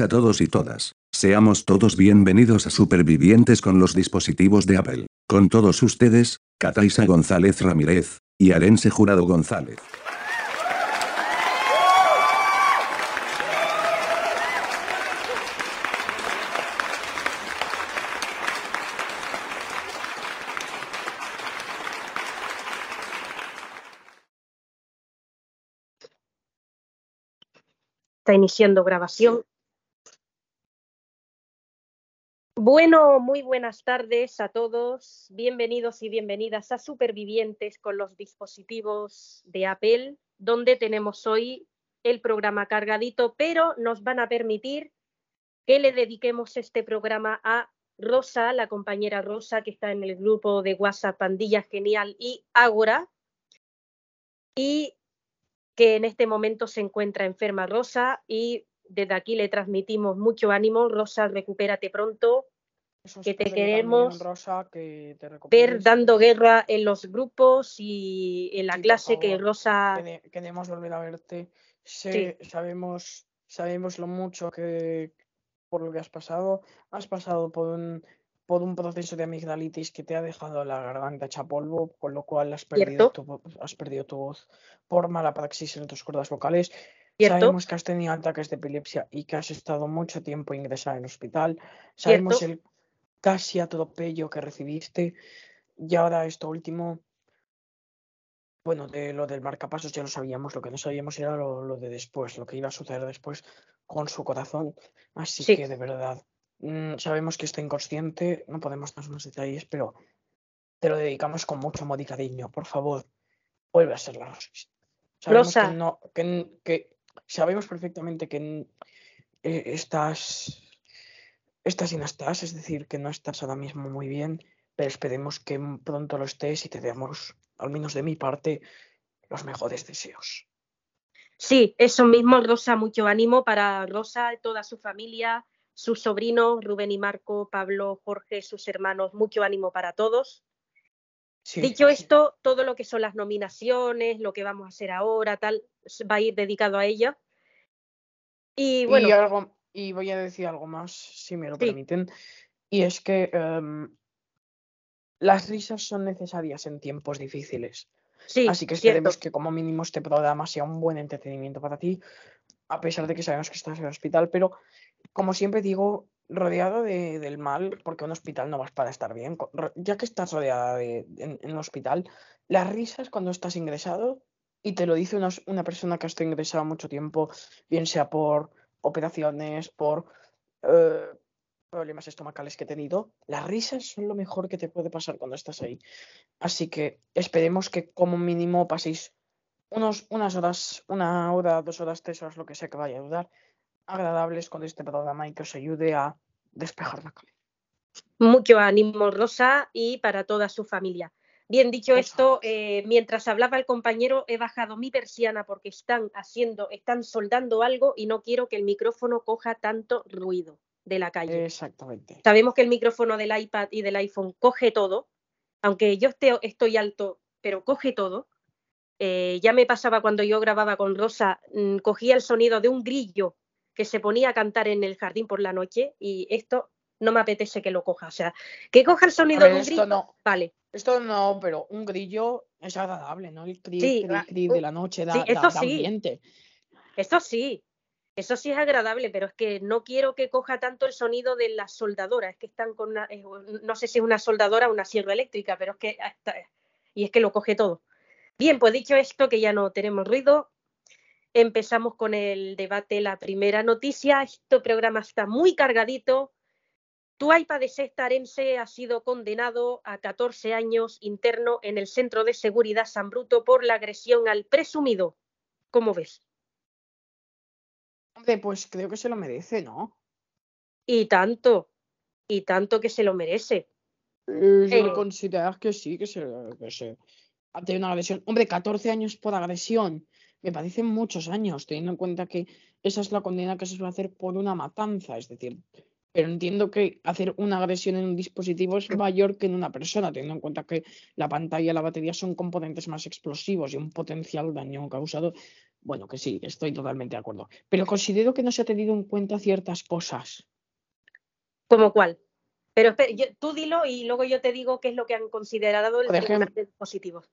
a todos y todas. Seamos todos bienvenidos a Supervivientes con los dispositivos de Apple. Con todos ustedes, Cataisa González Ramírez, y Arense Jurado González. Está iniciando grabación. Bueno, muy buenas tardes a todos. Bienvenidos y bienvenidas a Supervivientes con los dispositivos de Apple, donde tenemos hoy el programa cargadito, pero nos van a permitir que le dediquemos este programa a Rosa, la compañera Rosa, que está en el grupo de WhatsApp Pandilla Genial y Ágora. Y que en este momento se encuentra enferma Rosa y desde aquí le transmitimos mucho ánimo. Rosa, recupérate pronto. que te queremos Rosa, que te ver dando guerra en los grupos y en la Sí, clase que Rosa... Quere- Queremos volver a verte. Sí. Sabemos, sabemos lo mucho que por lo que has pasado. Has pasado por un, por un proceso de amigdalitis que te ha dejado la garganta hecha polvo, con lo cual has perdido, tu, has perdido tu voz por mala praxis en tus cuerdas vocales. ¿Cierto? Sabemos que has tenido ataques de epilepsia y que has estado mucho tiempo ingresada en hospital. Sabemos ¿Cierto? el casi atropello que recibiste. Y ahora esto último, bueno, de lo del marcapasos ya lo sabíamos, lo que no sabíamos era lo, lo de después, lo que iba a suceder después con su corazón. Así Sí. que de verdad, mm, sabemos que está inconsciente, no podemos dar más detalles, pero te lo dedicamos con mucho amor y cariño. Por favor, vuelve a ser la Rosa. Sabemos Rosa. que no, que, n- que sabemos perfectamente que eh, estás, estás y no estás, es decir, que no estás ahora mismo muy bien, pero esperemos que pronto lo estés y te demos, al menos de mi parte, los mejores deseos. Sí, eso mismo, Rosa, mucho ánimo para Rosa, toda su familia, sus sobrinos, Rubén y Marco, Pablo, Jorge, sus hermanos, mucho ánimo para todos. Sí, Dicho sí. esto, todo lo que son las nominaciones, lo que vamos a hacer ahora, tal, va a ir dedicado a ella. Y bueno, Y, algo, y voy a decir algo más, si me lo Sí. permiten, y es que em, las risas son necesarias en tiempos difíciles. sí, Así que cierto. esperemos que como mínimo este programa sea un buen entretenimiento para ti, a pesar de que sabemos que estás en el hospital, pero como siempre digo, rodeado de- del mal, porque un hospital no vas para estar bien, ya que estás rodeada de, en, un hospital, las risas cuando estás ingresado, y te lo dice una, una persona que ha estado ingresada mucho tiempo, bien sea por operaciones, por eh, problemas estomacales que he tenido, las risas son lo mejor que te puede pasar cuando estás ahí. Así que esperemos que como mínimo paséis unos, unas horas, una hora, dos horas, tres horas, lo que sea que vaya a durar, agradables con este programa y que os ayude a despejar la cabeza. Mucho ánimo, Rosa, y para toda su familia. Bien, dicho esto, eh, mientras hablaba el compañero, he bajado mi persiana porque están haciendo, están soldando algo y no quiero que el micrófono coja tanto ruido de la calle. Exactamente. Sabemos que el micrófono del iPad y del iPhone coge todo, aunque yo esté, estoy alto, pero coge todo. Eh, ya me pasaba cuando yo grababa con Rosa, mm, cogía el sonido de un grillo que se ponía a cantar en el jardín por la noche y esto no me apetece que lo coja. O sea, que coja el sonido ver, de un esto grillo, no, vale. esto no, pero un grillo es agradable, ¿no? El cri, Sí, cri, la- cri u- de la noche da, sí, da- eso da sí. ambiente. Eso sí, eso sí es agradable, pero es que no quiero que coja tanto el sonido de la soldadora. Es que están con una, no sé si es una soldadora o una sierra eléctrica, pero es que hasta- y es que lo coge todo. Bien, pues dicho esto, que ya no tenemos ruido, empezamos con el debate. La primera noticia, este programa está muy cargadito. Tu de Sextarense ha sido condenado a 14 años interno en el Centro de Seguridad San Bruto por la agresión al presumido. ¿Cómo ves? Hombre, pues creo que se lo merece, ¿no? Y tanto, y tanto que se lo merece. Eh, yo Eh. considerar que sí, que se, que se ha tenido una agresión. Hombre, 14 años por agresión. Me parecen muchos años, teniendo en cuenta que esa es la condena que se suele hacer por una matanza. Es decir, pero entiendo que hacer una agresión en un dispositivo es mayor que en una persona, teniendo en cuenta que la pantalla y la batería son componentes más explosivos y un potencial daño causado. Bueno, que sí, estoy totalmente de acuerdo. Pero considero que no se ha tenido en cuenta ciertas cosas. ¿Como cuál? Pero tú dilo y luego yo te digo qué es lo que han considerado el dispositivo.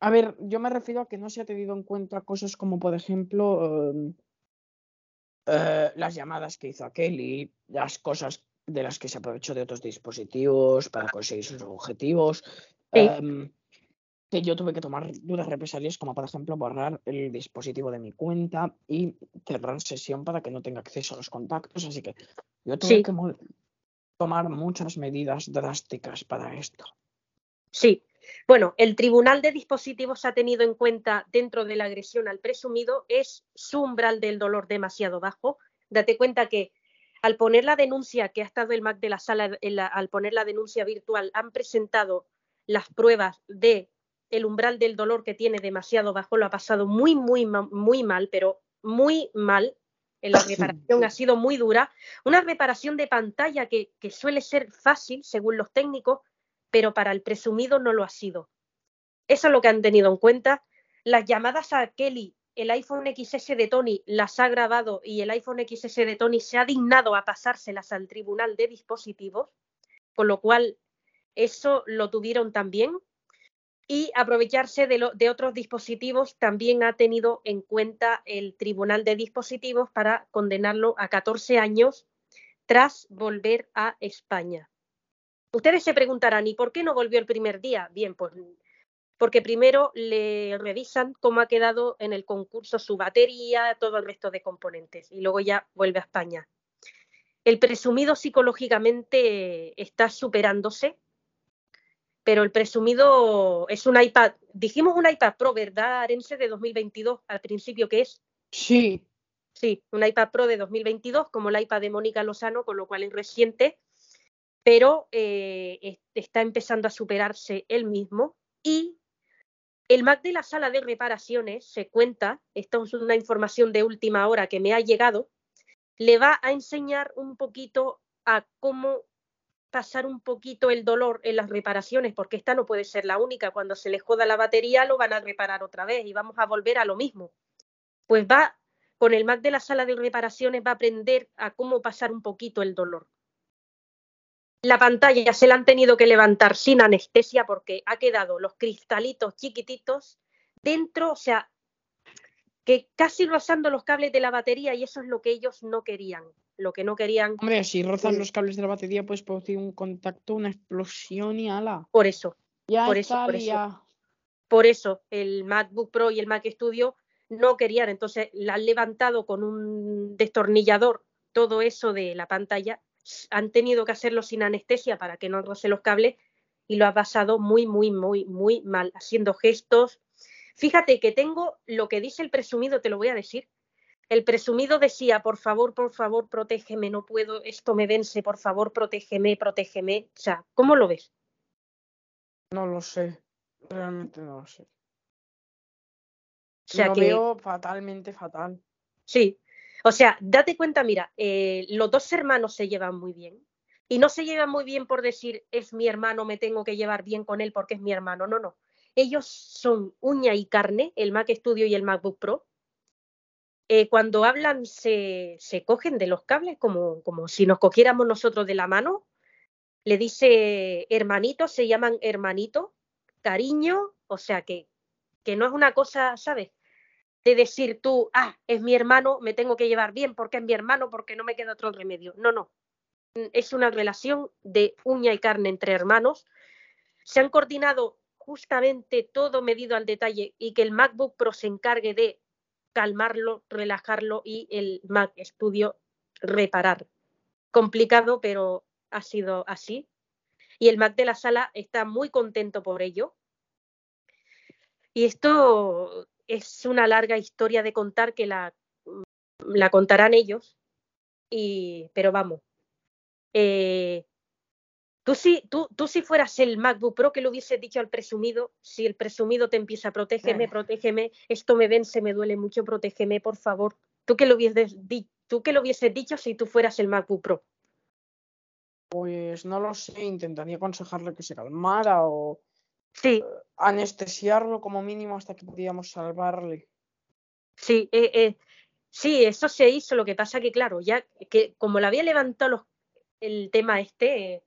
A ver, yo me refiero a que no se ha tenido en cuenta cosas como, por ejemplo, em, eh, las llamadas que hizo aquel y las cosas de las que se aprovechó de otros dispositivos para conseguir sus objetivos. Em, que yo tuve que tomar duras represalias, como por ejemplo borrar el dispositivo de mi cuenta y cerrar sesión para que no tenga acceso a los contactos. Así que yo tuve que tomar muchas medidas drásticas para esto. Sí, bueno, el Tribunal de Dispositivos ha tenido en cuenta dentro de la agresión al presumido es su umbral del dolor demasiado bajo. Date cuenta que al poner la denuncia que ha estado el MAC de la sala, al poner la denuncia virtual, han presentado las pruebas de el umbral del dolor que tiene demasiado bajo, lo ha pasado muy, muy, muy mal, pero muy mal. En la reparación ha sido muy dura. Una reparación de pantalla que suele ser fácil, según los técnicos, pero para el presumido no lo ha sido. Eso es lo que han tenido en cuenta. Las llamadas a Kelly, el iPhone XS de Tony las ha grabado y el iPhone XS de Tony se ha dignado a pasárselas al tribunal de dispositivos, con lo cual eso lo tuvieron también. Y aprovecharse de, de otros dispositivos también ha tenido en cuenta el tribunal de dispositivos para condenarlo a 14 años tras volver a España. Ustedes se preguntarán, ¿y por qué no volvió el primer día? Bien, pues porque primero le revisan cómo ha quedado en el concurso su batería, todo el resto de componentes, y luego ya vuelve a España. El presumido psicológicamente está superándose, pero el presumido es un iPad, dijimos un iPad Pro, ¿verdad, Arense, de 2022 al principio que es? Sí. Sí, un iPad Pro de 2022, como el iPad de Mónica Lozano, con lo cual es reciente pero eh, está empezando a superarse él mismo y el Mac de la sala de reparaciones se cuenta, esta es una información de última hora que me ha llegado, le va a enseñar un poquito a cómo pasar un poquito el dolor en las reparaciones, porque esta no puede ser la única. Cuando se le joda la batería lo van a reparar otra vez y vamos a volver a lo mismo. Pues va, con el Mac de la sala de reparaciones va a aprender a cómo pasar un poquito el dolor la pantalla se la han tenido que levantar sin anestesia porque ha quedado los cristalitos chiquititos dentro, o sea, que casi rozando los cables de la batería y eso es lo que ellos no querían. Lo que no querían. Hombre, si rozan los cables de la batería, puedes producir un contacto, una explosión y ala. Por eso. Ya por eso, por eso. Por eso, el MacBook Pro y el Mac Studio no querían. Entonces, la han levantado con un destornillador todo eso de la pantalla han tenido que hacerlo sin anestesia para que no roce los cables y lo ha pasado muy, muy, muy, muy mal, haciendo gestos. Fíjate que tengo lo que dice el presumido, te lo voy a decir. El presumido decía, por favor, por favor, protégeme, no puedo, esto me vence, por favor, protégeme, protégeme. O sea, ¿cómo lo ves? No lo sé, realmente no lo sé. O sea lo veo fatalmente fatal. Sí, o sea, date cuenta, mira, eh, los dos hermanos se llevan muy bien. Y no se llevan muy bien por decir, es mi hermano, me tengo que llevar bien con él porque es mi hermano. No, no. Ellos son uña y carne, el Mac Studio y el MacBook Pro. Eh, cuando hablan se, se, cogen de los cables como, como si nos cogiéramos nosotros de la mano. Le dice hermanito, se llaman hermanito, cariño, o sea que, que no es una cosa, ¿sabes? De decir tú, ah, es mi hermano, me tengo que llevar bien porque es mi hermano, porque no me queda otro remedio. No, no. Mm, es una relación de uña y carne entre hermanos. Se han coordinado justamente todo medido al detalle y que el MacBook Pro se encargue de calmarlo, relajarlo y el Mac Studio reparar. Complicado, pero ha sido así. Y el Mac de la sala está muy contento por ello. Y esto es una larga historia de contar que la, la contarán ellos, y, pero vamos. Eh, tú, si, tú, tú si fueras el MacBook Pro que le hubieses dicho al presumido, si el presumido te empieza, protégeme, protégeme, esto me vence, me duele mucho, protégeme, por favor. Tú que le hubieses, ¿Tú qué lo hubieses dicho si tú fueras el MacBook Pro? Pues no lo sé, intentaría aconsejarle que se calmara o Sí, anestesiarlo como mínimo hasta que pudiéramos salvarle. sí, eh, eh, sí, eso se hizo. Lo que pasa que, claro, ya que como le había levantado los- el tema este eh,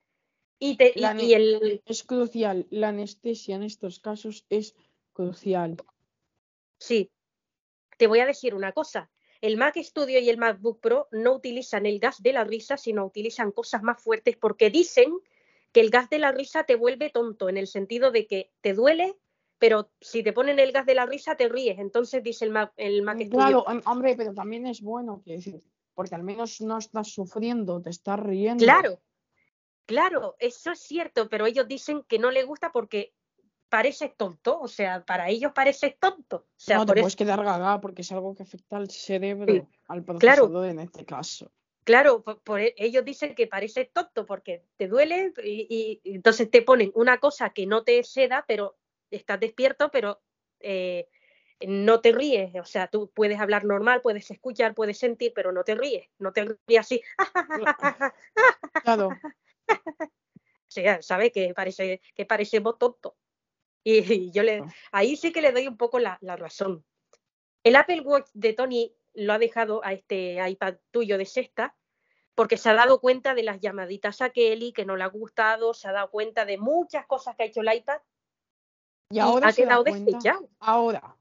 y, te- y el, Es crucial, la anestesia en estos casos es crucial. Sí, te voy a decir una cosa. El Mac Studio y el MacBook Pro no utilizan el gas de la risa, sino utilizan cosas más fuertes porque dicen que el gas de la risa te vuelve tonto en el sentido de que te duele, pero si te ponen el gas de la risa te ríes. Entonces dice el Mac, el Mac. Claro, hom- hombre, pero también es bueno, decir, porque al menos no estás sufriendo, te estás riendo. Claro, claro, eso es cierto, pero ellos dicen que no les gusta porque parece tonto, o sea, para ellos parece tonto. O sea, no te por eso- puedes quedar gaga porque es algo que afecta al cerebro, Sí, al claro. procesador en este caso. Claro, por, por e- ellos dicen que parece tonto porque te duele y, entonces te ponen una cosa que no te seda, pero estás despierto, pero eh, no te ríes. O sea, tú puedes hablar normal, puedes escuchar, puedes sentir, pero no te ríes. No te ríes así. Claro, O sea, ¿sabes? Que parece que parecemos tontos. Y, y yo le, ahí sí que le doy un poco la, la razón. El Apple Watch de Tony lo ha dejado a este iPad tuyo de sexta porque se ha dado cuenta de las llamaditas a Kelly que no le ha gustado, se ha dado cuenta de muchas cosas que ha hecho el iPad y ahora ha quedado desdichado. ahora,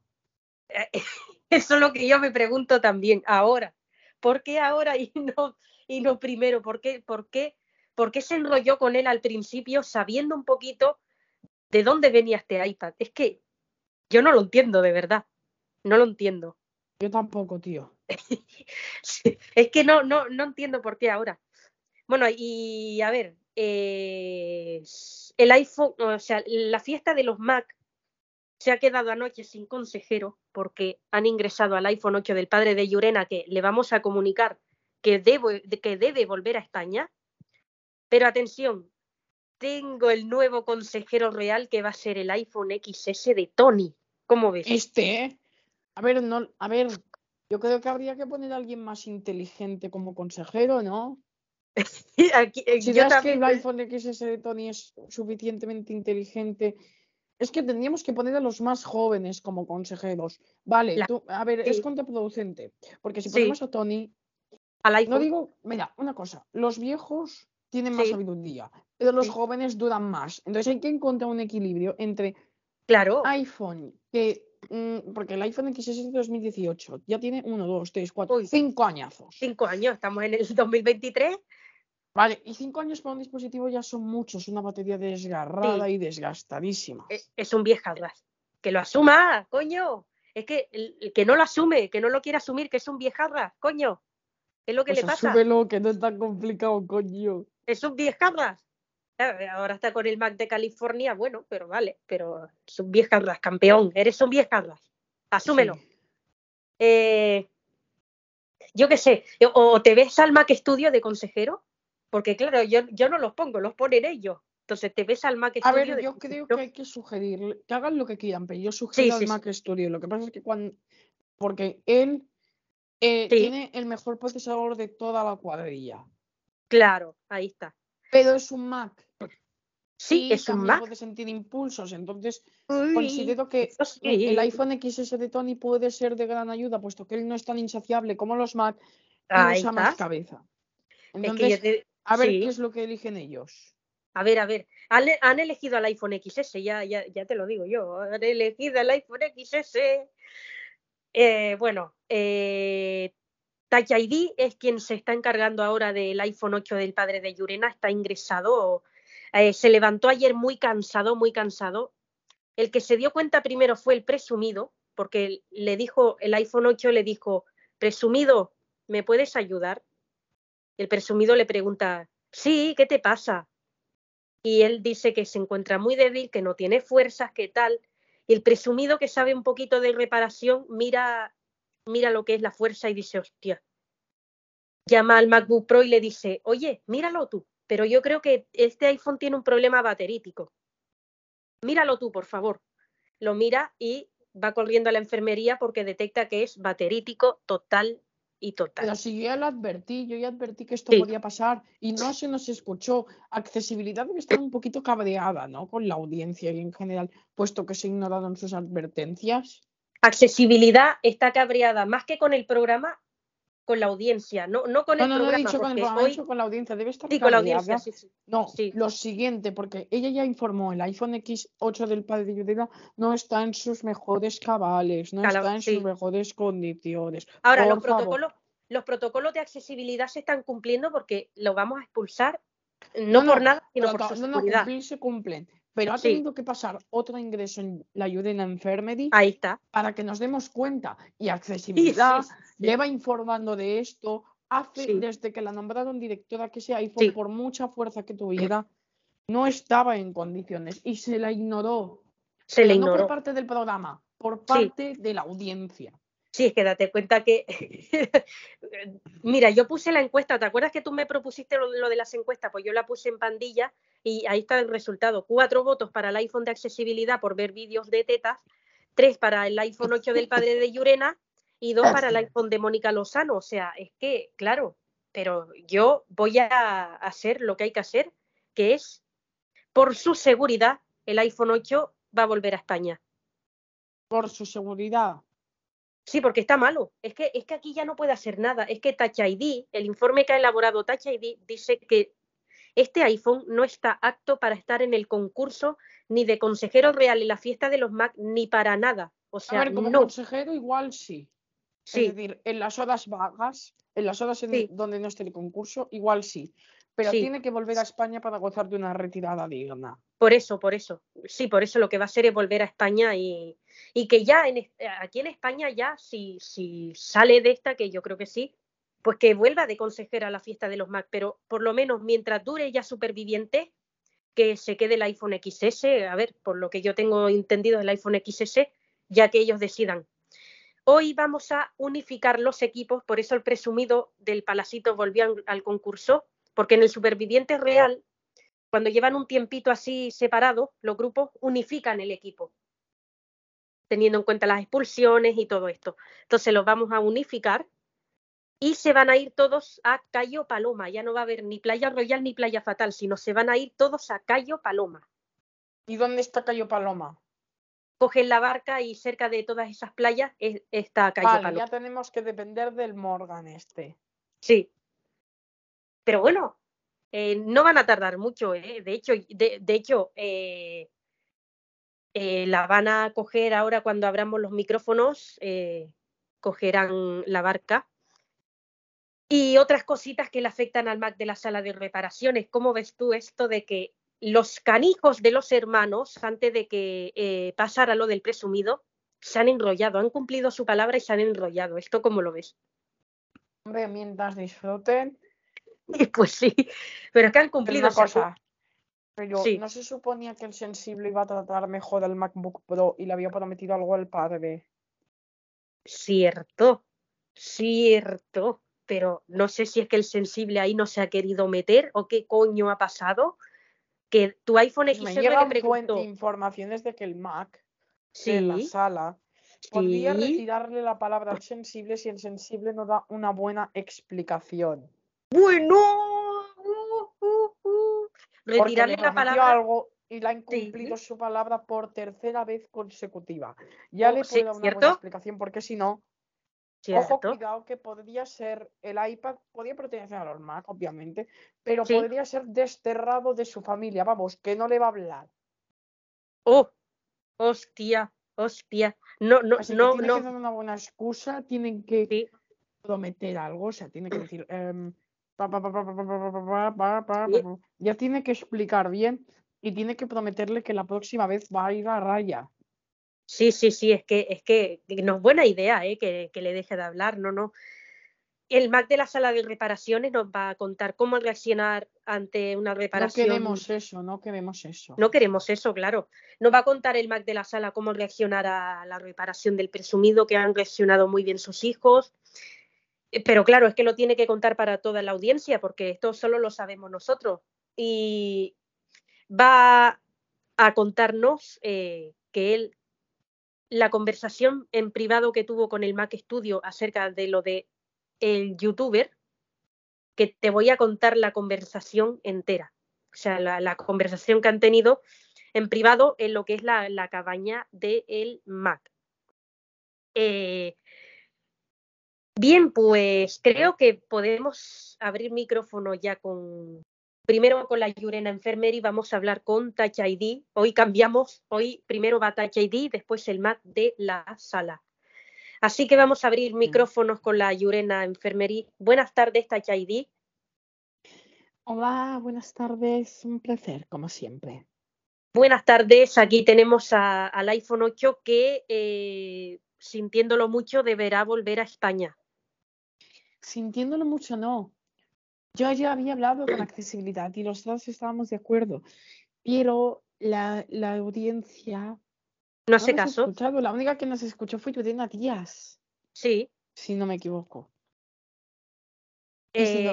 Eso es lo que yo me pregunto también ahora. ¿Por qué ahora y no, y no primero? ¿Por qué, por, qué, ¿Por qué se enrolló con él al principio sabiendo un poquito de dónde venía este iPad? Es que yo no lo entiendo de verdad. No lo entiendo. Yo tampoco, tío. Sí, es que no, no, no entiendo por qué ahora. Bueno, y a ver, eh, el iPhone, o sea, la fiesta de los Mac se ha quedado anoche sin consejero porque han ingresado al iPhone 8 del padre de Yurena que le vamos a comunicar que, debo, que debe volver a España. Pero atención, tengo el nuevo consejero real que va a ser el iPhone XS de Tony. ¿Cómo ves? Este, ¿eh? A ver, no, a ver, yo creo que habría que poner a alguien más inteligente como consejero, ¿no? Aquí- eh, Si yo das que el también- iPhone XS de Tony es suficientemente inteligente, es que tendríamos que poner a los más jóvenes como consejeros. Vale, La- tú, a ver, es contraproducente, porque si Sí. ponemos a Tony, al no digo, mira, una cosa, los viejos tienen más Sí. sabiduría, pero los jóvenes duran más. Entonces hay que encontrar un equilibrio entre Claro, iPhone, que, porque el iPhone XS es de 2018, ya tiene uno, dos, tres, cuatro, Uy. cinco añazos. cinco años, estamos en el 2023. Vale, y cinco años para un dispositivo ya son muchos, una batería desgarrada y desgastadísima. Es, es un viejarras. Que lo asuma, coño. Es que el, el que no lo asume, que no lo quiere asumir, que es un viejarras, coño. Es lo que Pues le pasa. asúmelo, que no es tan complicado, coño. Es un viejarras. Eh, Ahora está con el Mac de California, bueno, pero vale, pero es un viejarras, campeón. Eres un viejarras. Asúmelo. Sí. Eh, yo qué sé, o te ves al Mac Studio de consejero, porque claro, yo, yo no los pongo, los ponen ellos. Entonces te ves al Mac A Studio ver, de yo creo que hay que sugerir, que hagan lo que quieran, pero yo sugiero sí, al sí. Mac Studio. Lo que pasa es que cuando. Porque él eh, Sí. tiene el mejor procesador de toda la cuadrilla. Claro, ahí está. Pero es un Mac. Sí, y es un Mac. puede sentir impulsos. Entonces, Uy, considero que sí. el iPhone XS de Tony puede ser de gran ayuda, puesto que él no es tan insaciable como los Mac y usa más cabeza. Es que Entonces, yo te- a ver sí. qué es lo que eligen ellos. A ver, a ver. Han, han elegido al iPhone XS, ya, ya, ya te lo digo yo. Han elegido el iPhone XS. Eh, bueno, eh, Touch ID es quien se está encargando ahora del iPhone 8 del padre de Yurena. Está ingresado. Eh, se levantó ayer muy cansado, muy cansado. El que se dio cuenta primero fue el presumido, porque le dijo, el iPhone 8 le dijo, presumido, ¿me puedes ayudar? El presumido le pregunta, sí, ¿qué te pasa? y él dice que se encuentra muy débil, que no tiene fuerzas, que tal. Y el presumido que sabe un poquito de reparación mira, mira lo que es la fuerza y dice, hostia. Llama al MacBook Pro y le dice, oye, míralo tú, pero yo creo que este iPhone tiene un problema baterítico. Míralo tú, por favor. Lo mira y va corriendo a la enfermería porque detecta que es baterítico totalmente. y total. Pero si yo ya lo advertí, yo ya advertí que esto Sí. podía pasar y no se nos escuchó. Accesibilidad debe estar un poquito cabreada, ¿no? Con la audiencia y en general, puesto que se ignoraron sus advertencias. Accesibilidad está cabreada más que con el programa, con la audiencia, no, no con No, el no, no he programa, dicho con el programa, hoy con la audiencia. Debe estar sí, con la audiencia, sí, sí. No, Sí. lo siguiente, porque ella ya informó, el iPhone X8 del padre de Yudela no está en sus mejores cabales, no está en sí. sus mejores condiciones. Ahora, los protocolos, los protocolos de accesibilidad se están cumpliendo porque lo vamos a expulsar, No, no, por nada, sino por su no, no, seguridad. cumplir se cumplen. Pero ha Sí. tenido que pasar otro ingreso en la Yudela Infirmary Ahí está. para que nos demos cuenta. Y accesibilidad sí, sí. lleva informando de esto hace desde que la nombraron directora que ese iPhone, por mucha fuerza que tuviera, no estaba en condiciones y se la ignoró. Se le Pero no ignoró. por parte del programa, por parte de la audiencia. Sí, es que date cuenta que. Mira, yo puse la encuesta, ¿te acuerdas que tú me propusiste lo, lo de las encuestas? Pues yo la puse en pandilla y ahí está el resultado. Cuatro votos para el iPhone de accesibilidad por ver vídeos de tetas, tres para el iPhone 8 del padre de Llurena y dos para el iPhone de Mónica Lozano. O sea, es que, claro, pero yo voy a hacer lo que hay que hacer, que es, por su seguridad, el iPhone 8 va a volver a España. Por su seguridad. Sí, porque está malo. Es que, es que aquí ya no puede hacer nada. Es que Touch ID, el informe que ha elaborado Touch ID, dice que este iPhone no está apto para estar en el concurso ni de consejero real en la fiesta de los Mac, ni para nada. O A sea, ver, como no. consejero igual sí. Sí, Es decir, en las horas vagas, en las horas en Sí. donde no esté el concurso, igual sí. Pero Sí. tiene que volver a España para gozar de una retirada digna. por eso, por eso. Sí, por eso lo que va a hacer es volver a España y, y que ya en, es- aquí en España ya, si, si sale de esta, que yo creo que sí, pues que vuelva de consejera a la fiesta de los Mac, pero por lo menos mientras dure ya superviviente, que se quede el iPhone XS, a ver, por lo que yo tengo entendido el iPhone XS, ya que ellos decidan. Hoy vamos a unificar los equipos, por eso el presumido del Palacito volvió al concurso, porque en el superviviente real, cuando llevan un tiempito así separado, los grupos unifican el equipo, teniendo en cuenta las expulsiones y todo esto. Entonces los vamos a unificar y se van a ir todos a Cayo Paloma. Ya no va a haber ni Playa Royal ni Playa Fatal, sino se van a ir todos a Cayo Paloma. ¿Y dónde está Cayo Paloma? Cogen la barca y cerca de todas esas playas es- está Cayo Vale, Paloma. ya tenemos que depender del Morgan este. Sí. Pero bueno, eh, no van a tardar mucho, ¿eh? De hecho, de, hecho eh, la van a coger ahora cuando abramos los micrófonos, cogerán la barca. Y otras cositas que le afectan al Mac de la sala de reparaciones. ¿Cómo ves tú esto de que los canijos de los hermanos, antes de que pasara lo del presumido, se han enrollado, han cumplido su palabra y se han enrollado? ¿Esto cómo lo ves? Hombre, mientras disfruten, Pues sí, pero es que han cumplido. una cosa. Pero Sí. no se suponía que el sensible iba a tratar mejor al MacBook Pro y le había prometido algo al padre. Cierto, cierto, pero no sé si es que el sensible ahí no se ha querido meter o qué coño ha pasado. Que tu iPhone Pues me llegan preguntó, informaciones de que el Mac de la sala podría sí, retirarle la palabra al sensible si el sensible no da una buena explicación. Bueno, uh, uh, uh, retirarle le la palabra, algo y le ha incumplido su palabra por tercera vez consecutiva. Ya Oh, le sí, puedo dar una buena explicación porque si no, ojo, cuidado que podría ser el iPad, podría pertenecer a los Mac, obviamente, pero Sí. podría ser desterrado de su familia, vamos, que no le va a hablar. oh, hostia, hostia, no, no, Así que no, que no, dar una buena excusa, tienen que prometer algo, o sea, tiene que decir, em, ya tiene que explicar bien y tiene que prometerle que la próxima vez va a ir a raya. Sí, sí, sí, es que, es que no es buena idea ¿eh? que, que le deje de hablar, no, no. El Mac de la sala de reparaciones nos va a contar cómo reaccionar ante una reparación. No queremos eso, no queremos eso. No queremos eso, claro. Nos va a contar el Mac de la sala cómo reaccionar a la reparación del presumido, que han reaccionado muy bien sus hijos, eh, Pero claro, es que lo tiene que contar para toda la audiencia, porque esto solo lo sabemos nosotros. Y va a contarnos eh, que él, la conversación en privado que tuvo con el Mac Studio acerca de lo de el youtuber que te voy a contar la conversación entera. O sea, la, conversación que han tenido en privado en lo que es la, cabaña del Mac. Eh, bien, pues creo que podemos abrir micrófono ya con, primero con la Yurena Enfermería y vamos a hablar con Touch ID. Hoy cambiamos, hoy primero va Touch ID, después el Mac de la sala. Así que vamos a abrir micrófonos con la Yurena Enfermería. Buenas tardes, Touch ID. Hola, buenas tardes, un placer, como siempre. Buenas tardes, aquí tenemos al iPhone 8 que, eh, sintiéndolo mucho, deberá volver a España. Sintiéndolo mucho, no. Yo ya había hablado con accesibilidad y los dos estábamos de acuerdo, pero la, audiencia... No hace caso. La única que nos escuchó fue Yudena Díaz. Sí. Si no me equivoco. y, si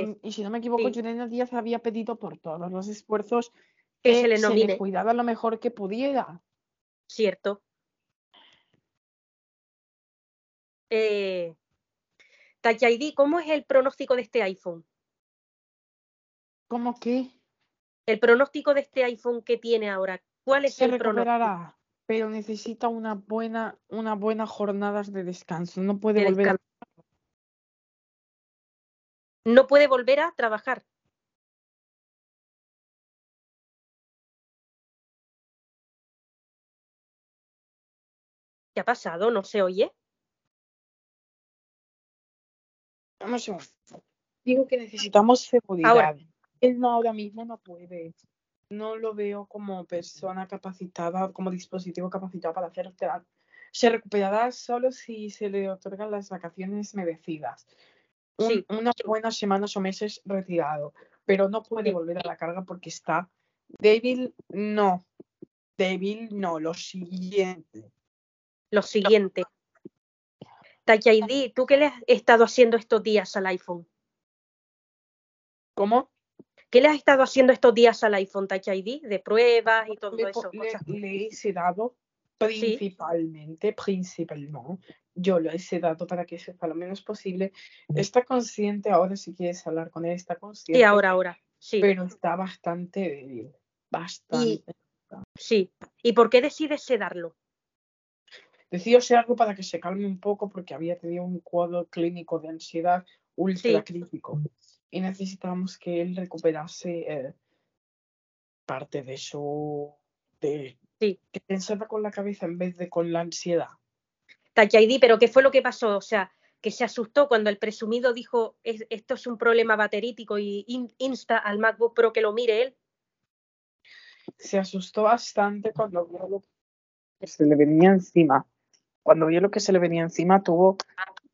no, eh, me equivoco, sí. Díaz había pedido por todos los esfuerzos que, se le nomine. Se cuidaba lo mejor que pudiera. Cierto. Eh, ¿cómo es el pronóstico de este iPhone? ¿Cómo qué? El pronóstico de este iPhone que tiene ahora, ¿cuál es el pronóstico? Pero necesita una buena, una buena jornada de descanso. No puede volver a... No puede volver a trabajar. ¿Qué ha pasado? ¿No se oye? Vamos a Digo que necesitamos seguridad. Ahora, él no ahora mismo no puede. No lo veo como persona capacitada, como dispositivo capacitado para hacer Se recuperará solo si se le otorgan las vacaciones merecidas. Unas buenas semanas o meses retirado, pero no puede volver a la carga porque está débil. No, débil no, lo siguiente. Lo siguiente. Tachaidi, ¿tú qué le has estado haciendo estos días al iPhone? ¿Cómo? ¿Qué le has estado haciendo estos días al iPhone Touch ID de pruebas y todo eso? Le, he sedado principalmente, principalmente, yo lo he sedado para que sepa lo menos posible. Está consciente, ahora si quieres hablar con él, está consciente. Sí, ahora, ahora, sí. Pero está bastante débil, bastante. sí, ¿y por qué decides sedarlo? Decido sedarlo para que se calme un poco porque había tenido un cuadro clínico de ansiedad ultra crítico y necesitamos que él recuperase eh, parte de su... De, sí. Que pensara con la cabeza en vez de con la ansiedad. Tachaidi, pero ¿qué fue lo que pasó? O sea, que se asustó cuando el presumido dijo esto es un problema baterítico y insta al MacBook Pro que lo mire él. Se asustó bastante cuando vio lo que se le venía encima. Cuando vio lo que se le venía encima, tuvo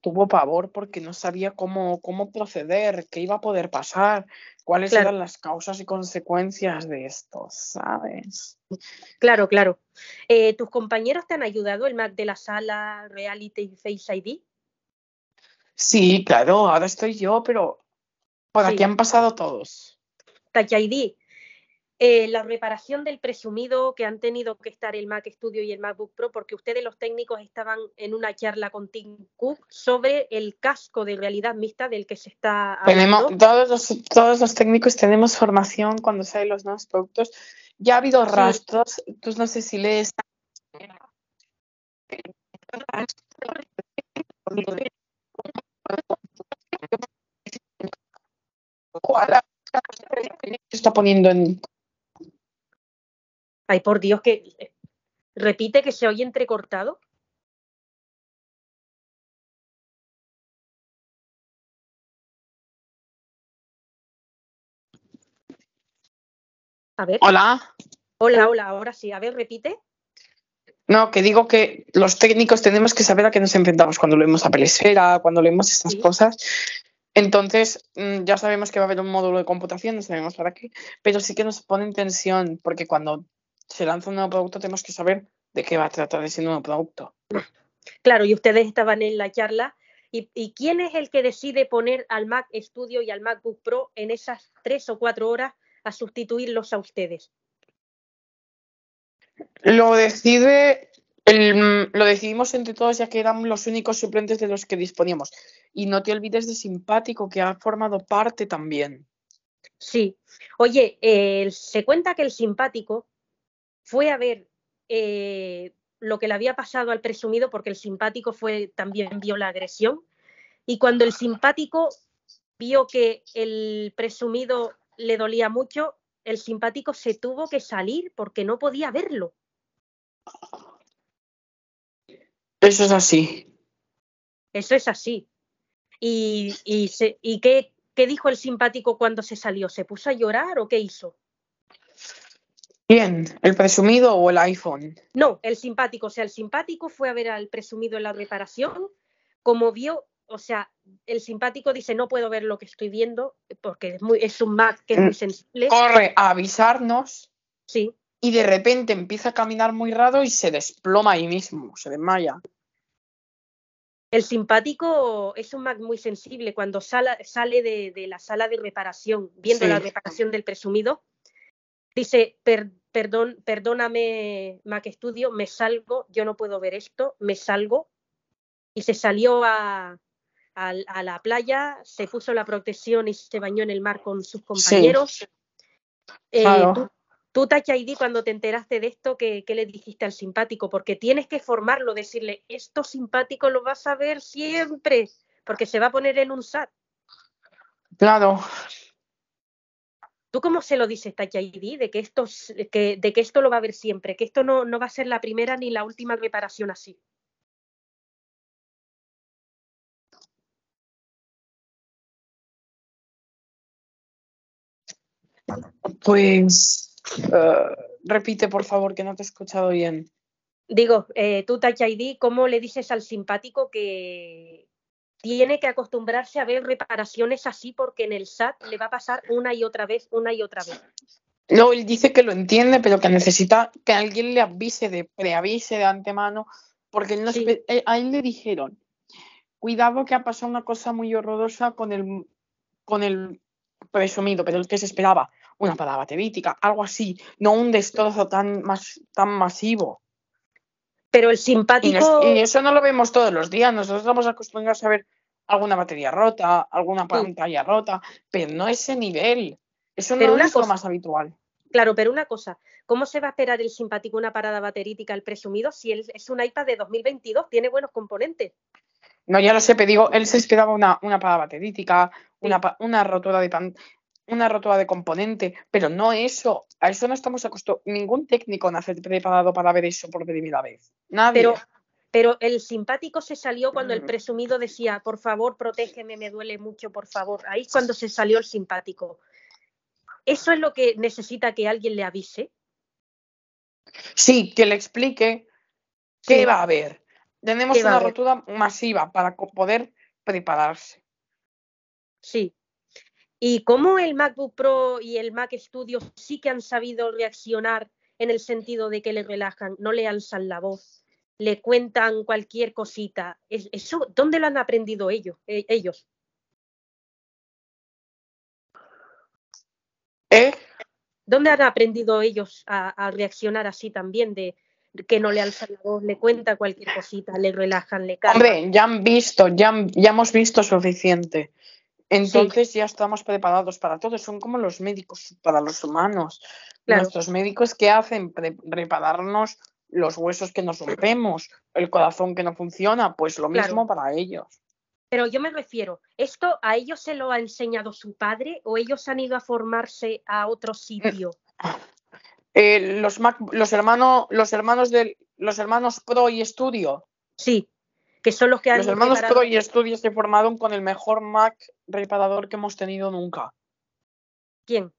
tuvo pavor porque no sabía cómo, cómo proceder, qué iba a poder pasar, cuáles eran las causas y consecuencias de esto, ¿sabes? Claro, claro. Eh, ¿Tus compañeros te han ayudado el Mac de la sala Reality y Face ID? Sí, claro, ahora estoy yo, pero por aquí han pasado todos. Touch ID, eh, la reparación del presumido que han tenido que estar el Mac Studio y el MacBook Pro, porque ustedes los técnicos estaban en una charla con Tim Cook sobre el casco de realidad mixta del que se está hablando. Tenemos, todos, los, todos los técnicos tenemos formación cuando salen los nuevos productos. Ya ha habido rastros, tú no sé si lees se está poniendo en Ay, por Dios, que eh, repite que se oye entrecortado. A ver. Hola. Hola, hola, ahora sí. A ver, repite. No, que digo que los técnicos tenemos que saber a qué nos enfrentamos cuando leemos a Pelesfera, cuando leemos estas cosas. Entonces, mm, ya sabemos que va a haber un módulo de computación, no sabemos para qué, pero sí que nos pone en tensión, porque cuando se lanza un nuevo producto, tenemos que saber de qué va a tratar ese nuevo producto. Claro, y ustedes estaban en la charla. ¿Y, quién es el que decide poner al Mac Studio y al MacBook Pro en esas tres o cuatro horas a sustituirlos a ustedes? Lo decide El- lo decidimos entre todos ya que eran los únicos suplentes de los que disponíamos. Y no te olvides de Simpático, que ha formado parte también. Sí. Oye, eh, se cuenta que el simpático fue a ver eh, lo que le había pasado al presumido, porque el simpático fue también vio la agresión. Y cuando el simpático vio que el presumido le dolía mucho, el simpático se tuvo que salir porque no podía verlo. Eso es así. Eso es así. ¿Y, y, se- y qué, qué dijo el simpático cuando se salió? ¿Se puso a llorar o qué hizo? ¿Quién? ¿El presumido o el iPhone? No, el simpático. O sea, el simpático fue a ver al presumido en la reparación, como vio, o sea, el simpático dice, no puedo ver lo que estoy viendo porque es, muy, es un Mac que es muy Mm. sensible. Corre a avisarnos Sí, y de repente empieza a caminar muy raro y se desploma ahí mismo, se desmaya. el simpático es un Mac muy sensible. Cuando sala- sale de, de la sala de reparación, viendo Sí. la reparación del presumido, dice, "Per- perdón, perdóname, Mac Studio, me salgo, yo no puedo ver esto, me salgo. Y se salió a, la playa, se puso la protección y se bañó en el mar con sus compañeros. Eh, Claro. tú, cuando te enteraste de esto, ¿qué, qué le dijiste al simpático? Porque tienes que formarlo, decirle, esto simpático lo vas a ver siempre, porque se va a poner en un SAT. Claro. ¿Tú cómo se lo dices, Touch ID, de que esto, que, de que esto lo va a ver siempre, que esto no, no va a ser la primera ni la última reparación así? Pues eh, repite, por favor, que no te he escuchado bien. Digo, eh, tú, Touch ID, ¿cómo le dices al simpático que tiene que acostumbrarse a ver reparaciones así porque en el SAT le va a pasar una y otra vez, una y otra vez? No, él dice que lo entiende, pero que necesita que alguien le avise, de preavise de antemano, porque él no Sí. eh, a él le dijeron, cuidado que ha pasado una cosa muy horrorosa con el, con el presumido, pero el que se esperaba, una parada baterítica, algo así, no un destrozo tan, más, tan masivo. Pero el Y, nos- simpático, y eso no lo vemos todos los días, nosotros estamos acostumbrados a ver alguna batería rota, alguna pantalla rota, pero no ese nivel. Eso Pero no es lo cosa- más habitual. claro, pero una cosa, ¿cómo se va a esperar el simpático una parada baterítica al presumido si él es un iPad de 2022? Tiene buenos componentes. No, ya lo sé, pero digo, él se esperaba una, una parada baterítica, una, Sí. una rotura de pan- una rotura de componente, pero no eso. A eso no estamos acostumbrados. Ningún técnico nace preparado para ver eso por primera vez. Nadie. Pero, pero el simpático se salió cuando el Mm. presumido decía, por favor, protégeme, me duele mucho, por favor. Ahí es cuando se salió el simpático. Eso es lo que necesita que alguien le avise. Sí, que le explique qué va a haber. Tenemos ¿Qué va a una haber? rotura masiva para poder prepararse. Sí. Y cómo el MacBook Pro y el Mac Studio sí que han sabido reaccionar en el sentido de que le relajan, no le alzan la voz, le cuentan cualquier cosita. Es- Eso, ¿dónde lo han aprendido ellos? eh, ellos? ¿Eh? ¿Dónde han aprendido ellos a, a reaccionar así también? De que no le alzan la voz, le cuentan cualquier cosita, le relajan, le calman. Hombre, ya han visto, ya, han- ya hemos visto suficiente. Entonces ya estamos preparados para todo. Son como los médicos para los humanos. Claro. Nuestros médicos que hacen Pre- repararnos los huesos que nos rompemos, el corazón que no funciona, pues lo Claro. mismo para ellos. Pero yo me refiero, ¿esto a ellos se lo ha enseñado su padre o ellos han ido a formarse a otro sitio? Eh, los, Mac- los hermanos, los hermanos del, los hermanos Pro y Studio, Sí, que son los que han los hermanos reparado- Pro y Studio se formaron con el mejor Mac reparador que hemos tenido nunca. ¿Quién?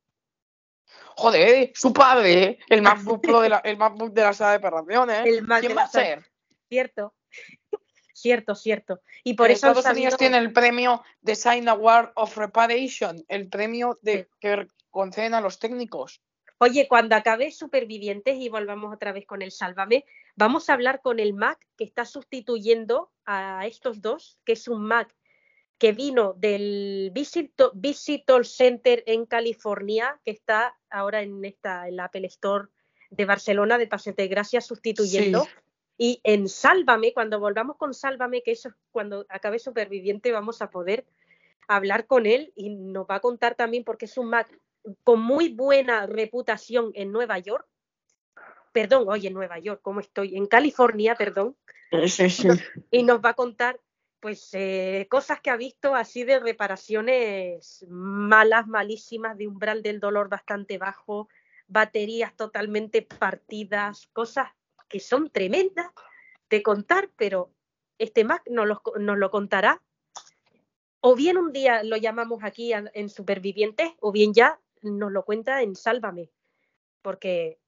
Joder, su padre, ¿eh? el MacBook Pro de la, el MacBook de la sala de operaciones. El Mac ¿Quién va a ser? Cierto. cierto, cierto. Y por En eso Estados Unidos sabido- tiene el premio Design Award of Reparation, el premio de, Sí. que conceden a los técnicos. Oye, cuando acabe Supervivientes y volvamos otra vez con el Sálvame, vamos a hablar con el Mac que está sustituyendo a estos dos, que es un Mac que vino del Visitor, Visitor Center en California, que está ahora en esta en la Apple Store de Barcelona, de Paseo de Gracia, sustituyendo. Sí. Y en Sálvame, cuando volvamos con Sálvame, que eso cuando acabe Superviviente, vamos a poder hablar con él y nos va a contar también porque es un Mac con muy buena reputación en Nueva York. Perdón, oye, en Nueva York, ¿cómo estoy? En California, perdón. Sí, sí. Y nos va a contar pues eh, cosas que ha visto así de reparaciones malas, malísimas, de umbral del dolor bastante bajo, baterías totalmente partidas, cosas que son tremendas de contar, pero este Mac nos lo, nos lo contará. O bien un día lo llamamos aquí en Supervivientes, o bien ya nos lo cuenta en Sálvame, porque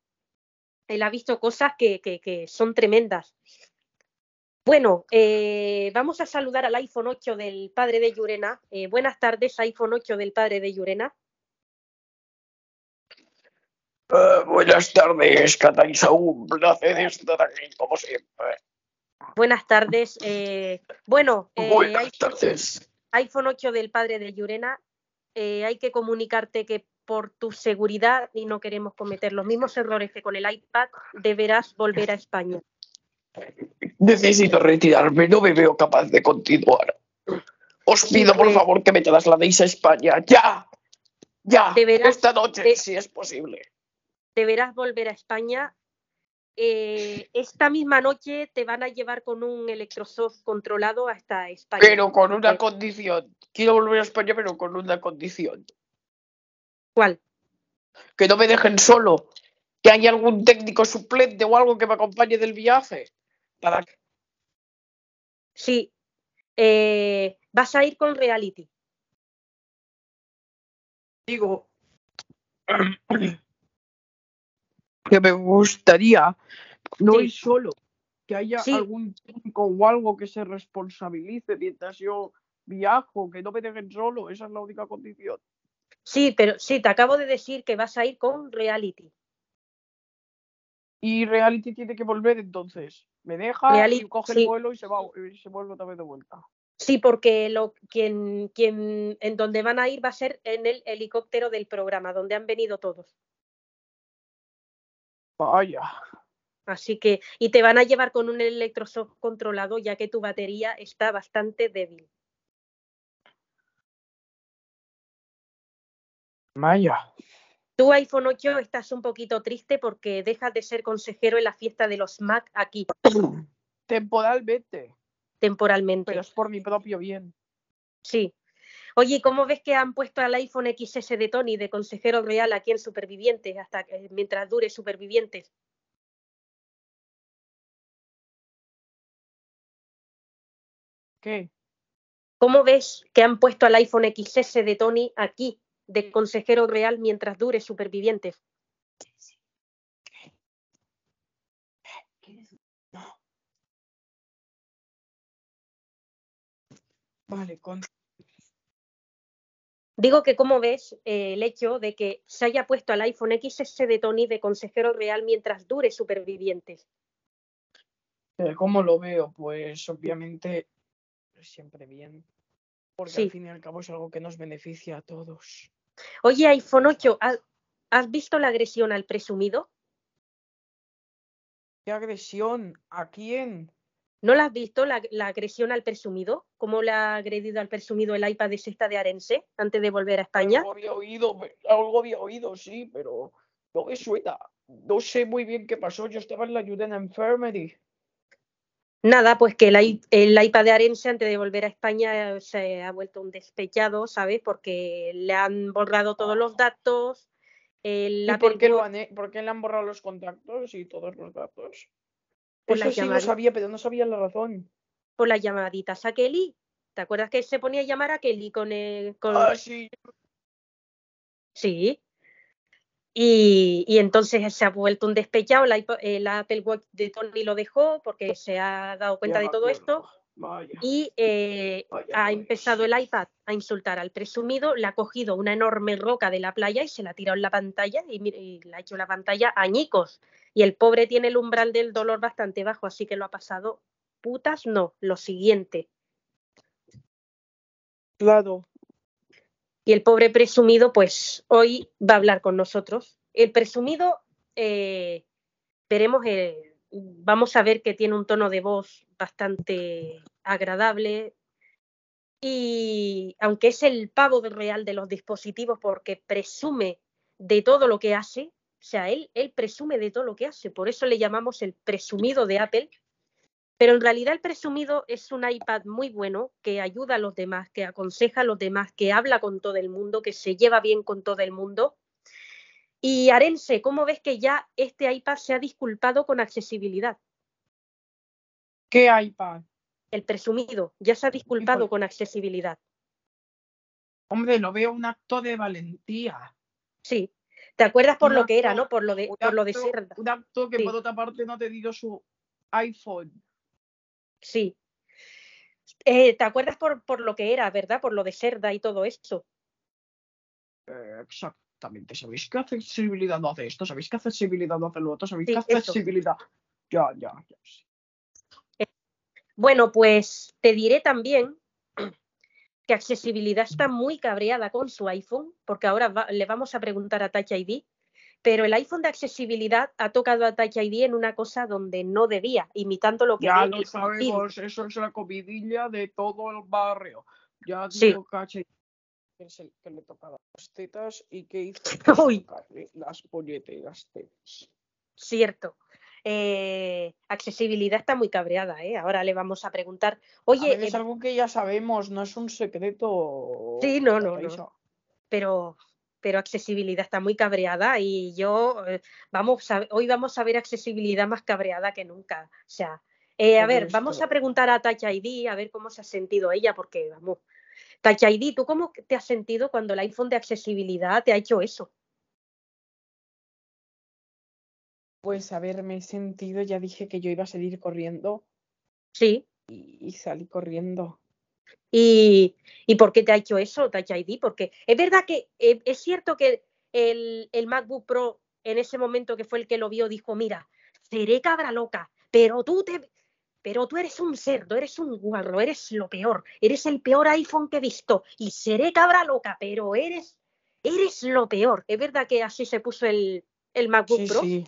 él ha visto cosas que, que, que son tremendas. Bueno, eh, vamos a saludar al iPhone 8 del padre de Llurena. Eh, buenas tardes, iPhone 8 del padre de Llurena. Uh, buenas tardes, Cataisa. Un placer estar aquí, como siempre. Buenas tardes. Eh, bueno, buenas tardes. iPhone 8 del padre de Llurena. hay que comunicarte que por tu seguridad y no queremos cometer los mismos errores que con el iPad, deberás volver a España. Necesito retirarme, no me veo capaz de continuar. Os pido, por favor, que me trasladéis a España. ¡Ya! ¡Ya! esta noche, si es posible. Deberás volver a España. Eh, esta misma noche te van a llevar con un electrosoft controlado hasta España. Pero con una condición. Quiero volver a España, pero con una condición. ¿Cuál? Que no me dejen solo. Que haya algún técnico suplente o algo que me acompañe del viaje. Sí. Eh, vas a ir con reality. Digo que me gustaría no ir solo, que haya algún técnico o algo que se responsabilice mientras yo viajo, que no me dejen solo, esa es la única condición. Sí, pero sí, te acabo de decir que vas a ir con reality. Y reality tiene que volver entonces. Me deja y coge el vuelo y se, va, y se vuelve otra vez de vuelta. Sí, porque lo, quien, quien, en donde van a ir va a ser en el helicóptero del programa, donde han venido todos. Vaya. Así que, y te van a llevar con un electroshock controlado, ya que tu batería está bastante débil. Vaya. Tu iPhone 8 estás un poquito triste porque dejas de ser consejero en la fiesta de los Mac aquí. Temporalmente. Temporalmente. Pero es por mi propio bien. Sí. Oye, ¿cómo ves que han puesto al iPhone XS de Tony de consejero real aquí en Supervivientes hasta mientras dure Supervivientes? ¿Qué? ¿Cómo ves que han puesto al iPhone XS de Tony aquí de consejero real mientras dure Supervivientes. Vale, con... Digo que como ves eh, el hecho de que se haya puesto al iPhone XS de Tony de consejero real mientras dure Supervivientes. Eh, ¿Cómo lo veo? Pues obviamente siempre bien. Porque al fin y al cabo es algo que nos beneficia a todos. Oye, iPhone 8, ¿has visto la agresión al presumido? ¿Qué agresión? ¿A quién? ¿No la has visto, la, agresión al presumido? ¿Cómo le ha agredido al presumido el iPad de sexta de Arense antes de volver a España? Algo había oído, algo había oído, sí, pero no me suena. No sé muy bien qué pasó. Yo estaba en la ayuda en la Infirmary. Nada, pues que el, el, iPad de Arense antes de volver a España se ha vuelto un despechado, ¿sabes? Porque le han borrado todos los datos. El ¿Y por qué, le han borrado los contactos y todos los datos? Por Eso sí lo sabía, pero no sabía la razón. Por las llamaditas a Kelly. ¿Te acuerdas que se ponía a llamar a Kelly con el... Con... Ah, sí. Sí, y, entonces se ha vuelto un despechado, el, Apple Watch de Tony lo dejó porque se ha dado cuenta de todo esto y eh, ha empezado el iPad a insultar al presumido, le ha cogido una enorme roca de la playa y se la ha tirado en la pantalla y, y le ha hecho la pantalla añicos. Y el pobre tiene el umbral del dolor bastante bajo, así que lo ha pasado putas, no, lo siguiente. Claro, y el pobre presumido, pues hoy va a hablar con nosotros. El presumido, eh, veremos vamos a ver que tiene un tono de voz bastante agradable. Y aunque es el pavo real de los dispositivos porque presume de todo lo que hace, o sea, él, él presume de todo lo que hace, por eso le llamamos el presumido de Apple, pero en realidad el presumido es un iPad muy bueno que ayuda a los demás, que aconseja a los demás, que habla con todo el mundo, que se lleva bien con todo el mundo. Y Arense, ¿cómo ves que ya este iPad se ha disculpado con accesibilidad? ¿Qué iPad? El presumido, ya se ha disculpado con accesibilidad. Hombre, lo veo un acto de valentía. Sí. ¿Te acuerdas por lo que era, no? Por lo de, por lo de Cerda. Un acto que por otra parte no te dio su iPhone. Sí. Eh, ¿Te acuerdas por, por lo que era, verdad? Por lo de Cerda y todo esto. Eh, exactamente. ¿Sabéis qué accesibilidad no hace esto? ¿Sabéis qué accesibilidad no hace lo otro? ¿Sabéis qué accesibilidad? Ya, ya, ya. Eh, bueno, pues te diré también que accesibilidad está muy cabreada con su iPhone, porque ahora le vamos a preguntar a Touch ID pero el iPhone de accesibilidad ha tocado a Touch ID en una cosa donde no debía, imitando lo que... Ya lo sabemos, eso es la comidilla de todo el barrio. Ya digo sí. que le tocaba las tetas y que hizo las polleteras tetas. Cierto. Eh, accesibilidad está muy cabreada, ¿eh? Ahora le vamos a preguntar. Oye, es eh, algo que ya sabemos, no es un secreto. Sí, no, no, no. Pero pero accesibilidad está muy cabreada y yo, eh, vamos hoy vamos a ver accesibilidad más cabreada que nunca. O sea, eh, a ver, vamos a preguntar a Touch ID a ver cómo se ha sentido ella, porque vamos, Touch ID, ¿tú cómo te has sentido cuando el iPhone de accesibilidad te ha hecho eso? Pues a ver, me he sentido, ya dije que yo iba a salir corriendo. Sí. y salí corriendo. ¿Y, ¿Y por qué te ha hecho eso, Touch ID? Porque es verdad que eh, es cierto que el, el, MacBook Pro en ese momento que fue el que lo vio dijo, mira, seré cabra loca, pero tú te... Pero tú eres un cerdo, eres un guarro, eres lo peor, eres el peor iPhone que he visto y seré cabra loca, pero eres, eres lo peor. Es verdad que así se puso el, el MacBook Pro. Sí.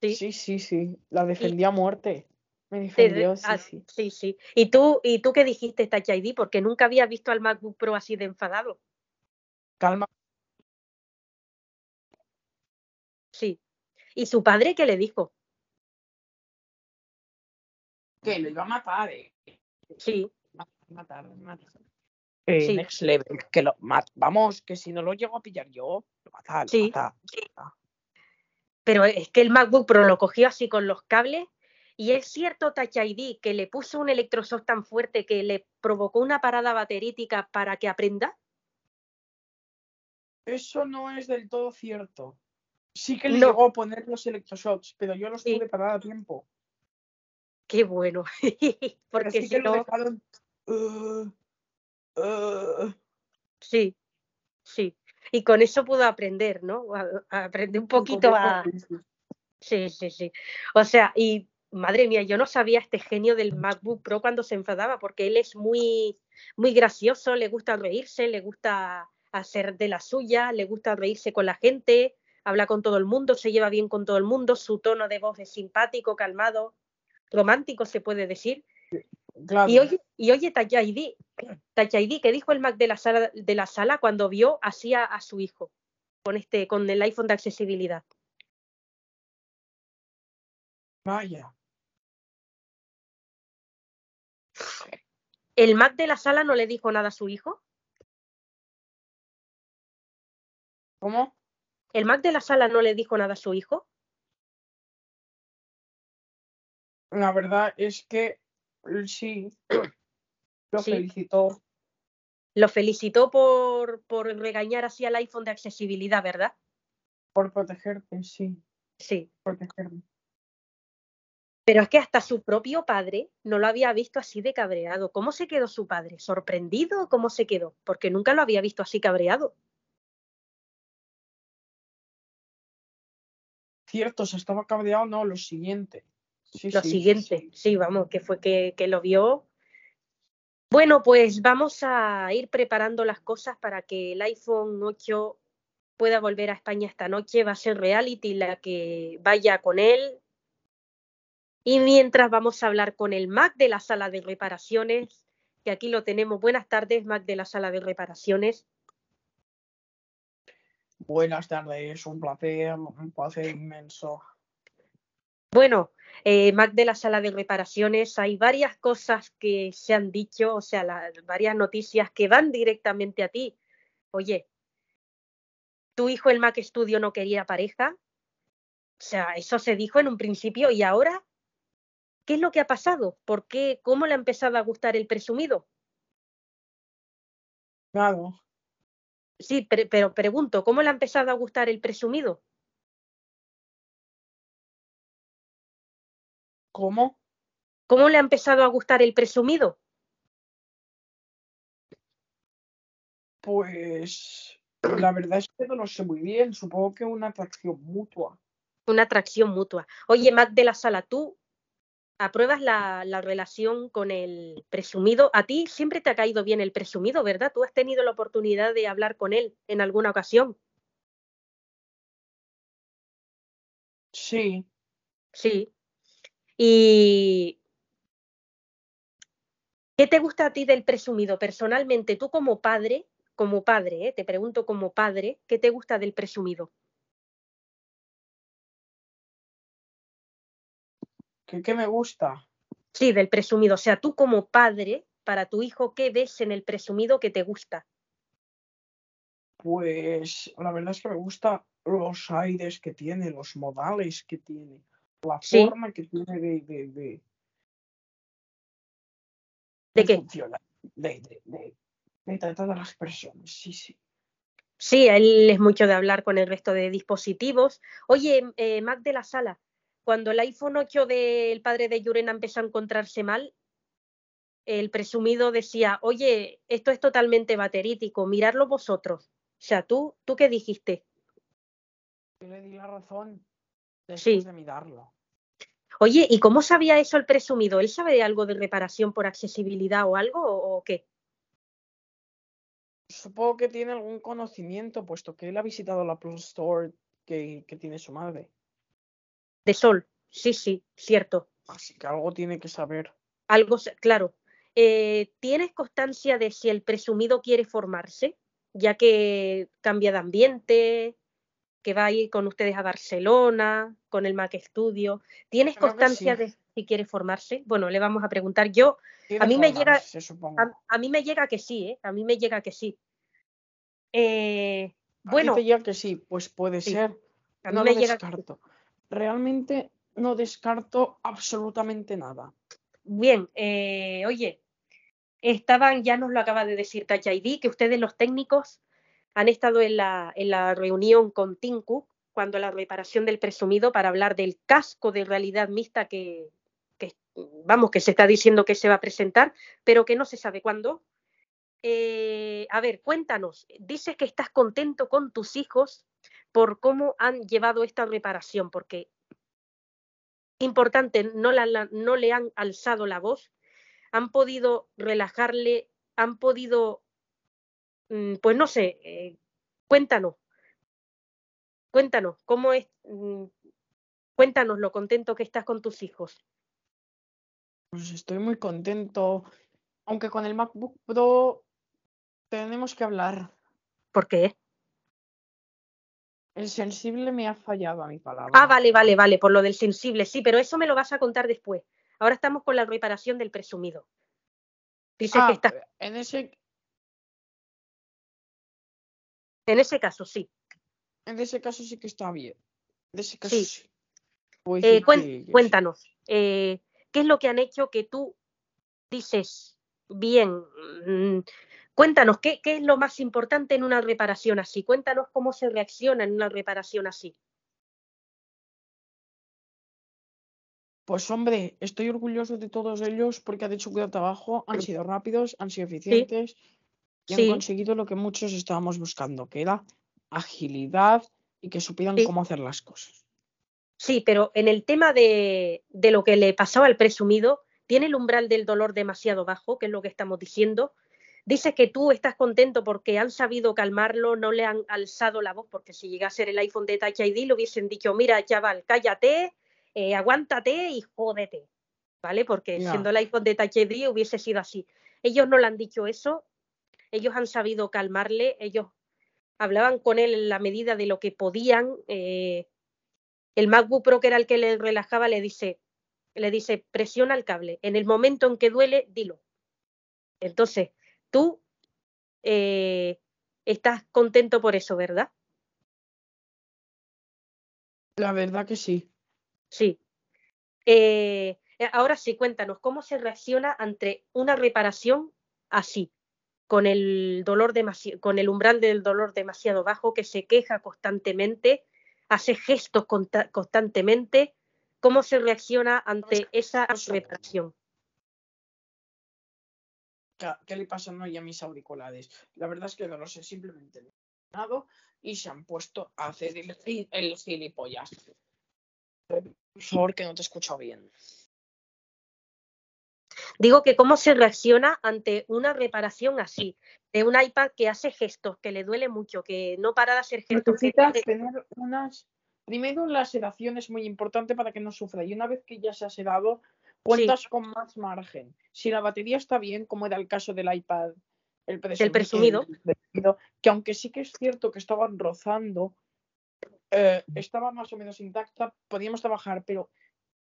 sí, sí, sí, la defendía a muerte. Me defendió, sí, sí. Sí, sí. ¿Y tú, ¿Y tú qué dijiste, Touch ID? Porque nunca había visto al MacBook Pro así de enfadado. Calma. Sí. ¿Y su padre qué le dijo? Que lo iba a matar, eh. Sí. Matar, matar. Eh, Next level. Que lo Vamos, que si no lo llego a pillar yo, lo mata, sí. sí. Pero es que el MacBook Pro lo cogió así con los cables y es cierto Touch ID que le puso un electroshock tan fuerte que le provocó una parada baterítica para que aprenda. Eso no es del todo cierto. Sí que le llegó a poner los electroshocks, pero yo los tuve para a tiempo. Qué bueno. Porque si no... Uh, uh. Sí, sí. Y con eso pudo aprender, ¿no? Aprender un poquito a. Sí, sí, sí. O sea, y madre mía, yo no sabía este genio del MacBook Pro cuando se enfadaba, porque él es muy, muy gracioso, le gusta reírse, le gusta hacer de la suya, le gusta reírse con la gente, habla con todo el mundo, se lleva bien con todo el mundo, su tono de voz es simpático, calmado, romántico se puede decir. Y oye, y oye Tachaidi, ¿qué dijo el Mac de la sala, de la sala cuando vio así a, a su hijo con este, con el iPhone de accesibilidad? Vaya. ¿El Mac de la sala no le dijo nada a su hijo? ¿Cómo? ¿El Mac de la sala no le dijo nada a su hijo? La verdad es que sí, lo felicitó. Lo felicitó por, por regañar así al iPhone de accesibilidad, ¿verdad? Por protegerte, sí. Sí. Protegerme. Pero es que hasta su propio padre no lo había visto así de cabreado. ¿Cómo se quedó su padre? ¿Sorprendido o cómo se quedó? Porque nunca lo había visto así cabreado. Cierto, se estaba cabreado, no, lo siguiente. lo siguiente, sí. vamos, que fue que, que lo vio. Bueno, pues vamos a ir preparando las cosas para que el iPhone 8 pueda volver a España esta noche. Va a ser Reality la que vaya con él Y mientras vamos a hablar con el Mac de la sala de reparaciones, que aquí lo tenemos. Buenas tardes, Mac de la sala de reparaciones. Buenas tardes, un placer, un placer inmenso. Bueno, eh, Mac de la sala de reparaciones, hay varias cosas que se han dicho, o sea, varias noticias que van directamente a ti. Oye, tu hijo el Mac Studio no quería pareja. O sea, eso se dijo en un principio y ahora ¿Qué es lo que ha pasado? ¿Por qué? ¿Cómo le ha empezado a gustar el presumido? Claro. Sí, pero, pregunto, ¿cómo le ha empezado a gustar el presumido? ¿Cómo? ¿Cómo le ha empezado a gustar el presumido? Pues la verdad es que no lo sé muy bien. Supongo que una atracción mutua. Una atracción mutua. Oye, Matt de la Sala, ¿tú apruebas la, la, relación con el presumido. A ti siempre te ha caído bien el presumido, ¿verdad? Tú has tenido la oportunidad de hablar con él en alguna ocasión. Sí. Sí. ¿Y qué te gusta a ti del presumido? Personalmente, tú como padre, como padre, ¿eh? te pregunto como padre, ¿qué te gusta del presumido? ¿Qué, me gusta? Sí, del presumido. O sea, tú como padre, para tu hijo, ¿qué ves en el presumido que te gusta? Pues la verdad es que me gusta los aires que tiene, los modales que tiene, la forma que tiene de... ¿De, de, ¿De qué? De, de, de, tratar a las personas, sí, sí. Sí, él es mucho de hablar con el resto de dispositivos. Oye, eh, Mac de la Sala, cuando el iPhone 8 del padre de Yurena empezó a encontrarse mal, el presumido decía, oye, esto es totalmente baterítico, miradlo vosotros. O sea, ¿tú, ¿tú qué dijiste? Yo le di la razón después de mirarlo. Oye, ¿y cómo sabía eso el presumido? ¿Él sabe algo de reparación por accesibilidad o algo o, qué? Supongo que tiene algún conocimiento, puesto que él ha visitado la Plus Store que tiene su madre. De sol, sí, sí, cierto. Así que algo tiene que saber. Algo, claro. Eh, ¿Tienes constancia de si el presumido quiere formarse, ya que cambia de ambiente, que va a ir con ustedes a Barcelona, con el Mac Studio? ¿Tienes constancia de si quiere formarse? Bueno, le vamos a preguntar. Yo, a mí me llega, a, mí me llega que sí, ¿eh? A mí me llega que sí. Eh, bueno. llega que sí, pues puede ser. A mí me llega realmente no descarto absolutamente nada. Bien, eh, oye, estaban, ya nos lo acaba de decir ID, que ustedes los técnicos han estado en la, en la reunión con Tinku cuando la reparación del presumido para hablar del casco de realidad mixta que, que, vamos, que se está diciendo que se va a presentar, pero que no se sabe cuándo. Eh, a ver, cuéntanos, dices que estás contento con tus hijos por cómo han llevado esta reparación, porque importante, no, la, no le han alzado la voz, han podido relajarle, han podido, mm, pues no sé, eh, cuéntanos, cuéntanos, ¿cómo es? Mm, cuéntanos lo contento que estás con tus hijos. Pues estoy muy contento, aunque con el MacBook Pro tenemos que hablar. ¿Por qué? El sensible me ha fallado a mi palabra. Ah, vale, vale, vale, por lo del sensible, sí, pero eso me lo vas a contar después. Ahora estamos con la reparación del presumido. Dice que ah, está. En ese. En ese caso, sí. En ese caso sí que está bien. En ese caso sí. Eh, cuéntanos, eh, ¿qué es lo que han hecho que tú dices, bien, mm, Cuéntanos, ¿qué, es lo más importante en una reparación así? Cuéntanos cómo se reacciona en una reparación así. Pues hombre, estoy orgulloso de todos ellos porque han hecho un gran trabajo, han sido rápidos, han sido eficientes y han conseguido lo que muchos estábamos buscando, que era agilidad y que supieran cómo hacer las cosas. Sí, pero en el tema de, de lo que le pasaba al presumido, tiene el umbral del dolor demasiado bajo, que es lo que estamos diciendo, Dices que tú estás contento porque han sabido calmarlo, no le han alzado la voz, porque si llega a ser el iPhone de Touch ID le hubiesen dicho, mira, chaval, cállate, eh, aguántate y jódete, ¿vale? Porque siendo el iPhone de Touch ID hubiese sido así. Ellos no le han dicho eso, ellos han sabido calmarle, ellos hablaban con él en la medida de lo que podían. eh, el MacBook Pro, que era el que le relajaba, le dice, le dice, presiona el cable. En el momento en que duele, dilo. Entonces, tú eh, estás contento por eso, ¿verdad? La verdad que sí. Sí. Eh, eh, ahora sí, cuéntanos, ¿cómo se reacciona ante una reparación así? Con el dolor con el umbral del dolor demasiado bajo, que se queja constantemente, hace gestos constantemente. ¿Cómo se reacciona ante esa reparación? ¿Qué, le pasa hoy a mis auriculares? La verdad es que no lo sé, simplemente lo han y se han puesto a hacer el, el gilipollas. Por favor, que no te escucho bien. Digo que cómo se reacciona ante una reparación así, de un iPad que hace gestos, que le duele mucho, que no para de hacer gestos. que Necesitas dice- tener unas. Primero, la sedación es muy importante para que no sufra. Y una vez que ya se ha sedado, cuentas con más margen. Si la batería está bien, como era el caso del iPad, el presumi- presumido. el presumido, que aunque sí que es cierto que estaban rozando, eh, estaba más o menos intacta, podíamos trabajar, pero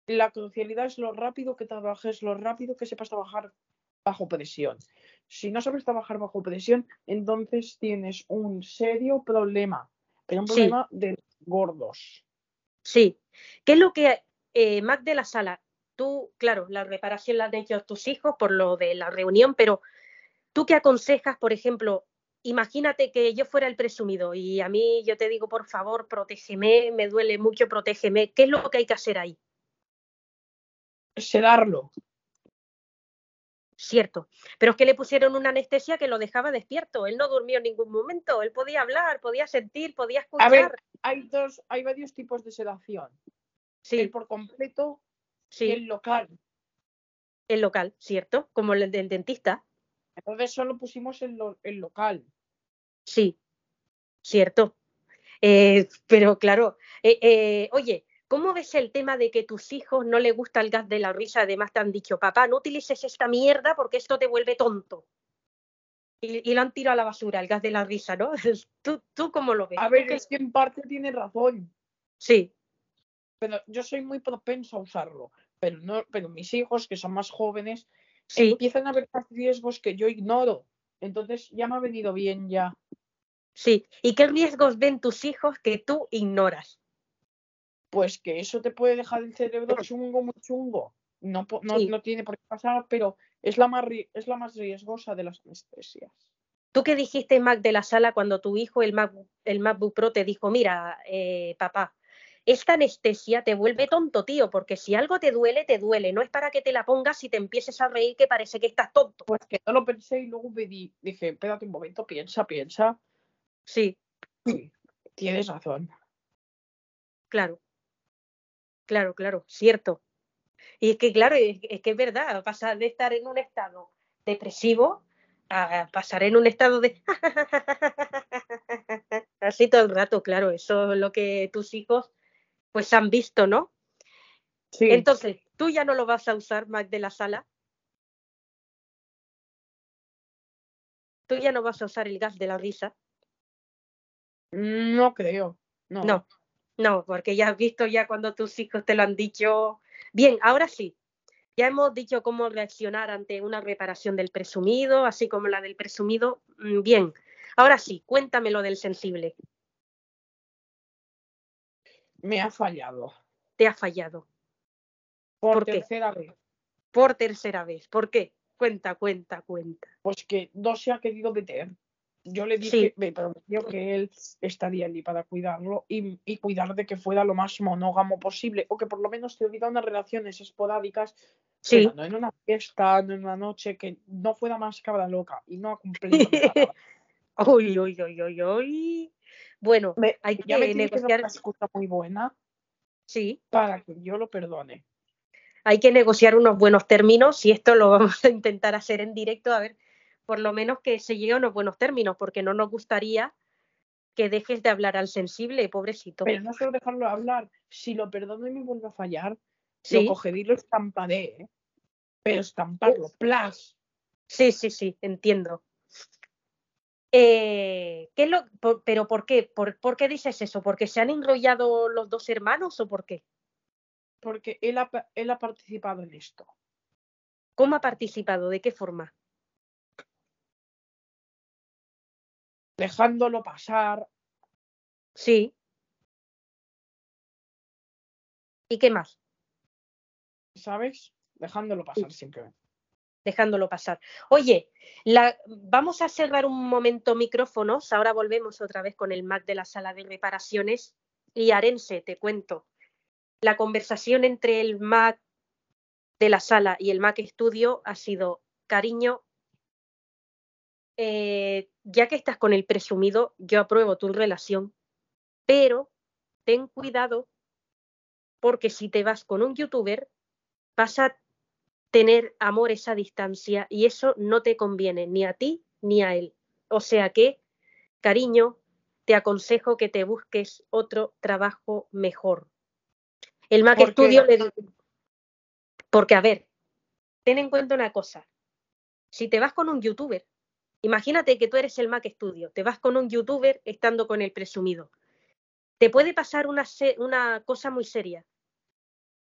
la crucialidad es lo rápido que trabajes, lo rápido que sepas trabajar bajo presión. Si no sabes trabajar bajo presión, entonces tienes un serio problema, pero un Sí. problema de gordos. Sí. ¿Qué es lo que, eh, Mac de la sala? Tú, claro, la reparación la han hecho tus hijos por lo de la reunión, pero ¿tú qué aconsejas, por ejemplo? Imagínate que yo fuera el presumido y a mí yo te digo, por favor, protégeme, me duele mucho, protégeme. ¿Qué es lo que hay que hacer ahí? Sedarlo. Cierto. Pero es que le pusieron una anestesia que lo dejaba despierto. Él no durmió en ningún momento. Él podía hablar, podía sentir, podía A escuchar. ver, hay dos, hay varios tipos de sedación. sí, El por completo sí, el local. el local, cierto, como el del dentista. Entonces solo pusimos el, lo- el local. Sí, cierto. Eh, pero claro, eh, eh, oye, ¿cómo ves el tema de que tus hijos no les gusta el gas de la risa? Además te han dicho, papá, no utilices esta mierda porque esto te vuelve tonto. Y, y lo han tirado a la basura, el gas de la risa, ¿no? ¿Tú, tú cómo lo ves? A ¿Tú ver, es que en parte tiene razón. Sí, pero yo soy muy propenso a usarlo. Pero no, pero mis hijos, que son más jóvenes, sí, empiezan a ver más riesgos que yo ignoro. Entonces ya me ha venido bien ya. sí. ¿Y qué riesgos ven tus hijos que tú ignoras? Pues que eso te puede dejar el cerebro chungo, muy chungo. No, no, Sí. no tiene por qué pasar, pero es la más es la más riesgosa de las anestesias. ¿Tú qué dijiste, Mac, de la sala cuando tu hijo, el, Mac, el MacBook Pro, te dijo, mira, eh, papá, esta anestesia te vuelve tonto, tío, porque si algo te duele, te duele. No es para que te la pongas y te empieces a reír que parece que estás tonto. Pues que no lo pensé y luego me di- dije, espérate un momento, piensa, piensa. Sí, Sí, tienes razón. claro. Claro, claro, cierto. Y es que, claro, es, es que es verdad, pasar de estar en un estado depresivo a pasar en un estado de... Así todo el rato, claro, eso es lo que tus hijos pues han visto, ¿no? Sí, Entonces, tú ya no lo vas a usar, Mac, de la sala. Tú ya no vas a usar el gas de la risa. no creo. No. No, no, porque ya has visto ya cuando tus hijos te lo han dicho. Bien, ahora sí. Ya hemos dicho cómo reaccionar ante una reparación del presumido, así como la del presumido. Mm, Bien, ahora sí, cuéntame lo del sensible. Me ha fallado. Te ha fallado Por, ¿Por qué? tercera vez. por tercera vez. ¿Por qué? Cuenta, cuenta, cuenta. Pues que no se ha querido meter. Yo le Sí. dije, me prometió que él estaría allí para cuidarlo y, y cuidar de que fuera lo más monógamo posible, o que por lo menos tuviera unas relaciones esporádicas, Sí, no en una fiesta, no en una noche, que no fuera más cabra loca y no ha cumplido. uy, uy, uy, uy, uy. Bueno, Me- hay me que dar negociar. una excusa muy buena Sí, para que yo lo perdone. hay que negociar unos buenos términos y esto lo vamos a intentar hacer en directo, a ver, por lo menos que se llegue a unos buenos términos, porque no nos gustaría que dejes de hablar al sensible, pobrecito. Pero no solo dejarlo hablar, si lo perdono y me vuelve a fallar, Sí. lo cogeré y lo estamparé, ¿eh? Pero estamparlo, plas. Sí, sí, sí, entiendo. Eh, ¿qué lo, por- ¿Pero por qué? ¿Por, por qué dices eso? ¿Porque se han enrollado los dos hermanos o por qué? Porque él ha, pa- él ha participado en esto. ¿Cómo ha participado? ¿De qué forma? Dejándolo pasar, Sí. ¿Y qué más? ¿sabes? Dejándolo pasar simplemente. Dejándolo pasar. Oye, la, vamos a cerrar un momento micrófonos. Ahora volvemos otra vez con el Mac de la sala de reparaciones. Y Arense, te cuento. La conversación entre el Mac de la sala y el Mac Studio ha sido, cariño, eh, ya que estás con el presumido, yo apruebo tu relación, pero ten cuidado porque si te vas con un youtuber, vas a tener amores a distancia y eso no te conviene ni a ti ni a él. O sea que, cariño, te aconsejo que te busques otro trabajo mejor. El Mac. Studio le porque a ver, ten en cuenta una cosa. Si te vas con un youtuber, imagínate que tú eres el Mac Studio, te vas con un youtuber estando con el presumido. Te puede pasar una, una cosa muy seria.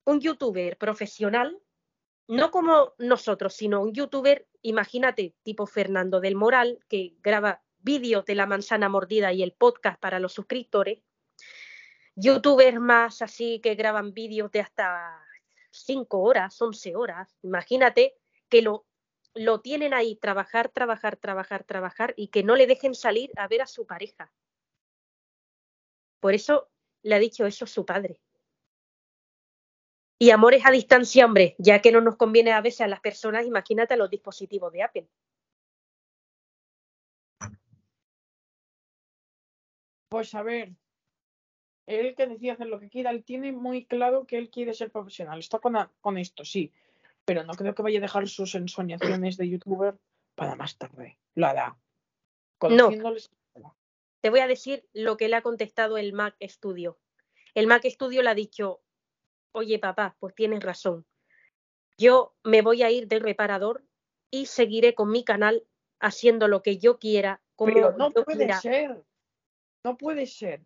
Un youtuber profesional, no como nosotros, sino un youtuber, imagínate, tipo Fernando del Moral, que graba vídeos de la manzana mordida y el podcast para los suscriptores. Youtubers más así que graban vídeos de hasta 5 horas, 11 horas. Imagínate que lo, lo tienen ahí, trabajar, trabajar, trabajar, trabajar y que no le dejen salir a ver a su pareja. Por eso le ha dicho eso su padre. Y amores a distancia, hombre, ya que no nos conviene a veces a las personas, imagínate a los dispositivos de Apple. Pues a ver, él que decía hacer lo que quiera, él tiene muy claro que él quiere ser profesional. Está con, a- con esto, sí. Pero no creo que vaya a dejar sus ensoñaciones de youtuber para más tarde. Lo hará. Conociéndoles. Te voy a decir lo que le ha contestado el Mac Studio. El Mac Studio le ha dicho, oye papá, pues tienes razón. Yo me voy a ir de reparador y seguiré con mi canal haciendo lo que yo quiera, como Pero no yo puede quiera. ser. No puede ser.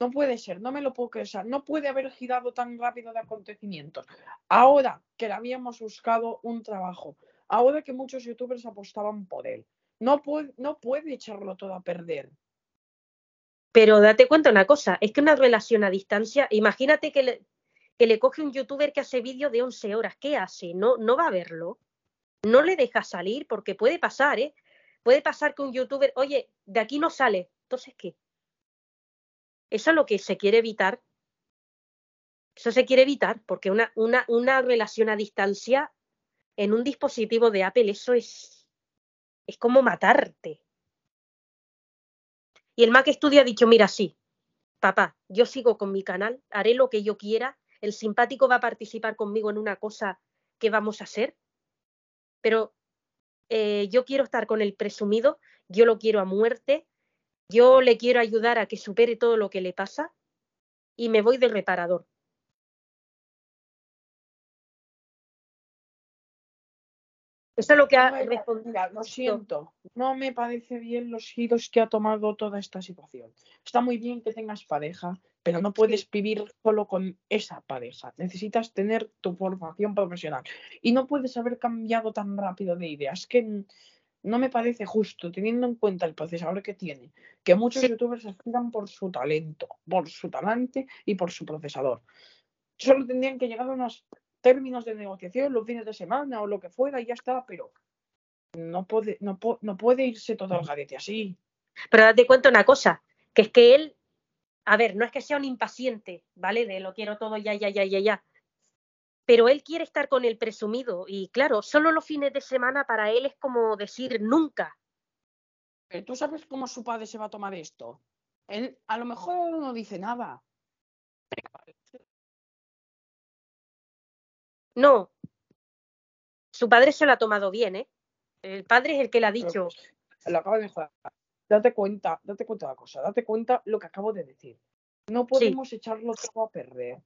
No puede ser. No me lo puedo creer. O sea, no puede haber girado tan rápido de acontecimientos. Ahora que le habíamos buscado un trabajo. Ahora que muchos youtubers apostaban por él. No puede, no puede echarlo todo a perder. Pero date cuenta una cosa, es que una relación a distancia, imagínate que le, que le coge un youtuber que hace vídeos de 11 horas, ¿qué hace? No, no va a verlo. No le deja salir porque puede pasar, ¿eh? Puede pasar que un youtuber, oye, de aquí no sale, entonces ¿qué? Eso es lo que se quiere evitar. Eso se quiere evitar porque una, una, una relación a distancia en un dispositivo de Apple, eso es, es como matarte. Y el Mac Studio ha dicho, mira, sí, papá, yo sigo con mi canal, haré lo que yo quiera, el simpático va a participar conmigo en una cosa que vamos a hacer, pero eh, yo quiero estar con el presumido, yo lo quiero a muerte, yo le quiero ayudar a que supere todo lo que le pasa y me voy de reparador. Eso es lo que ha No me- respondido. mira, lo siento, no me parece bien los giros que ha tomado toda esta situación. Está muy bien que tengas pareja, pero no puedes vivir solo con esa pareja. Necesitas tener tu formación profesional y no puedes haber cambiado tan rápido de ideas. Que no me parece justo, teniendo en cuenta el procesador que tiene, que muchos Sí. youtubers aspiran por su talento, por su talante y por su procesador. Solo tendrían que llegar a unos términos de negociación los fines de semana o lo que fuera y ya está, pero no puede, no, po- no puede irse todo al garete así. Pero date cuenta una cosa, que es que él, a ver, no es que sea un impaciente, ¿vale? De lo quiero todo ya, ya, ya, ya, ya. Pero él quiere estar con el presumido y claro, solo los fines de semana para él es como decir nunca. Pero tú sabes cómo su padre se va a tomar esto. Él a lo mejor no dice nada. No. Su padre se lo ha tomado bien, ¿eh? El padre es el que le ha dicho, Lo acaba de mejorar. date cuenta, date cuenta de la cosa, date cuenta lo que acabo de decir. No podemos echarlo todo a perder.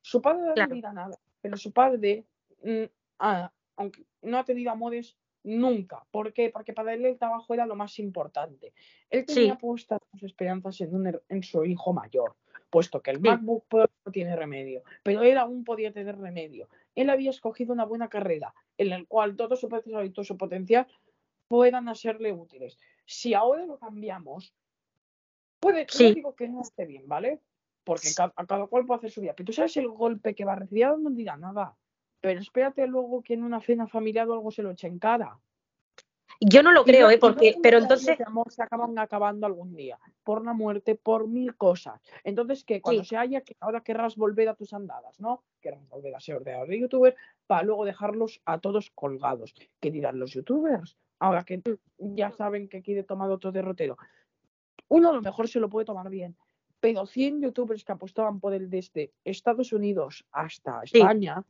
Su padre no Claro. dirá nada, pero su padre, mm, ah, aunque no ha tenido amores nunca. ¿Por qué? Porque para él el trabajo era lo más importante. Él Sí. tenía puestas sus esperanzas en, un en su hijo mayor, puesto que el. MacBook Pro no tiene remedio, pero él aún podía tener remedio. Él había escogido una buena carrera en la cual todo su potencial y todo su potencial puedan hacerle útiles. Si ahora lo cambiamos, puede, Sí. digo que no esté bien, ¿vale? Porque a cada cual puede hacer su vida. Pero tú sabes el golpe que va a recibir, no dirá nada. Pero espérate luego que en una cena familiar o algo se lo eche en cara. Yo no lo creo, ¿eh? Porque, pero entonces, amor se acaban acabando algún día. Por la muerte, por mil cosas. Entonces, que cuando Sí. se haya, que ahora querrás volver a tus andadas, ¿no? Querrás volver a ser ordenador de youtuber para luego dejarlos a todos colgados. ¿Qué dirán los youtubers? Ahora que ya saben que quiere tomar otro derrotero. Uno a lo mejor se lo puede tomar bien, pero 100 youtubers que apostaban por él desde Estados Unidos hasta Sí. España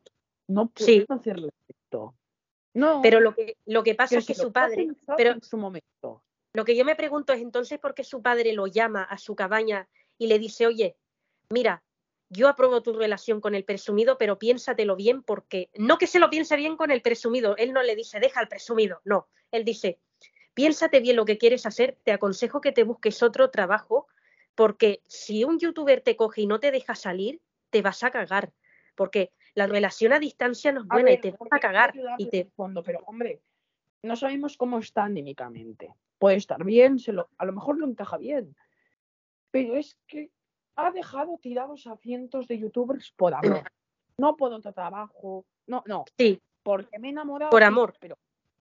no Sí. pueden hacerle esto. No, pero lo que, lo que pasa es que su padre, pero en su momento. lo que yo me pregunto es entonces por qué su padre lo llama a su cabaña y le dice, oye, mira, yo apruebo tu relación con el presumido, pero piénsatelo bien porque, no que se lo piense bien con el presumido, él no le dice, deja al presumido, no, él dice, piénsate bien lo que quieres hacer, te aconsejo que te busques otro trabajo, porque si un youtuber te coge y no te deja salir, te vas a cagar, porque la relación a distancia no es buena y te vas a cagar y te... fondo, pero hombre, no sabemos cómo está anímicamente. Puede estar bien, se lo, a lo mejor lo encaja bien, pero es que ha dejado tirados a cientos de youtubers por amor, no por otro trabajo, no, no, Sí, porque me he enamorado. Por amor. Pero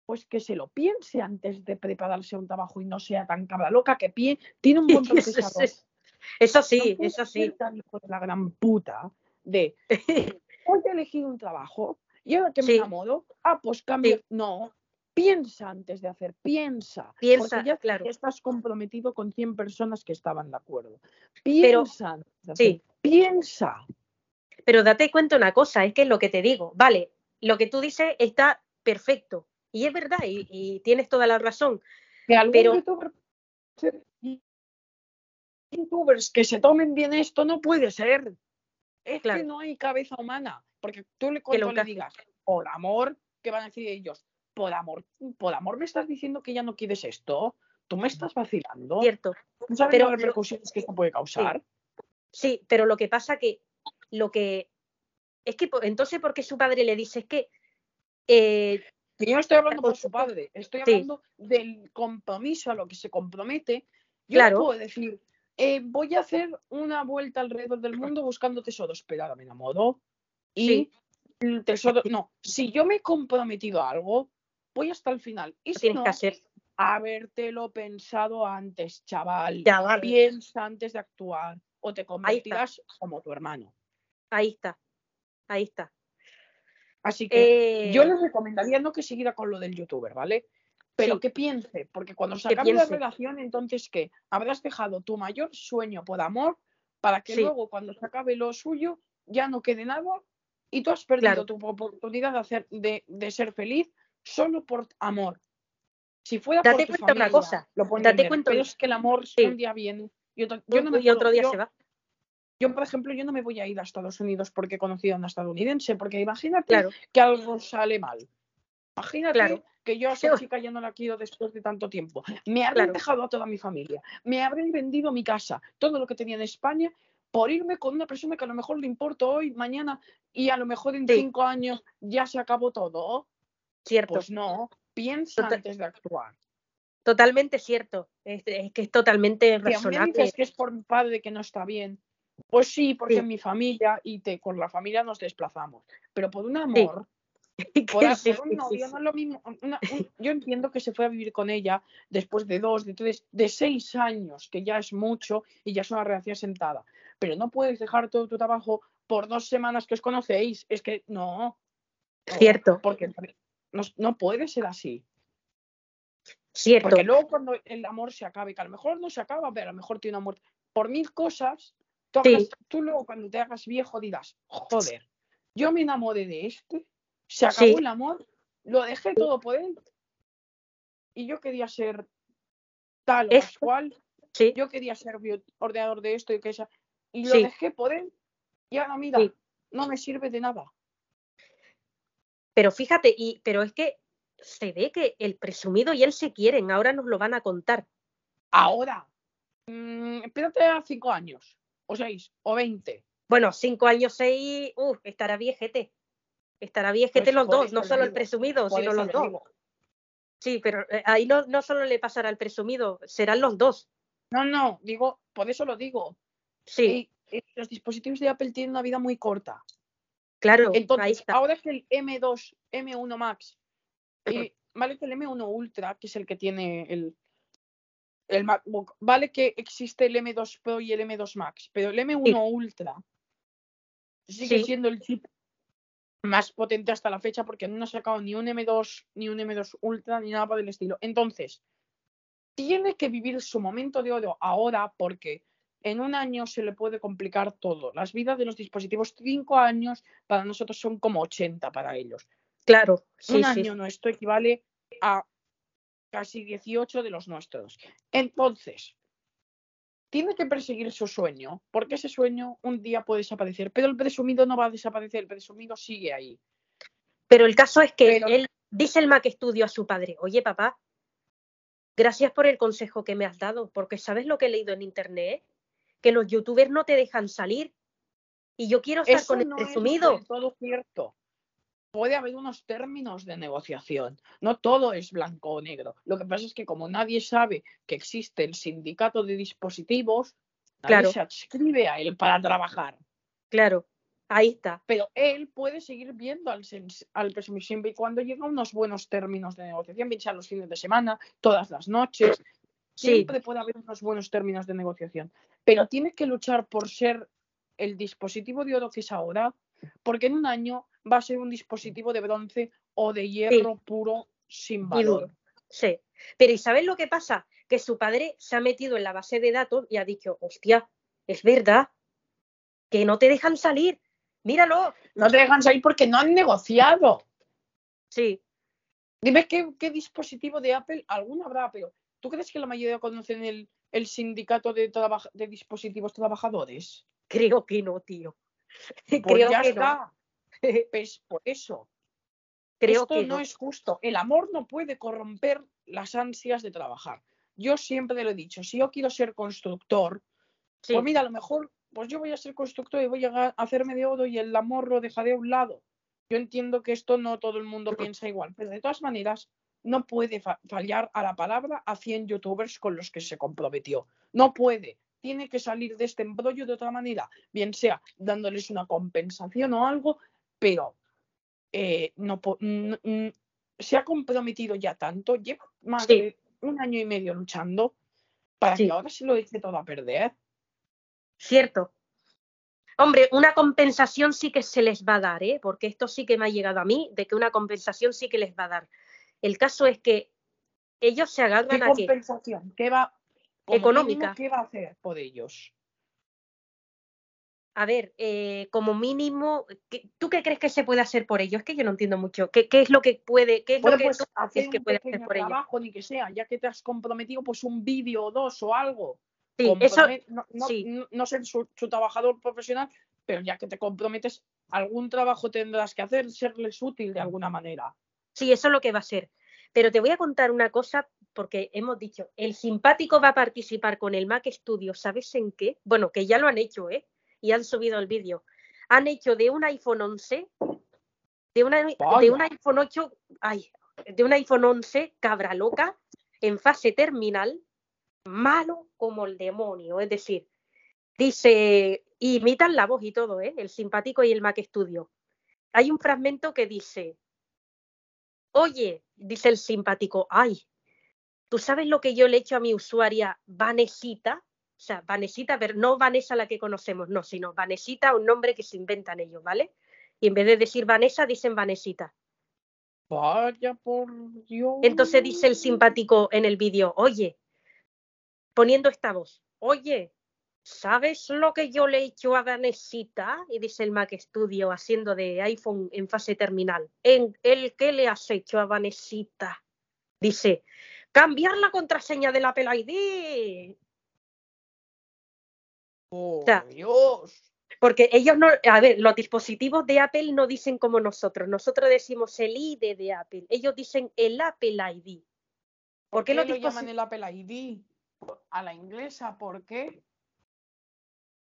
pues que se lo piense antes de prepararse a un trabajo y no sea tan cabra loca que pie, tiene un buen procesador. es- eso sí, eso sí. tan hijo de la gran puta de hoy he elegido un trabajo y ahora que me Sí. enamoro, ah, pues cambio. Sí. No, piensa antes de hacer, piensa. Piensa, porque ya claro. estás comprometido con 100 personas que estaban de acuerdo. Piensa antes de hacer, sí. piensa. Pero date cuenta una cosa, es que es lo que te digo, vale, lo que tú dices está perfecto y es verdad y, y tienes toda la razón, Que Pero- youtuber- youtubers que se tomen bien esto no puede ser. Es Claro. que no hay cabeza humana. Porque tú le cuando le digas por amor, ¿qué van a decir ellos? Por amor, por amor me estás diciendo que ya no quieres esto. Tú me estás vacilando. cierto. ¿No sabes pero- las repercusiones que esto puede causar? Sí, pero lo que pasa que lo que es que entonces porque su padre le dice es que eh, Que yo no estoy hablando por su padre, estoy Sí. hablando del compromiso a lo que se compromete. Yo Claro. no puedo decir, eh, voy a hacer una vuelta alrededor del mundo buscando tesoros, pero ahora me enamoro y Sí. el tesoro, no, si yo me he comprometido a algo, voy hasta el final. Y si tienes no, que hacer. habértelo pensado antes, chaval. Ya, vale. Piensa antes de actuar o te convertirás como tu hermano. Ahí está, ahí está. Así que yo Eh, les recomendaría no que siguiera con lo del youtuber, ¿vale? Pero Sí. que piense, porque cuando se acabe la relación, entonces ¿qué? Habrás dejado tu mayor sueño por amor para que Sí. luego cuando se acabe lo suyo ya no quede nada y tú has perdido Claro. tu oportunidad de, hacer, de, de ser feliz solo por amor. Si fuera Date por tu cuenta una cosa, lo date entender, cuenta pero es que el amor Sí. un día viene y otro, yo no me y otro puedo- día yo- se va. yo, por ejemplo, yo no me voy a ir a Estados Unidos porque he conocido a una estadounidense, porque imagínate Claro, que algo sale mal. Imagínate Claro. Que yo a esa chica ya no la quiero después de tanto tiempo. Me habré Claro. dejado a toda mi familia, me habré vendido mi casa, todo lo que tenía en España, por irme con una persona que a lo mejor le importo hoy, mañana, y a lo mejor en Sí. cinco años ya se acabó todo. cierto. Pues no, piensa Total- antes de actuar. Totalmente cierto. Es, es que es totalmente Si a mí me razonable. dices que es por mi padre que no está bien, pues sí, porque Sí. en mi familia y te, con la familia nos desplazamos. Pero por un amor, Sí, por un sí, novio sí, no es lo mismo. una- un- yo entiendo que se fue a vivir con ella después de dos, de tres, de seis años, que ya es mucho y ya es una relación sentada. Pero no puedes dejar todo tu trabajo por dos semanas que os conocéis. Es que no. no, Cierto. Porque no, no puede ser así. Cierto. Porque luego cuando el amor se acabe, que a lo mejor no se acaba, pero a lo mejor tiene una muerte, por mil cosas, tú, Sí. hagas- tú luego cuando te hagas viejo dirás, joder, yo me enamoré de este, se acabó Sí. el amor, lo dejé todo por él y yo quería ser tal o Es- cual. Sí, Yo quería ser ordenador de esto y que esa. Y lo Sí. dejé por él. Y ahora mira, no me sirve de nada. pero fíjate, y, pero es que se ve que el presumido y él se quieren, ahora nos lo van a contar. Ahora. mm, espérate a cinco años. O seis, o veinte. Bueno, cinco años, seis, uh, estará viejete. Estará viejete Pues los por dos, eso no solo el presumido, sino los dos. Sí, pero eh, ahí no, no solo le pasará al presumido, serán los dos. No, no, digo, por eso lo digo. Sí, Y- y los dispositivos de Apple tienen una vida muy corta. claro, ahí Entonces, está. ahora que el M2, M1 Max, y vale que el M1 Ultra, que es el que tiene el, el MacBook, vale que existe el M2 Pro y el M2 Max, pero el M1 Ultra sigue Sí. siendo el chip más potente hasta la fecha porque no ha sacado ni un M2, ni un M2 Ultra, ni nada por el estilo. Entonces, tiene que vivir su momento de oro ahora porque en un año se le puede complicar todo. Las vidas de los dispositivos, cinco años, para nosotros son como 80 para ellos. Claro, sí, un sí. año nuestro equivale a casi 18 de los nuestros. Entonces, tiene que perseguir su sueño, porque ese sueño un día puede desaparecer, pero el presumido no va a desaparecer, el presumido sigue ahí. Pero el caso es que Pero- él dice el Mac Studio a su padre, oye papá, gracias por el consejo que me has dado, porque sabes lo que he leído en internet, que los youtubers no te dejan salir y yo quiero estar Eso con el no presumido. es todo cierto. Puede haber unos términos de negociación. No todo es blanco o negro. Lo que pasa es que como nadie sabe que existe el sindicato de dispositivos, nadie Claro. se adscribe a él para trabajar. Claro, ahí está. Pero él puede seguir viendo al, al siempre y cuando llega a unos buenos términos de negociación, bien sea los fines de semana, todas las noches. Sí. Siempre puede haber unos buenos términos de negociación. Pero tienes que luchar por ser el dispositivo de oro que es ahora, porque en un año va a ser un dispositivo de bronce o de hierro puro sin valor. Sí. Pero ¿y sabes lo que pasa? Que su padre se ha metido en la base de datos y ha dicho, hostia, es verdad, que no te dejan salir. Míralo. No te dejan salir porque no han negociado. Sí, Dime qué, qué dispositivo de Apple, alguno habrá, pero ¿tú crees que la mayoría conocen el, el sindicato de, de dispositivos trabajadores? creo que no, tío. Pues creo ya que no. está. Pues por eso. Creo Esto que no no. es justo. El amor no puede corromper las ansias de trabajar. Yo siempre lo he dicho, si yo quiero ser constructor, Sí, pues mira, a lo mejor pues yo voy a ser constructor y voy a hacerme de oro y el amor lo dejaré a un lado. Yo entiendo que esto no todo el mundo piensa igual, pero de todas maneras no puede fa- fallar a la palabra a 100 youtubers con los que se comprometió. No puede. Tiene que salir de este embrollo de otra manera, bien sea dándoles una compensación o algo, pero eh, no se ha comprometido ya tanto, lleva más Sí. de un año y medio luchando para Sí. que ahora se lo eche todo a perder. cierto. Hombre, una compensación sí que se les va a dar, ¿eh? Porque esto sí que me ha llegado a mí, de que una compensación sí que les va a dar. El caso es que ellos se ¿Qué agarran a que, compensación? ¿Qué va, Económica. mínimo, ¿Qué va a hacer por ellos? a ver, eh, como mínimo, ¿qué- ¿tú qué crees que se puede hacer por ellos? Es que yo no entiendo mucho. ¿Qué, qué es lo que puede, qué es Bueno, lo que pues tú hacer que puede hacer por ellos? trabajo, ni que sea, ya que te has comprometido, pues un vídeo o dos o algo. Sí, eso, no, no- sí. no- no ser su, su trabajador profesional, pero ya que te comprometes, algún trabajo tendrás que hacer, serles útil de alguna manera. Sí, eso es lo que va a ser. Pero te voy a contar una cosa, porque hemos dicho, el simpático va a participar con el Mac Studio, ¿sabes en qué? Bueno, que ya lo han hecho, ¿eh? Y han subido el vídeo. Han hecho de un iPhone 11, de, una, de Vaya. un iPhone 8, ay, de un iPhone 11, cabra loca, en fase terminal, malo como el demonio. Es decir, dice, imitan la voz y todo, ¿eh? El simpático y el Mac Studio. Hay un fragmento que dice, Oye, dice el simpático, ay, ¿tú sabes lo que yo le he hecho a mi usuaria Vanesita? O sea, Vanesita, pero no Vanessa la que conocemos, no, sino Vanesita, un nombre que se inventan ellos, ¿vale? Y en vez de decir Vanessa, dicen Vanesita. Vaya por Dios. Entonces dice el simpático en el vídeo, oye, poniendo esta voz, oye, ¿sabes lo que yo le he hecho a Vanesita? Y dice el Mac Studio haciendo de iPhone en fase terminal. ¿En el qué le has hecho a Vanesita? Dice, cambiar la contraseña del Apple ID. ¡Oh, sea, Dios! Porque ellos no, a ver, los dispositivos de Apple no dicen como nosotros. Nosotros decimos el ID de Apple. Ellos dicen el Apple ID. ¿Por qué, los lo llaman el Apple ID? A la inglesa, ¿por qué?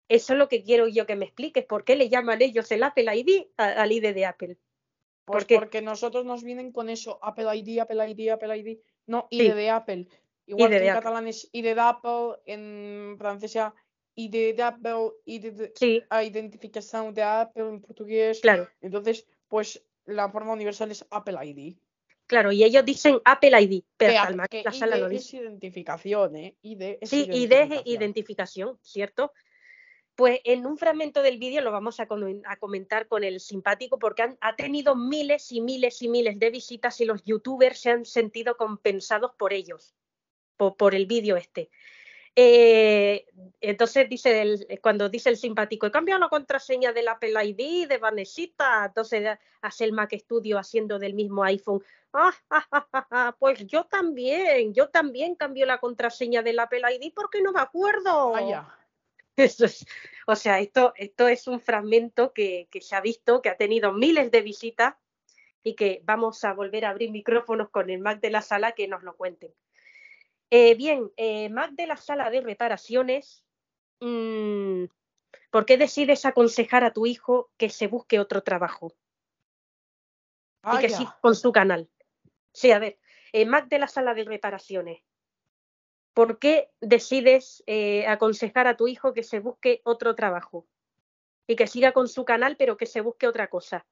Eso es lo que quiero yo que me expliques. ¿Por qué le llaman ellos el Apple ID al ID de Apple? Pues porque nosotros nos vienen con eso, Apple ID, Apple ID, Apple ID, no, Sí. ID de Apple. Igual ID que en catalán es ID de Apple, en francés ya ID de Apple, ID de Sí, identificación de Apple en portugués. claro, Entonces, pues la forma universal es Apple ID. claro. Y ellos dicen Apple ID, pero Que, hasta a- el Mac que la sala ID lo es identificación, ¿eh? ID es Sí, ID es identificación, ¿cierto? Pues en un fragmento del vídeo lo vamos a, comen- a comentar con el simpático porque ha tenido miles y miles y miles de visitas y los youtubers se han sentido compensados por ellos, por, el vídeo este. Eh, entonces dice el- cuando dice el simpático, he cambiado la contraseña del Apple ID de Vanesita, entonces hace el Mac Studio haciendo del mismo iPhone. Ah, ah, ah, pues yo también, yo también cambio la contraseña del Apple ID porque no me acuerdo. Vaya. Eso es, o sea, esto, esto es un fragmento que, que se ha visto, que ha tenido miles de visitas y que vamos a volver a abrir micrófonos con el Mac de la sala que nos lo cuenten. Eh, bien, eh, Mac de la sala de reparaciones, mm, ¿por qué decides aconsejar a tu hijo que se busque otro trabajo y que siga con su canal? Sí, a ver, eh, Mac de la sala de reparaciones, ¿por qué decides eh, aconsejar a tu hijo que se busque otro trabajo y que siga con su canal, pero que se busque otra cosa?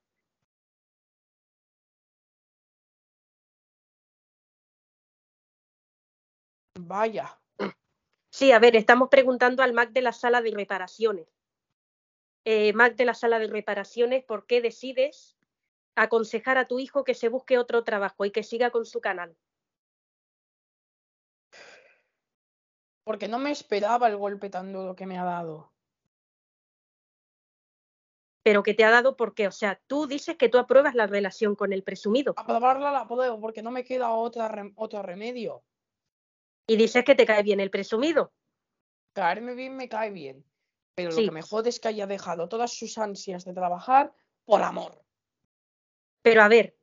Vaya. Sí, a ver, estamos preguntando al Mac de la sala de reparaciones. Eh, Mac de la sala de reparaciones, ¿por qué decides aconsejar a tu hijo que se busque otro trabajo y que siga con su canal? Porque no me esperaba el golpe tan duro que me ha dado. Pero que te ha dado porque, o sea, tú dices que tú apruebas la relación con el presumido Aprobarla la puedo porque no me queda otra otro remedio. y dices que te cae bien el presumido. Caerme bien me cae bien. Pero Sí. lo que me jode es que haya dejado todas sus ansias de trabajar por amor. Pero a ver,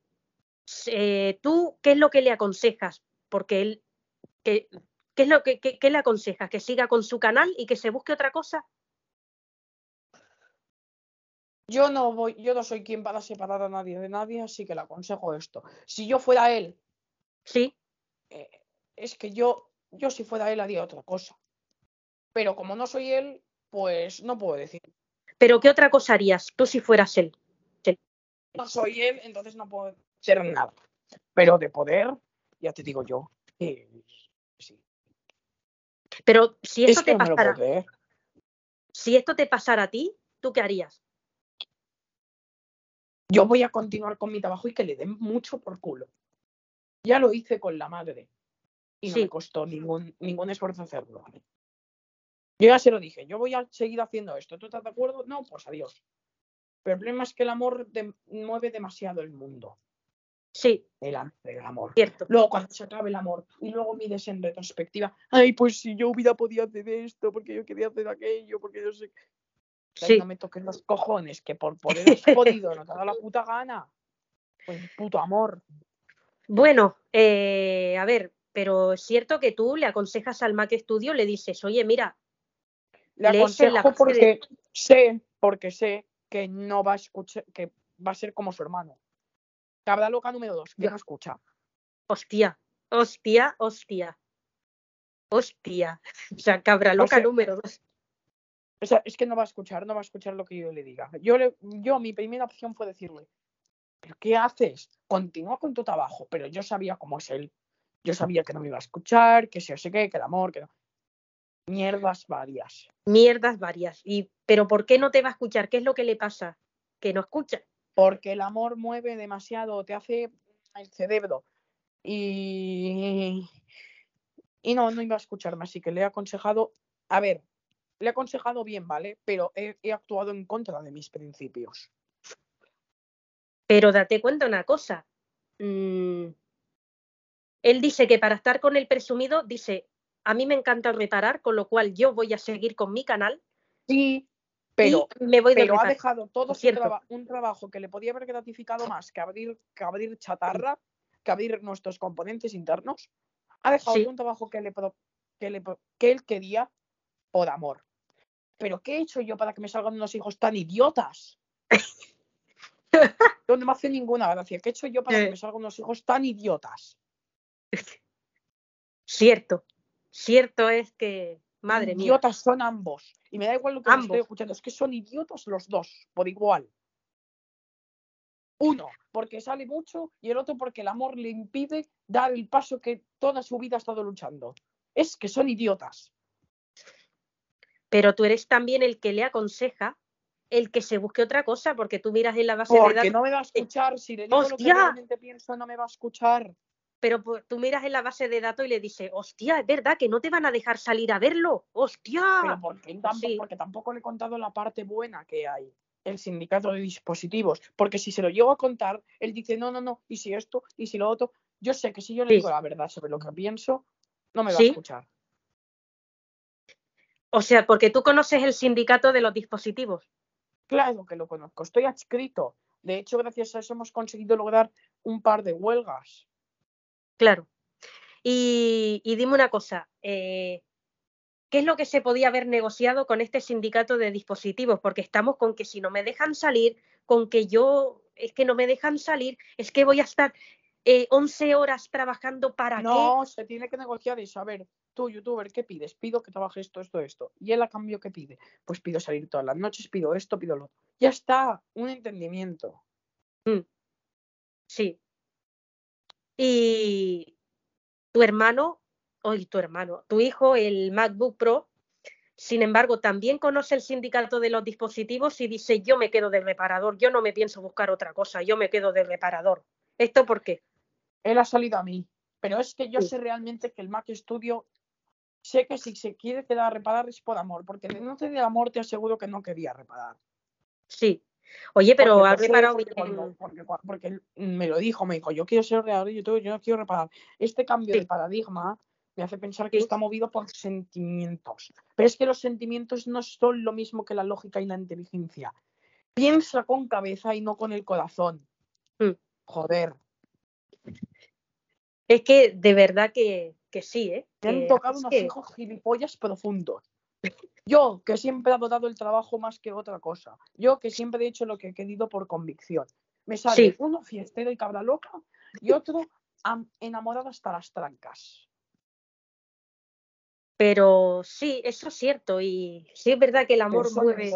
eh, tú, ¿qué es lo que le aconsejas? Porque él, ¿qué, qué es lo que le aconsejas? ¿Que siga con su canal y que se busque otra cosa? Yo no voy, yo no soy quien para separar a nadie de nadie, así que le aconsejo esto. Si yo fuera él, Sí, eh, es que yo, yo si fuera él haría otra cosa. Pero como no soy él, pues no puedo decir. pero ¿qué otra cosa harías tú si fueras él? No soy él, entonces no puedo hacer nada. Pero de poder, ya te digo yo. eh. Pero si Es esto te pasara, si esto te pasara a ti, ¿tú qué harías? Yo voy a continuar con mi trabajo y que le den mucho por culo. Ya lo hice con la madre. Y no Sí. me costó ningún, ningún esfuerzo hacerlo. Yo ya se lo dije, yo voy a seguir haciendo esto. ¿Tú estás de acuerdo? No, pues adiós. Pero el problema es que el amor de- mueve demasiado el mundo. Sí, El, am- el amor. cierto. Luego, cuando se acabe el amor y luego mides en retrospectiva, ay, pues si yo hubiera podido hacer esto, porque yo quería hacer aquello, porque yo sé. Ay, Sí. No me toques los cojones, que por poder has podido, no te da la puta gana. Pues puto amor. Bueno, eh, a ver, pero es cierto que tú le aconsejas al Mac Studio, le dices, oye, mira, Le la aconsejo de- porque sé, porque sé que no va a escuchar, que va a ser como su hermano. Cabra loca número dos, que no escucha. hostia, hostia, hostia, hostia. O sea, cabra loca sé. número dos. O sea, es que no va a escuchar, no va a escuchar lo que yo le diga. Yo, le, yo mi primera opción fue decirle, ¿pero qué haces? Continúa con tu trabajo, pero yo sabía cómo es él. Yo sabía que no me iba a escuchar, que o sé qué, que el amor, que no. Mierdas varias. Mierdas varias. Y, pero ¿por qué no te va a escuchar? ¿Qué es lo que le pasa? Que no escucha. Porque el amor mueve demasiado, te hace el cerebro. Y, y no, no iba a escucharme, así que le he aconsejado, a ver, le he aconsejado bien, ¿vale? Pero he, he actuado en contra de mis principios. Pero date cuenta una cosa. mm, Él dice que para estar con el presumido, dice, a mí me encanta reparar, con lo cual yo voy a seguir con mi canal. Sí, pero, y me voy de pero ha dejado todo su cierto. traba- un trabajo que le podía haber gratificado más que abrir, que abrir chatarra, que abrir nuestros componentes internos. Ha dejado Sí. un trabajo que, le, pro- que, le, pro- que él quería por amor. Pero ¿qué he hecho yo para que me salgan unos hijos tan idiotas? No me hace ninguna gracia. ¿Qué he hecho yo para que Eh. me salgan unos hijos tan idiotas? Cierto, cierto es que, madre mía, idiotas son ambos. Y me da igual lo que estoy escuchando, es que son idiotas los dos, por igual. Uno, porque sale mucho, y el otro porque el amor le impide dar el paso que toda su vida ha estado luchando. Es que son idiotas. pero tú eres también el que le aconseja el que se busque otra cosa, porque tú miras en la base de Porque datos, no me va a escuchar. Si le digo lo que realmente pienso, no me va a escuchar. Pero tú miras en la base de datos y le dices, hostia, es verdad que no te van a dejar salir a verlo, hostia. Pero porque, tampoco, Ah, sí. porque tampoco le he contado la parte buena que hay. El sindicato de dispositivos. Porque si se lo llego a contar, él dice, no, no, no, y si esto, y si lo otro. Yo sé que si yo le Sí. digo la verdad sobre lo que pienso, no me va Sí. a escuchar. O sea, porque tú conoces el sindicato de los dispositivos. Claro que lo conozco, estoy adscrito. De hecho, gracias a eso hemos conseguido lograr un par de huelgas. Claro. Y, y dime una cosa, eh, ¿qué es lo que se podía haber negociado con este sindicato de dispositivos? Porque estamos con que si no me dejan salir, con que yo, es que no me dejan salir, es que voy a estar eh, 11 horas trabajando para qué. No, se tiene que negociar eso. A ver, tú, youtuber, ¿qué pides? Pido que trabaje esto, esto, esto. ¿Y él a cambio qué pide? Pues pido salir todas las noches, pido esto, pido lo otro. Ya está, un entendimiento. Sí. Y tu hermano, oye, tu hermano, tu hijo, el MacBook Pro, sin embargo, también conoce el sindicato de los dispositivos y dice, yo me quedo de reparador, yo no me pienso buscar otra cosa, yo me quedo de reparador. ¿Esto por qué? Él ha salido a mí. Pero es que yo Sí. sé realmente que el Mac Studio, sé que si se quiere quedar a reparar es por amor. Porque de no tener amor te aseguro que no quería reparar. Sí. Oye, pero ha reparado bien. porque, él me lo dijo, me dijo, yo quiero ser real YouTube, yo no quiero reparar. Este cambio Sí. de paradigma me hace pensar que Sí. está movido por sentimientos. Pero es que los sentimientos no son lo mismo que la lógica y la inteligencia. Piensa con cabeza y no con el corazón. Mm. Joder, Es que de verdad que, que sí, ¿eh? me han tocado unos que- hijos gilipollas profundos. Yo, que siempre he adorado el trabajo más que otra cosa. Yo, que siempre he hecho lo que he querido por convicción. Me sale Sí. uno fiestero y cabra loca y otro am- enamorado hasta las trancas. Pero sí, eso es cierto. Y sí es verdad que el amor mueve.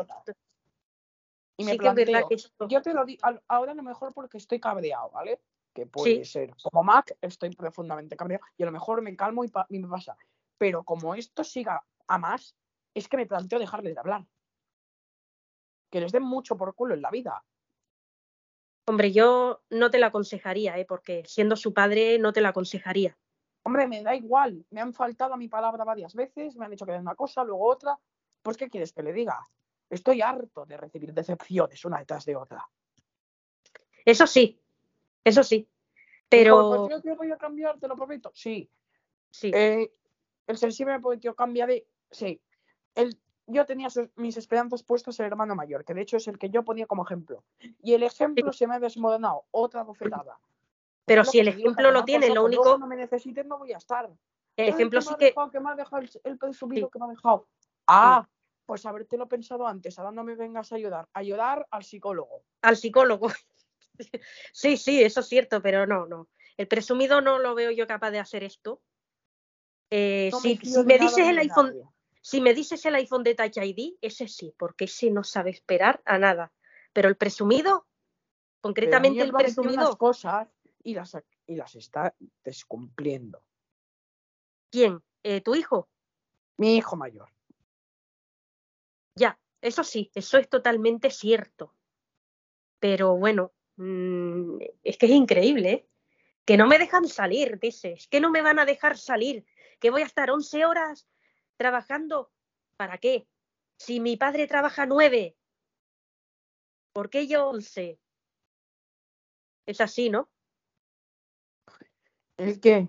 Y me Sí que es verdad planteo, que esto- yo te lo digo, ahora a lo mejor porque estoy cabreado, ¿vale? Que puede Sí. ser. Como Mac, estoy profundamente cabreado y a lo mejor me calmo y me pasa. Pero como esto siga a más, es que me planteo dejarles de hablar. Que les den mucho por culo en la vida. Hombre, yo no te la aconsejaría, ¿eh? porque siendo su padre no te la aconsejaría. Hombre, me da igual. Me han faltado a mi palabra varias veces, me han dicho que den una cosa, luego otra. Pues, ¿qué quieres que le diga? Estoy harto de recibir decepciones una detrás de otra. Eso sí, eso sí. Pero yo te voy a cambiar, te lo prometo. Sí. sí, Eh, el sensible me prometió cambia de. Sí. El, yo tenía sus- mis esperanzas puestas en el hermano mayor, que de hecho es el que yo ponía como ejemplo. Y el ejemplo se me ha desmoronado. Otra bofetada. pero si el ejemplo lo tiene, lo único, Cuando me necesiten no voy a estar. el ejemplo sí que, que me ha dejado el, presumido que me ha dejado. Ah, pues habértelo pensado antes, ahora no me vengas a ayudar. Ayudar al psicólogo. al psicólogo. Sí, sí, eso es cierto, pero no, no. El presumido no lo veo yo capaz de hacer esto. Eh, No si, me si dices el iPhone, nadie. Si me dices el iPhone de Touch ID, ese sí, porque ese no sabe esperar a nada. Pero el presumido, concretamente me el presumido, cosas y las, y las está descumpliendo. ¿quién? Eh, ¿Tu hijo? Mi hijo mayor. Ya, eso sí, eso es totalmente cierto. Pero bueno, mm, es que es increíble, ¿eh? Que no me dejan salir, dices, que no me van a dejar salir, que voy a estar 11 horas trabajando. ¿Para qué? Si mi padre trabaja 9, ¿por qué yo 11? Es así, ¿no? ¿El qué?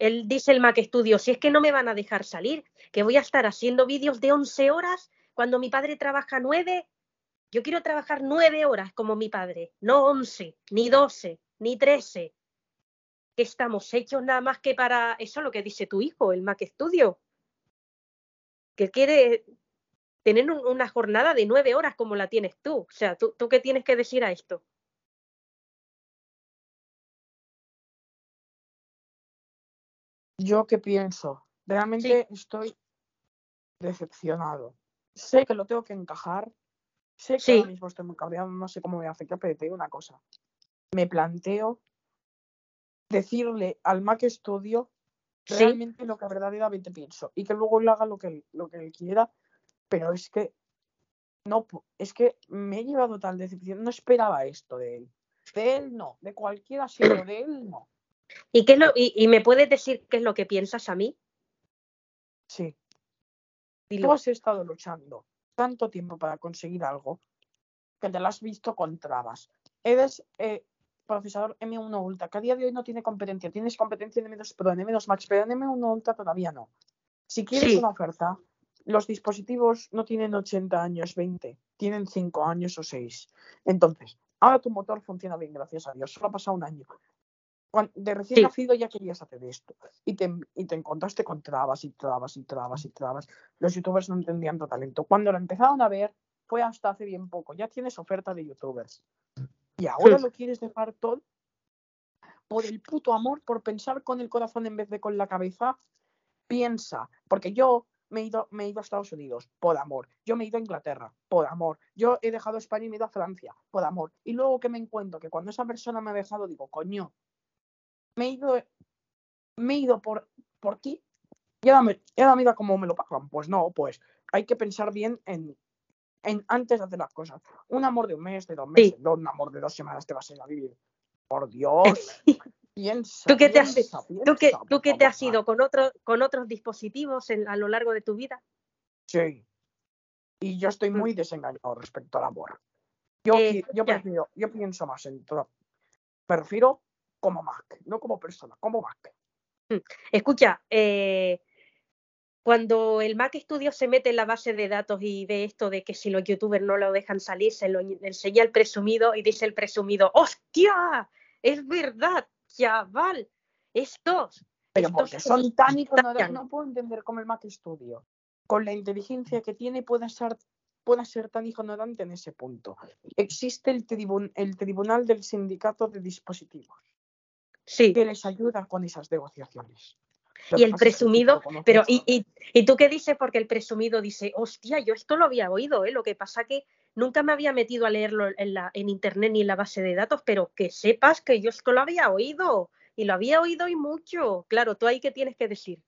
él dice el Mac Studio, si es que no me van a dejar salir, que voy a estar haciendo vídeos de 11 horas cuando mi padre trabaja 9. Yo quiero trabajar 9 horas como mi padre, no 11, ni 12, ni 13. Que estamos hechos nada más que para eso lo que dice tu hijo, el Mac Studio. Que quiere tener una jornada de 9 horas como la tienes tú. O sea, ¿tú, ¿tú qué tienes que decir a esto? ¿Yo qué pienso? Realmente estoy decepcionado. Sé que lo tengo que encajar. Sé que ahora mismo estoy muy cabreado, no sé cómo me afecta, pero te digo una cosa. Me planteo decirle al Mac Studio realmente lo que verdaderamente pienso y que luego él haga lo que, lo que él quiera, pero es que no, es que me he llevado tal decepción, no esperaba esto de él. De él no, de cualquiera sino de él no. ¿Y, qué lo, y, me puedes decir qué es lo que piensas a mí? Sí. y Tú has estado luchando tanto tiempo para conseguir algo que te lo has visto con trabas. Eres eh, procesador M1 Ultra, que a día de hoy no tiene competencia. Tienes competencia en M2 Pro, en M2 Max, pero en M1 Ultra todavía no. Si quieres una oferta, los dispositivos no tienen 80 años, 20, tienen 5 años o 6. Entonces, ahora tu motor funciona bien, gracias a Dios. Solo ha pasado un año de recién nacido ya querías hacer esto y te, y te encontraste con trabas y trabas y trabas y trabas. Los youtubers no entendían tu talento. Cuando lo empezaron a ver fue hasta hace bien poco. Ya tienes oferta de youtubers. Y ahora lo quieres dejar todo por el puto amor, por pensar con el corazón en vez de con la cabeza. Piensa, porque yo me he, ido, me he ido a Estados Unidos por amor. Yo me he ido a Inglaterra por amor. Yo he dejado España y me he ido a Francia por amor. Y luego que me encuentro que cuando esa persona me ha dejado, digo, coño, me he ido, me he ido por, por ti y ahora, me, y mira cómo me lo pagan. Pues no, pues hay que pensar bien en, en antes de hacer las cosas. Un amor de un mes, de dos meses, un amor de dos semanas te vas a ir a vivir. Por Dios. piensa, ¿Tú qué te has, ¿tú que, ¿tú te has ido con, otro, con otros dispositivos a lo largo de tu vida? Sí. Y yo estoy mm. muy desengañado respecto al amor. Yo, eh, yo, prefiero, yo pienso más en todo. Prefiero como Mac, no como persona, como Mac. Mm, escucha, eh, cuando el Mac Studio se mete en la base de datos y ve esto de que si los youtubers no lo dejan salir, se lo enseña el presumido y dice el presumido, ¡hostia! Es verdad, chaval, estos. Pero porque son tan ignorantes, no puedo entender cómo el Mac Studio, con la inteligencia que tiene, puede ser, pueda ser tan ignorante en ese punto. Existe el, el Tribunal del Sindicato de Dispositivos sí. que les ayuda con esas negociaciones. Y el presumido, pero y, y, tú qué dices? Porque el presumido dice, hostia, yo esto lo había oído, ¿eh? lo que pasa que nunca me había metido a leerlo en, la, en internet ni en la base de datos, pero que sepas que yo esto lo había oído y lo había oído y mucho. Claro, tú ahí qué tienes que decir.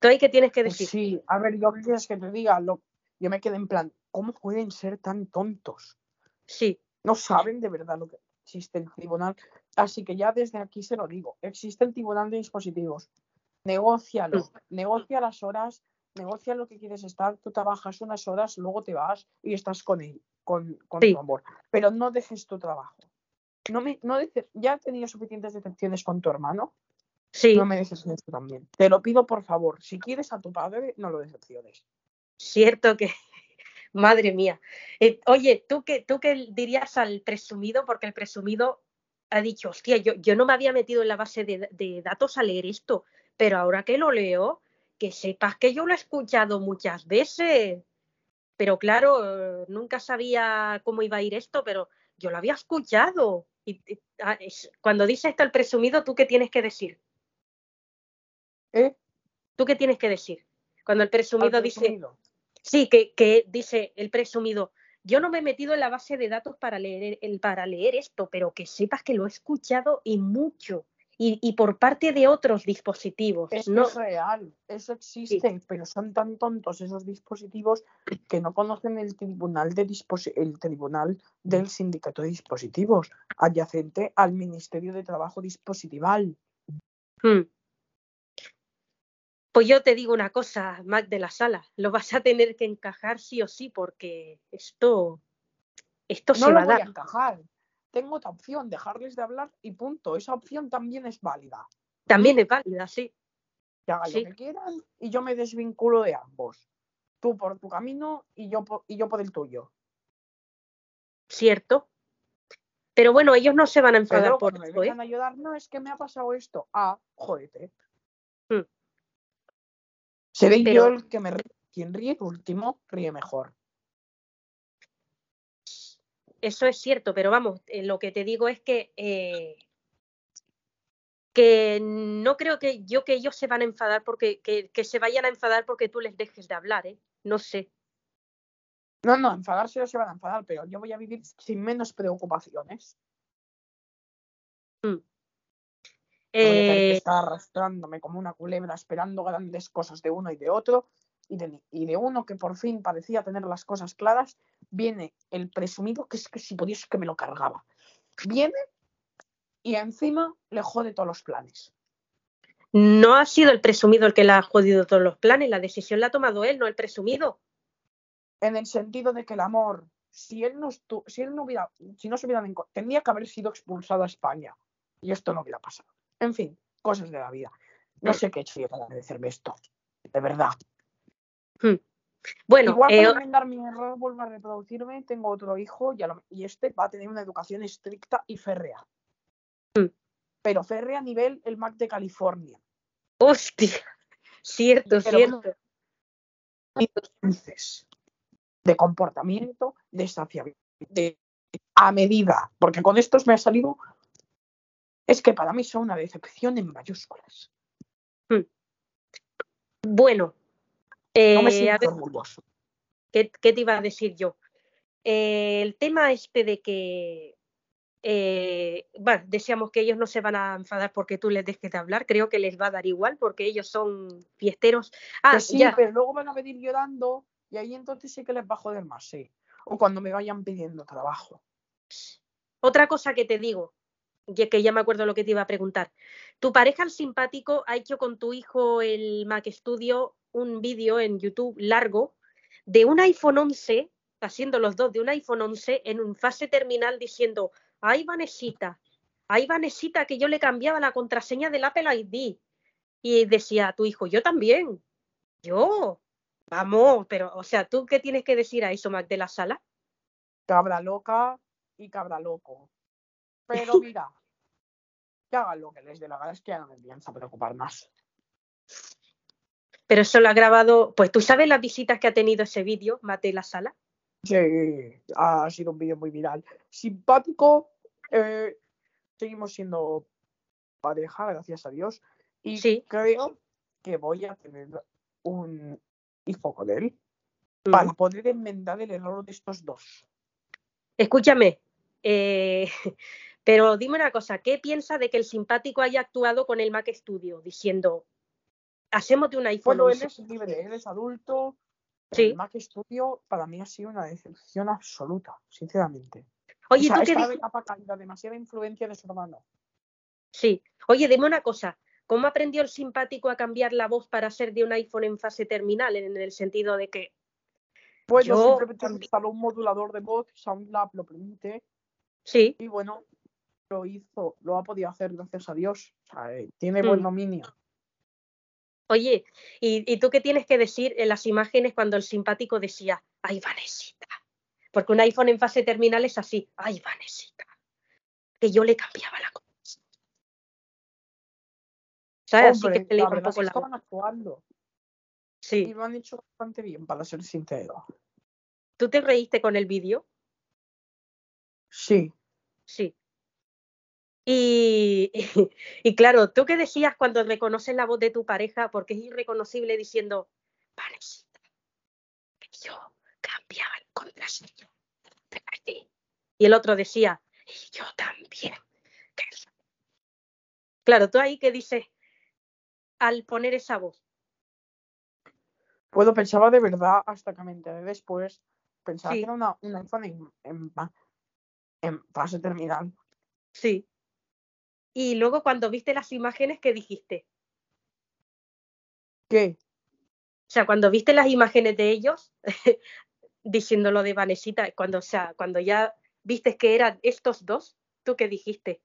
¿Tú ahí qué tienes que pues decir? sí, a ver, yo quieres que te diga, lo, yo me quedé en plan, ¿cómo pueden ser tan tontos? Sí. No saben de verdad lo que existe el tribunal. Así que ya desde aquí se lo digo, existe el tribunal de dispositivos. Negocialo, negocia las horas, negocia lo que quieres estar, tú trabajas unas horas, luego te vas y estás con él, con, tu amor. Pero no dejes tu trabajo. No me, no ya has tenido suficientes decepciones con tu hermano. Sí. No me dejes esto también. Te lo pido por favor. Si quieres a tu padre, no lo decepciones. Cierto que, madre mía. Eh, oye, ¿tú qué, ¿tú qué dirías al presumido? Porque el presumido ha dicho, hostia, yo, yo no me había metido en la base de, datos a leer esto, pero ahora que lo leo, que sepas que yo lo he escuchado muchas veces. Pero claro, nunca sabía cómo iba a ir esto, pero yo lo había escuchado. Y, ah, cuando dice esto el presumido, ¿tú qué tienes que decir? ¿Eh? ¿Tú qué tienes que decir? Cuando el presumido, dice, Sí, que, dice el presumido, yo no me he metido en la base de datos para leer, el, para leer esto, pero que sepas que lo he escuchado y mucho. Y, por parte de otros dispositivos. Eso no... es real, eso existe, pero son tan tontos esos dispositivos que no conocen el tribunal, de el tribunal del sindicato de dispositivos, adyacente al Ministerio de Trabajo Dispositival. Hmm. Pues yo te digo una cosa, Mac de la Sala, lo vas a tener que encajar sí o sí, porque esto Esto no se lo va a voy a dar. encajar. Tengo otra opción, dejarles de hablar y punto. Esa opción también es válida. También es válida, sí. Que hagan Sí. lo que quieran y yo me desvinculo de ambos. Tú por tu camino y yo por, y yo por el tuyo. Cierto. Pero bueno, ellos no se van a enfadar por me eso, ¿eh? ayudar, no es que me ha pasado esto. Ah, jódete. Hmm. Seré yo Pero- el que me ríe. Quien ríe último, ríe mejor. Eso es cierto, pero vamos, eh, lo que te digo es que eh, que no creo que yo que ellos se van a enfadar porque que, que se vayan a enfadar porque tú les dejes de hablar, ¿eh? No sé. No, no, enfadarse no se van a enfadar, pero yo voy a vivir sin menos preocupaciones. No voy a tener que Eh, arrastrándome como una culebra esperando grandes cosas de uno y de otro. Y de, y de uno que por fin parecía tener las cosas claras, viene el presumido que es que si es que me lo cargaba. Viene y encima le jode todos los planes. no ha sido el presumido el que le ha jodido todos los planes, la decisión la ha tomado él, no el presumido. En el sentido de que el amor, si él no, si él no hubiera, si no se hubieran tendría que haber sido expulsado a España. Y esto no hubiera pasado. En fin, cosas de la vida. No sé qué he hecho yo para merecerme esto. De verdad. Bueno, Igual eh, para enmendar mi error, vuelvo a reproducirme, tengo otro hijo y, a lo- y este va a tener una educación estricta y férrea. Mm. Pero férrea a nivel el Mac de California. hostia, cierto, Pero- cierto. De comportamiento, de saciabilidad, de, a medida. Porque con estos me ha salido. Es que para mí son una decepción en mayúsculas. Bueno, No me eh, siento orgulloso. ¿qué, qué te iba a decir yo? Eh, el tema este de que, eh, bueno, decíamos que ellos no se van a enfadar porque tú les dejes de hablar, creo que les va a dar igual porque ellos son fiesteros. Ah, Que sí, ya, pero luego van a venir llorando y ahí entonces sí que les va a joder más, sí. O cuando me vayan pidiendo trabajo. otra cosa que te digo, ya que ya me acuerdo lo que te iba a preguntar. Tu pareja, el simpático, ha hecho con tu hijo el Mac Studio un vídeo en YouTube largo de un iPhone 11, haciendo los dos de un iPhone 11 en un fase terminal diciendo, ay Vanesita, ay Vanesita, que yo le cambiaba la contraseña del Apple ID. Y decía tu hijo, yo también, yo, vamos, pero, o sea, ¿tú qué tienes que decir a eso, Mac, de la sala? Cabra loca y cabra loco. Pero mira, que hagan lo que les dé la gana, es que ya no me pienso preocupar más. Pero eso lo ha grabado, pues tú sabes las visitas que ha tenido ese vídeo, Mate la sala. Sí, ha sido un vídeo muy viral. Simpático, eh, seguimos siendo pareja, gracias a Dios. Y Sí. creo que voy a tener un hijo con él Mm. para poder enmendar el error de estos dos. Escúchame, eh, pero dime una cosa, ¿qué piensa de que el simpático haya actuado con el Mac Studio diciendo, hacemos de un iPhone Bueno, él 11"? es libre, él es adulto. Sí. El Mac Studio para mí ha sido una decepción absoluta, sinceramente. Oye, o sea, ¿tú qué dices? capa caída, demasiada influencia de su hermano. Sí. Oye, dime una cosa, ¿cómo aprendió el simpático a cambiar la voz para ser de un iPhone en fase terminal? En el sentido de que, Bueno, Yo simplemente se también. instaló un modulador de voz, SoundLab lo permite, sí, y bueno, lo hizo, lo ha podido hacer, gracias a Dios. O sea, eh, tiene Mm. buen dominio. Oye, ¿y, y tú qué tienes que decir en las imágenes cuando el simpático decía, ay, Vanesita? Porque un iPhone en fase terminal es así, ay, Vanesita. Que yo le cambiaba la cosa. ¿Sabes? Así que la iba un poco la estaban actuando y Sí. lo han hecho bastante bien, para ser sincero. ¿Tú te reíste con el vídeo? Sí. Sí. Y, y, y claro, ¿tú qué decías cuando reconoces la voz de tu pareja? Porque es irreconocible diciendo, que yo cambiaba el contraseña. del ID". Y el otro decía, y yo también. que es-". Claro, tú ahí qué dices al poner esa voz. Pues lo pensaba de verdad hasta que me enteré después. Pensaba Sí. que era una, un iPhone en, en, en fase terminal. Sí. Y luego cuando viste las imágenes, ¿qué dijiste? ¿Qué? O sea, cuando viste las imágenes de ellos, diciendo lo de Vanesita, cuando, o sea, cuando ya viste que eran estos dos, ¿tú qué dijiste?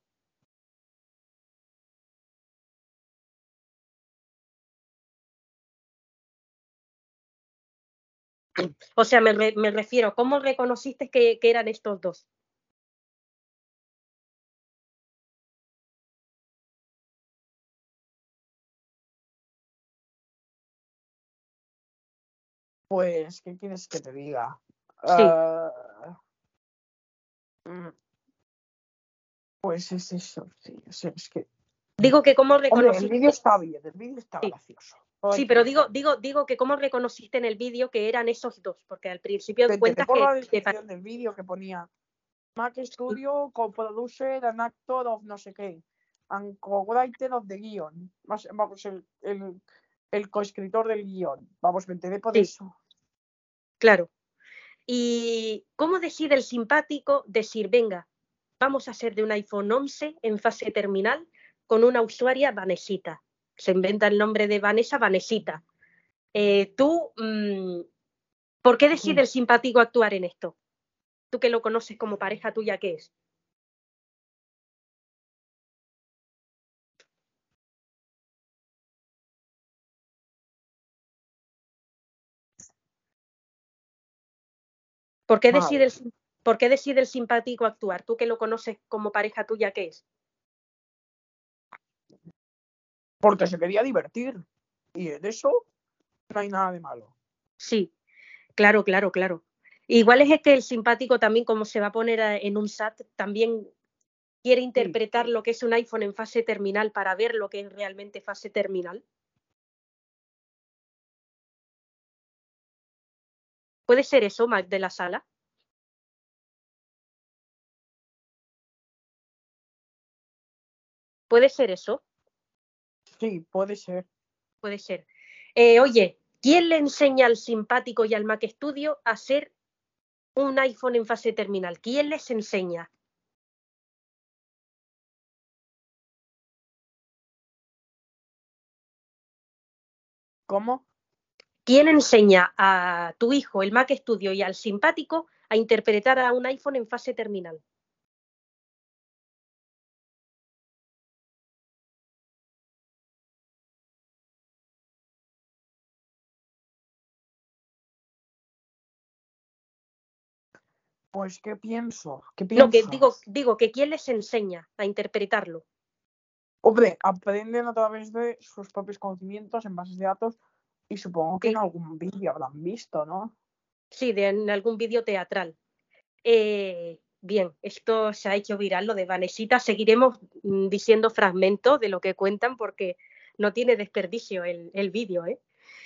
O sea, me, re- me refiero, ¿cómo reconociste que, que eran estos dos? Pues, ¿qué quieres que te diga? Sí. Ah, mm, pues es eso, sí, o sea, es que... Digo que cómo Hombre, el reconociste. vídeo está bien, el vídeo está Sí. gracioso. Sí, pero digo, decirlo. digo, digo que cómo reconociste en el vídeo que eran esos dos, porque al principio Te, cuentas la que, pa- descripción del vídeo que ponía Mac Studio co-producer an actor of no sé qué, and co-writer of the guion. Vamos, el, el, el coescritor del guion. Vamos, me enteré por Sí. eso. Claro. ¿Y cómo decide el simpático decir, venga, vamos a hacer de un iPhone 11 en fase terminal con una usuaria Vanesita? Se inventa el nombre de Vanessa, Vanesita. Eh, tú, mm, ¿por qué decide el simpático actuar en esto? Tú que lo conoces como pareja tuya, ¿qué es? ¿Por qué, decide el, sim- ¿Por qué decide el simpático actuar? Tú que lo conoces como pareja tuya, ¿qué es? Porque se quería divertir. Y en eso no hay nada de malo. Sí, claro, claro, claro. Igual es que el simpático también, como se va a poner en un SAT, también quiere interpretar lo que es un iPhone en fase terminal para ver lo que es realmente fase terminal. ¿Puede ser eso, Mac, de la sala? ¿Puede ser eso? Sí, puede ser. Puede ser. Eh, oye, ¿quién le enseña al simpático y al Mac Studio a hacer un iPhone en fase terminal? ¿Quién les enseña? ¿Cómo? ¿Quién enseña a tu hijo el Mac Studio y al simpático a interpretar a un iPhone en fase terminal? Pues, ¿qué pienso? ¿Qué No, que digo, digo que quién les enseña a interpretarlo. Hombre, aprenden a través de sus propios conocimientos en bases de datos y supongo que Sí. en algún vídeo habrán visto, ¿no? Sí, de, en algún vídeo teatral. Eh, bien, esto se ha hecho viral, lo de Vanesita. Seguiremos mm, diciendo fragmentos de lo que cuentan porque no tiene desperdicio el, el vídeo. ¿eh?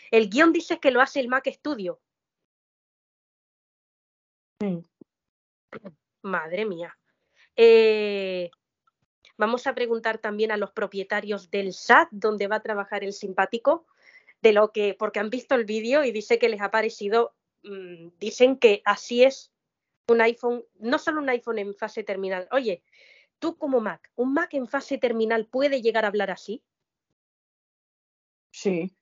El guion dice que lo hace el Mac Studio. Sí. Madre mía. Eh, vamos a preguntar también a los propietarios del SAT, donde va a trabajar el simpático, de lo que, porque han visto el vídeo y dice que les ha parecido, mm, dicen que así es un iPhone, no solo un iPhone en fase terminal. Oye, tú como Mac, ¿un Mac en fase terminal puede llegar a hablar así? Sí.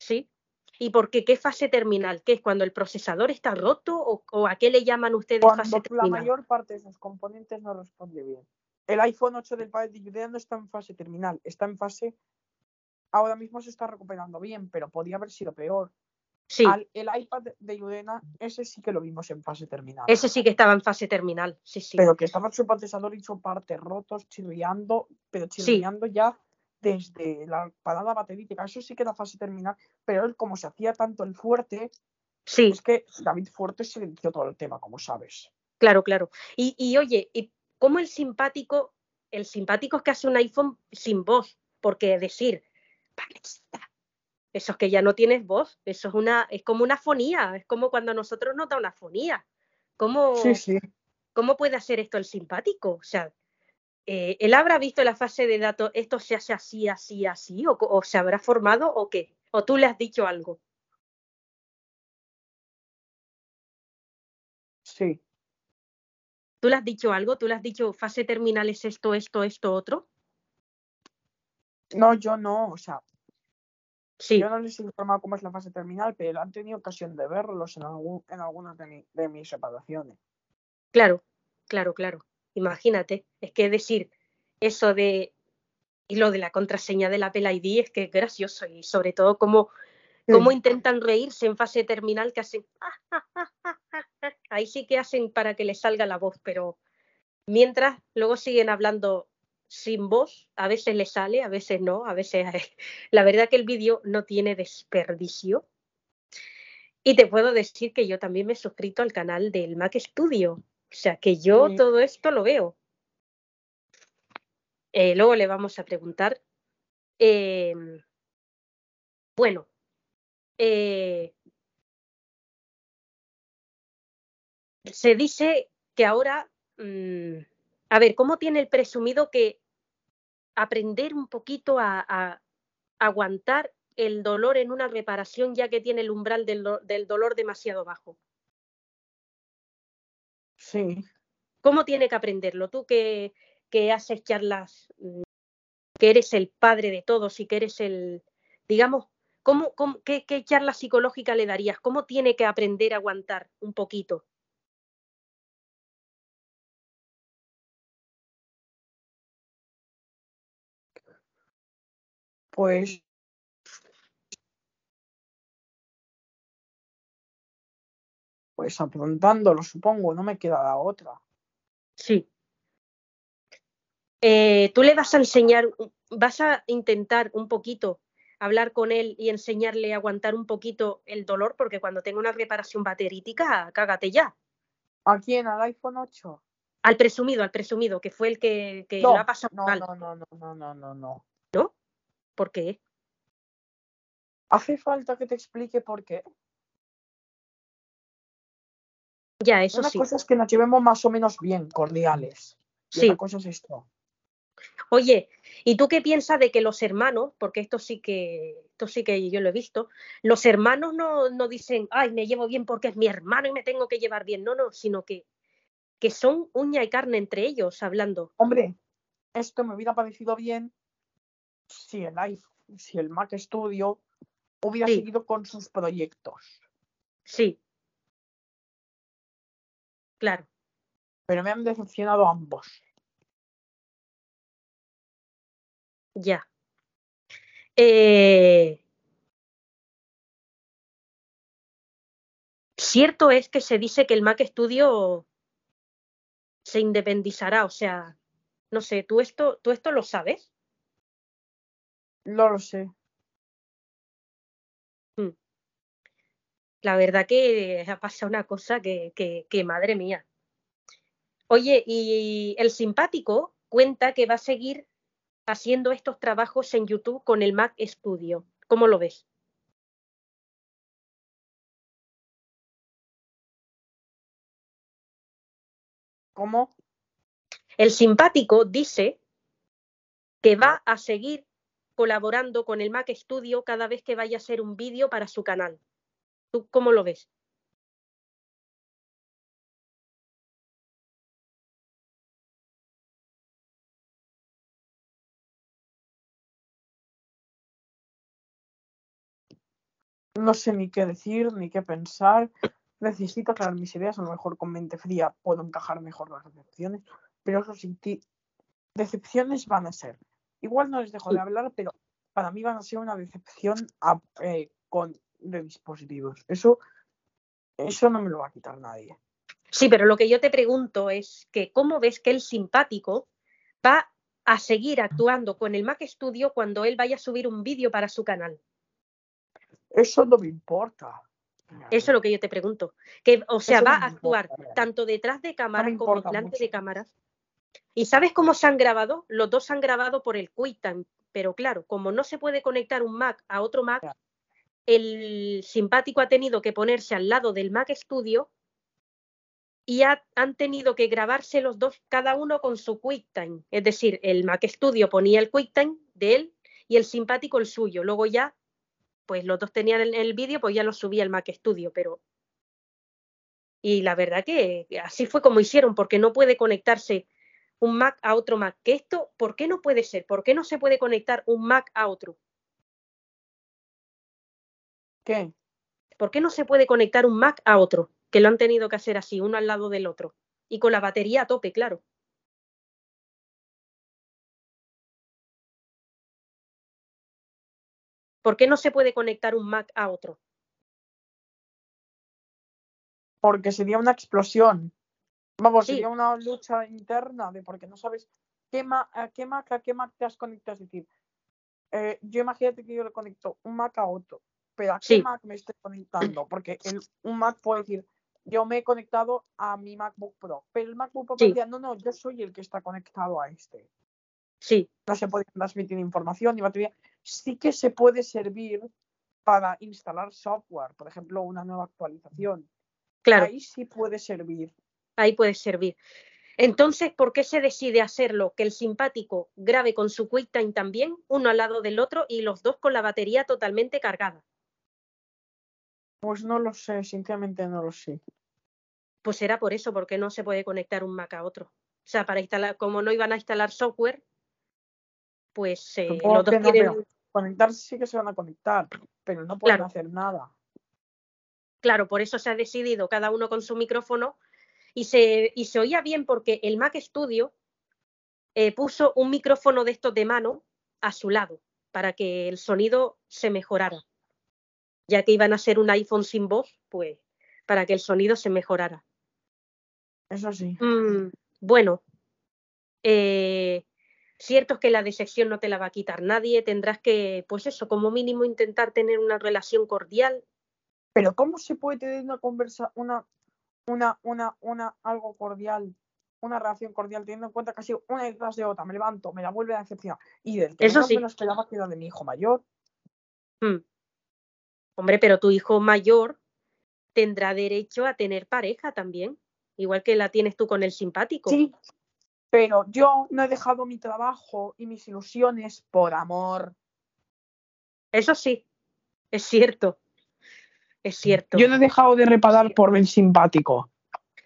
¿Sí? ¿Y por qué? ¿Qué fase terminal? ¿Qué es cuando el procesador está roto o, o a qué le llaman ustedes Cuando fase la terminal? mayor parte de sus componentes no responde bien. El iPhone 8 del padre de Judea no está en fase terminal, está en fase. Ahora mismo se está recuperando bien, pero podía haber sido peor. Sí, Al- el iPad de Udena, ese sí que lo vimos en fase terminal. ese sí que estaba en fase terminal. Sí, sí. Pero que estaba su procesador y su parte rotos, chirriando, pero Sí. chirriando ya desde la parada baterítica. Eso sí que era fase terminal, pero él, como se hacía tanto el fuerte, Sí, es que David Fuerte silenció todo el tema, como sabes. claro, claro. Y, y oye, ¿y cómo el simpático, el simpático es que hace un iPhone sin voz? Porque decir, Eso es que ya no tienes voz, eso es una, es como una fonía, es como cuando a nosotros nos da una fonía. ¿Cómo, Sí, sí. ¿Cómo puede hacer esto el simpático? O sea, eh, ¿él habrá visto la fase de datos, esto se hace así, así, así? ¿O, co- o se habrá formado o qué? ¿O tú le has dicho algo? Sí. ¿Tú le has dicho algo? ¿Tú le has dicho fase terminal es esto, esto, esto, otro? No, yo no, o sea, Sí, Yo no les he informado cómo es la fase terminal, pero han tenido ocasión de verlos en, algún, en algunas de, mi- de mis reparaciones. claro, claro, claro. Imagínate, es que decir eso de y lo de la contraseña del Apple ID es que es gracioso y sobre todo cómo, cómo intentan reírse en fase terminal que hacen ahí sí que hacen para que les salga la voz, pero mientras luego siguen hablando sin voz, a veces les sale, a veces no, a veces la verdad que el vídeo no tiene desperdicio. Y te puedo decir que yo también me he suscrito al canal del Mac Studio, o sea que yo Sí. todo esto lo veo. Eh, luego le vamos a preguntar. eh, bueno, eh, se dice que ahora, mm, a ver, ¿cómo tiene el presumido que aprender un poquito a, a aguantar el dolor en una reparación ya que tiene el umbral del, do- del dolor demasiado bajo? Sí. ¿Cómo tiene que aprenderlo? Tú que, que haces charlas, mm, que eres el padre de todos y que eres el, digamos, ¿cómo, cómo- qué, qué charla psicológica le darías? ¿Cómo tiene que aprender a aguantar un poquito? Pues pues afrontándolo, supongo, no me queda la otra. Sí. Eh, tú le vas a enseñar, vas a intentar un poquito hablar con él y enseñarle a aguantar un poquito el dolor, porque cuando tenga una reparación baterítica, cágate ya. ¿A quién? ¿Al iPhone 8? Al presumido, al presumido, que fue el que, que No, lo ha pasado no, mal, no, no, no, no, no, no, no. ¿Por qué? ¿Hace falta que te explique por qué? Ya, eso Una sí. cosa es que nos llevemos más o menos bien, cordiales. Y Sí. otra cosa es esto. Oye, ¿y tú qué piensas de que los hermanos, porque esto sí que, esto sí que yo lo he visto, los hermanos no, no dicen, ay, me llevo bien porque es mi hermano y me tengo que llevar bien, no, no, sino que, que son uña y carne entre ellos hablando. Hombre, esto me hubiera parecido bien si el iPhone, si el Mac Studio hubiera Sí. seguido con sus proyectos. Sí. Claro, Pero me han decepcionado ambos. ya. Eh, Cierto es que se dice que el Mac Studio se independizará, o sea, no sé, ¿tú esto, tú esto lo sabes? No lo sé. La verdad que ha pasado una cosa que, que, que, madre mía. Oye, y el simpático cuenta que va a seguir haciendo estos trabajos en YouTube con el Mac Studio. ¿Cómo lo ves? ¿Cómo? El simpático dice que va a seguir colaborando con el Mac Studio cada vez que vaya a hacer un vídeo para su canal. ¿Tú cómo lo ves? No sé ni qué decir, ni qué pensar. Necesito aclarar mis ideas. A lo mejor con mente fría puedo encajar mejor las decepciones. Pero eso sí, decepciones van a ser. Igual no les dejo de hablar, pero para mí van a ser una decepción a- eh, con, de dispositivos. Eso, eso no me lo va a quitar nadie. Sí, pero lo que yo te pregunto es que cómo ves que el simpático va a seguir actuando con el Mac Studio cuando él vaya a subir un vídeo para su canal. Eso no me importa. Eso es lo que yo te pregunto. Que, o sea, Eso no va a actuar tanto detrás de cámaras como importa delante mucho. de cámaras. ¿Y sabes cómo se han grabado? Los dos se han grabado por el QuickTime, pero claro, como no se puede conectar un Mac a otro Mac, el simpático ha tenido que ponerse al lado del Mac Studio y ha- han tenido que grabarse los dos, cada uno con su QuickTime. Es decir, el Mac Studio ponía el QuickTime de él y el simpático el suyo. Luego ya, pues los dos tenían el, el vídeo, pues ya lo subía el Mac Studio, pero... Y la verdad que así fue como hicieron, porque no puede conectarse un Mac a otro Mac. Que esto, ¿por qué no puede ser? ¿Por qué no se puede conectar un Mac a otro? ¿Qué? ¿Por qué no se puede conectar un Mac a otro? Que lo han tenido que hacer así, uno al lado del otro. Y con la batería a tope, claro. ¿Por qué no se puede conectar un Mac a otro? Porque sería una explosión. Vamos, Sí. sería una lucha interna de porque no sabes qué ma- a qué Mac a qué Mac te has conectado. Es decir, eh, yo imagínate que yo le conecto un Mac a otro, pero ¿a qué. Mac me estoy conectando? Porque el, un Mac puede decir, yo me he conectado a mi MacBook Pro, pero el MacBook Pro Sí. decía, no, no, yo soy el que está conectado a este. Sí, no se puede transmitir información ni batería. Sí que se puede servir para instalar software, por ejemplo, una nueva actualización. claro. Ahí sí puede servir. Ahí puede servir. Entonces, ¿por qué se decide hacerlo? Que el simpático grabe con su QuickTime también, uno al lado del otro, y los dos con la batería totalmente cargada. Pues no lo sé, sinceramente no lo sé. Pues será por eso, porque no se puede conectar un Mac a otro. O sea, para instalar, como no iban a instalar software, pues eh, los dos no, pero conectarse sí que se van a conectar, pero no pueden Claro. hacer nada. claro, por eso se ha decidido cada uno con su micrófono y se, y se oía bien porque el Mac Studio eh, puso un micrófono de estos de mano a su lado para que el sonido se mejorara. Ya que iban a ser un iPhone sin voz, pues para que el sonido se mejorara. Eso sí. Mm, bueno, eh, cierto es que la decepción no te la va a quitar nadie, tendrás que, pues eso, como mínimo intentar tener una relación cordial. Pero ¿cómo se puede tener una conversa, una, una, una, una, algo cordial, una relación cordial, teniendo en cuenta que ha sido una detrás de otra? Me levanto, me la vuelve a decepcionar. Y del que Eso menos sí. me lo esperaba que era de mi hijo mayor. Mm. Hombre, pero tu hijo mayor tendrá derecho a tener pareja también, igual que la tienes tú con el simpático. Sí, pero yo no he dejado mi trabajo y mis ilusiones por amor. Eso sí, es cierto. Es cierto. Yo no he dejado de reparar por el simpático.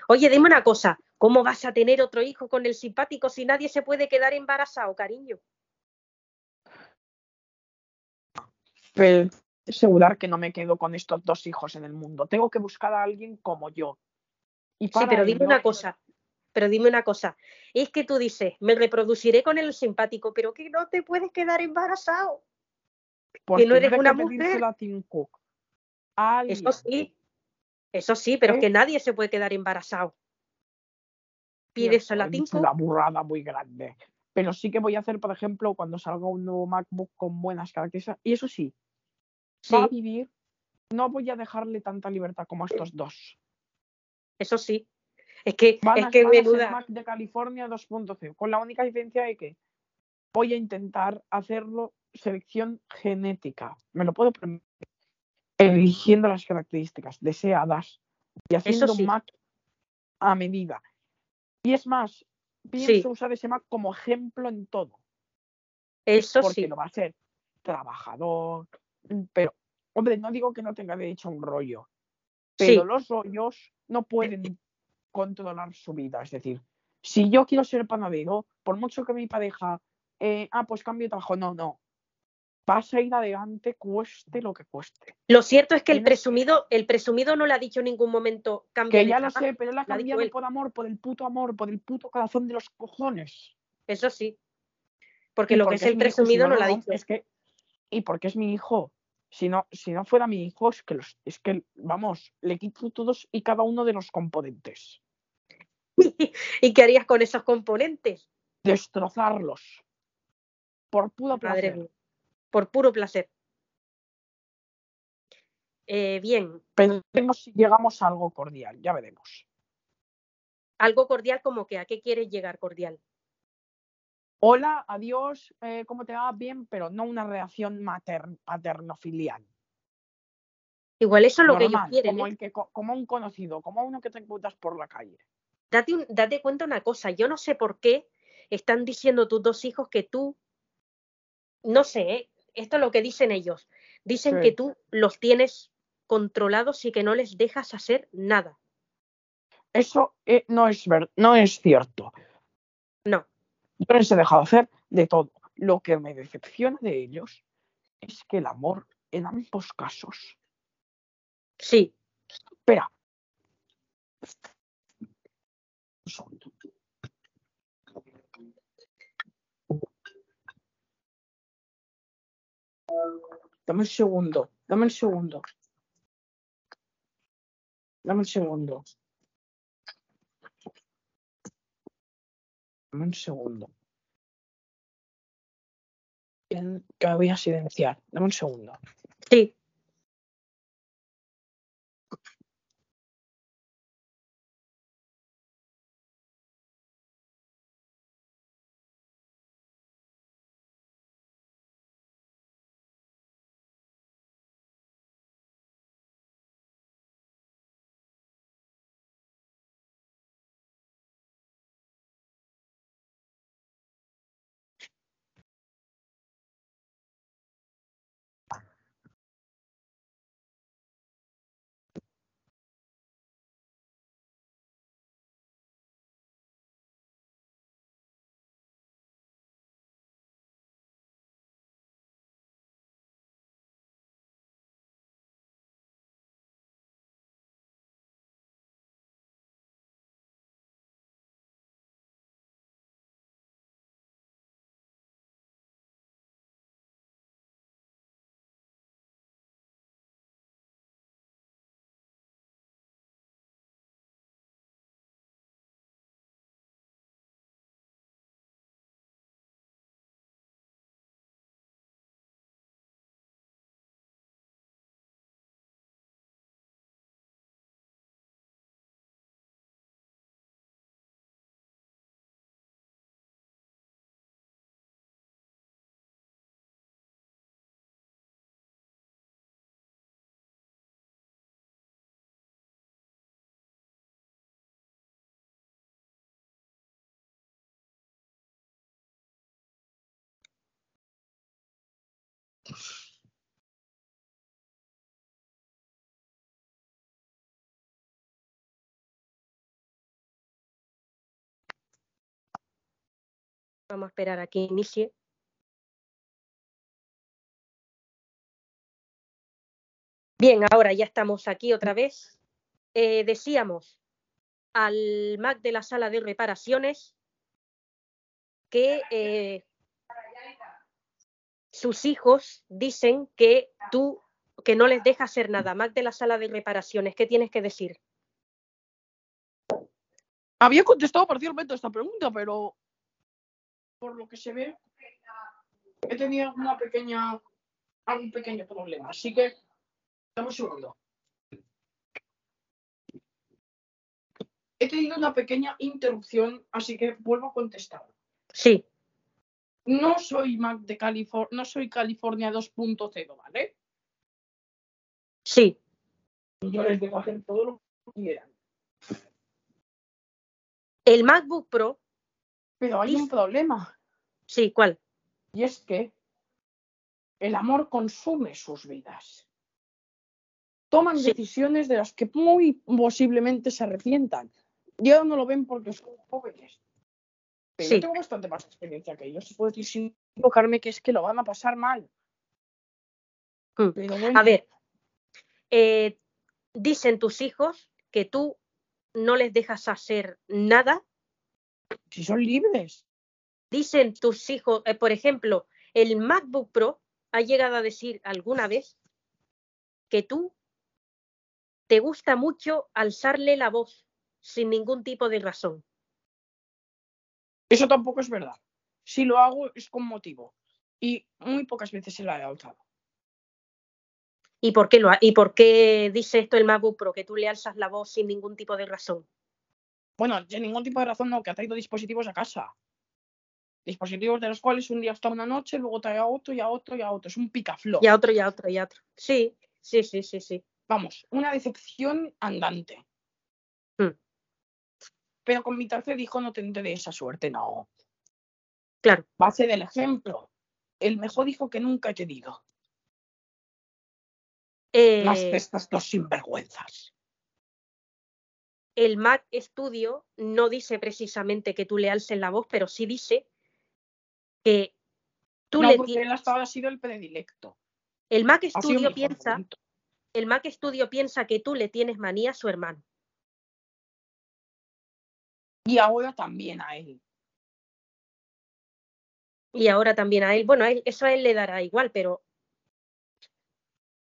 Oye, dime una cosa, ¿cómo vas a tener otro hijo con el simpático si nadie se puede quedar embarazado, cariño? Pero asegurar que no me quedo con estos dos hijos en el mundo. Tengo que buscar a alguien como yo. Y Sí, pero dime una cosa, pero dime una cosa, es que tú dices, me reproduciré con el simpático, pero que no te puedes quedar embarazado. pues no eres una que mujer. a Tim Cook. Eso sí, eso sí, pero es ¿Eh? que nadie se puede quedar embarazado. Tim dicho Cook. una burrada muy grande. Pero sí que voy a hacer, por ejemplo, cuando salga un nuevo MacBook con buenas características. Y eso sí, va a Sí, vivir. No voy a dejarle tanta libertad como a estos dos. eso sí. Es que, Van es a, que van menuda. Mac de California 2.0, con la única diferencia de que voy a intentar hacerlo selección genética. Me lo puedo permitir. Eligiendo las características deseadas y haciendo sí. un Mac a medida. Y es más, pienso usar ese Mac como ejemplo en todo, Eso porque sí. lo va a ser trabajador, pero, hombre, no digo que no tenga derecho a un rollo, pero Sí. los rollos no pueden controlar su vida. Es decir, si yo quiero ser panadero, por mucho que mi pareja, eh, ah, pues cambio de trabajo, no, no. Vas a ir adelante, cueste lo que cueste. Lo cierto es que el presumido, el presumido no le ha dicho en ningún momento cambia Que ya lo sé, pero él ha cambiado por amor, por el puto amor, por el puto corazón de los cojones. Eso sí. Porque Y lo que es el mi hijo, si presumido no no, lo ha dicho. Es que, y porque es mi hijo. Si no, si no fuera mi hijo, es que, los, es que, vamos, le quito todos y cada uno de los componentes. ¿Y qué harías con esos componentes? Destrozarlos. Por puro Madre placer. mía. Por puro placer. Eh, bien, Pero veremos si llegamos a algo cordial, ya veremos. algo cordial como que a qué quieres llegar cordial. Hola, adiós, eh, ¿cómo te va? Bien, pero no una reacción mater paternofilial. Igual eso es lo que ellos quieren. como, ¿eh? el que, co- como un conocido, como uno que te encuentras por la calle. Date, un- date cuenta una cosa, yo no sé por qué están diciendo tus dos hijos que tú, no sé, ¿eh? Esto es lo que dicen ellos, dicen Sí. que tú los tienes controlados y que no les dejas hacer nada. Eso eh, no, es ver no es cierto. No, Yo les he dejado hacer de todo. Lo que me decepciona de ellos es que el amor, en ambos casos, Sí. Espera. Un segundo. Dame un segundo, dame un segundo. Dame un segundo. Dame un segundo. Que voy a silenciar. Dame un segundo. Sí. Vamos a esperar a que inicie. Bien, ahora ya estamos aquí otra vez. Eh, decíamos al Mac de la sala de reparaciones que eh, sus hijos dicen que tú que no les dejas hacer nada. Mac de la sala de reparaciones, ¿qué tienes que decir? Había contestado parcialmente esta pregunta, pero por lo que se ve, he tenido una pequeña, algún pequeño problema. Así que, dame un segundo. He tenido una pequeña interrupción, así que vuelvo a contestar. Sí, No soy Mac de California, no soy California 2.0, ¿vale? sí, Yo les dejo hacer todo lo que quieran. el MacBook Pro, Pero hay un problema, sí, ¿cuál? y es que el amor consume sus vidas. Toman Sí. decisiones de las que muy posiblemente se arrepientan. Y ahora no lo ven porque son jóvenes. Pero Sí. yo tengo bastante más experiencia que ellos. puedo decir sin equivocarme que es que lo van a pasar mal. Mm. Pero bueno, A ver, eh, dicen tus hijos que tú no les dejas hacer nada. si son libres. Dicen tus hijos, eh, por ejemplo, el MacBook Pro ha llegado a decir alguna vez que tú te gusta mucho alzarle la voz sin ningún tipo de razón. Eso tampoco es verdad. Si lo hago es con motivo. Y muy pocas veces se la he alzado. ¿Y por qué, lo ha- ¿Y por qué dice esto el MacBook Pro? Que tú le alzas la voz sin ningún tipo de razón. Bueno, de ningún tipo de razón no, que ha traído dispositivos a casa. Dispositivos de los cuales un día está una noche, luego trae a otro y a otro y a otro. Es un picaflor. Y a otro, y a otro, y a otro. Sí, sí, sí, sí, sí. Vamos, una decepción andante. Pero con mi tercer hijo no tendré esa suerte, no. Claro. Base del ejemplo. El mejor hijo que nunca he tenido. De Eh, estas dos sinvergüenzas. el Mac Studio no dice precisamente que tú le alces la voz, pero sí dice que tú no, le porque él hasta ahora ha sido el predilecto. el Mac Studio piensa, el Mac Studio piensa que tú le tienes manía a su hermano. Y ahora también a él. Y ahora también a él. Bueno, a él, eso a él le dará igual, pero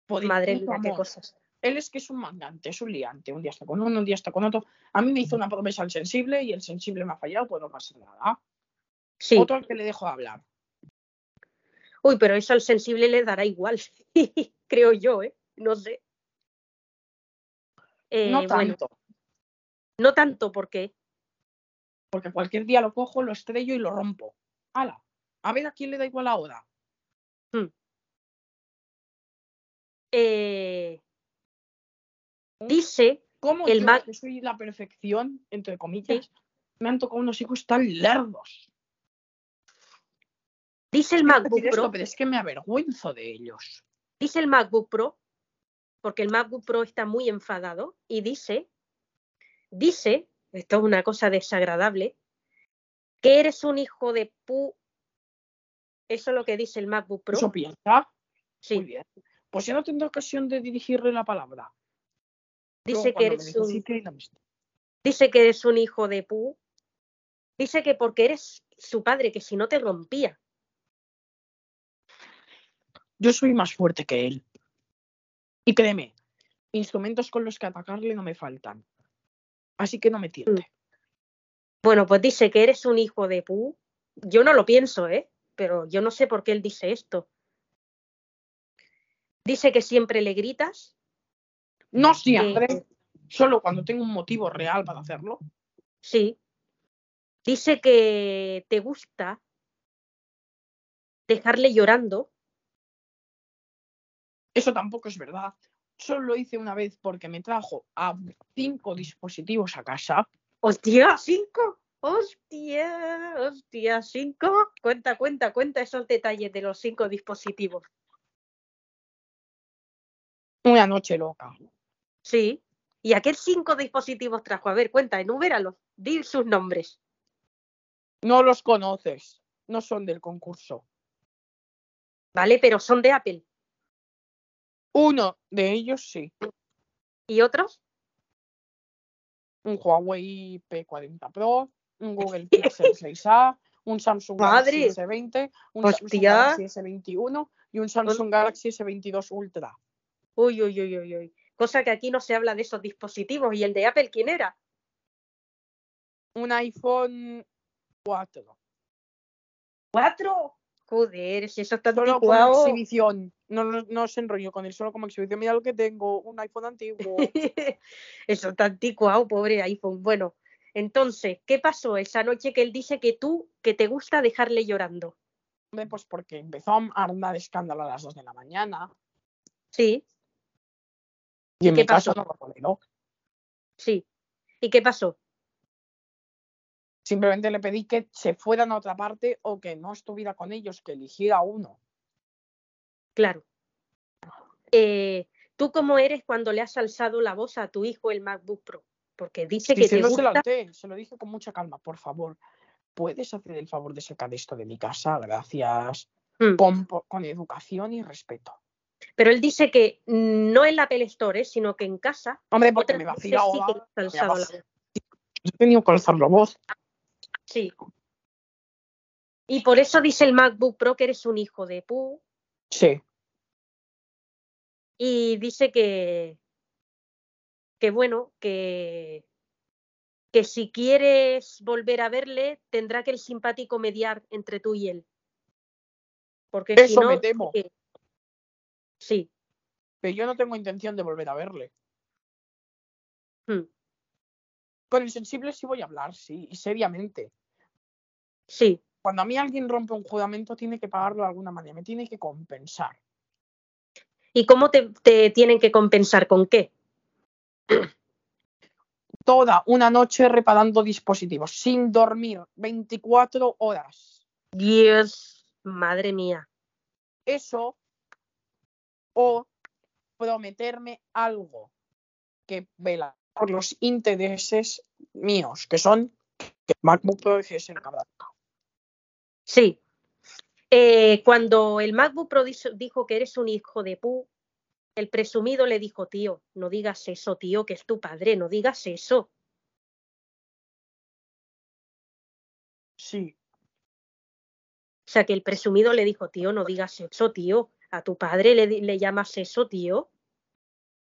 Por madre mía, qué cosas. Él es que es un mangante, es un liante. Un día está con uno, un día está con otro. A mí me hizo una promesa al sensible y el sensible me ha fallado, pues no pasa nada. Sí. Otro al que le dejo de hablar. Uy, pero eso al sensible le dará igual, creo yo, ¿eh? No sé. Eh, no bueno, tanto, no tanto porque porque cualquier día lo cojo, lo estrello y lo rompo. ¡Hala! A ver a quién le da igual ahora. eh, dice, ¿Cómo El yo, que soy la perfección, entre comillas, me han tocado unos hijos tan lerdos? dice el MacBook esto, Pro, pero es que me avergüenzo de ellos. dice el MacBook Pro, porque el MacBook Pro está muy enfadado y dice, dice, esto es una cosa desagradable, que eres un hijo de pu. Eso es lo que dice el MacBook Pro. Eso piensa. sí, Muy bien. Pues ya no tendré ocasión de dirigirle la palabra. Luego, dice que eres un, dice que eres un hijo de pu. Dice que porque eres su padre, que si no te rompía. Yo soy más fuerte que él. Y créeme, instrumentos con los que atacarle no me faltan. Así que no me tiente. Bueno, pues dice que eres un hijo de pu. Yo no lo pienso, ¿eh? Pero yo no sé por qué él dice esto. Dice que siempre le gritas. No siempre, solo cuando tengo un motivo real para hacerlo. sí. Dice que te gusta dejarle llorando. Eso tampoco es verdad. Solo lo hice una vez porque me trajo a cinco dispositivos a casa. ¡Hostia, cinco! ¡Hostia! ¡Hostia, cinco! Cuenta, cuenta, cuenta esos detalles de los cinco dispositivos. Una noche loca. Sí. ¿Y a qué cinco dispositivos trajo? A ver, cuenta, enuméralos. Di sus nombres. No los conoces. No son del concurso. ¿Vale? Pero son de Apple. Uno de ellos sí. ¿Y otros? Un Huawei P40 Pro, un Google Pixel 6A, un Samsung Madre. Galaxy S20, un Samsung. Galaxy S21 y un Samsung Galaxy S22 Ultra. Uy, uy, uy, uy, uy. Cosa que aquí no se habla de esos dispositivos. ¿Y el de Apple quién era? Un iPhone 4. ¿Cuatro? Joder, si eso está Solo anticuado. exhibición. No, no, se enrolló con él, solo como exhibición. Mira lo que tengo, un iPhone antiguo. Eso está anticuado, pobre iPhone. Bueno, entonces, ¿qué pasó esa noche que él dice que tú, que te gusta dejarle llorando? Pues porque empezó a armar escándalo a las 2 de la mañana. Sí, Y en qué mi caso pasó? no lo tolero. sí. ¿Y qué pasó? Simplemente le pedí que se fueran a otra parte o que no estuviera con ellos, que eligiera uno. Claro. Eh, ¿Tú cómo eres cuando le has alzado la voz a tu hijo el MacBook Pro? Porque dice que te gusta. al té, se lo dije con mucha calma, por favor. ¿Puedes hacer el favor de sacar esto de mi casa? Gracias. Mm. Con, educación y respeto. Pero él dice que no en la Apple Store, ¿eh? sino que en casa. Hombre, porque me vacila sí que la voz. He tenido que alzar la voz. Sí. Y por eso dice el MacBook Pro que eres un hijo de pu. Sí. Y dice que, que bueno, que, que si quieres volver a verle, tendrá que el simpático mediar entre tú y él. Porque si Eso no, me temo. que- sí. Pero yo no tengo intención de volver a verle. hmm, Con el sensible sí voy a hablar, sí, y seriamente. Sí, Cuando a mí alguien rompe un juramento, tiene que pagarlo de alguna manera, me tiene que compensar. ¿Y cómo te, te tienen que compensar? ¿Con qué? Toda una noche reparando dispositivos, sin dormir, 24 horas. Dios, madre mía. Eso o prometerme algo que vela por los intereses míos, que son que MacBook Pro de ser cabrón. Sí. Eh, cuando el MacBook Pro dijo, que eres un hijo de pu, El presumido le dijo, tío, no digas eso, tío, que es tu padre, no digas eso. Sí. O sea, que el presumido le dijo, tío, no digas eso, tío. A tu padre le, le llamas eso, tío.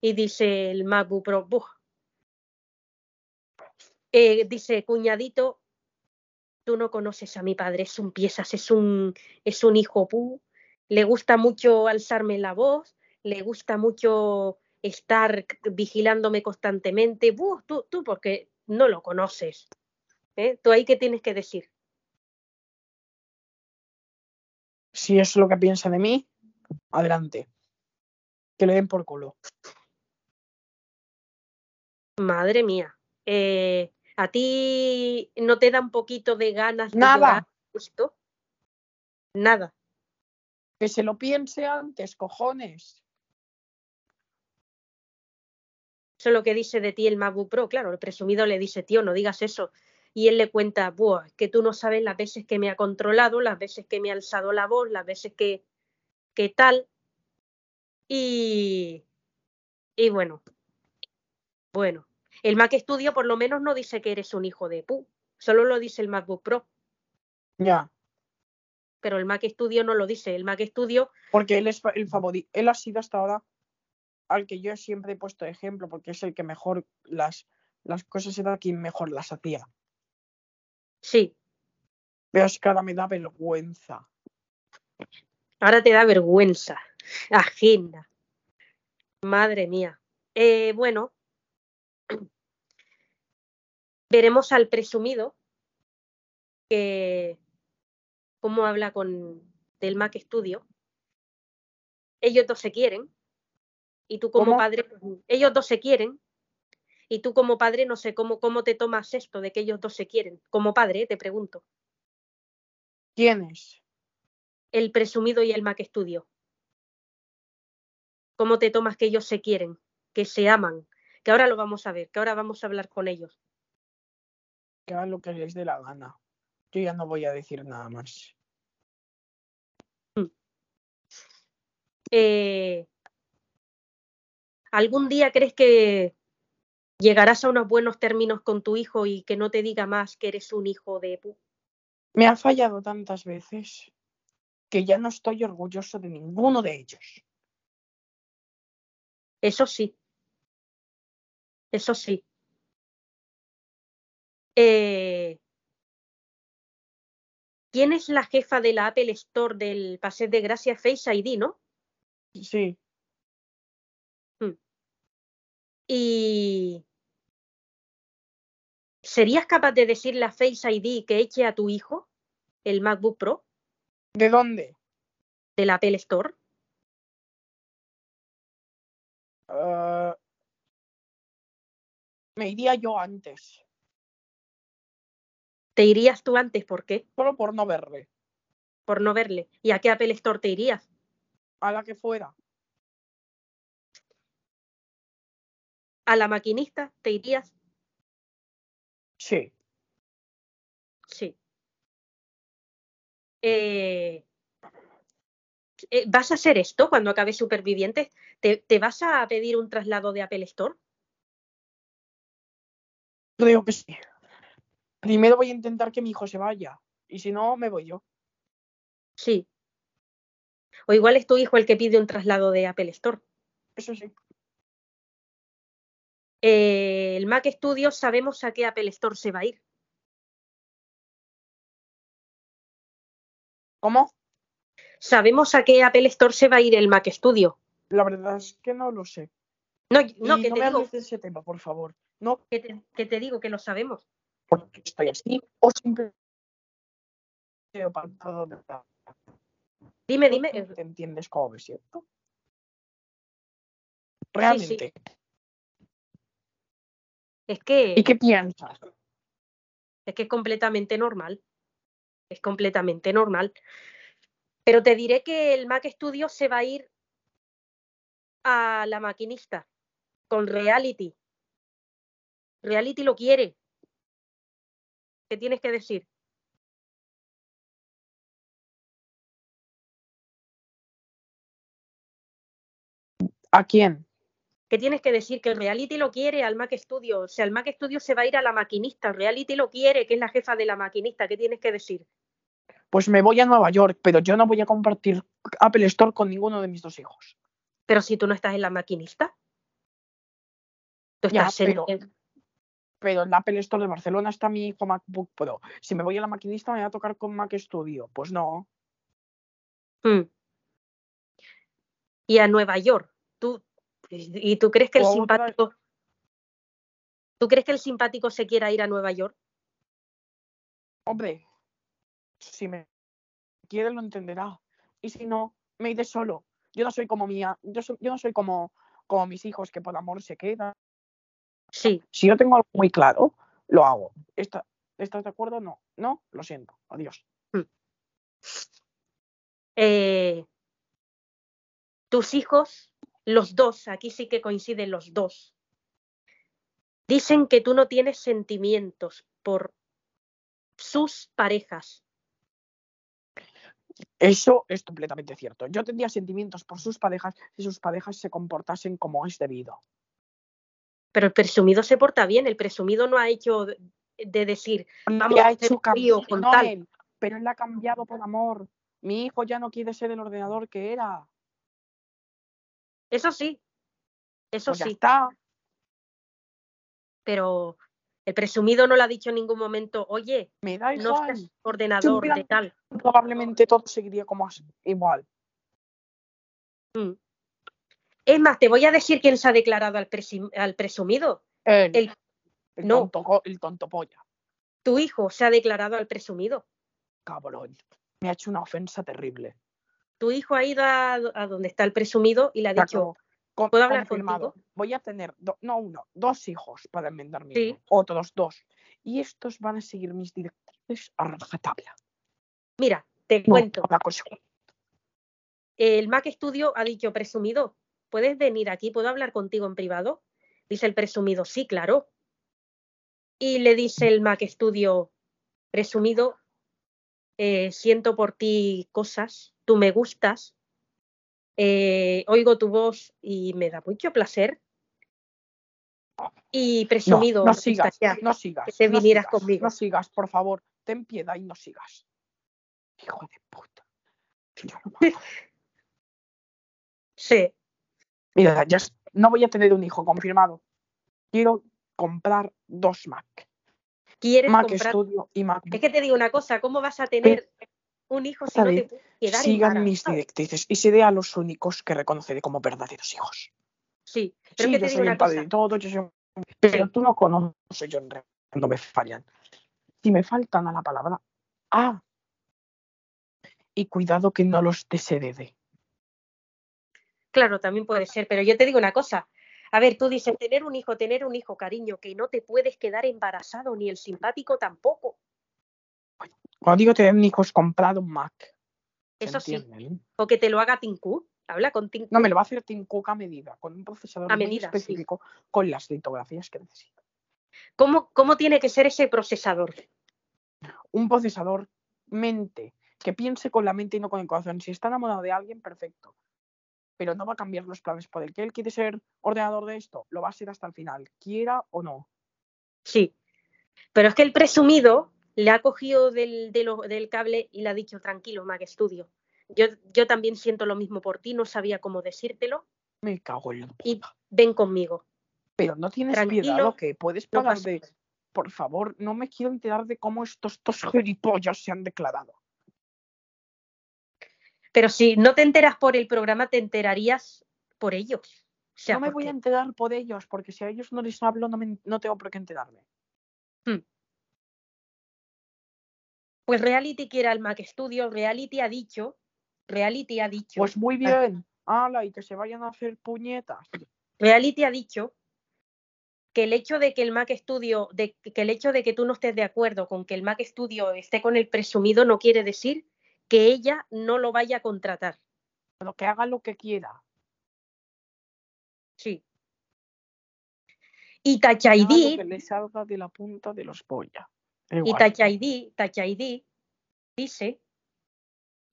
Y dice el MacBook Pro, "Buh". Eh, dice, cuñadito, tú no conoces a mi padre, es un piezas, es un, es un hijo pu. Le gusta mucho alzarme la voz, le gusta mucho estar vigilándome constantemente. Buh, tú, tú porque no lo conoces. ¿eh? ¿Tú ahí qué tienes que decir? Si es lo que piensa de mí, adelante. Que le den por culo. Madre mía. eh, ¿A ti no te da un poquito de ganas de Nada. esto? Nada. Que se lo piense antes, cojones. Eso es lo que dice de ti el MacBook Pro. Claro, el presumido le dice, tío, no digas eso. Y él le cuenta, Buah, es que tú no sabes las veces que me ha controlado, las veces que me ha alzado la voz, las veces que, que tal. Y, y bueno, bueno. El Mac Studio por lo menos no dice que eres un hijo de pu. Solo lo dice el MacBook Pro. Ya. Pero el Mac Studio no lo dice. El Mac Studio, Porque él es el favorito. Él ha sido hasta ahora al que yo siempre he puesto de ejemplo, porque es el que mejor las, las cosas era quien mejor las hacía. sí, Pero es que ahora me da vergüenza. ahora te da vergüenza ajena. Madre mía. Eh, bueno, veremos al presumido que cómo habla con del Mac Studio. Ellos dos se quieren y tú como ¿Cómo? padre, ellos dos se quieren y tú como padre no sé cómo cómo te tomas esto de que ellos dos se quieren. Como padre, te pregunto. ¿Quién es? El presumido y el Mac Studio. ¿Cómo te tomas que ellos se quieren, que se aman? Que ahora lo vamos a ver, que ahora vamos a hablar con ellos. Que hagan lo que les dé la gana. Yo ya no voy a decir nada más. Eh, ¿Algún día crees que llegarás a unos buenos términos con tu hijo y que no te diga más que eres un hijo de? Me ha fallado tantas veces que ya no estoy orgulloso de ninguno de ellos. Eso sí. Eso sí. Eh, ¿Quién es la jefa de la Apple Store del Paseo de Gracia Face ID, no? Sí, Y ¿serías capaz de decirle a Face ID que eche a tu hijo el MacBook Pro ¿de dónde? del Apple Store? Ah, me iría yo antes, ¿Te irías tú antes? ¿Por qué? solo por no verle. Por no verle. ¿Y a qué Apple Store te irías? A la que fuera. ¿A la maquinista te irías? Sí. Sí. Eh, eh, ¿Vas a hacer esto cuando acabes Supervivientes? ¿Te, ¿Te vas a pedir un traslado de Apple Store? Creo que sí. Primero voy a intentar que mi hijo se vaya. Y si no, me voy yo. Sí. O igual es tu hijo el que pide un traslado de Apple Store. Eso sí. Eh, el Mac Studio sabemos a qué Apple Store se va a ir. ¿Cómo? Sabemos a qué Apple Store se va a ir el Mac Studio. La verdad es que no lo sé. No, no, Y que, no te me digo, ese tema, por favor. No que, te, que te digo que lo sabemos. Porque estoy así o simplemente Dime, dime. ¿Te entiendes cómo me siento? sí. Realmente. Es que, ¿Y qué piensas? es que es completamente normal. Es completamente normal. Pero te diré que el Mac Studio se va a ir a la maquinista con Reality. Reality lo quiere. ¿Qué tienes que decir? ¿A quién? Que tienes que decir que el reality lo quiere al Mac Studio. O sea, el Mac Studio se va a ir a la maquinista. El reality lo quiere, que es la jefa de la maquinista. ¿Qué tienes que decir? Pues me voy a Nueva York, pero yo no voy a compartir Apple Store con ninguno de mis dos hijos. Pero si tú no estás en la maquinista. Tú Ya, estás pero- en- Pero en la Apple Store de Barcelona está mi hijo MacBook Pro. Si me voy a la maquinista, me va a tocar con Mac Studio. Pues no. Mm. Y a Nueva York. ¿Tú, ¿Y tú crees que el otra- simpático... ¿Tú crees que el simpático se quiera ir a Nueva York? Hombre, si me quiere lo entenderá. Y si no, me iré solo. Yo no soy como mía, yo, soy- yo no soy como, como mis hijos que por amor se quedan. Sí. Si yo tengo algo muy claro, lo hago. ¿Está- ¿Estás de acuerdo? No. No, lo siento. Adiós. Eh, tus hijos, los dos, aquí sí que coinciden los dos, dicen que tú no tienes sentimientos por sus parejas. Eso es completamente cierto. Yo tendría sentimientos por sus parejas si sus parejas se comportasen como es debido. Pero el presumido se porta bien, el presumido no ha hecho de, de decir, vamos Le a ha hacer hecho cambio, con no tal. él, pero él ha cambiado por amor. Mi hijo ya no quiere ser el ordenador que era. Eso sí, eso Pues ya sí, está. pero el presumido no le ha dicho en ningún momento, oye, Me da no seas ordenador de tal. Probablemente todo seguiría como as- igual. Mm. Es más, te voy a decir quién se ha declarado al, presumido. El- el, no. tonto, el tonto polla. Tu hijo se ha declarado al presumido. Cabrón. Me ha hecho una ofensa terrible. Tu hijo ha ido a, a donde está el presumido y le ha dicho. Con- ¿puedo hablar confirmado. contigo? Voy a tener, do- no uno, dos hijos para enmendar mi Sí. hijo. Otros dos. Y estos van a seguir mis directrices a rajatabla. mira, te No, cuento, el Mac Studio ha dicho, presumido, ¿puedes venir aquí? ¿Puedo hablar contigo en privado? Dice el presumido, sí, claro. Y le dice el Mac Studio, presumido, eh, siento por ti cosas, tú me gustas, eh, oigo tu voz y me da mucho placer. Y presumido, no sigas, no sigas. que te no vinieras sigas, conmigo. No sigas, por favor. Ten piedad y no sigas. Hijo de puta. Sí, Mira, ya no voy a tener un hijo confirmado. Quiero comprar dos Mac. quieres Mac comprar. Studio y Mac. Es que te digo una cosa, ¿cómo vas a tener un hijo si no te puedes quedar Sigan mis directrices y seré a los únicos que reconoceré como verdaderos hijos. Sí, pero Sí, yo digo soy una el padre cosa. de yo soy un- Pero tú no conoces yo en realidad cuando me fallan. Si me faltan a la palabra, ah. Y cuidado que no los desherede. Claro, también puede ser, pero yo te digo una cosa. A ver, tú dices tener un hijo, tener un hijo, cariño, que no te puedes quedar embarazado, ni el simpático tampoco. Cuando digo tener hijos, comprado un Mac. ¿Se Eso sí, eh? o que te lo haga Tinku. Habla con Tinku. No, me lo va a hacer Tim Cook a medida, con un procesador A muy medida, sí. específico, con las litografías que necesito. ¿Cómo, ¿Cómo tiene que ser ese procesador? Un procesador mente, que piense con la mente y no con el corazón. Si está enamorado de alguien, perfecto. Pero no va a cambiar los planes por el que él quiere ser ordenador de esto. Lo va a ser hasta el final, quiera o no. Sí. Pero es que el presumido le ha cogido del, cable y le ha dicho, tranquilo, Mac Studio. Yo, yo también siento lo mismo por ti, no sabía cómo decírtelo. Me cago en la Y-. Ven conmigo. Pero no tienes tranquilo, piedad, ¿o qué? Puedes No pasa de. Por favor, no me quiero enterar de cómo estos dos gilipollas se han declarado. Pero si no te enteras por el programa, te enterarías por ellos. O sea, no me voy a enterar por ellos, porque si a ellos no les hablo, no, me- no tengo por qué enterarme. Pues Reality quiere al Mac Studio, Reality ha dicho, Reality ha dicho, Pues muy Ah. bien. Ala, y que se vayan a hacer puñetas. Reality ha dicho que el hecho de que el Mac Studio, de, que el hecho de que tú no estés de acuerdo con que el Mac Studio esté con el presumido no quiere decir que ella no lo vaya a contratar. Pero que haga lo que quiera. Sí. Y Touch que le salga de la punta de los pollas. y Igual. ID dice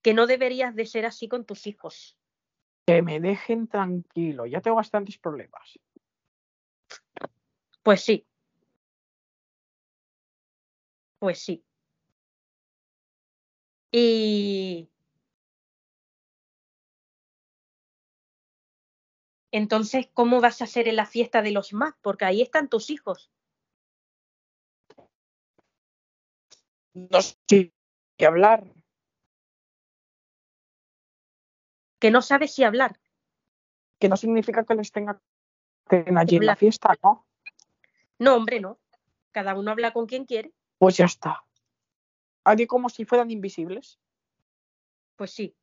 que no deberías de ser así con tus hijos. Que me dejen tranquilo, ya tengo bastantes problemas. Pues sí. Pues sí. Y entonces, ¿cómo vas a hacer en la fiesta de los Mac? Porque ahí están tus hijos. No sé qué hablar. Que no sabes si hablar. Que no significa que les tenga que allí en la fiesta, ¿no? No, hombre, no. Cada uno habla con quien quiere. Pues ya está. Haré como si fueran invisibles Pues sí.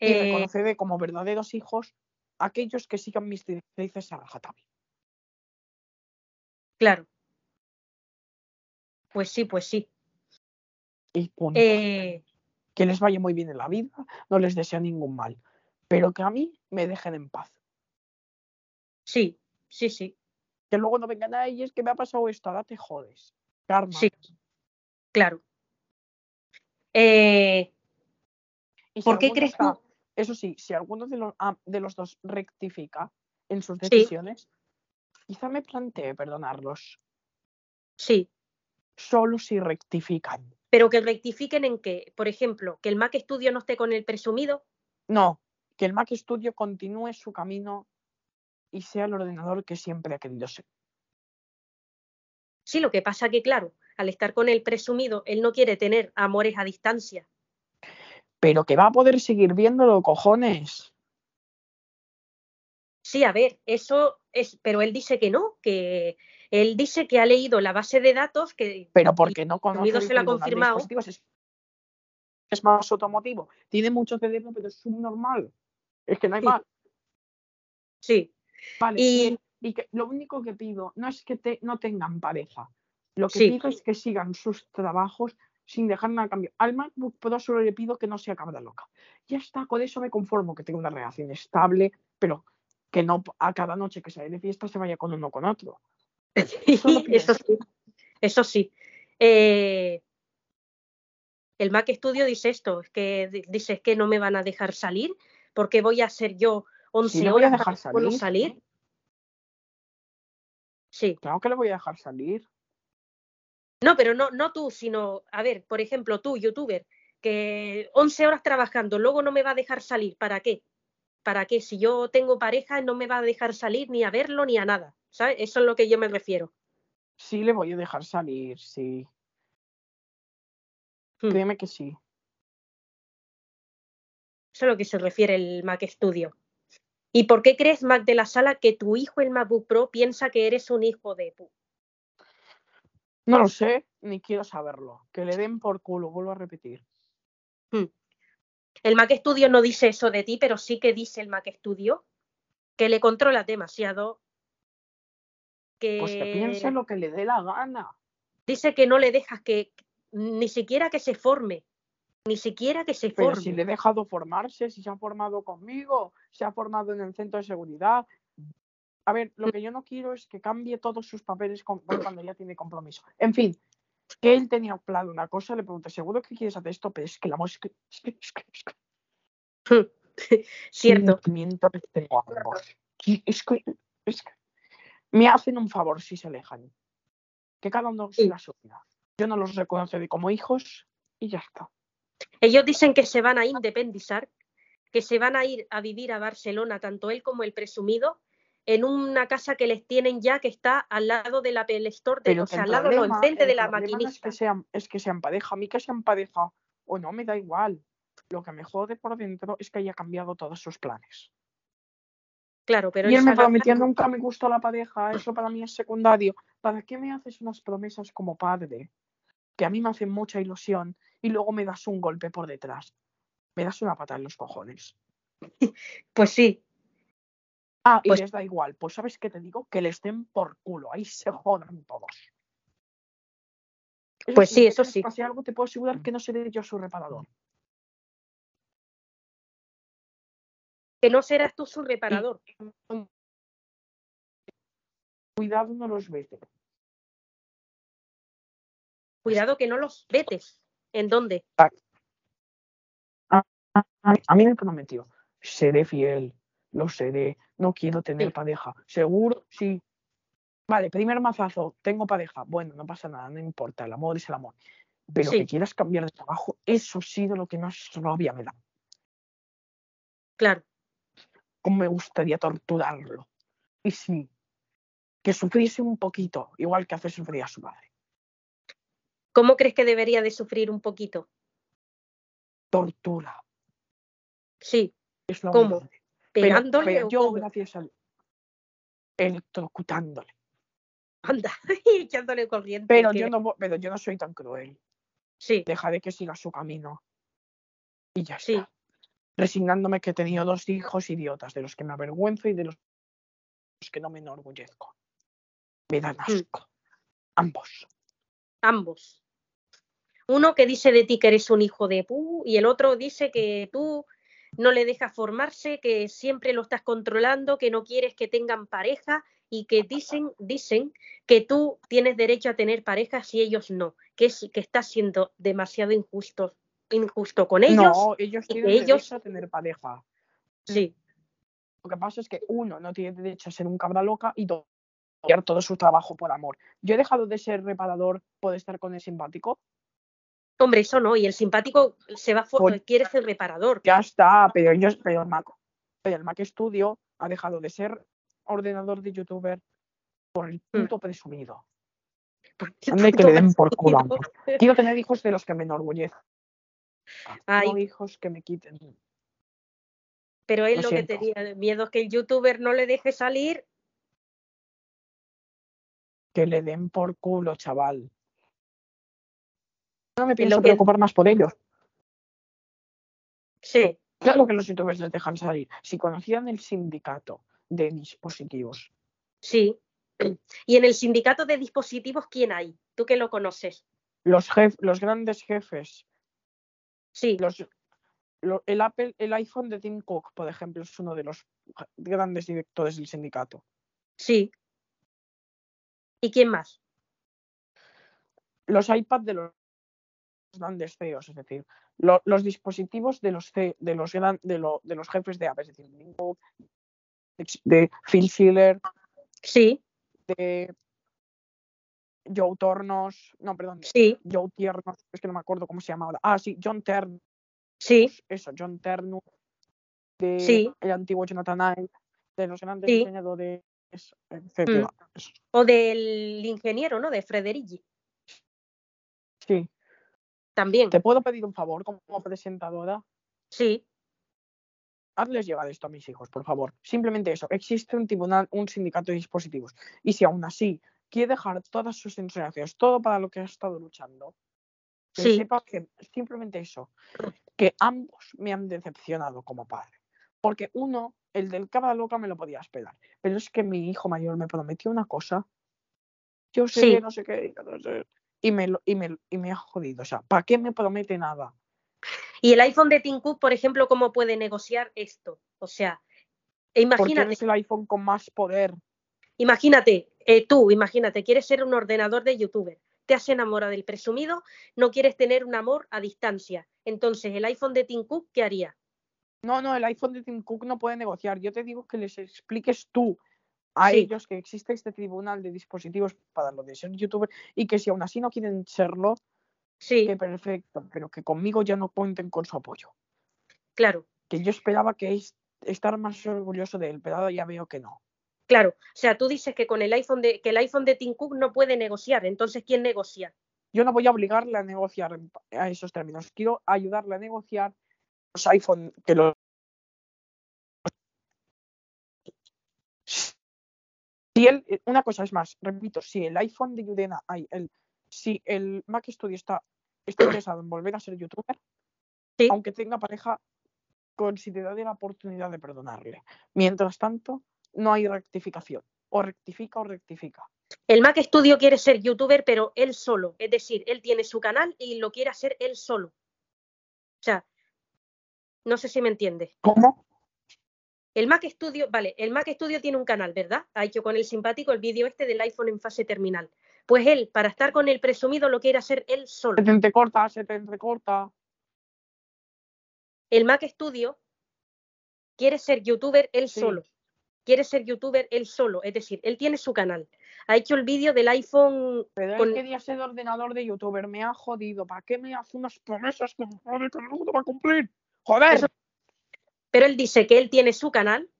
y Eh, reconoceré como verdaderos hijos a aquellos que sigan mis directrices a rajatabla. claro. Pues sí, pues sí. Y punto. Eh, que les vaya muy bien en la vida, no les deseo ningún mal, pero que a mí me dejen en paz. sí, sí, sí. Que luego no vengan a ellos que me ha pasado esto, ahora te jodes. Karma. Sí. Claro. Eh, Y si ¿Por qué crees tú? Eso sí, si alguno de los, ah, de los dos rectifica en sus Sí. decisiones, quizá me plantee perdonarlos, Sí, solo si rectifican. pero que rectifiquen en que, por ejemplo, que el Mac Studio no esté con el presumido. No, que el Mac Studio continúe su camino y sea el ordenador que siempre ha querido ser. Sí, lo que pasa que, claro, al estar con el presumido, él no quiere tener amores a distancia. Pero que va a poder seguir viéndolo, cojones. Sí, a ver, eso es, pero él dice que no, que él dice que ha leído la base de datos que Pero porque no conoce se lo ha confirmado. Es, es más automotivo. Tiene mucho cerebro, pero es subnormal. Es que no hay Sí. más. sí, Vale, y que lo único que pido no es que te, no tengan pareja. Lo que Sí. pido es que sigan sus trabajos sin dejar nada a cambio. Al MacBook Pro solo le pido que no sea cabra loca. Ya está, con eso me conformo, que tenga una relación estable, pero que no a cada noche que sale de fiesta se vaya con uno con otro. Eso sí, eso sí. Eh, el Mac Studio dice esto, es que di- dice que no me van a dejar salir porque voy a hacer yo 11 Sí, a horas dejar para no salir. salir. Sí, Claro que le voy a dejar salir. No, pero no, no tú, sino, a ver, por ejemplo, tú, youtuber, que 11 horas trabajando, luego no me va a dejar salir, ¿para qué? ¿Para qué? Si yo tengo pareja, no me va a dejar salir ni a verlo ni a nada, ¿sabes? Eso es lo que yo me refiero. Sí, le voy a dejar salir, sí. Hmm. Créeme que sí. Eso es a lo que se refiere el Mac Studio. ¿Y por qué crees, Mac de la Sala, que tu hijo, el MacBook Pro, piensa que eres un hijo de pu? No lo sé, ni quiero saberlo. Que le den por culo, vuelvo a repetir. El Mac Studio no dice eso de ti, pero sí que dice el Mac Studio que le controlas demasiado. Que Pues que piense lo que le dé la gana. dice que no le dejas que ni siquiera que se forme, ni siquiera que se Pero forme. si le he dejado formarse, si se ha formado conmigo, se ha formado en el centro de seguridad. A ver, lo que yo no quiero es que cambie todos sus papeles con- cuando ya tiene compromiso. En fin, que él tenía planeado una cosa, le pregunté, ¿seguro que quieres hacer esto? Pero es que la música... Es que, es que, es que Cierto. sentimientos les tengo Es que, es que me hacen un favor si se alejan. Que cada uno Sí. siga su vida. Yo no los reconoceré como hijos y ya está. Ellos dicen que se van a independizar, que se van a ir a vivir a Barcelona, tanto él como el presumido, en una casa que les tienen ya que está al lado del Apple Store, de, Pero o que sea, al lado, no, problema- enfrente el de la no maquinista. es, que sean, es que sean pareja. A mí que sean pareja o no me da igual. Lo que me jode por dentro es que haya cambiado todos sus planes. Claro, pero y él me prometió gana- nunca me gustó la pareja, eso para mí es secundario. ¿Para qué me haces unas promesas como padre? Que a mí me hacen mucha ilusión y luego me das un golpe por detrás. Me das una pata en los cojones. Pues sí, Ah, y Pues- les da igual. Pues sabes qué te digo, que les den por culo. Ahí se jodan todos. Eso Pues sí, eso sí. pase algo, te puedo asegurar que no seré yo su reparador. que no serás tú su reparador. Cuidado, no los vete. Cuidado que no los vetes. ¿En dónde? A, a mí me prometió seré fiel, lo seré, no quiero tener Sí. pareja. Seguro, sí. Vale, primer mazazo, tengo pareja. Bueno, no pasa nada, no importa, el amor es el amor. Pero Sí. que quieras cambiar de trabajo, eso sí de lo que más rabia me da. Claro. Cómo me gustaría torturarlo. Y sí, que sufriese un poquito, igual que hace sufrir a su madre. ¿Cómo crees que debería de sufrir un poquito? Tortura. Sí, Es ¿Cómo? Pegándole pero yo, gracias al electrocutándole. Anda, echándole corriente. Pero que- yo, no, pero yo no soy tan cruel. Sí, Dejaré que siga su camino. Y ya Sí. está. Resignándome que he tenido dos hijos idiotas, de los que me avergüenzo y de los que no me enorgullezco. Me dan Mm. asco. Ambos. ambos. Uno que dice de ti que eres un hijo de pu y el otro dice que tú no le dejas formarse, que siempre lo estás controlando, que no quieres que tengan pareja y que dicen, dicen que tú tienes derecho a tener pareja si ellos no, que, es, que estás siendo demasiado injusto, injusto con ellos. no, ellos y que tienen ellos- derecho a tener pareja. Sí, Lo que pasa es que uno no tiene derecho a ser un cabra loca y do- odiar todo su trabajo por amor. Yo he dejado de ser reparador por estar con el simpático. Hombre, eso no, y el simpático se va Por- quiere ser reparador. Ya está, pero yo pero el Mac, el Mac Studio ha dejado de ser ordenador de youtuber por el Mm. puto presumido. Ande que le den por culo. Quiero tener hijos de los que me enorgullezcan. Ay. No hijos que me quiten. Pero él Lo lo, que tenía miedo es que el youtuber no le deje salir. Que le den por culo, chaval. No me pienso que- preocupar más por ellos. Sí, Claro que los youtubers les dejan salir. Si conocían el sindicato de dispositivos, sí. Y en el sindicato de dispositivos, ¿quién hay? Tú que lo conoces. los, jef- los grandes jefes, Sí, los, lo- el Apple, el iPhone de Tim Cook, por ejemplo, es uno de los grandes directores del sindicato. sí. ¿Y quién más? Los iPads de los grandes CEOs, es decir, lo- los dispositivos de los, C- de, los gran- de, lo- de los jefes de Apple, es decir, de Phil Schiller, Sí, de Joe Tornos, no, perdón, sí, Joe Tiernos, es que no me acuerdo cómo se llama ahora. Ah, sí, John Ternus, sí, eso, John Ternus, de Sí. el antiguo Jonathan Ive, de los grandes Sí. diseñadores, etcétera. Eso. o del ingeniero, ¿no? De Frederici. Sí. También. ¿Te puedo pedir un favor como presentadora? Sí, Hazles llegar esto a mis hijos, por favor. Simplemente eso. Existe un tribunal, un sindicato de dispositivos. Y si aún así quiere dejar todas sus enseñanzas, todo para lo que ha estado luchando, que sí, sepa que simplemente eso, que ambos me han decepcionado como padre. Porque uno, el del cabra loca me lo podía esperar, pero es que mi hijo mayor me prometió una cosa, yo sé, Sí. no sé qué, no sé, y me, lo- y, me, y me ha jodido. O sea, ¿para qué me promete nada? Y el iPhone de Tim Cook, por ejemplo, ¿cómo puede negociar esto? O sea, e Porque imagínate, es el iPhone con más poder. imagínate, eh, tú, imagínate, quieres ser un ordenador de youtuber, te has enamorado del presumido, no quieres tener un amor a distancia. Entonces, el iPhone de Tim Cook, ¿qué haría? No, no, el iPhone de Tim Cook no puede negociar. Yo te digo que les expliques tú a Sí. ellos que existe este tribunal de dispositivos para lo de ser youtuber y que si aún así no quieren serlo, Sí, que perfecto, pero que conmigo ya no cuenten con su apoyo. claro, Que yo esperaba que es estar más orgulloso de él, pero ahora ya veo que no. claro. O sea, tú dices que con el iPhone de, que el iPhone de Tim Cook no puede negociar. Entonces, ¿quién negocia? Yo no voy a obligarle a negociar a esos términos. Quiero ayudarle a negociar los iPhone que los si él, eh, una cosa es más, repito, si el iPhone de Yudena, ay, el, si el Mac Studio está, está interesado en volver a ser youtuber, Sí. aunque tenga pareja, consideraré la oportunidad de perdonarle. Mientras tanto, no hay rectificación. O rectifica o rectifica. El Mac Studio quiere ser youtuber, pero él solo. Es decir, él tiene su canal y lo quiere hacer él solo. O sea, no sé si me entiendes. ¿Cómo? El Mac Studio, vale, el Mac Studio tiene un canal, ¿verdad? Ha hecho con el simpático el vídeo este del iPhone en fase terminal. Pues él, para estar con el presumido, lo quiere hacer él solo. Se te entrecorta, se te entrecorta. El Mac Studio quiere ser youtuber él Sí. solo. Quiere ser youtuber él solo. Es decir, él tiene su canal. Ha hecho el vídeo del iPhone. Pero con- quería ser ordenador de youtuber, me ha jodido. ¿Para qué me hace unas promesas que me jode que no va a cumplir? ¡Joder! Eso- Pero él dice que él tiene su canal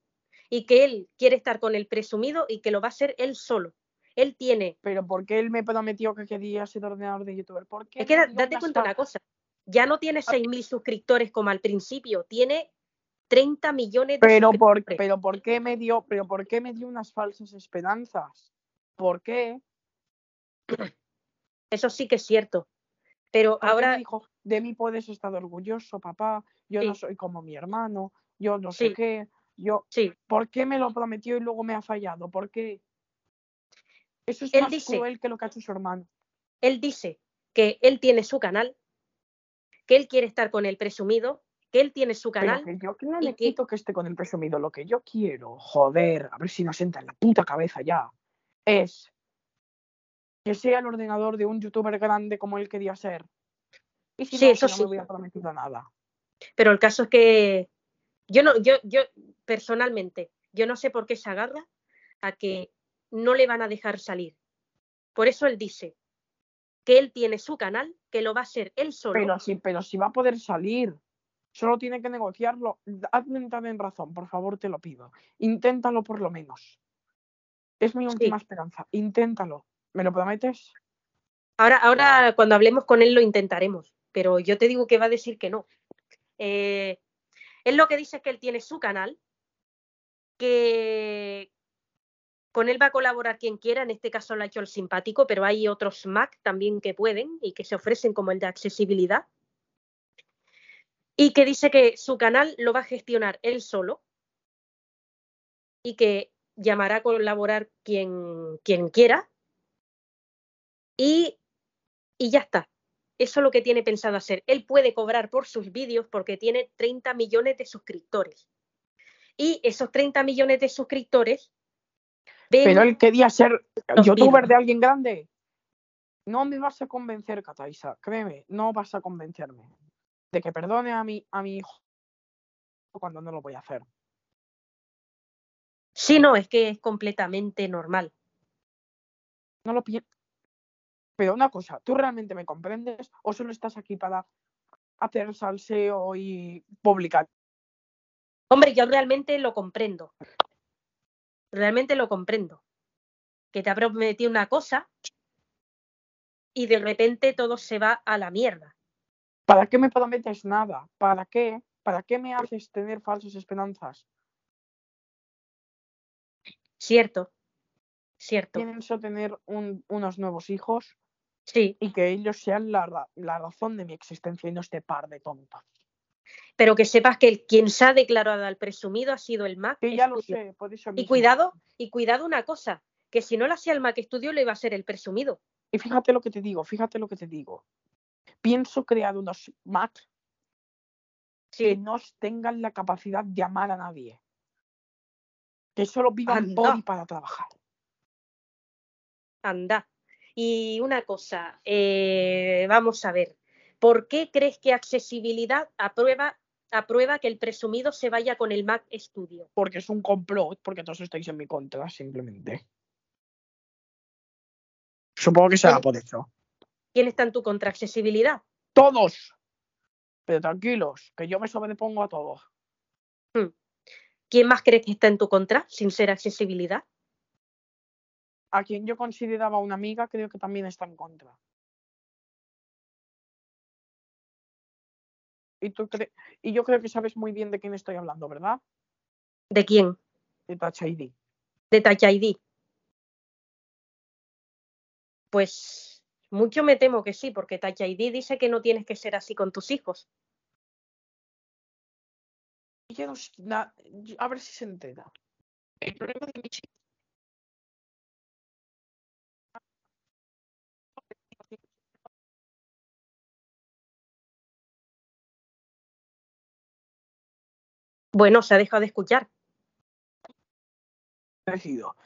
y que él quiere estar con el presumido y que lo va a hacer él solo. Él tiene. Pero ¿por qué él me prometió que quería ser ordenador de youtuber? ¿Por qué Es que da- date cuenta una cosa. Ya no tiene 6.000 suscriptores como al principio. Tiene 30 millones de Pero por, pero ¿por qué me dio, pero por qué me dio unas falsas esperanzas? ¿Por qué? Eso sí que es cierto. Pero ¿Por qué me ahora, dijo, de mí puedes estar orgulloso, papá. Yo no soy como mi hermano. Yo no sé qué. Yo, sí, ¿por qué me lo prometió y luego me ha fallado? ¿Por qué? Eso es Él más dice- cruel que lo que ha hecho su hermano. él dice que él tiene su canal, que él quiere estar con el presumido, que él tiene su Pero canal. que yo que no le que- quito que esté con el presumido. Lo que yo quiero, joder, a ver si nos entra en la puta cabeza ya, es que sea el ordenador de un youtuber grande como él quería ser. Y si Sí, no, eso no sí. me hubiera prometido nada. Pero el caso es que yo no, yo, yo personalmente, yo no sé por qué se agarra a que no le van a dejar salir. Por eso él dice que él tiene su canal, que lo va a hacer él solo. Pero sí, pero sí va a poder salir. Solo tiene que negociarlo. Hazme entrar en razón, por favor, te lo pido. Inténtalo por lo menos. Es mi última esperanza. Inténtalo. ¿Me lo prometes? Ahora, ahora cuando hablemos con él lo intentaremos, pero yo te digo que va a decir que no. Eh, él lo que dice es que él tiene su canal, que con él va a colaborar quien quiera, en este caso lo ha hecho el simpático, pero hay otros Mac también que pueden y que se ofrecen como el de accesibilidad. Y que dice que su canal lo va a gestionar él solo y que llamará a colaborar quien, quien quiera. Y, y ya está. Eso es lo que tiene pensado hacer. Él puede cobrar por sus vídeos porque tiene 30 millones de suscriptores. Y esos 30 millones de suscriptores Pero él quería ser youtuber de alguien grande. No me vas a convencer, Kataisa. Créeme, no vas a convencerme de que perdone a mi, a mi hijo cuando no lo voy a hacer. Sí, no, es que es completamente normal. No lo pienso. Pero una cosa, ¿tú realmente me comprendes o solo estás aquí para hacer salseo y publicar? Hombre, yo realmente lo comprendo. Realmente lo comprendo. Que te ha prometido una cosa y de repente todo se va a la mierda. ¿Para qué me prometes nada? ¿Para qué? ¿Para qué me haces tener falsas esperanzas? Cierto, cierto. Pienso tener un- unos nuevos hijos Sí, y que ellos sean la, ra- la razón de mi existencia y no este par de tontos. pero que sepas que el, quien se ha declarado al presumido ha sido el Mac. Que ya lo sé, por eso Y mismo. cuidado, y cuidado una cosa, que si no lo hacía el Mac Studio lo iba a ser el presumido. Y fíjate lo que te digo, fíjate lo que te digo. Pienso crear unos Mac que no tengan la capacidad de amar a nadie. Que solo vivan por y para trabajar. anda. Y una cosa, eh, vamos a ver, ¿por qué crees que accesibilidad aprueba, aprueba que el presumido se vaya con el Mac Studio? Porque es un complot, porque todos estáis en mi contra, simplemente. Supongo que será por eso. ¿Quién está en tu contra accesibilidad? ¡Todos! Pero tranquilos, que yo me sobrepongo a todo. ¿Quién más crees que está en tu contra sin ser accesibilidad? A quien yo consideraba una amiga, creo que también está en contra. Y, tú cre- y yo creo que sabes muy bien de quién estoy hablando, ¿verdad? ¿De quién? De Touch ID. De Touch ID. Pues mucho me temo que sí, porque Touch ID dice que no tienes que ser así con tus hijos. Yo no a ver si se entera. El problema de mi Bueno, se ha dejado de escuchar. decido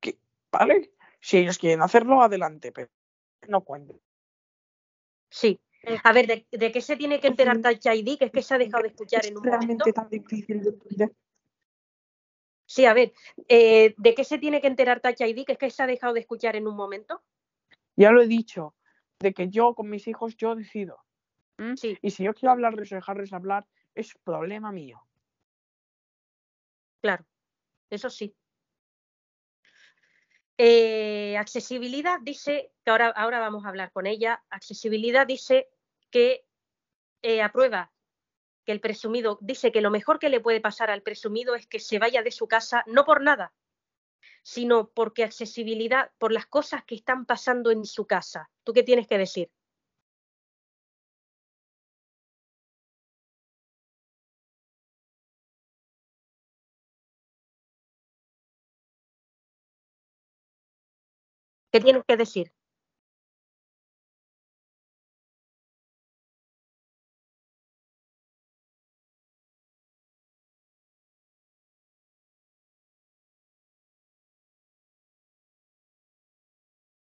que, ¿vale? Si ellos quieren hacerlo, adelante, pero no cuenten. Sí. A ver, ¿de, de qué se tiene que enterar. Touch ID? Que es que se ha dejado de escuchar en un momento. realmente tan difícil de entender. Sí, a ver, eh, ¿de qué se tiene que enterar Touch ID? Que es que se ha dejado de escuchar en un momento. Ya lo he dicho, de que yo con mis hijos yo decido. ¿m? Sí, Y si yo quiero hablarles o dejarles hablar, es problema mío. Claro, eso sí. Eh, accesibilidad dice, que ahora, ahora vamos a hablar con ella, accesibilidad dice que eh, aprueba que el presumido, dice que lo mejor que le puede pasar al presumido es que se vaya de su casa, no por nada, sino porque accesibilidad, por las cosas que están pasando en su casa. ¿Tú qué tienes que decir? ¿Qué tienes que decir?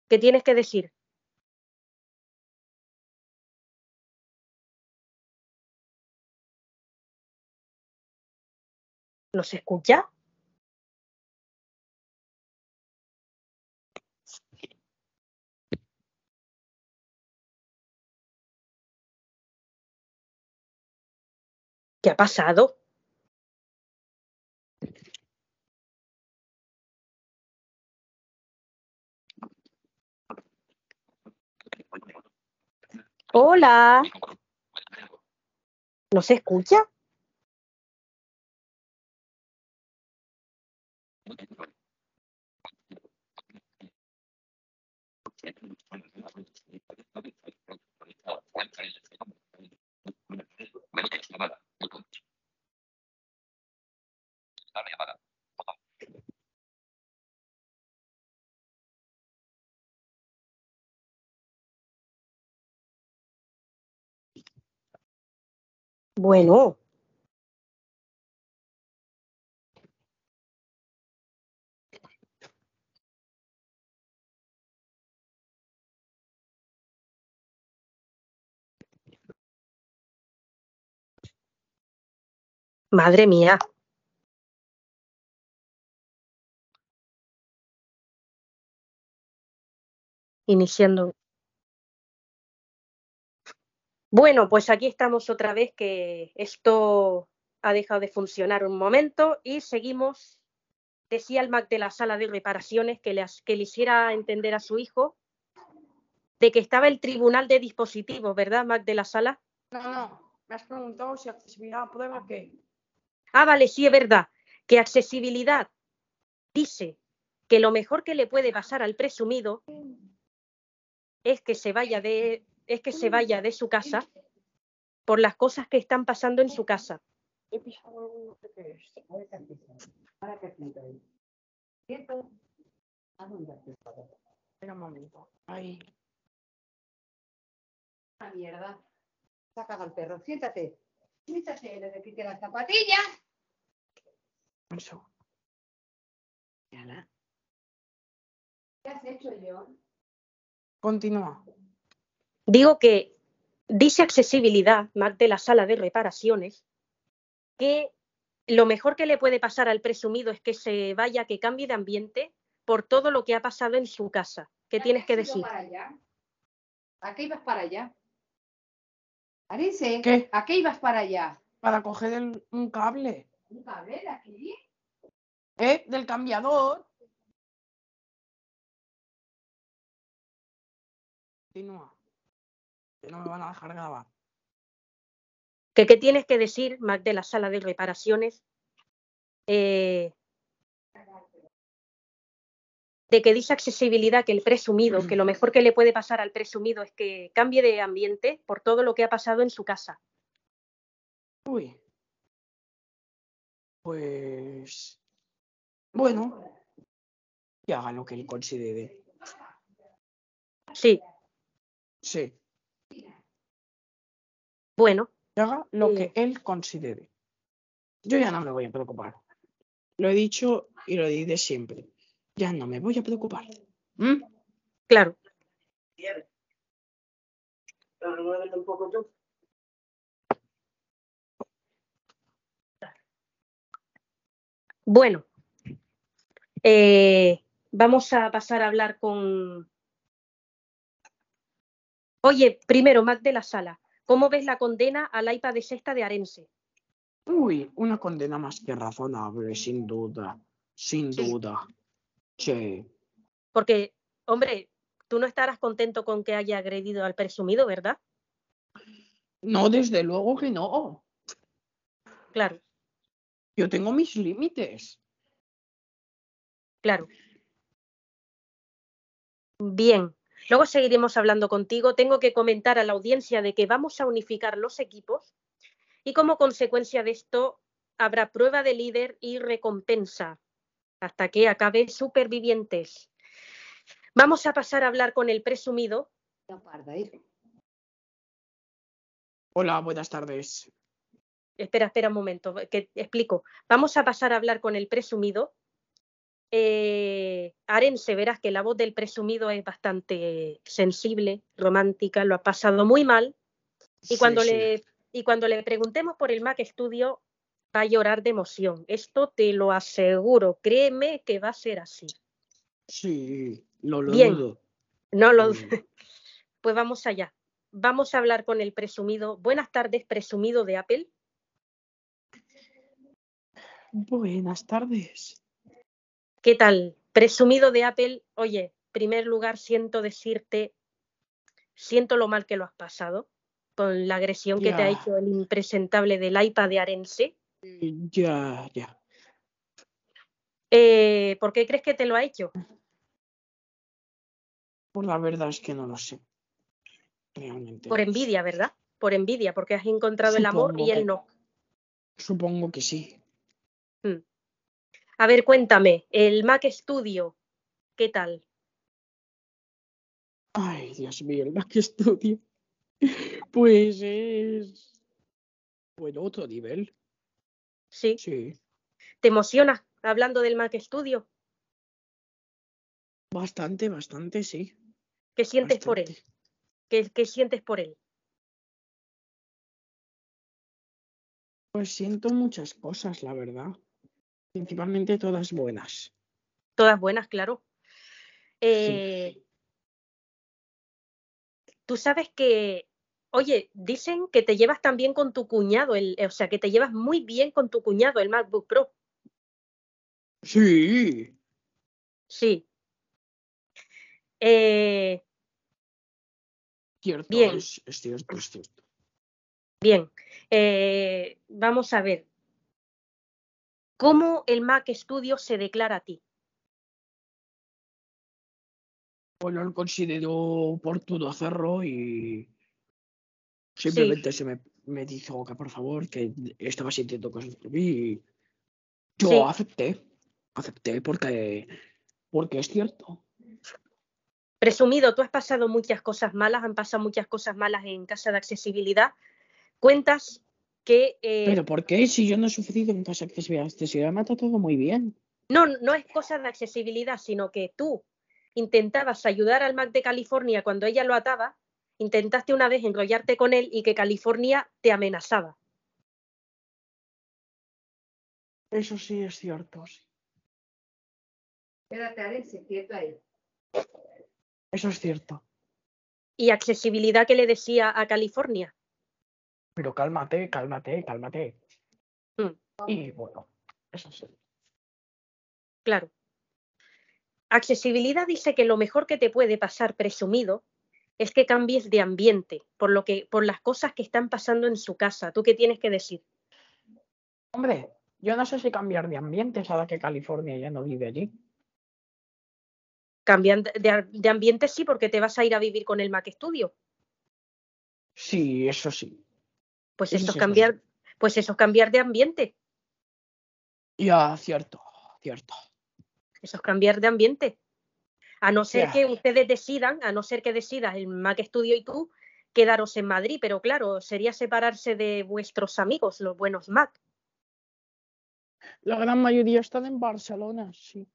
¿Qué tienes que decir? ¿No se escucha? ¿Qué ha pasado? Hola. ¿No se escucha? Bueno, madre mía. Iniciando. Bueno, pues aquí estamos otra vez que esto ha dejado de funcionar un momento y seguimos. Decía el Mac de la sala de reparaciones que le, hiciera entender a su hijo de que estaba el tribunal de dispositivos, ¿verdad, Mac de la sala? No, no, me has preguntado si accesibilidad prueba qué. Ah, vale, sí, es verdad. Que accesibilidad dice que lo mejor que le puede pasar al presumido es que se vaya de, es que se vaya de su casa por las cosas que están pasando en su casa. He pisado algo, no sé qué es. Ahora te explico ahí. Quieto. ¿A dónde has pisado? Espera un momento. Ahí. Una mierda. Saca al perro. Siéntate. Siéntate, le quite las zapatillas. ¿Qué has hecho, John? Continúa. Digo que dice accesibilidad, Mac de la sala de reparaciones, que lo mejor que le puede pasar al presumido es que se vaya, que cambie de ambiente por todo lo que ha pasado en su casa. ¿Qué ¿A tienes que decir? para allá? ¿A qué ibas para allá? Arise, ¿Qué? ¿a qué ibas para allá? Para coger el- un cable. ¿Un cable de aquí? ¿Eh? Del cambiador. Continúa. Que no me van a dejar grabar. ¿Qué, qué tienes que decir, Mac de la sala de reparaciones? Eh, de que dice accesibilidad que el presumido, que lo mejor que le puede pasar al presumido es que cambie de ambiente por todo lo que ha pasado en su casa. Uy. Pues. Bueno. Que haga lo que él considere. Sí, Sí. bueno, Que haga lo que él considere. Yo ya no me voy a preocupar. Lo he dicho y lo diré siempre. Ya no me voy a preocupar. ¿Mm? claro. Bueno, Eh, vamos a pasar a hablar con. Oye, primero, Mac de la Sala, ¿cómo ves la condena al IPA de sexta de Arense? Uy, una condena más que razonable, sin duda. Sin Sí. duda. Sí. Porque, hombre, tú no estarás contento con que haya agredido al presumido, ¿verdad? No, desde luego que no. Claro, Yo tengo mis límites. claro. Bien, luego seguiremos hablando contigo. Tengo que comentar a la audiencia de que vamos a unificar los equipos y como consecuencia de esto habrá prueba de líder y recompensa hasta que acabe supervivientes. Vamos a pasar a hablar con el presumido. Hola, buenas tardes. Espera, espera un momento, que explico. Vamos a pasar a hablar con el presumido. Eh, Arense, verás que la voz del presumido es bastante sensible, romántica, lo ha pasado muy mal. Y cuando, sí. le, y cuando le preguntemos por el Mac Studio, va a llorar de emoción. Esto te lo aseguro, créeme que va a ser así. Sí, lo, lo Bien. dudo. No lo Mm. Pues vamos allá. Vamos a hablar con el presumido. Buenas tardes, presumido de Apple. Buenas tardes. ¿Qué tal? Presumido de Apple. Oye, en primer lugar, siento decirte, siento lo mal que lo has pasado con la agresión que te ha hecho el impresentable del iPad de Arense. Ya, ya. Eh, ¿Por qué crees que te lo ha hecho? Pues la verdad es que no lo sé. Realmente. Por envidia, ¿verdad? Por envidia, porque has encontrado el amor y él que- no. Supongo que sí. A ver, cuéntame, el Mac Studio, ¿qué tal? Ay, Dios mío, el Mac Studio. Pues es. Bueno, otro nivel. ¿Sí? Sí. ¿Te emocionas hablando del Mac Studio? Bastante, bastante, sí. ¿Qué sientes por él? bastante. ¿Qué, qué sientes por él? Pues siento muchas cosas, la verdad. Principalmente todas buenas. Todas buenas, claro. Eh, Tú sabes que, oye, dicen que te llevas también con tu cuñado, el, o sea, que te llevas muy bien con tu cuñado, el MacBook Pro. Sí. Sí. Eh, Cierto, Bien. Es, es cierto, es cierto. bien, eh, vamos a ver. ¿Cómo el Mac Studio se declara a ti? Bueno, lo considero oportuno hacerlo y simplemente se me, me dijo que por favor, que estaba sintiendo cosas por mí y yo Sí. acepté, acepté porque, porque es cierto. Presumido, tú has pasado muchas cosas malas, han pasado muchas cosas malas en casa de accesibilidad. Cuentas que eh, Pero ¿por qué? Si yo no he sufrido en casa de accesibilidad, accesibilidad me ha tratado muy bien. no, no es cosa de accesibilidad, sino que tú intentabas ayudar al Mac de California cuando ella lo ataba, intentaste una vez enrollarte con él y que California te amenazaba. Eso sí es cierto, sí. Espérate, Arense, quieto ahí. Eso es cierto. Y accesibilidad que le decía a California. Pero cálmate, cálmate, cálmate. Mm. Y bueno, eso sí. Claro. Accesibilidad dice que lo mejor que te puede pasar presumido es que cambies de ambiente por lo que por las cosas que están pasando en su casa. ¿Tú qué tienes que decir? Hombre, yo no sé si cambiar de ambiente, ahora que California ya no vive allí. Cambian de, de- de ambiente sí porque te vas a ir a vivir con el Mac Studio. Sí, eso sí. Pues Eso eso es cambiar, pues eso es cambiar de ambiente. Ya, cierto, cierto. Eso es cambiar de ambiente. A no ser Ya. que ustedes decidan, a no ser que decidas el Mac Studio y tú quedaros en Madrid, pero claro, sería separarse de vuestros amigos, los buenos Mac. La gran mayoría están en Barcelona, sí.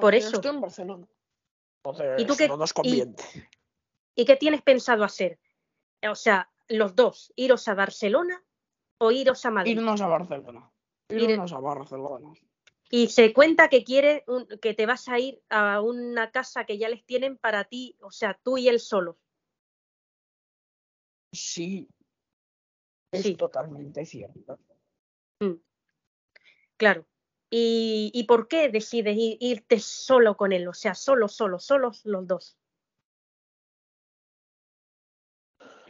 Por eso. Estoy en Barcelona. Entonces, ¿Y tú qué- no nos y-. ¿Y qué tienes pensado hacer? O sea, los dos, iros a Barcelona o iros a Madrid. Irnos a Barcelona. Ir- Irnos a Barcelona. Y se cuenta que quiere un- que te vas a ir a una casa que ya les tienen para ti, o sea, tú y él solo. Sí, es Sí. totalmente cierto. Claro. ¿Y, y por qué decides irte solo con él? O sea, solo, solo, solos los dos.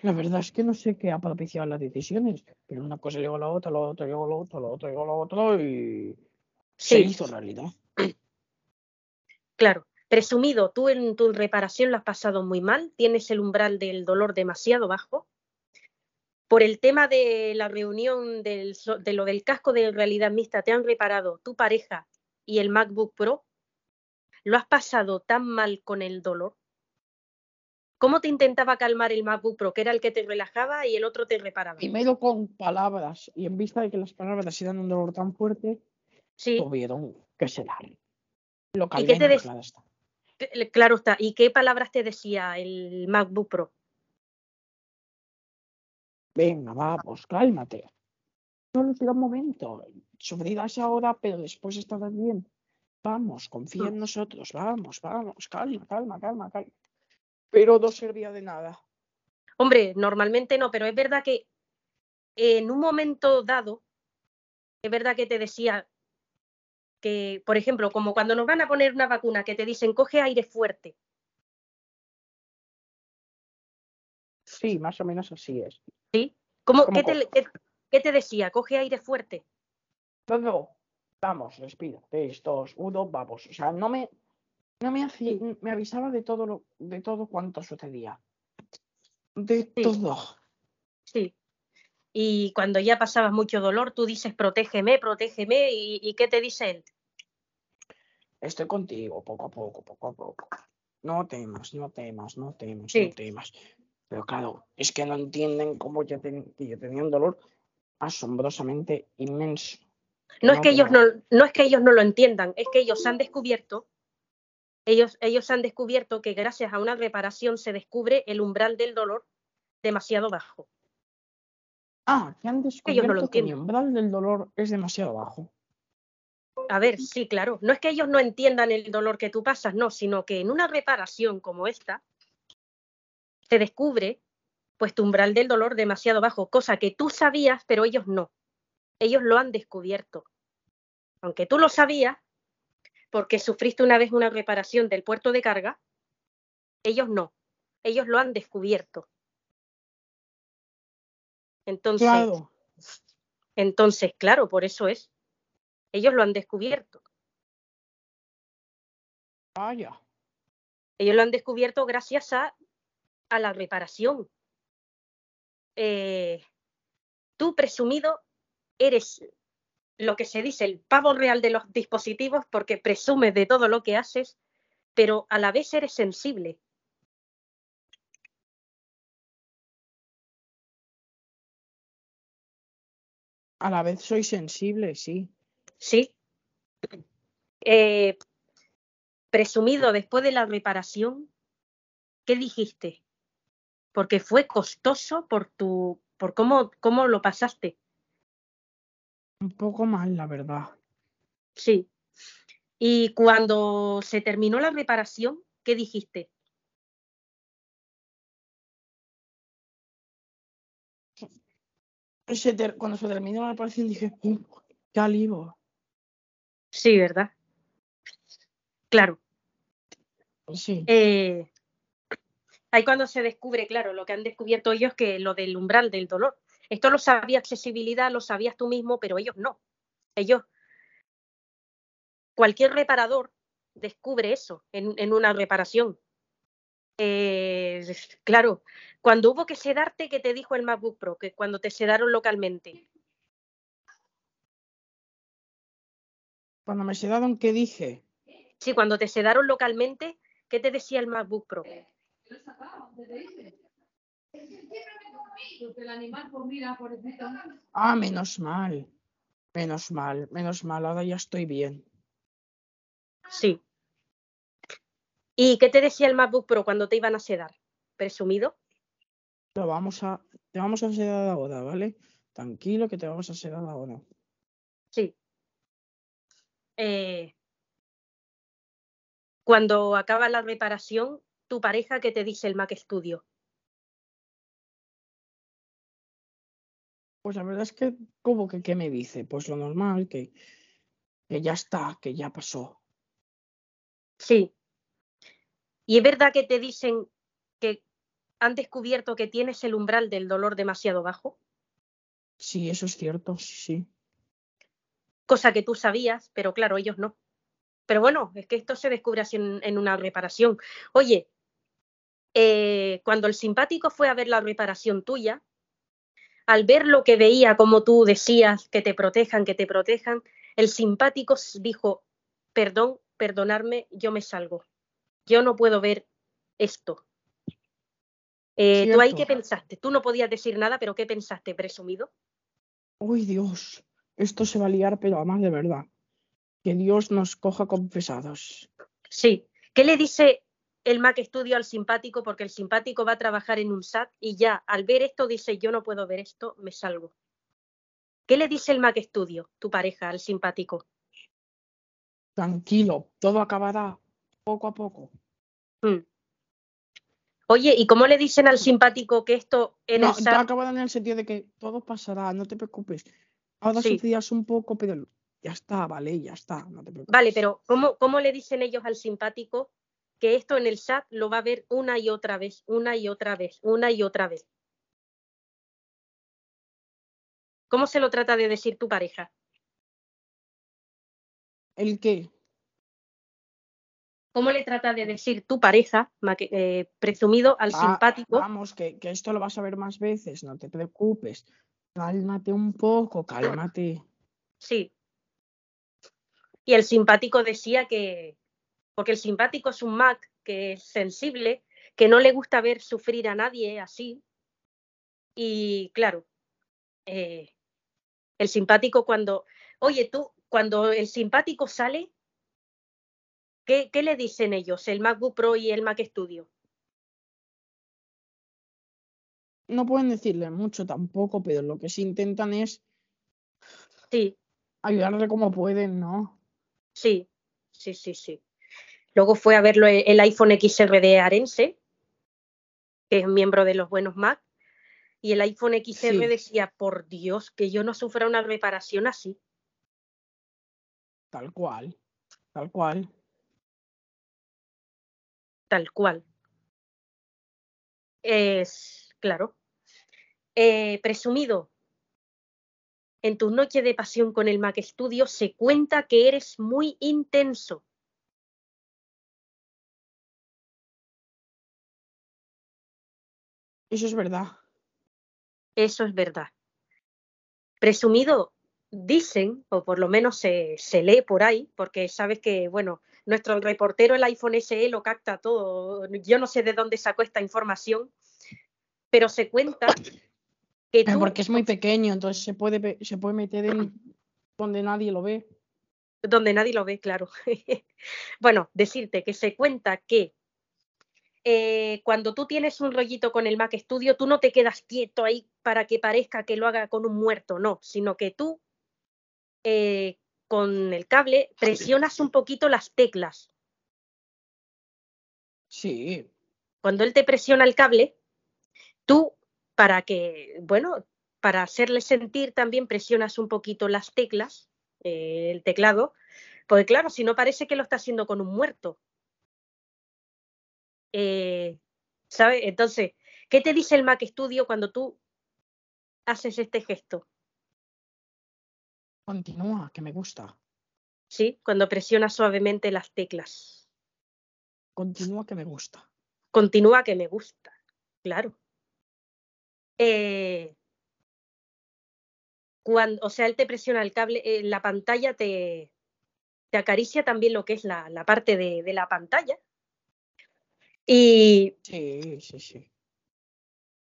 La verdad es que no sé qué ha propiciado las decisiones, pero una cosa llegó a la otra, la otra llegó a la otra, la otra llegó a la otra y se Sí. hizo realidad. Claro. Presumido, tú en tu reparación lo has pasado muy mal, tienes el umbral del dolor demasiado bajo. Por el tema de la reunión del de lo del casco de realidad mixta, te han reparado tu pareja y el MacBook Pro. Lo has pasado tan mal con el dolor. ¿Cómo te intentaba calmar el MacBook Pro, que era el que te relajaba y el otro te reparaba? Primero con palabras, y en vista de que las palabras eran un dolor tan fuerte, Sí, tuvieron que sedar. Lo ¿Y qué te des- claro está. claro está. ¿Y qué palabras te decía el MacBook Pro? Venga, vamos, cálmate. Solo será un momento. Sufrirás ahora, pero después estarás bien. Vamos, confía en nosotros. Vamos, vamos, calma, calma, calma, calma. Pero no servía de nada. Hombre, normalmente no, pero es verdad que en un momento dado, es verdad que te decía que, por ejemplo, como cuando nos van a poner una vacuna, que te dicen coge aire fuerte. Sí, más o menos así es. ¿Cómo, ¿Cómo qué, te, qué- qué te decía? Coge aire fuerte. Todo. Vamos, respira. Tres, dos, uno, vamos. O sea, no me, no me hacía, me avisaba de todo lo, de todo cuanto sucedía. De Sí. todo. Sí. Y cuando ya pasabas mucho dolor, tú dices protégeme, protégeme, y, y ¿qué te dice él? Estoy contigo, poco a poco, poco a poco. No temas, no temas, no temas, Sí. no temas. Pero claro, es que no entienden cómo yo, ten- que yo tenía un dolor asombrosamente inmenso. No es que ellos no, no es que ellos no lo entiendan, es que ellos han descubierto, ellos, ellos han descubierto que gracias a una reparación se descubre el umbral del dolor demasiado bajo. Ah, que han Ellos no lo descubierto que entienden. umbral del dolor es demasiado bajo. A ver, sí, claro, no es que ellos no entiendan el dolor que tú pasas, no, sino que en una reparación como esta se descubre pues tu umbral del dolor demasiado bajo, cosa que tú sabías, pero ellos no. Ellos lo han descubierto. Aunque tú lo sabías, porque sufriste una vez una reparación del puerto de carga, ellos no. Ellos lo han descubierto. Entonces, Claro. entonces, claro, por eso es. Ellos lo han descubierto. Vaya. Ellos lo han descubierto gracias a, a la reparación. Eh, tú, presumido, eres lo que se dice el pavo real de los dispositivos porque presumes de todo lo que haces, pero a la vez eres sensible. A la vez soy sensible, sí. ¿Sí? Eh, presumido, después de la reparación, ¿qué dijiste? Porque fue costoso por tu, por cómo, cómo lo pasaste. Un poco mal, la verdad. Sí. Y cuando se terminó la reparación, ¿qué dijiste? Se ter- Cuando se terminó la reparación dije, "Uh, qué alivio. Sí, ¿verdad? Claro. Sí. Eh, ahí cuando se descubre, claro, lo que han descubierto ellos que lo del umbral del dolor. Esto lo sabía accesibilidad, lo sabías tú mismo, pero ellos no. Ellos, cualquier reparador descubre eso en, en una reparación. Eh, claro, cuando hubo que sedarte, ¿qué te dijo el MacBook Pro? Que cuando te sedaron localmente. Cuando me sedaron, ¿qué dije? Sí, cuando te sedaron localmente, ¿qué te decía el MacBook Pro? Porque el animal, pues mira, pobrecito. Ah, menos mal. Menos mal, menos mal. Ahora ya estoy bien. Sí. ¿Y qué te decía el MacBook Pro cuando te iban a sedar? ¿Presumido? Lo vamos a, te vamos a sedar ahora, ¿vale? Tranquilo que te vamos a sedar ahora. Sí. eh, cuando acaba la reparación, tu pareja, ¿qué te dice el Mac Studio? Pues la verdad es que, como que, ¿qué me dice? Pues lo normal, que, que ya está, que ya pasó. Sí. ¿Y es verdad que te dicen que han descubierto que tienes el umbral del dolor demasiado bajo? Sí, eso es cierto, sí, sí. Cosa que tú sabías, pero claro, ellos no. Pero bueno, es que esto se descubre así en, en una reparación. Oye, eh, cuando el simpático fue a ver la reparación tuya, al ver lo que veía, como tú decías, que te protejan, que te protejan, el simpático dijo, perdón, perdonarme, yo me salgo. Yo no puedo ver esto. Eh, ¿Tú ahí qué pensaste? Tú no podías decir nada, pero ¿qué pensaste, presumido? Uy, Dios, esto se va a liar, pero además de verdad. Que Dios nos coja confesados. Sí. ¿Qué le dice el Mac Studio al simpático? Porque el simpático va a trabajar en un SAT y ya al ver esto dice, yo no puedo ver esto, me salgo. ¿Qué le dice el Mac Studio, tu pareja, al simpático? Tranquilo, todo acabará poco a poco. Mm. Oye, ¿y cómo le dicen al simpático que esto en no, el SAT... acabará en el sentido de que todo pasará, no te preocupes. Ahora sí. sufrirás un poco, pero ya está, vale, ya está, no te preocupes. Vale, pero ¿cómo, ¿cómo le dicen ellos al simpático que esto en el SAT lo va a ver una y otra vez, una y otra vez, una y otra vez? ¿Cómo se lo trata de decir tu pareja? ¿El qué? ¿Cómo le trata de decir tu pareja, eh, presumido al simpático? Vamos, que, que, esto lo vas a ver más veces, no te preocupes. Cálmate un poco, cálmate. Sí. Y el simpático decía que, porque el simpático es un Mac que es sensible, que no le gusta ver sufrir a nadie así. Y claro, eh, el simpático cuando, oye, tú, cuando el simpático sale, ¿Qué, ¿Qué, le dicen ellos, el MacBook Pro y el Mac Studio? No pueden decirle mucho tampoco, pero lo que sí intentan es sí. ayudarle como pueden, ¿no? Sí, sí, sí, sí. Luego fue a verlo el iPhone XR de Arense, que es miembro de los buenos Mac, y el iPhone XR decía, por Dios, que yo no sufra una reparación así. Tal cual, tal cual tal cual. Es, claro. Eh, presumido, en tu noche de pasión con el Mac Studio se cuenta que eres muy intenso. Eso es verdad. Eso es verdad. Presumido, dicen, o por lo menos se, se lee por ahí, porque sabes que, bueno, nuestro reportero, el iPhone SE, lo capta todo. Yo no sé de dónde sacó esta información, pero se cuenta que tú, Porque es muy pequeño, entonces se puede, se puede meter en donde nadie lo ve. Donde nadie lo ve, claro. bueno, decirte que se cuenta que eh, cuando tú tienes un rollito con el Mac Studio, tú no te quedas quieto ahí para que parezca que lo haga con un muerto, no, sino que tú eh, con el cable presionas un poquito las teclas. Sí. Cuando él te presiona el cable, tú, para que, bueno, para hacerle sentir también presionas un poquito las teclas, eh, el teclado, porque claro, si no parece que lo está haciendo con un muerto. Eh, ¿Sabes? Entonces, ¿qué te dice el Mac Studio cuando tú haces este gesto? Continúa, que me gusta. Sí, cuando presiona suavemente las teclas. Continúa, que me gusta. Continúa, que me gusta, claro. Eh, cuando, o sea, él te presiona el cable, eh, la pantalla te, te, acaricia también lo que es la, la parte de, de, la pantalla. Y sí, sí, sí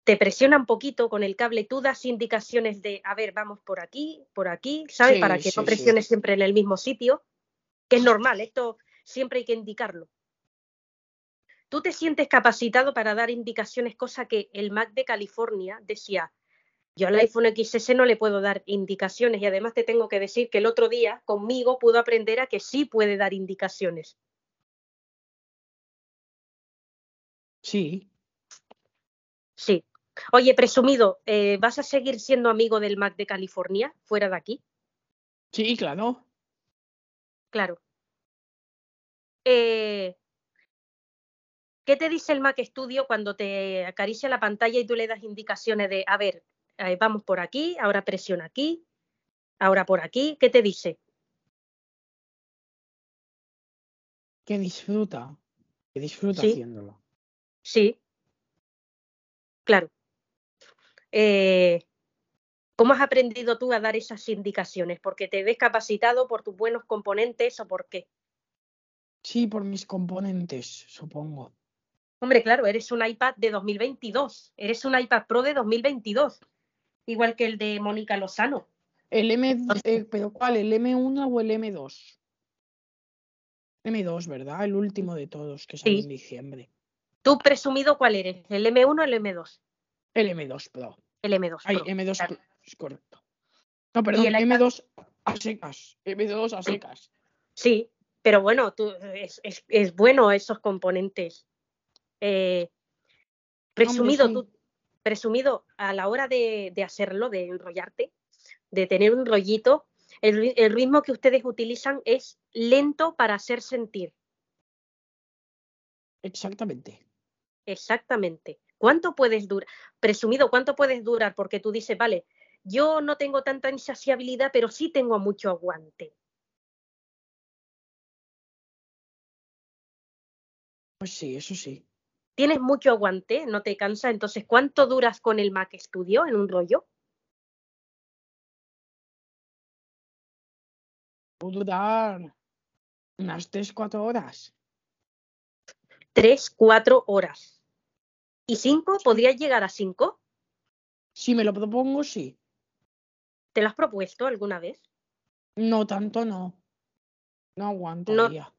te presiona un poquito con el cable, tú das indicaciones de, a ver, vamos por aquí, por aquí, ¿sabes? Para que no presiones siempre en el mismo sitio, que es normal, esto siempre hay que indicarlo. Tú te sientes capacitado para dar indicaciones, cosa que el Mac de California decía, Yo al iPhone XS no le puedo dar indicaciones y además te tengo que decir que el otro día conmigo pudo aprender a que sí puede dar indicaciones. Sí. Sí. Oye, presumido, eh, ¿vas a seguir siendo amigo del Mac de California fuera de aquí? Sí, claro. Claro. Eh, ¿Qué te dice el Mac Studio cuando te acaricia la pantalla y tú le das indicaciones de, a ver, eh, vamos por aquí, ahora presiona aquí, ahora por aquí? ¿Qué te dice? Que disfruta. Que disfruta Sí. haciéndolo. Sí. Claro. Eh, ¿Cómo has aprendido tú a dar esas indicaciones? ¿Porque te ves capacitado por tus buenos componentes o por qué? Sí, por mis componentes, supongo. Hombre, claro, eres un iPad de 2022, eres un iPad Pro de 2022, igual que el de Mónica Lozano. El M, eh, pero ¿cuál? ¿El M1 o el M2? M2, ¿verdad? El último de todos que salió Sí. en diciembre. ¿Tú presumido cuál eres? ¿El M1 o el M2? El M2 Pro. El M2 Ay, Pro. M2 claro. Pro, es correcto. No, perdón, el iPad? M2 a secas. M2 a secas. Sí, pero bueno, tú, es, es- es bueno esos componentes. Eh, presumido, sí. tú, presumido, a la hora de, de hacerlo, de enrollarte, de tener un rollito, el, el ritmo que ustedes utilizan es lento para hacer sentir. Exactamente. Exactamente. ¿Cuánto puedes durar? Presumido, ¿cuánto puedes durar? Porque tú dices, vale, yo no tengo tanta insaciabilidad, pero sí tengo mucho aguante. Pues sí, eso sí. Tienes mucho aguante, no te cansa. Entonces, ¿cuánto duras con el Mac Studio en un rollo? Puedo durar unas 3-4 horas. Tres, cuatro horas. ¿Y cinco? ¿Podrías llegar a cinco? Si me lo propongo, sí. ¿Te lo has propuesto alguna vez? No tanto, no. No No. aguantaría.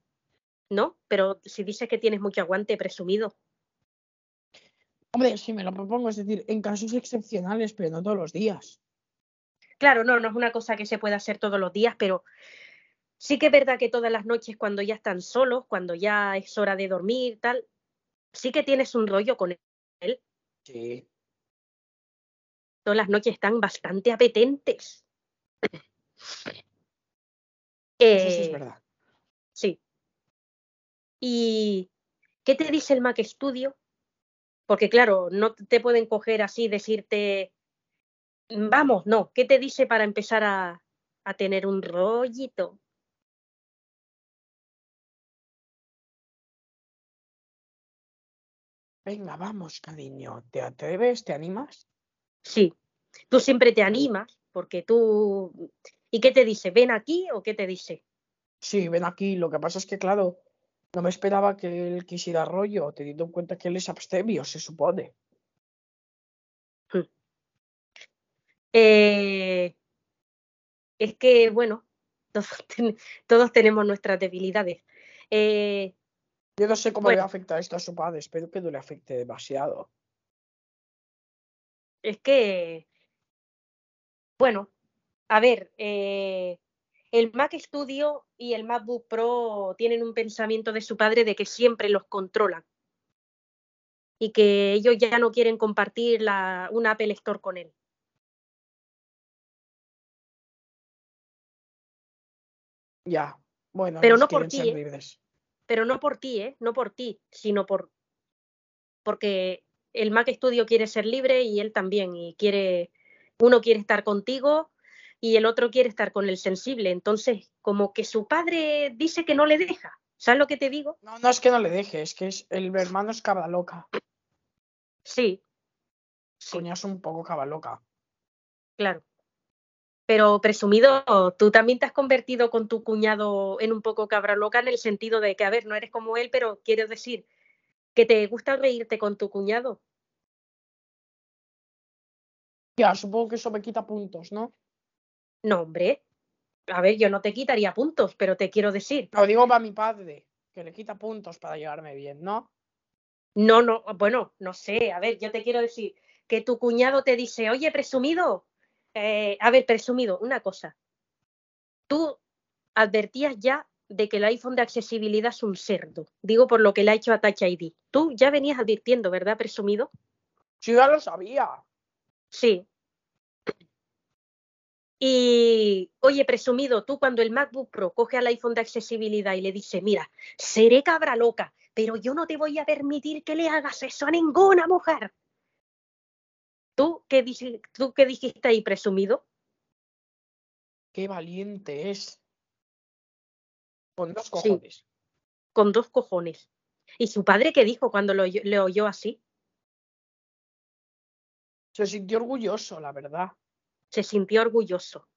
No, pero si dices que tienes mucho aguante, presumido. Hombre, si me lo propongo, es decir, en casos excepcionales, pero no todos los días. Claro, no, no es una cosa que se pueda hacer todos los días, pero sí que es verdad que todas las noches cuando ya están solos, cuando ya es hora de dormir, tal, sí que tienes un rollo con él. Sí. Todas las noches están bastante apetentes. Eso sí es Eh, verdad. Sí. ¿Y qué te dice el Mac Studio? Porque claro, no te pueden coger así, decirte, vamos, no, ¿qué te dice para empezar a, a tener un rollito? Venga, vamos, cariño. ¿Te atreves? ¿Te animas? Sí, tú siempre te animas, porque tú... ¿Y qué te dice? ¿Ven aquí o qué te dice? Sí, ven aquí. Lo que pasa es que, claro, no me esperaba que él quisiera rollo, teniendo en cuenta que él es abstemio, se supone. Eh, es que, bueno, todos, ten- todos tenemos nuestras debilidades. Eh, Yo no sé cómo le Bueno. afecta esto a su padre, espero que no le afecte demasiado. es que, bueno, a ver, eh, el Mac Studio y el MacBook Pro tienen un pensamiento de su padre de que siempre los controlan y que ellos ya no quieren compartir la, una Apple Store con él. Ya, bueno, Pero no por ti, ¿eh? Pero no por ti, ¿eh? No por ti, sino por porque el Mac Studio quiere ser libre y él también y quiere uno quiere estar contigo y el otro quiere estar con el sensible. Entonces, como que su padre dice que no le deja. ¿Sabes lo que te digo? No, no es que no le deje, es que es, el hermano es cabra loca. Sí, sí, Coña es un poco cabra loca. claro. Pero presumido, tú también te has convertido con tu cuñado en un poco cabra loca en el sentido de que, a ver, no eres como él, pero quiero decir que te gusta reírte con tu cuñado. Ya, supongo que eso me quita puntos, ¿no? No, hombre. A ver, yo no te quitaría puntos, pero te quiero decir, Lo digo para mi padre, que le quita puntos para llevarme bien, ¿no? no, no, bueno, no sé, a ver, yo te quiero decir, que tu cuñado te dice, oye, presumido, eh, a ver, presumido, una cosa. Tú advertías ya de que el iPhone de accesibilidad es un cerdo. Digo por lo que le ha hecho a Touch ID. Tú ya venías advirtiendo, ¿verdad, presumido? Sí, ya lo sabía. Sí. Y, oye, presumido, tú cuando el MacBook Pro coge al iPhone de accesibilidad y le dice, mira, seré cabra loca, pero yo no te voy a permitir que le hagas eso a ninguna mujer. ¿Tú qué, dici- tú qué dijiste ahí, presumido? Qué valiente es. Con dos Sí. cojones. Con dos cojones. ¿Y su padre qué dijo cuando lo le oyó así? Se sintió orgulloso, la verdad. Se sintió orgulloso.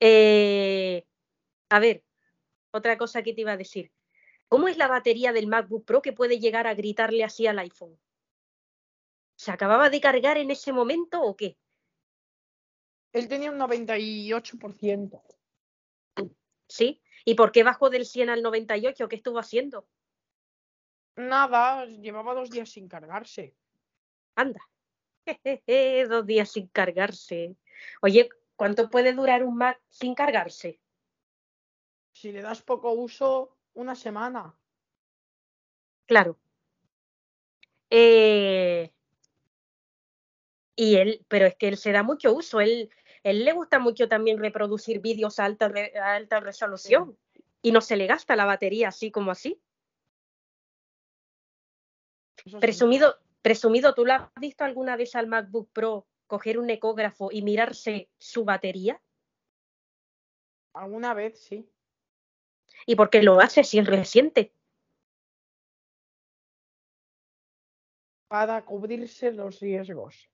Eh, a ver, otra cosa que te iba a decir. ¿Cómo es la batería del MacBook Pro que puede llegar a gritarle así al iPhone? ¿Se acababa de cargar en ese momento o qué? Él tenía un 98%. ¿Sí? ¿Y por qué bajó del 100 al 98? ¿Qué estuvo haciendo? Nada, llevaba dos días sin cargarse. Anda. Dos días sin cargarse. Oye, ¿cuánto puede durar un Mac sin cargarse? Si le das poco uso, una semana. Claro. Eh, y él, pero es que él se da mucho uso. Él, él le gusta mucho también reproducir vídeos a alta, re- a alta resolución. Y no se le gasta la batería así como así. Eso sí. Presumido, presumido, ¿tú lo has visto alguna vez al MacBook Pro coger un ecógrafo y mirarse su batería? Alguna vez sí. ¿Y por qué lo hace si es reciente? Para cubrirse los riesgos.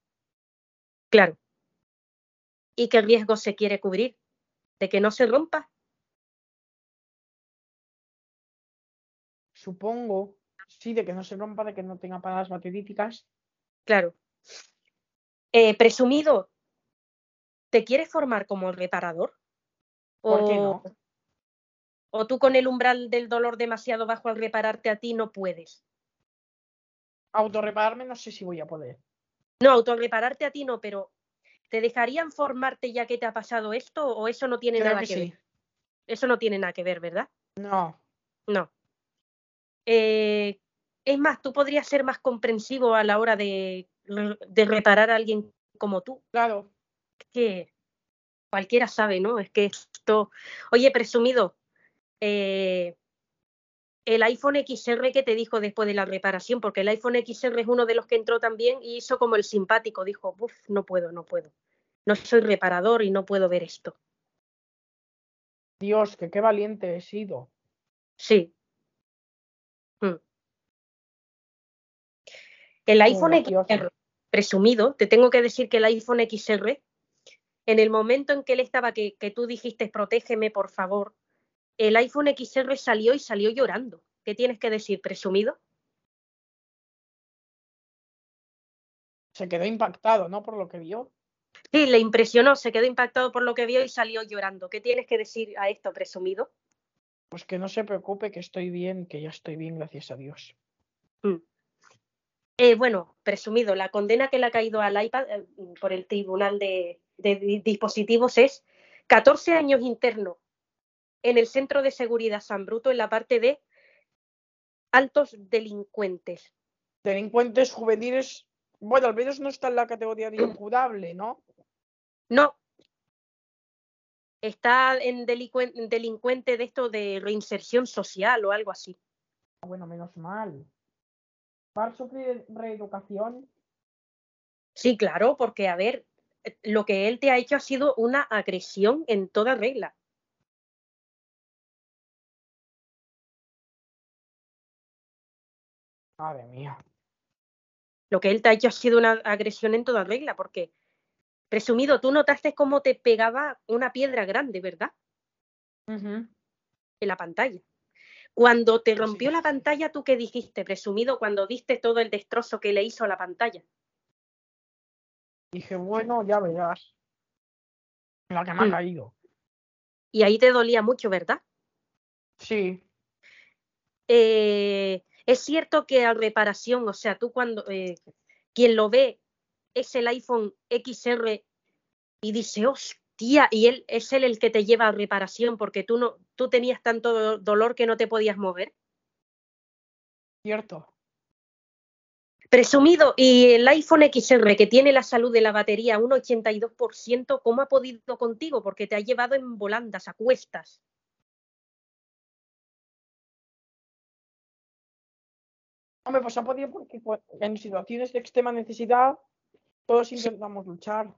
Claro. ¿Y qué riesgo se quiere cubrir? ¿De que no se rompa? Supongo. Sí, de que no se rompa, de que no tenga paradas bateríticas. Claro. Eh, presumido, ¿te quieres formar como reparador? ¿Por qué O- no? ¿O tú con el umbral del dolor demasiado bajo al repararte a ti no puedes? Autorrepararme no sé si voy a poder. No, autorrepararte a ti no, pero ¿te dejarían formarte ya que te ha pasado esto o eso no tiene Creo nada que que, sí. ver? Eso no tiene nada que ver, ¿verdad? No. No. Eh, es más, tú podrías ser más comprensivo a la hora de reparar a alguien como tú. Claro. que cualquiera sabe, ¿no? Es que esto. Oye, presumido, eh, el iPhone XR que te dijo después de la reparación, porque el iPhone XR es uno de los que entró también y hizo como el simpático, dijo, Uf, no puedo, no puedo. No soy reparador y no puedo ver esto. Dios, que qué valiente he sido. Sí. Mm. El iPhone gracioso. XR, presumido, te tengo que decir que el iPhone XR, en el momento en que él estaba, que, que tú dijiste, protégeme, por favor, el iPhone XR salió y salió llorando. ¿Qué tienes que decir, presumido? Se quedó impactado, ¿no? Por lo que vio. Sí, le impresionó, se quedó impactado por lo que vio y salió llorando. ¿Qué tienes que decir a esto, presumido? Pues que no se preocupe, que estoy bien, que ya estoy bien, gracias a Dios. Eh, bueno, presumido, la condena que le ha caído al iPad eh, por el Tribunal de, de Di- Dispositivos es 14 años interno en el Centro de Seguridad San Bruto en la parte de altos delincuentes. Delincuentes juveniles. Bueno, al menos no está en la categoría de incurable, ¿no? No. Está en delincuente de esto de reinserción social o algo así. Bueno, menos mal. ¿Va a sufrir reeducación? Sí, claro, porque a ver, lo que él te ha hecho ha sido una agresión en toda regla. Madre mía. Lo que él te ha hecho ha sido una agresión en toda regla, porque, presumido, tú notaste cómo te pegaba una piedra grande, ¿verdad? En la pantalla. Cuando te Sí. rompió la pantalla, ¿tú qué dijiste, presumido, cuando viste todo el destrozo que le hizo a la pantalla? Dije, bueno, ya verás. La que me ha caído. Y ahí te dolía mucho, ¿verdad? Sí. Eh, es cierto que a reparación, o sea, tú cuando, eh, quien lo ve es el iPhone XR y dice, hostia, y él es él el que te lleva a reparación porque tú no, tú tenías tanto do- dolor que no te podías mover. Cierto. Presumido, y el iPhone XR que tiene la salud de la batería un 82%, ¿cómo ha podido contigo? Porque te ha llevado en volandas, a cuestas. Hombre, pues ha podido porque en situaciones de extrema necesidad todos intentamos luchar.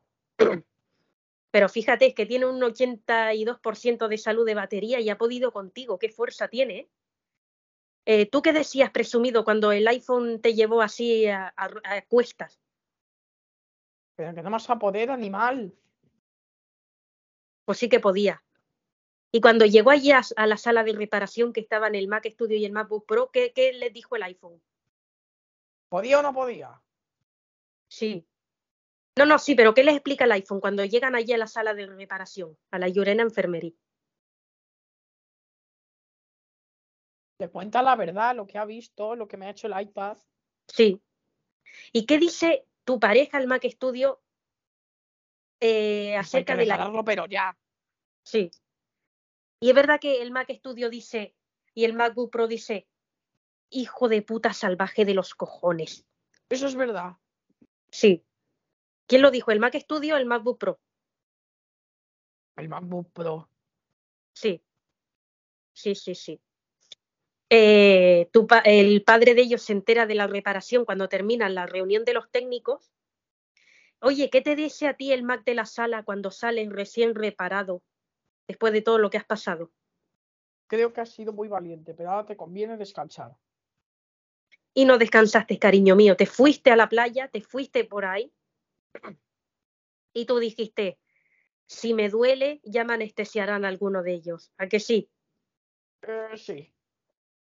Pero fíjate, es que tiene un 82% de salud de batería y ha podido contigo. ¿Qué fuerza tiene? eh? Eh, ¿Tú qué decías, presumido, cuando el iPhone te llevó así a, a- a cuestas? Pero que no más a poder, animal. Pues sí que podía. Y cuando llegó allí a, a la sala de reparación que estaban el Mac Studio y el MacBook Pro, ¿qué, qué les dijo el iPhone? ¿Podía o no podía? Sí. No, no, sí, pero ¿qué les explica el iPhone cuando llegan allí a la sala de reparación, a la Llorena Enfermería? Le cuenta la verdad, lo que ha visto, lo que me ha hecho el iPad. Sí. ¿Y qué dice tu pareja, el Mac Studio, eh, Pues hay acerca que de la... pero ya. Sí. Y es verdad que el Mac Studio dice, y el MacBook Pro dice, hijo de puta salvaje de los cojones. Eso es verdad. Sí. ¿Quién lo dijo? ¿El Mac Studio o el MacBook Pro? El MacBook Pro. Sí. Sí, sí, sí. Eh, tu pa- el padre de ellos se entera de la reparación cuando termina la reunión de los técnicos. Oye, ¿qué te dice a ti el Mac de la sala cuando sales recién reparado después de todo lo que has pasado? Creo que has sido muy valiente, pero ahora te conviene descansar. Y no descansaste, cariño mío. Te fuiste a la playa, te fuiste por ahí y tú dijiste, si me duele, ya me anestesiarán alguno de ellos. ¿A que sí? Eh, sí.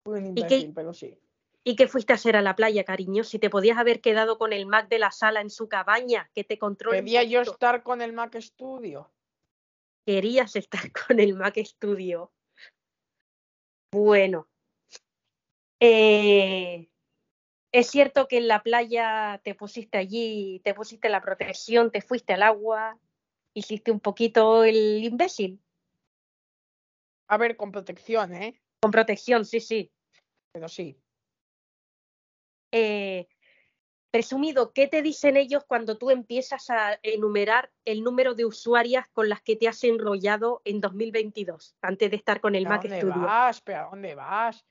Imbécil, pero sí. ¿Y qué fuiste a hacer a la playa, cariño? Si te podías haber quedado con el Mac de la sala en su cabaña, que te controle. un Quería yo estar con el Mac Studio. Querías estar con el Mac Studio. Bueno. Eh, es cierto que en la playa te pusiste allí, te pusiste la protección, te fuiste al agua, hiciste un poquito el imbécil. A ver, con protección, ¿eh? Con protección, sí, sí. Pero sí. Eh, presumido, ¿qué te dicen ellos cuando tú empiezas a enumerar el número de usuarias con las que te has enrollado en 2022, antes de estar con el ¿Pero ¿A Mac dónde Studio? vas? ¿Pero a dónde vas?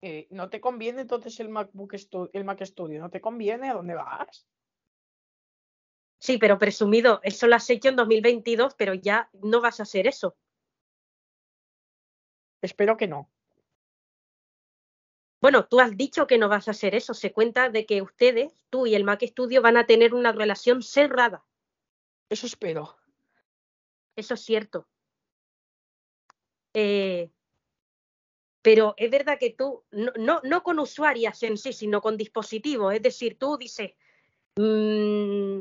Eh, ¿No te conviene entonces el MacBook Stu- el Mac Studio? ¿No te conviene? ¿A dónde vas? Sí, pero presumido, eso lo has hecho en 2022, pero ya no vas a hacer eso. Espero que no. Bueno, tú has dicho que no vas a hacer eso. Se cuenta de que ustedes, tú y el Mac Studio, van a tener una relación cerrada. Eso espero. Eso es cierto. Eh, pero es verdad que tú, no, no, no con usuarias en sí, sino con dispositivos. Es decir, tú dices, mm,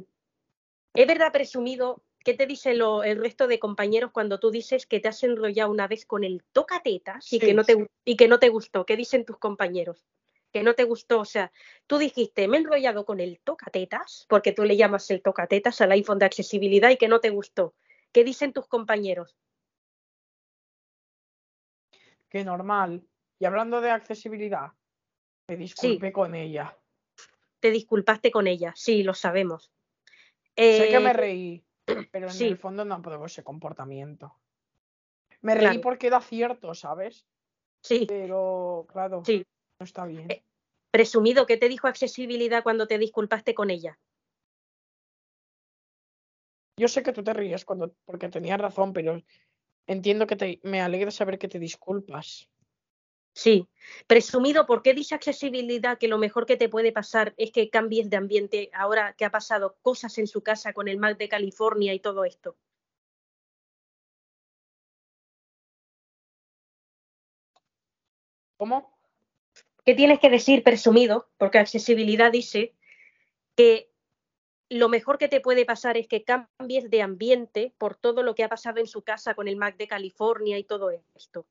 es verdad presumido, ¿qué te dicen lo- el resto de compañeros cuando tú dices que te has enrollado una vez con el tocatetas y, que Sí, no te, sí. y que no te gustó? ¿Qué dicen tus compañeros? Que no te gustó, o sea, tú dijiste, me he enrollado con el tocatetas, porque tú le llamas el tocatetas al iPhone de accesibilidad y que no te gustó. ¿Qué dicen tus compañeros? Que normal. Y hablando de accesibilidad, me disculpe con ella. Te disculpaste con ella, sí, lo sabemos. Sé que Eh, me reí, pero en sí. el fondo no apruebo ese comportamiento. Me reí Claro. porque era cierto, ¿sabes? sí, Pero, claro, Sí. no está bien. Eh, presumido, ¿qué te dijo accesibilidad cuando te disculpaste con ella? Yo sé que tú te ríes cuando, porque tenías razón, pero entiendo que te, me alegra saber que te disculpas. Sí, presumido, ¿por qué dice accesibilidad que lo mejor que te puede pasar es que cambies de ambiente ahora que ha pasado cosas en su casa con el Mac de California y todo esto? ¿Cómo? ¿Qué tienes que decir presumido? Porque accesibilidad dice que lo mejor que te puede pasar es que cambies de ambiente por todo lo que ha pasado en su casa con el Mac de California y todo esto.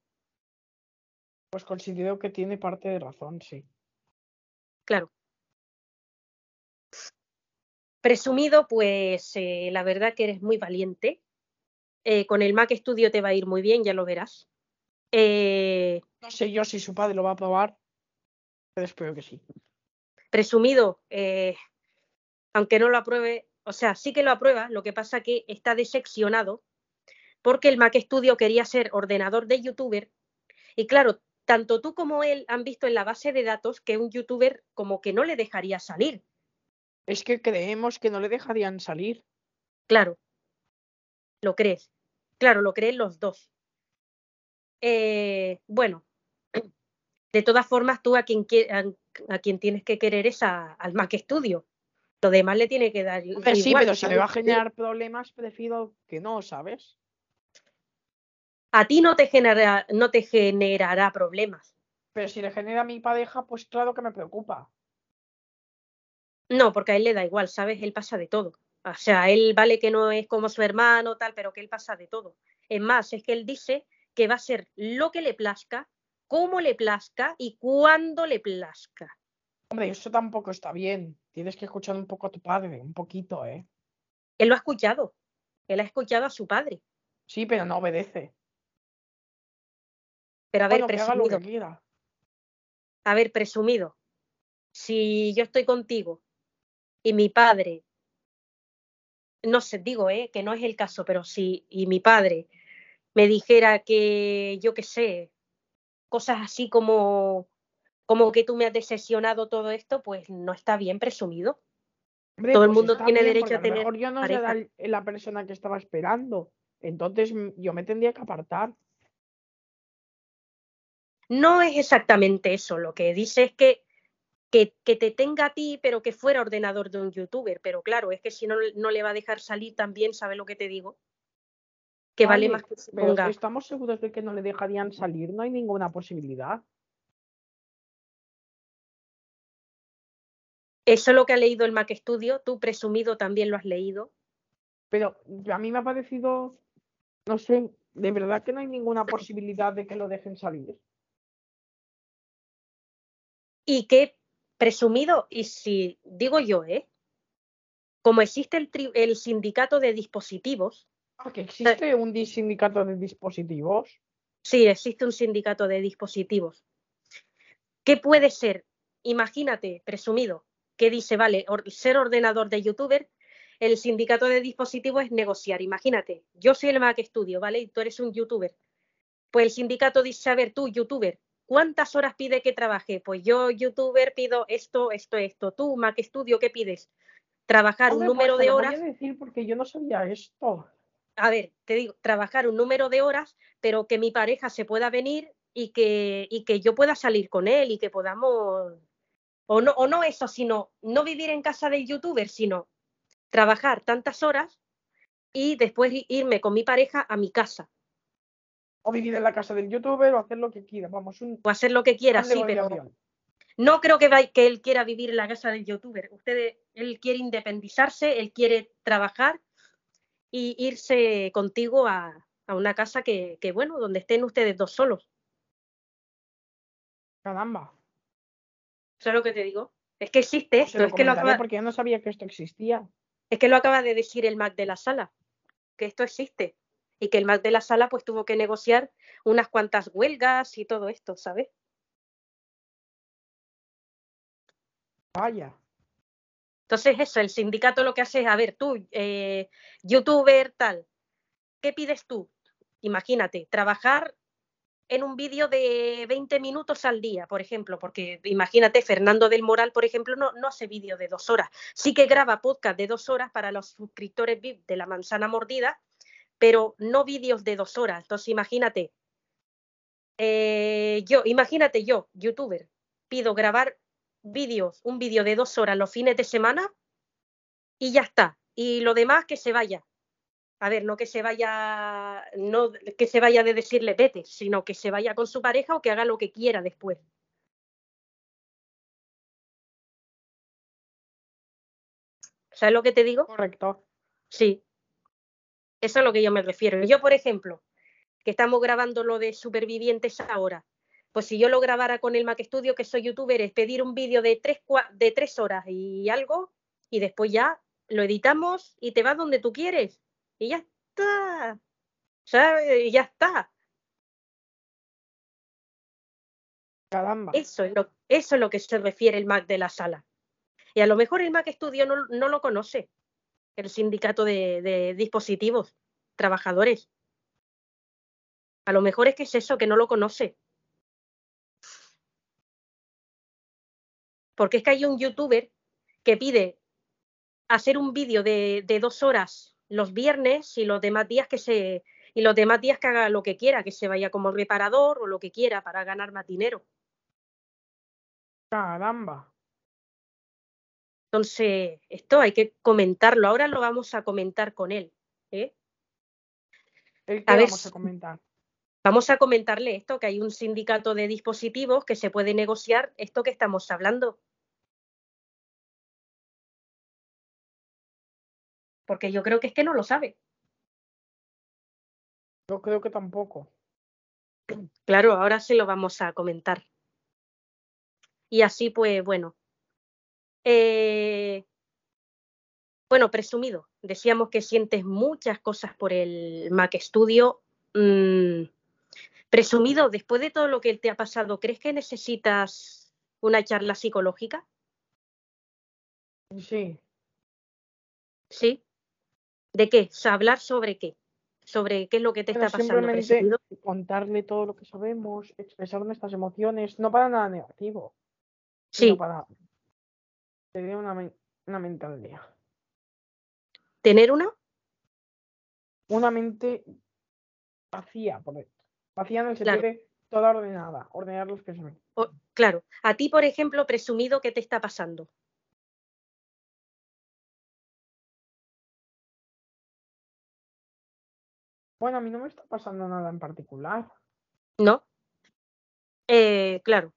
Pues considero que tiene parte de razón, sí. Claro. Presumido, pues eh, la verdad que eres muy valiente. Eh, con el Mac Studio te va a ir muy bien, ya lo verás. Eh, No sé yo si su padre lo va a probar, pero espero que sí. presumido, eh, aunque no lo apruebe, o sea, sí que lo aprueba, lo que pasa que está decepcionado porque el Mac Studio quería ser ordenador de youtuber y claro, tanto tú como él han visto en la base de datos que un youtuber como que no le dejaría salir, Es que creemos que no le dejarían salir. claro, lo crees, claro, lo creen los dos. Eh, bueno, de todas formas, tú a quien, quie- a, a quien tienes que querer es a- al Mac Studio. Lo demás le tiene que dar sí, igual, pero si me va a generar problemas, prefiero que no, ¿sabes? A ti no te, genera, no te generará problemas. Pero si le genera a mi pareja, pues claro que me preocupa. No, porque a él le da igual, ¿sabes? Él pasa de todo. O sea, él vale que no es como su hermano, tal, pero que él pasa de todo. Es más, es que él dice que va a ser lo que le plazca, cómo le plazca y cuándo le plazca. Hombre, eso tampoco está bien. Tienes que escuchar un poco a tu padre, un poquito, ¿eh? Él lo ha escuchado. Él ha escuchado a su padre. Sí, pero no obedece. Pero a ver, Bueno, que haga lo presumido. que. A ver, presumido. Si yo estoy contigo y mi padre, no sé, digo, ¿eh? que no es el caso, pero si y mi padre me dijera que, yo qué sé, cosas así como, como que tú me has decepcionado todo esto, pues no está bien presumido. Hombre, Todo el pues mundo tiene bien, derecho a lo tener mejor yo no pareja. era la persona que estaba esperando. Entonces yo me tendría que apartar. No es exactamente eso, lo que dice es que, que, que te tenga a ti, pero que fuera ordenador de un youtuber. Pero claro, es que si no, no le va a dejar salir también, ¿sabes lo que te digo? Que vale, Vale, más que se Pero ponga. estamos seguros de que no le dejarían salir, no hay ninguna posibilidad. Eso es lo que ha leído el Mac Studio, tú presumido también lo has leído. Pero a mí me ha parecido, no sé, de verdad que no hay ninguna posibilidad de que lo dejen salir. Y que presumido, y si digo yo, ¿eh? Como existe el, tri- el sindicato de dispositivos, Ah, que existe un sindicato de dispositivos. sí, existe un sindicato de dispositivos. ¿Qué puede ser? Imagínate, presumido, que dice, vale, or- ser ordenador de youtuber, el sindicato de dispositivos es negociar. Imagínate, yo soy el Mac Studio, ¿vale? Y tú eres un youtuber. Pues el sindicato dice, a ver, tú, youtuber, ¿cuántas horas pide que trabaje? Pues yo, youtuber, pido esto, esto, esto. Tú, Mac Studio, ¿qué pides? Trabajar un Hombre, número de lo voy horas. a decir porque yo no sabía esto. a ver, te digo, trabajar un número de horas, pero que mi pareja se pueda venir y que, y que yo pueda salir con él y que podamos, o no, o no eso, sino no vivir en casa del youtuber, sino trabajar tantas horas y después irme con mi pareja a mi casa O vivir en la casa del youtuber o hacer lo que quiera. Vamos, un o hacer lo que quiera, sí, pero no creo que, vai- que él quiera vivir en la casa del youtuber. Ustedes, él quiere independizarse, él quiere trabajar y irse contigo a, a una casa que, que, bueno, donde estén ustedes dos solos. Caramba. ¿Sabes lo que te digo? Es que existe esto, lo es que, lo comentaré acaba, porque yo no sabía que esto existía. es que lo acaba de decir el Mac de la sala, que esto existe. Y que el Mac de la sala pues tuvo que negociar unas cuantas huelgas y todo esto, ¿sabes? Vaya. Entonces eso, el sindicato lo que hace es, a ver, tú, eh, youtuber, tal, ¿qué pides tú? Imagínate, trabajar en un vídeo de 20 minutos al día, por ejemplo, porque imagínate, Fernando del Moral, por ejemplo, no, no hace vídeo de dos horas. Sí que graba podcast de dos horas para los suscriptores VIP de La Manzana Mordida, pero no vídeos de dos horas. Entonces, imagínate, eh, yo, imagínate yo, youtuber, pido grabar vídeos, un vídeo de dos horas los fines de semana y ya está. Y lo demás que se vaya. A ver, no que se vaya, no que se vaya de decirle vete, sino que se vaya con su pareja o que haga lo que quiera después. ¿Sabes lo que te digo? Correcto. Sí. Eso es a lo que yo me refiero. Yo, por ejemplo, que estamos grabando lo de supervivientes ahora, pues si yo lo grabara con el Mac Studio, que soy youtuber, es pedir un vídeo de tres, de tres horas y algo, y después ya lo editamos y te vas donde tú quieres. Y ya está. ¿Sabes? Y ya está. Caramba. Eso es, lo, eso es lo que se refiere el Mac de la sala. Y a lo mejor el Mac Studio no, no lo conoce, el sindicato de, de dispositivos, trabajadores. A lo mejor es que es eso, que no lo conoce. Porque es que hay un youtuber que pide hacer un vídeo de, de dos horas los viernes y los demás días que se y los demás días que haga lo que quiera, que se vaya como reparador o lo que quiera para ganar más dinero. Caramba. Entonces, esto hay que comentarlo. Ahora lo vamos a comentar con él. ¿eh? ¿El A qué ver vamos a comentar? Vamos a comentarle esto, que hay un sindicato de dispositivos que se puede negociar esto que estamos hablando. Porque yo creo que es que no lo sabe. Yo creo que tampoco. Claro, ahora se lo vamos a comentar. Y así, pues, bueno. Eh, bueno, presumido. Decíamos que sientes muchas cosas por el Mac Studio. Mm, presumido, después de todo lo que te ha pasado, ¿crees que necesitas una charla psicológica? Sí. ¿Sí? ¿De qué? O sea, ¿Hablar sobre qué? ¿Sobre qué es lo que te está pasando? simplemente contarle todo lo que sabemos, expresar nuestras emociones, no para nada negativo, Sí, para tener una, una mente al día. tener una. Una mente vacía, por e- vacía en el sentido Claro. de toda ordenada, ordenar los pensamientos. o- claro, a ti, por ejemplo, presumido, ¿qué te está pasando? Bueno, a mí no me está pasando nada en particular. ¿No? Eh, claro.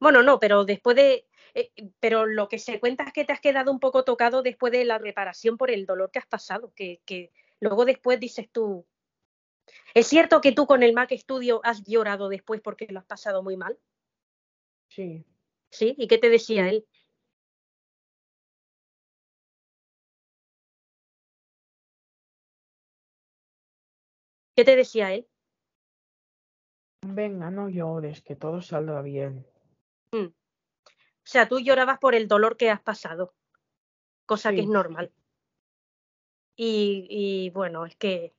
Bueno, no, pero después de. eh, pero lo que se cuenta es que te has quedado un poco tocado después de la reparación por el dolor que has pasado, que, que luego después dices tú. ¿Es cierto que tú con el Mac Studio has llorado después porque lo has pasado muy mal? Sí. ¿Sí? ¿Y qué te decía él? ¿Qué te decía él? Venga, no llores, que todo saldrá bien. Mm. O sea, tú llorabas por el dolor que has pasado, cosa que es normal. Y, y bueno, es que...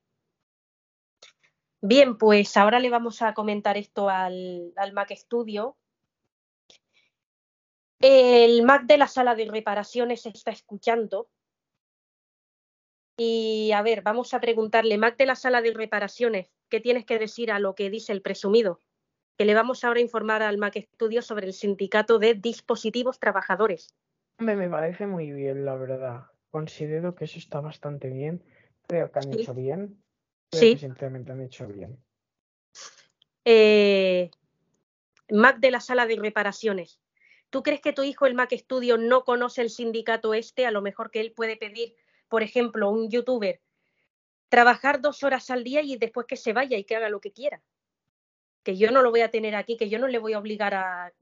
Bien, pues ahora le vamos a comentar esto al, al Mac Studio. El Mac de la sala de reparaciones está escuchando. Y a ver, vamos a preguntarle, Mac de la sala de reparaciones, ¿qué tienes que decir a lo que dice el presumido? Que le vamos ahora a informar al Mac Studio sobre el sindicato de dispositivos trabajadores. Hombre, me parece muy bien, la verdad. Considero que eso está bastante bien. Creo que han Sí. hecho bien. Creo Sí. que sinceramente han hecho bien. Eh, Mac de la sala de reparaciones. ¿Tú crees que tu hijo, el Mac Studio, no conoce el sindicato este? A lo mejor que él puede pedir, por ejemplo, un youtuber, trabajar dos horas al día y después que se vaya y que haga lo que quiera. Que yo no lo voy a tener aquí, que yo no le voy a obligar a,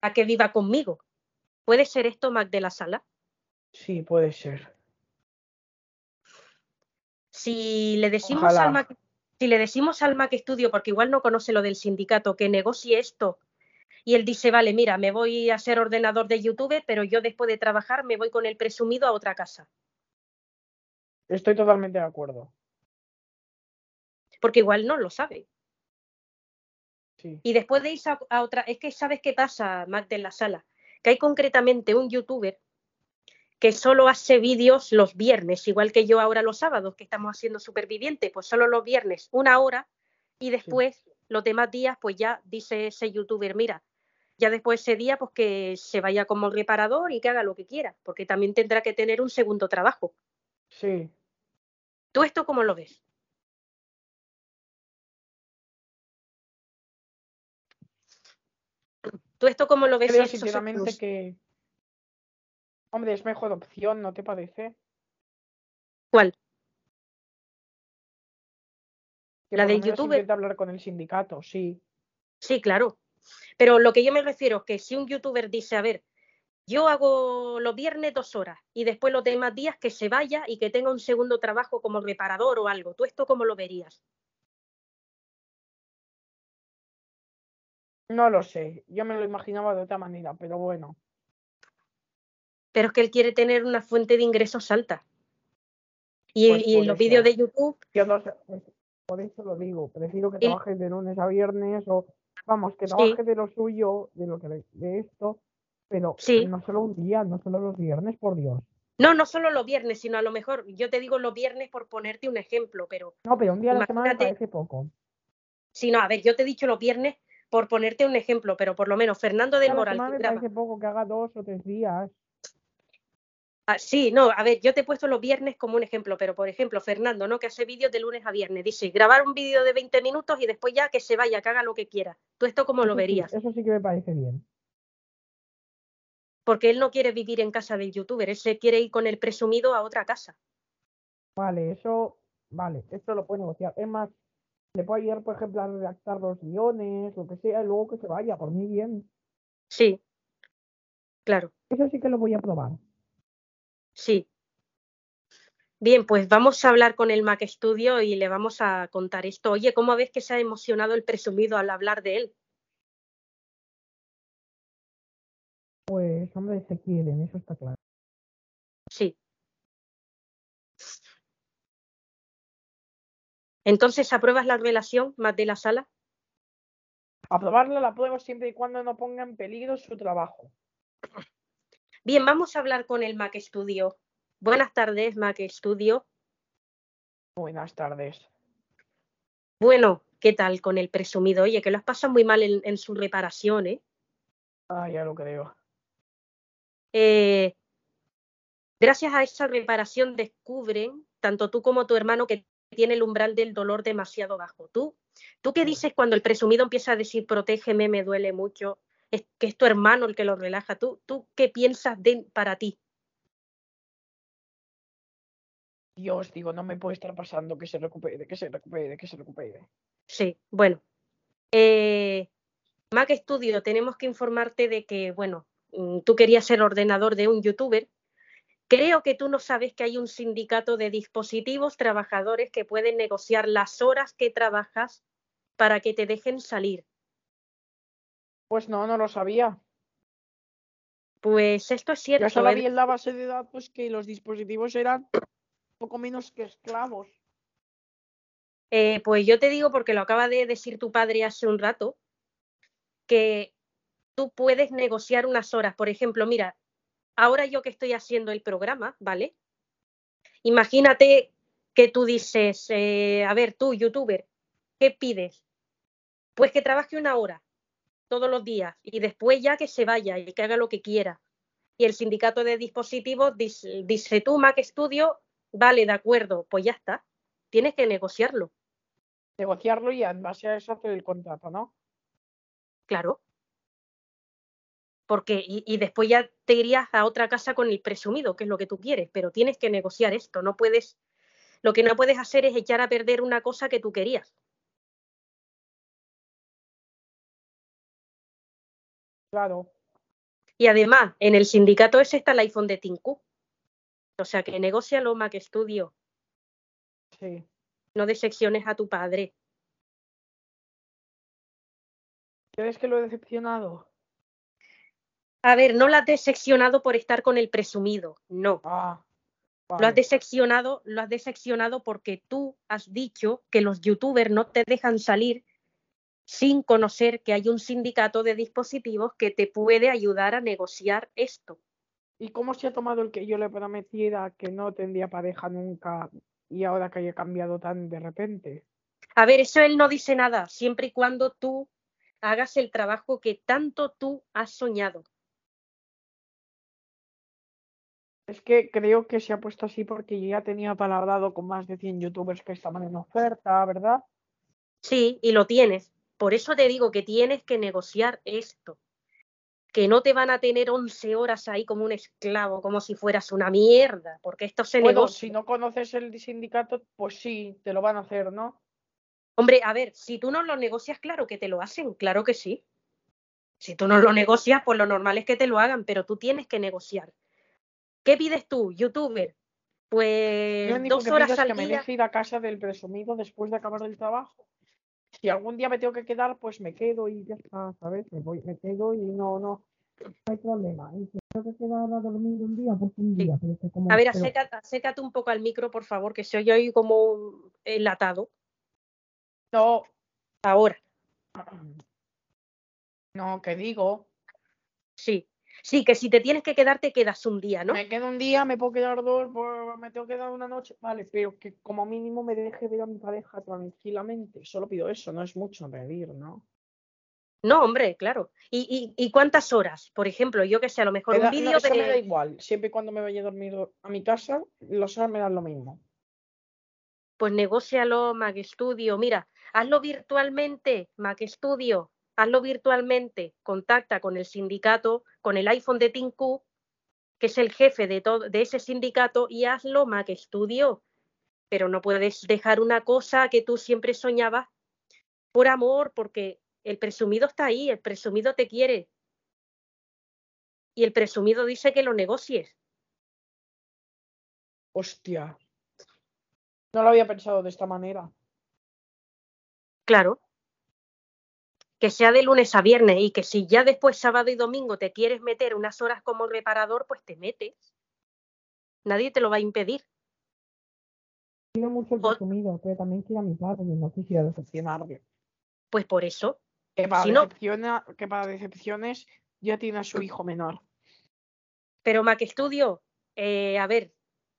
a que viva conmigo. ¿Puede ser esto, Mac de la sala? Sí, puede ser. Si le decimos Ojalá. al Mac, si le decimos al Mac Studio, porque igual no conoce lo del sindicato, que negocie esto, y él dice, vale, mira, me voy a ser ordenador de YouTube, pero yo después de trabajar me voy con el presumido a otra casa. Estoy totalmente de acuerdo. Porque igual no lo sabe. Sí. Y después de irse a, a otra, es que sabes qué pasa, Mac de la sala, que hay concretamente un youtuber que solo hace vídeos los viernes, igual que yo ahora los sábados, que estamos haciendo superviviente, pues solo los viernes, una hora, y después los demás días, pues ya dice ese youtuber, mira, ya después ese día, pues que se vaya como reparador y que haga lo que quiera, porque también tendrá que tener un segundo trabajo. Sí. ¿Tú esto cómo lo ves? ¿Tú esto cómo lo ves? Creo sinceramente que. Hombre, es mejor opción, ¿no te parece? ¿Cuál? Que ¿La youtuber? intente hablar con el sindicato, sí. Sí, claro. Pero lo que yo me refiero es que si un youtuber dice, a ver, yo hago los viernes dos horas y después los demás días que se vaya y que tenga un segundo trabajo como reparador o algo. ¿Tú esto cómo lo verías? No lo sé, yo me lo imaginaba de otra manera, pero bueno. Pero es que él quiere tener una fuente de ingresos alta. Y, Pues y en los vídeos de YouTube, Yo no sé, pues, por eso lo digo, prefiero que Y- trabajes de lunes a viernes o, vamos, que Sí. trabajes de lo suyo, de lo que de esto, pero Sí. no solo un día, no solo los viernes, por Dios. no, no solo los viernes, sino a lo mejor, yo te digo los viernes por ponerte un ejemplo, pero No, pero un día a la semana me parece poco. si no, a ver, yo te he dicho los viernes por ponerte un ejemplo, pero por lo menos Fernando A del la Moral, semana me graba- parece poco que haga dos o tres días. Ah, sí, no, a ver, yo te he puesto los viernes como un ejemplo, pero por ejemplo, Fernando, ¿no? Que hace vídeos de lunes a viernes, dice, grabar un vídeo de 20 minutos y después ya que se vaya, que haga lo que quiera. ¿Tú esto cómo lo sí, verías? eso sí que me parece bien. Porque él no quiere vivir en casa del youtuber, él se quiere ir con el presumido a otra casa. Vale, eso, vale, esto lo puede negociar. Es más, le puedo ayudar, por ejemplo, a redactar los guiones, lo que sea, y luego que se vaya, por mí bien. Sí, claro, Eso sí que lo voy a probar. sí. Bien, pues vamos a hablar con el Mac Studio y le vamos a contar esto. Oye, ¿cómo ves que se ha emocionado el presumido al hablar de él? Pues, hombre, se quieren, eso está claro. Sí. Entonces, ¿apruebas la relación más de la sala? Aprobarla la pruebo siempre y cuando no ponga en peligro su trabajo. Bien, vamos a hablar con el Mac Studio. Buenas tardes, Mac Studio. Buenas tardes. Bueno, ¿qué tal con el presumido? Oye, que lo has pasado muy mal en, en su reparación, ¿eh? Ah, ya lo creo. Eh, Gracias a esa reparación descubren, tanto tú como tu hermano, que tiene el umbral del dolor demasiado bajo. ¿Tú, ¿Tú qué dices cuando el presumido empieza a decir, protégeme, me duele mucho? Es que es tu hermano el que lo relaja. ¿Tú, tú qué piensas de, para ti? Dios, digo, no me puede estar pasando que se recupere, que se recupere, que se recupere. Sí, bueno. Eh, Mac Studio, tenemos que informarte de que, bueno, mm, tú querías ser ordenador de un youtuber. Creo que tú no sabes que hay un sindicato de dispositivos trabajadores que pueden negociar las horas que trabajas para que te dejen salir. Pues no, no lo sabía. Pues esto es cierto. Yo solo ¿eh? vi en la base de datos que los dispositivos eran poco menos que esclavos. Eh, pues yo te digo, porque lo acaba de decir tu padre hace un rato, que tú puedes negociar unas horas. Por ejemplo, mira, ahora yo que estoy haciendo el programa, ¿vale? Imagínate que tú dices, eh, a ver, tú, youtuber, ¿qué pides? Pues que trabaje una hora todos los días y después ya que se vaya y que haga lo que quiera. Y el sindicato de dispositivos dice, dice tú, Mac Studio, vale, de acuerdo, pues ya está. Tienes que negociarlo. Negociarlo y en base a eso hacer el contrato, ¿no? Claro. Porque, y, y, después ya te irías a otra casa con el presumido, que es lo que tú quieres, pero tienes que negociar esto. No puedes, lo que no puedes hacer es echar a perder una cosa que tú querías. Claro. Y además, en el sindicato ese está el iPhone de Tinku. O sea que negocia lo Mac Studio. Sí. No decepciones a tu padre. ¿Crees que lo he decepcionado? A ver, no lo has decepcionado por estar con el presumido, no. Ah, Lo has decepcionado, lo has decepcionado porque tú has dicho que los youtubers no te dejan salir sin conocer que hay un sindicato de dispositivos que te puede ayudar a negociar esto. ¿Y cómo se ha tomado el que yo le prometiera que no tendría pareja nunca y ahora que haya cambiado tan de repente? A ver, eso él no dice nada, siempre y cuando tú hagas el trabajo que tanto tú has soñado. Es que creo que se ha puesto así porque yo ya tenía palabrado con más de 100 youtubers que estaban en oferta, ¿verdad? Sí, y lo tienes. Por eso te digo que tienes que negociar esto. Que no te van a tener 11 horas ahí como un esclavo, como si fueras una mierda, porque esto se Bueno, negocia. si no conoces el sindicato, pues sí, te lo van a hacer, ¿no? Hombre, a ver, si tú no lo negocias, claro que te lo hacen, claro que sí. Si tú no lo negocias, pues lo normal es que te lo hagan, pero tú tienes que negociar. ¿Qué pides tú, youtuber? Pues Lo único dos que horas pido es al que me día. deje ir a casa del presumido después de acabar el trabajo. Si algún día me tengo que quedar, pues me quedo y ya está, ¿sabes? Me, voy, me quedo y no, no, no hay problema. Y si tengo que quedar a dormir un día, pues un Sí. día. Pero es que como, A ver, pero- acércate, acércate un poco al micro, por favor, que se oye hoy como enlatado. No, Ahora, no, que digo, sí. Sí, que si te tienes que quedar, te quedas un día, ¿no? me quedo un día, me puedo quedar dos, me tengo que quedar una noche, vale, pero que como mínimo me deje ver a mi pareja tranquilamente. Solo pido eso, no es mucho pedir, ¿no? No, hombre, claro. ¿Y, y, y cuántas horas? Por ejemplo, yo que sé, a lo mejor Me un no, vídeo eso me da igual, siempre y cuando me vaya a dormir a mi casa, los horas me dan lo mismo. Pues negócialo, Mac Studio. Mira, hazlo virtualmente, Mac Studio. Hazlo virtualmente. Contacta con el sindicato, con el iPhone de Cook, que es el jefe de, todo, de ese sindicato, y hazlo, Mac Studio. Pero no puedes dejar una cosa que tú siempre soñabas por amor, porque el presumido está ahí, el presumido te quiere. Y el presumido dice que lo negocies. Hostia. No lo había pensado de esta manera. Claro. Que sea de lunes a viernes y que si ya después sábado y domingo te quieres meter unas horas como reparador, pues te metes. Nadie te lo va a impedir. Quiero mucho el presumido, pero también quiero a mi padre y no quisiera decepcionarle. Pues por eso. Que para, Si no- decepciona- que para decepciones ya tiene a su hijo menor. Pero Mac Studio, eh, a ver,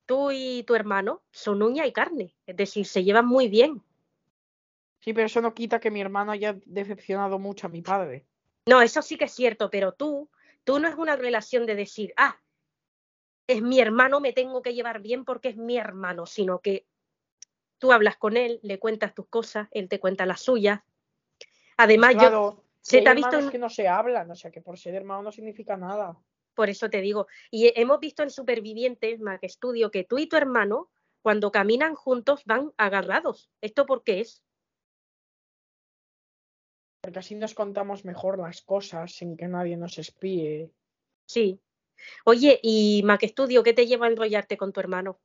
tú y tu hermano son uña y carne. Es decir, se llevan muy bien. Sí, pero eso no quita que mi hermano haya decepcionado mucho a mi padre. No, eso sí que es cierto, pero tú, tú no es una relación de decir, ah, es mi hermano, me tengo que llevar bien porque es mi hermano, sino que tú hablas con él, le cuentas tus cosas, él te cuenta las suyas. Además, yo, se te ha visto en- que no se hablan, o sea que por ser hermano no significa nada. por eso te digo, y hemos visto en Supervivientes, Mac Studio, que tú y tu hermano, cuando caminan juntos, van agarrados. ¿Esto por qué es? Porque así nos contamos mejor las cosas sin que nadie nos espíe. Sí. Oye, y Mac Studio, ¿qué te lleva a enrollarte con tu hermano?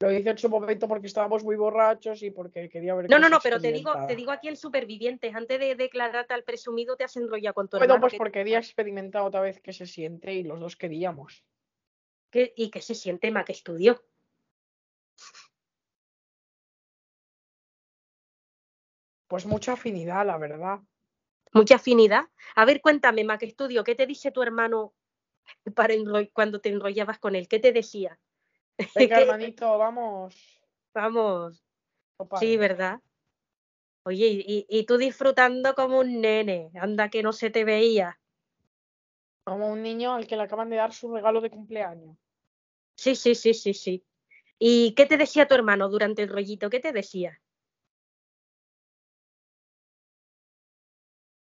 Lo hice en su momento porque estábamos muy borrachos y porque quería ver No, no, no, pero te digo, te digo aquí en Supervivientes, antes de declararte al presumido, te has enrollado con tu Bueno, hermano. pues ¿qué- porque quería experimentar otra vez qué se siente y los dos queríamos. qué- ¿Y qué se siente Mac Studio? Pues mucha afinidad, la verdad. Mucha afinidad. A ver, cuéntame, Mac Studio, ¿qué te dice tu hermano para cuando te enrollabas con él? ¿Qué te decía? Venga, ¿Qué- hermanito, vamos. Vamos, sí. ¿verdad? Oye, y- y tú disfrutando como un nene, anda que no se te veía. Como un niño al que le acaban de dar su regalo de cumpleaños. Sí, sí, sí, sí, sí. ¿Y qué te decía tu hermano durante el rollito? ¿Qué te decía?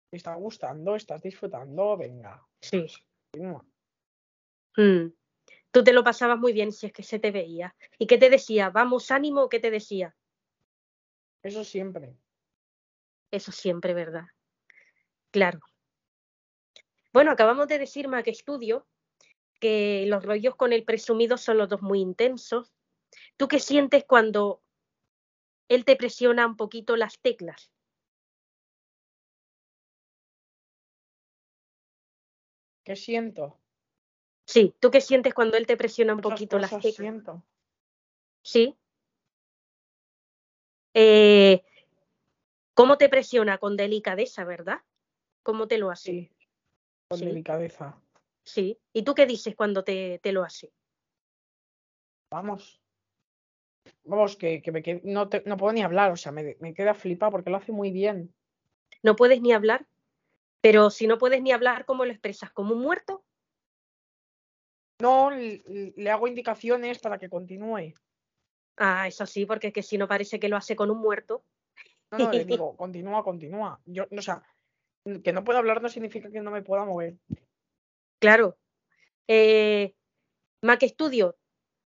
¿Te está gustando? ¿Estás disfrutando? Venga. Sí. Mm. Tú te lo pasabas muy bien si es que se te veía. ¿Y qué te decía? ¿Vamos, ánimo? o ¿Qué te decía? Eso siempre. Eso siempre, ¿verdad? Claro. Bueno, acabamos de decir, Mac Studio, que los rollos con el presumido son los dos muy intensos. ¿Tú qué sientes cuando él te presiona un poquito las teclas? ¿Qué siento? Sí, ¿tú qué sientes cuando él te presiona un Muchas poquito las teclas? siento. Sí. Eh, ¿Cómo te presiona? Con delicadeza, ¿verdad? ¿Cómo te lo hace? Sí. Con Sí. delicadeza. Sí. ¿Y tú qué dices cuando te, te lo hace? Vamos. Vamos, que, que me qued- no, te- no puedo ni hablar, o sea, me, me queda flipa porque lo hace muy bien. No puedes ni hablar, pero si no puedes ni hablar, ¿cómo lo expresas? ¿Como un muerto? No, le hago indicaciones para que continúe. Ah, eso sí, porque es que si no parece que lo hace con un muerto. No, no, le digo, continúa, continúa. Yo, o sea, que no pueda hablar no significa que no me pueda mover. Claro. Eh, Mac Studio,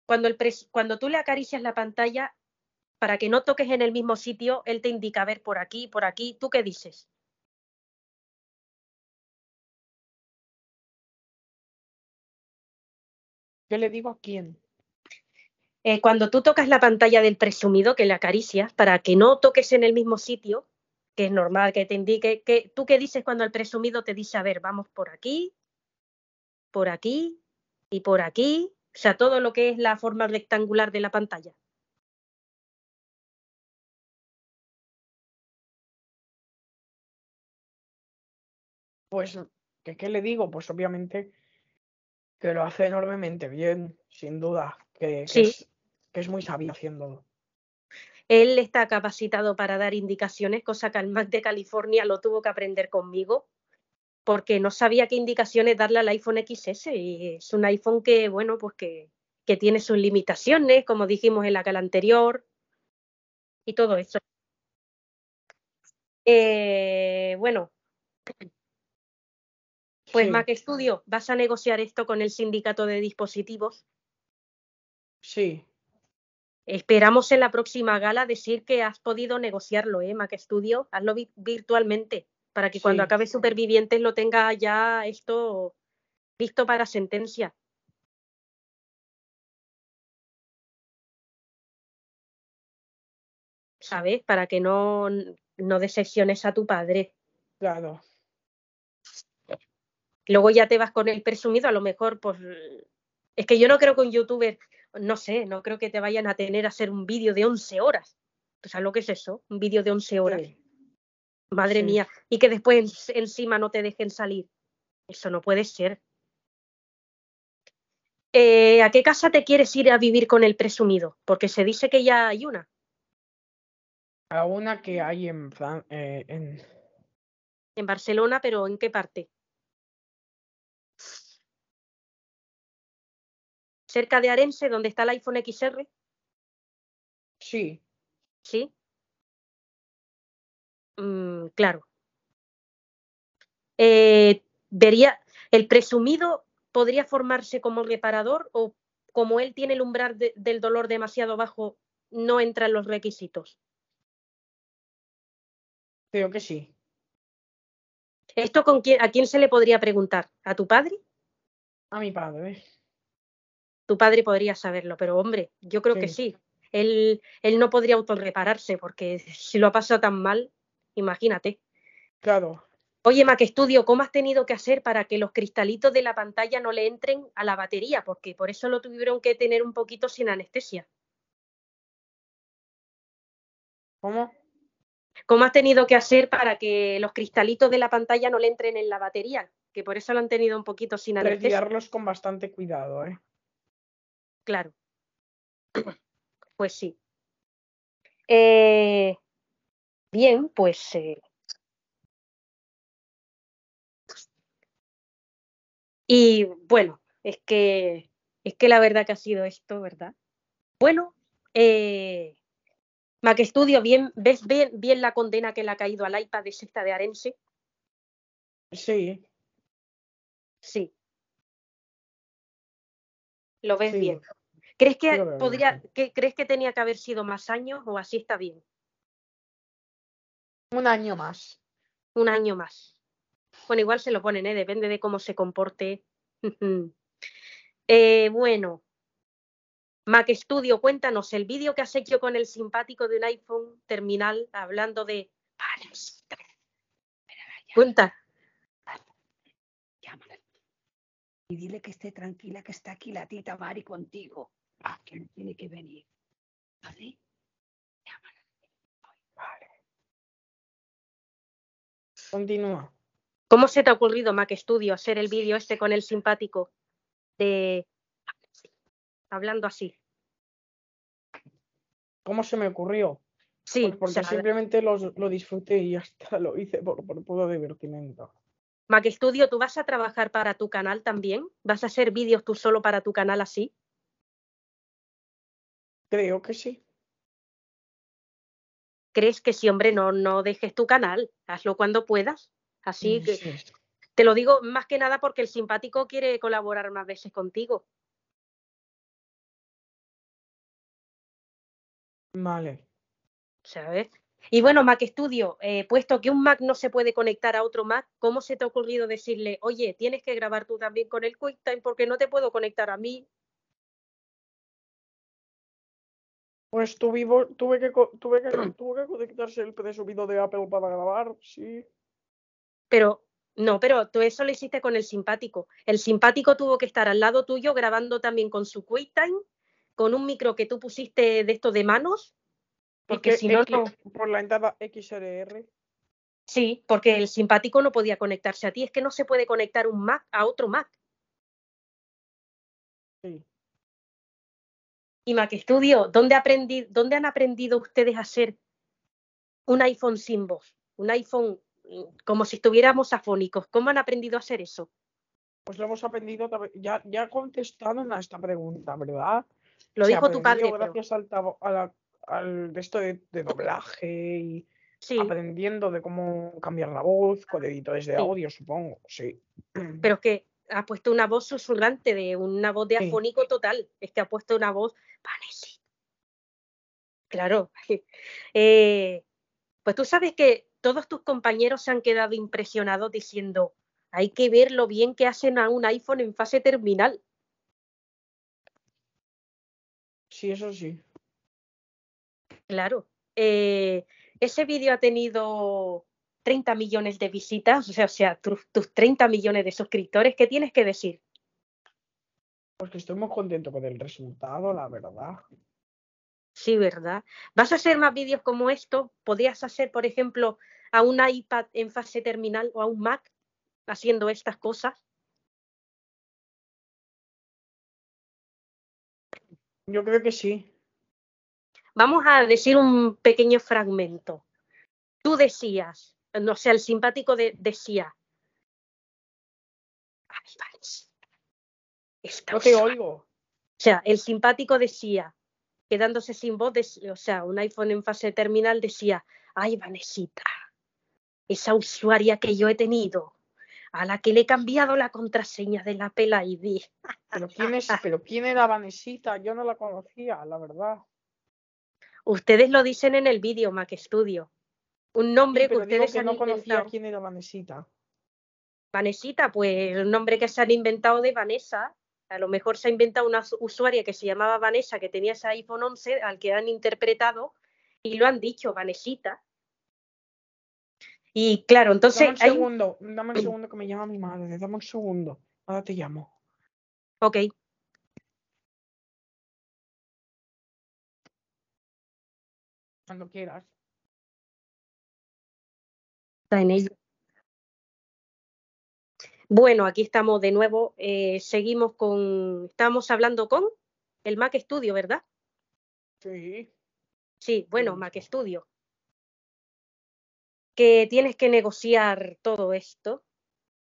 cuando, el pres- cuando tú le acaricias la pantalla, para que no toques en el mismo sitio, él te indica, a ver, por aquí, por aquí, ¿tú qué dices? ¿Qué le digo a quién? Eh, cuando tú tocas la pantalla del presumido, que le acaricias, para que no toques en el mismo sitio, que es normal que te indique, que, ¿tú qué dices cuando el presumido te dice, a ver, vamos por aquí, por aquí y por aquí? O sea, todo lo que es la forma rectangular de la pantalla. Pues, ¿qué, ¿qué le digo? Pues obviamente que lo hace enormemente bien, sin duda, que, que Sí. es, que es muy sabio haciéndolo. Él está capacitado para dar indicaciones, cosa que al Mac de California lo tuvo que aprender conmigo, porque no sabía qué indicaciones darle al iPhone XS. Y es un iPhone que, bueno, pues que, que tiene sus limitaciones, como dijimos en la cala anterior, y todo eso. Eh, bueno, pues Sí, Mac Studio, vas a negociar esto con el sindicato de dispositivos. sí, Esperamos en la próxima gala decir que has podido negociarlo, ¿eh, Mac Studio? Hazlo vi- virtualmente para que cuando acabe Supervivientes lo tenga ya esto listo para sentencia. ¿Sabes? Para que no, no decepciones a tu padre. claro. Luego ya te vas con el presumido, a lo mejor, pues. Es que yo no creo que un youtuber, no sé, no creo que te vayan a tener a hacer un vídeo de 11 horas. ¿Tú sabes lo que es eso? Un vídeo de 11 horas. Sí, Madre Sí. mía, y que después en- encima no te dejen salir. Eso no puede ser. Eh, ¿A qué casa te quieres ir a vivir con el presumido? Porque se dice que ya hay una. A una que hay en, Fran- eh, en En Barcelona, pero ¿en qué parte? Cerca de Arense, donde está el iPhone XR, sí, ¿sí? Mm, claro. Eh, vería, el presumido podría formarse como reparador o como él tiene el umbral de- del dolor demasiado bajo, no entra en los requisitos. creo que sí. ¿Esto con quién, a quién se le podría preguntar? ¿A tu padre? A mi padre. Tu padre podría saberlo, pero hombre, yo creo que Sí. sí. Él, él no podría autorrepararse porque si lo ha pasado tan mal, imagínate. Claro. Oye, Mac Studio, ¿cómo has tenido que hacer para que los cristalitos de la pantalla no le entren a la batería? Porque por eso lo tuvieron que tener un poquito sin anestesia. ¿Cómo? ¿Cómo has tenido que hacer para que los cristalitos de la pantalla no le entren en la batería? Que por eso lo han tenido un poquito sin anestesia. Retirarlos con bastante cuidado, ¿eh? Claro. Pues sí. Eh, bien, pues eh, y bueno, es que es que la verdad que ha sido esto, ¿verdad? Bueno, eh, Mac Studio, bien, ¿ves bien, bien la condena que le ha caído al iPad de sexta de Arense? Sí, Sí. Lo ves sí. bien. ¿Crees que podría, que, crees que tenía que haber sido más años o así está bien? Un año más. Un año más. Bueno, igual se lo ponen, ¿eh? Depende de cómo se comporte. Eh, bueno, Mac Studio, cuéntanos el vídeo que has hecho con el simpático de un iPhone terminal hablando de. Cuenta. Llámala. Y dile que esté tranquila, que está aquí la tita Mari contigo. Ah, que no tiene que venir. ¿Vale? Llámala. Vale. Continúa. ¿Cómo se te ha ocurrido, Mac Studio, hacer el vídeo este con el simpático de. hablando así? ¿Cómo se me ocurrió? Sí, Pues o porque sea, simplemente los- lo disfruté y hasta lo hice por, por puro divertimento. Mac Studio, ¿tú vas a trabajar para tu canal también? ¿Vas a hacer vídeos tú solo para tu canal así? Creo que sí. ¿Crees que sí, hombre, no, no dejes tu canal? Hazlo cuando puedas. Así que sí. te lo digo más que nada porque el simpático quiere colaborar más veces contigo. Vale. ¿Sabes? Y bueno, Mac Studio, eh, puesto que un Mac no se puede conectar a otro Mac, ¿cómo se te ha ocurrido decirle, oye, tienes que grabar tú también con el QuickTime porque no te puedo conectar a mí? Pues tuve, tuve, que, tuve, que, tuve que conectarse el presumido de Apple para grabar, sí. Pero, no, pero tú eso lo hiciste con el simpático. El simpático tuvo que estar al lado tuyo grabando también con su QuickTime, con un micro que tú pusiste de esto de manos. Porque si no, Por la entrada XLR. Sí, porque el simpático no podía conectarse a ti. Es que no se puede conectar un Mac a otro Mac. Y Mac Studio, ¿dónde, aprendí, ¿dónde han aprendido ustedes a hacer un iPhone sin voz? Un iPhone mm, como si estuviéramos afónicos. ¿Cómo han aprendido a hacer eso? Pues lo hemos aprendido, ya, ya contestaron a esta pregunta, ¿verdad? Lo dijo tu padre. Gracias al, al esto de, doblaje y aprendiendo de cómo cambiar la voz con editores de audio, supongo, sí. Pero es que ha puesto una voz susurrante de una voz de afónico total. Es que ha puesto una voz Vanessa. Claro. Eh, pues tú sabes que todos tus compañeros se han quedado impresionados diciendo, hay que ver lo bien que hacen a un iPhone en fase terminal. Sí, eso sí. Claro. Eh, ese vídeo ha tenido 30 millones de visitas, o sea, o sea tus, 30 millones de suscriptores, ¿qué tienes que decir? Pues que estoy muy contento con el resultado, la verdad. Sí, ¿verdad? ¿Vas a hacer más vídeos como esto? ¿Podrías hacer, por ejemplo, a un iPad en fase terminal o a un Mac haciendo estas cosas? Yo creo que sí. Vamos a decir un pequeño fragmento. Tú decías, no sé, el simpático decía. Ay, no te oigo. O sea, el simpático decía, quedándose sin voz, o sea, un iPhone en fase terminal decía, ay, Vanesita, esa usuaria que yo he tenido, a la que le he cambiado la contraseña de la Apple ID. Pero quién, es, pero quién era Vanesita, yo no la conocía, la verdad. Ustedes lo dicen en el vídeo, Mac Studio un nombre que ustedes que no conocía quién era Vanesita. Vanesita, pues el nombre que se han inventado de Vanessa. A lo mejor se ha inventado una usuaria que se llamaba Vanessa, que tenía ese iPhone 11, al que han interpretado y lo han dicho, Vanesita. Y claro, entonces. Dame un segundo, dame un segundo que me llama mi madre, dame un segundo. Ahora te llamo. Ok. Cuando quieras en ello. Bueno, aquí estamos de nuevo. Eh, seguimos con. Estamos hablando con el Mac Studio, ¿verdad? Sí. Sí, bueno, Mac Studio. Que tienes que negociar todo esto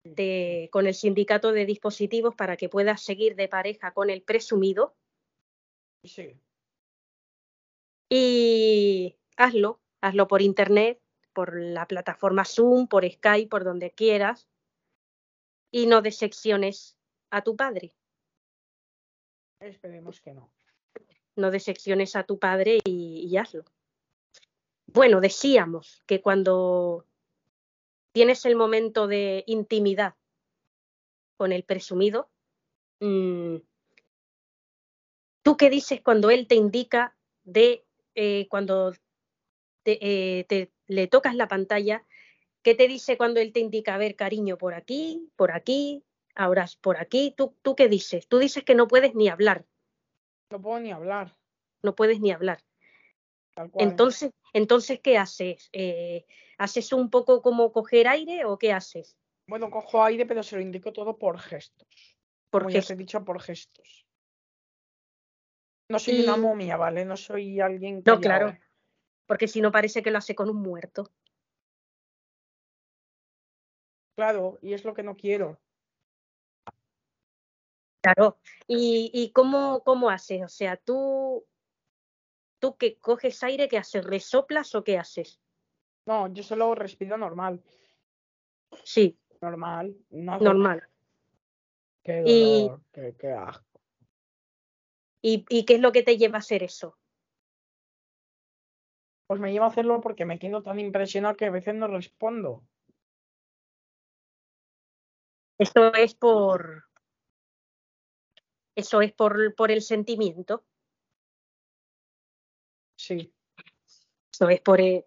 de, con el sindicato de dispositivos para que puedas seguir de pareja con el presumido. Sí. Y hazlo, hazlo por internet, por la plataforma Zoom, por Skype, por donde quieras, y no decepciones a tu padre. Esperemos que no. No decepciones a tu padre y, hazlo. Bueno, decíamos que cuando tienes el momento de intimidad con el presumido, mm, ¿tú qué dices cuando él te indica de eh, cuando te, eh, le tocas la pantalla, ¿qué te dice cuando él te indica, a ver, cariño, por aquí, por aquí, ahora por aquí? ¿Tú, ¿Tú qué dices? Tú dices que no puedes ni hablar. No puedo ni hablar. No puedes ni hablar. Entonces, entonces, ¿qué haces? Eh, ¿Haces un poco como coger aire o qué haces? Bueno, cojo aire, pero se lo indico todo por gestos. Por como ya he dicho, por gestos. No soy una momia, ¿vale? No soy alguien que. No, claro porque si no parece que lo hace con un muerto. Claro, y es lo que no quiero. Claro, ¿y, y cómo, cómo haces? O sea, tú, tú que coges aire, ¿qué haces? ¿Resoplas o qué haces? No, yo solo respiro normal. Sí. Normal. Normal. Qué dolor, y, qué, asco. ¿Y, ¿Y qué es lo que te lleva a hacer eso? Pues me lleva a hacerlo porque me quedo tan impresionado que a veces no respondo. Eso es por. Eso es por, por el sentimiento. Sí. Eso es por el,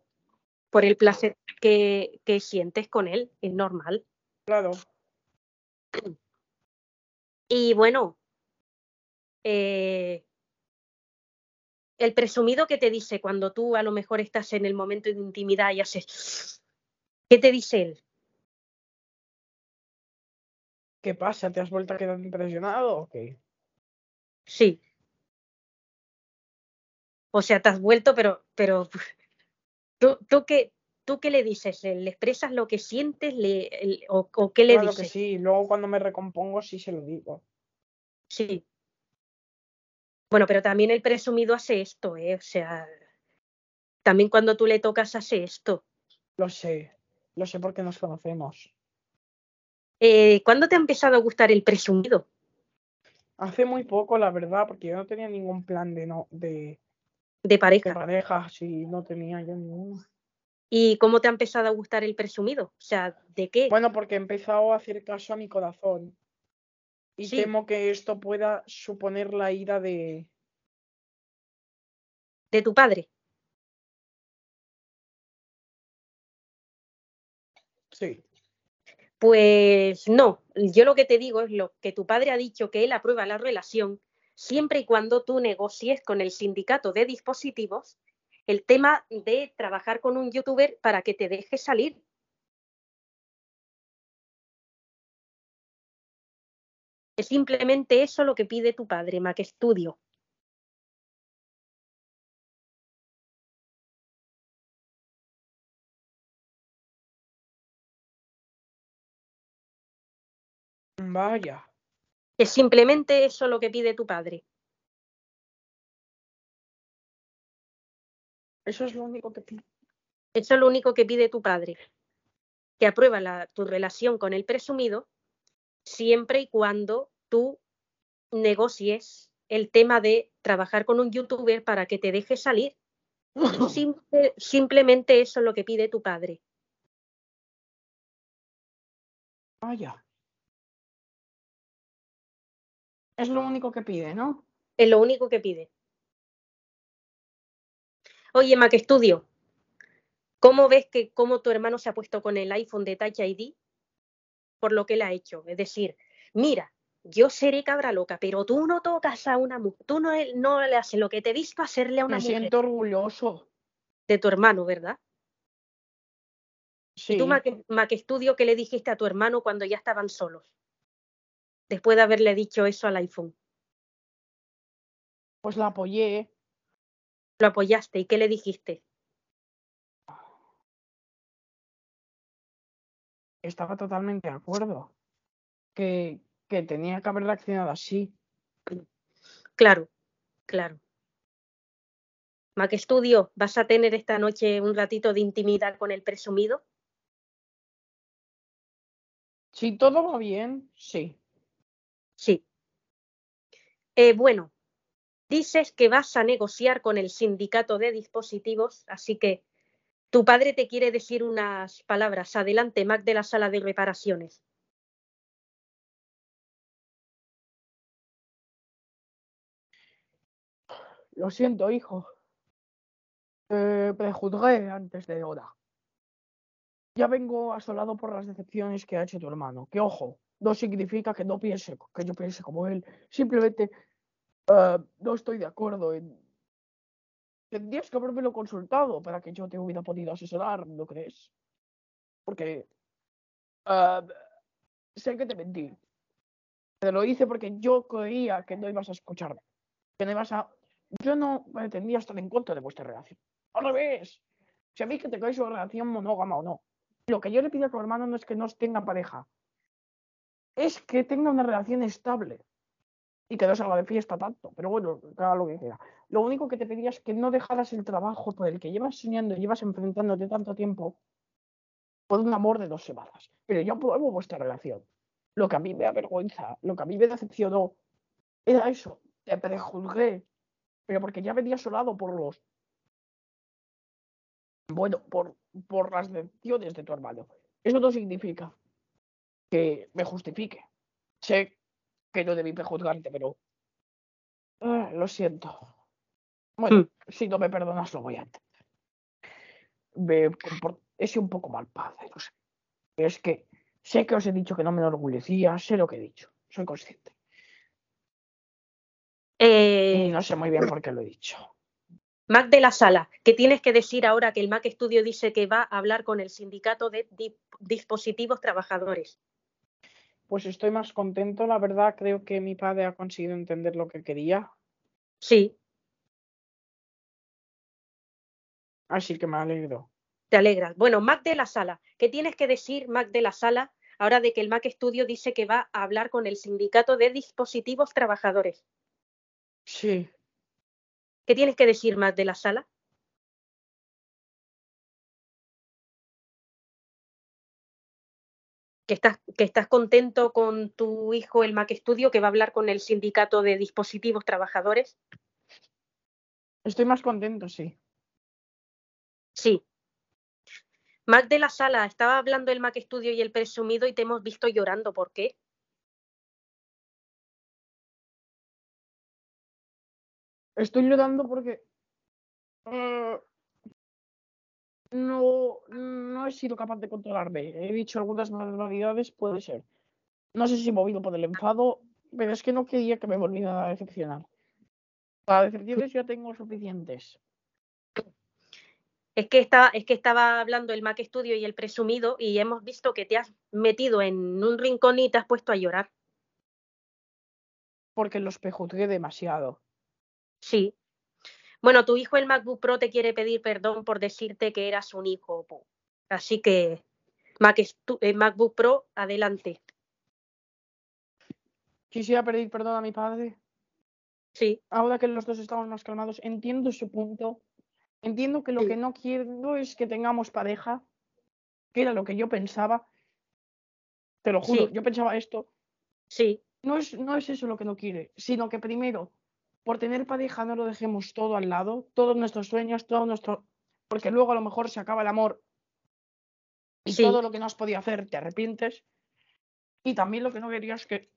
por el placer que, que sientes con él, es normal. Claro. Y bueno, eh, el presumido que te dice cuando tú a lo mejor estás en el momento de intimidad y haces, ¿qué te dice él? ¿Qué pasa? ¿Te has vuelto a quedar impresionado? Ok. Sí. O sea, te has vuelto, pero, pero ¿tú, tú, qué, ¿tú qué le dices? ¿Le expresas lo que sientes le, el- o, o qué le Claro que dices? sí. Luego cuando me recompongo sí se lo digo. Sí. Bueno, pero también el presumido hace esto, ¿eh? O sea, también cuando tú le tocas hace esto. Lo sé. Lo sé porque nos conocemos. Eh, ¿Cuándo te ha empezado a gustar el presumido? Hace muy poco, la verdad, porque yo no tenía ningún plan de no de, De de pareja. pareja, sí, no tenía yo ninguno. ¿Y cómo te ha empezado a gustar el presumido? O sea, ¿de qué? Bueno, porque he empezado a hacer caso a mi corazón. Y Sí. temo que esto pueda suponer la ira de. ¿De tu padre? Sí. Pues no, yo lo que te digo es lo que tu padre ha dicho, que él aprueba la relación siempre y cuando tú negocies con el sindicato de dispositivos el tema de trabajar con un youtuber para que te deje salir. Es simplemente eso lo que pide tu padre, Mac Studio. Vaya. Es simplemente eso lo que pide tu padre. Eso es lo único que pido. Eso es lo único que pide tu padre. Que aprueba la- tu relación con el presumido siempre y cuando tú negocies el tema de trabajar con un youtuber para que te deje salir. Simple- simplemente eso es lo que pide tu padre. Vaya. Es lo único que pide, ¿no? Es lo único que pide. Oye, Mac Studio, ¿cómo ves que cómo tu hermano se ha puesto con el iPhone de Touch ID por lo que él ha hecho? Es decir, mira, yo seré cabra loca, pero tú no tocas a una mujer, tú no, no le haces lo que te he visto hacerle a una Me mujer siento orgulloso. de tu hermano, ¿verdad? Sí. ¿Y tú, Mac, Mac Studio, qué le dijiste a tu hermano cuando ya estaban solos? Después de haberle dicho eso al iPhone. Pues la apoyé. Lo apoyaste y qué le dijiste? Estaba totalmente de acuerdo. Que, que tenía que haber reaccionado así. Claro, claro. Mac Studio, ¿vas a tener esta noche un ratito de intimidad con el presumido? Si todo va bien, sí. Sí. Eh, bueno, dices que vas a negociar con el sindicato de dispositivos, así que tu padre te quiere decir unas palabras. Adelante, Mac de la sala de reparaciones. Lo siento, hijo. Te prejuzgué antes de hora. Ya vengo asolado por las decepciones que ha hecho tu hermano. Que ojo, no significa que no piense, que yo piense como él. Simplemente eh, no estoy de acuerdo en. Tendrías que habérmelo consultado para que yo te hubiera podido asesorar, ¿no crees? Porque eh, sé que te mentí. Te lo hice porque yo creía que no ibas a escucharme. Que no ibas a. Yo no pretendía estar en contra de vuestra relación. Al revés. Mí que tengáis una relación monógama o no. Lo que yo le pido a tu hermano no es que no tenga pareja. Es que tenga una relación estable. Y que no salga de fiesta tanto. Pero bueno, haga lo que quiera. Lo único que te pedía es que no dejaras el trabajo por el que llevas soñando y llevas enfrentándote tanto tiempo por un amor de dos semanas. Pero yo apruebo vuestra relación. Lo que a mí me avergüenza, lo que a mí me decepcionó, era eso. Te prejuzgué. Pero porque ya venía solado por los. Bueno, por, por las decepciones de tu hermano. Eso no significa que me justifique. Sé que no debí prejuzgarte, pero. ah, lo siento. Bueno, Hmm. si no me perdonas, lo voy a entender. Me He sido un poco mal padre, lo sé. Pero es que sé que os he dicho que no me enorgullecía, sé lo que he dicho, soy consciente. Y Eh, no sé muy bien por qué lo he dicho. Mac de la Sala, ¿qué tienes que decir ahora que el Mac Studio dice que va a hablar con el sindicato de di- dispositivos trabajadores? Pues estoy más contento, la verdad. Creo que mi padre ha conseguido entender lo que quería, Sí, así que me alegro. te alegras. Bueno, Mac de la Sala, ¿qué tienes que decir, Mac de la Sala, ahora de que el Mac Studio dice que va a hablar con el sindicato de dispositivos trabajadores? Sí, ¿Qué tienes que decir, Mac de la Sala? ¿Que estás, que estás contento con tu hijo, el Mac Studio, que va a hablar con el sindicato de dispositivos trabajadores? estoy más contento, sí. Sí. Mac de la Sala, estaba hablando el Mac Studio y el presumido y te hemos visto llorando. ¿Por qué? Estoy llorando porque eh, no, no he sido capaz de controlarme. He dicho algunas barbaridades, puede ser. No sé si movido por el enfado, pero es que no quería que me volvieran a decepcionar. Para decepciones ya tengo suficientes. Es que, está, es que estaba hablando el Mac Studio y el presumido y hemos visto que te has metido en un rincón y te has puesto a llorar. Porque los prejuzgué demasiado. Sí. Bueno, tu hijo el MacBook Pro te quiere pedir perdón por decirte que eras un hijo. Así que Mac eh, MacBook Pro, adelante. Quisiera pedir perdón a mi padre. Sí, Ahora que los dos estamos más calmados, entiendo su punto. Entiendo que lo Sí. que no quiero es que tengamos pareja, que era lo que yo pensaba. Te lo juro, Sí. yo pensaba esto. sí, No es, no es eso lo que no quiere, sino que primero, por tener pareja, no lo dejemos todo al lado, todos nuestros sueños, todo nuestro. Porque luego a lo mejor se acaba el amor y Sí. todo lo que no has podido hacer te arrepientes. Y también lo que no quería es que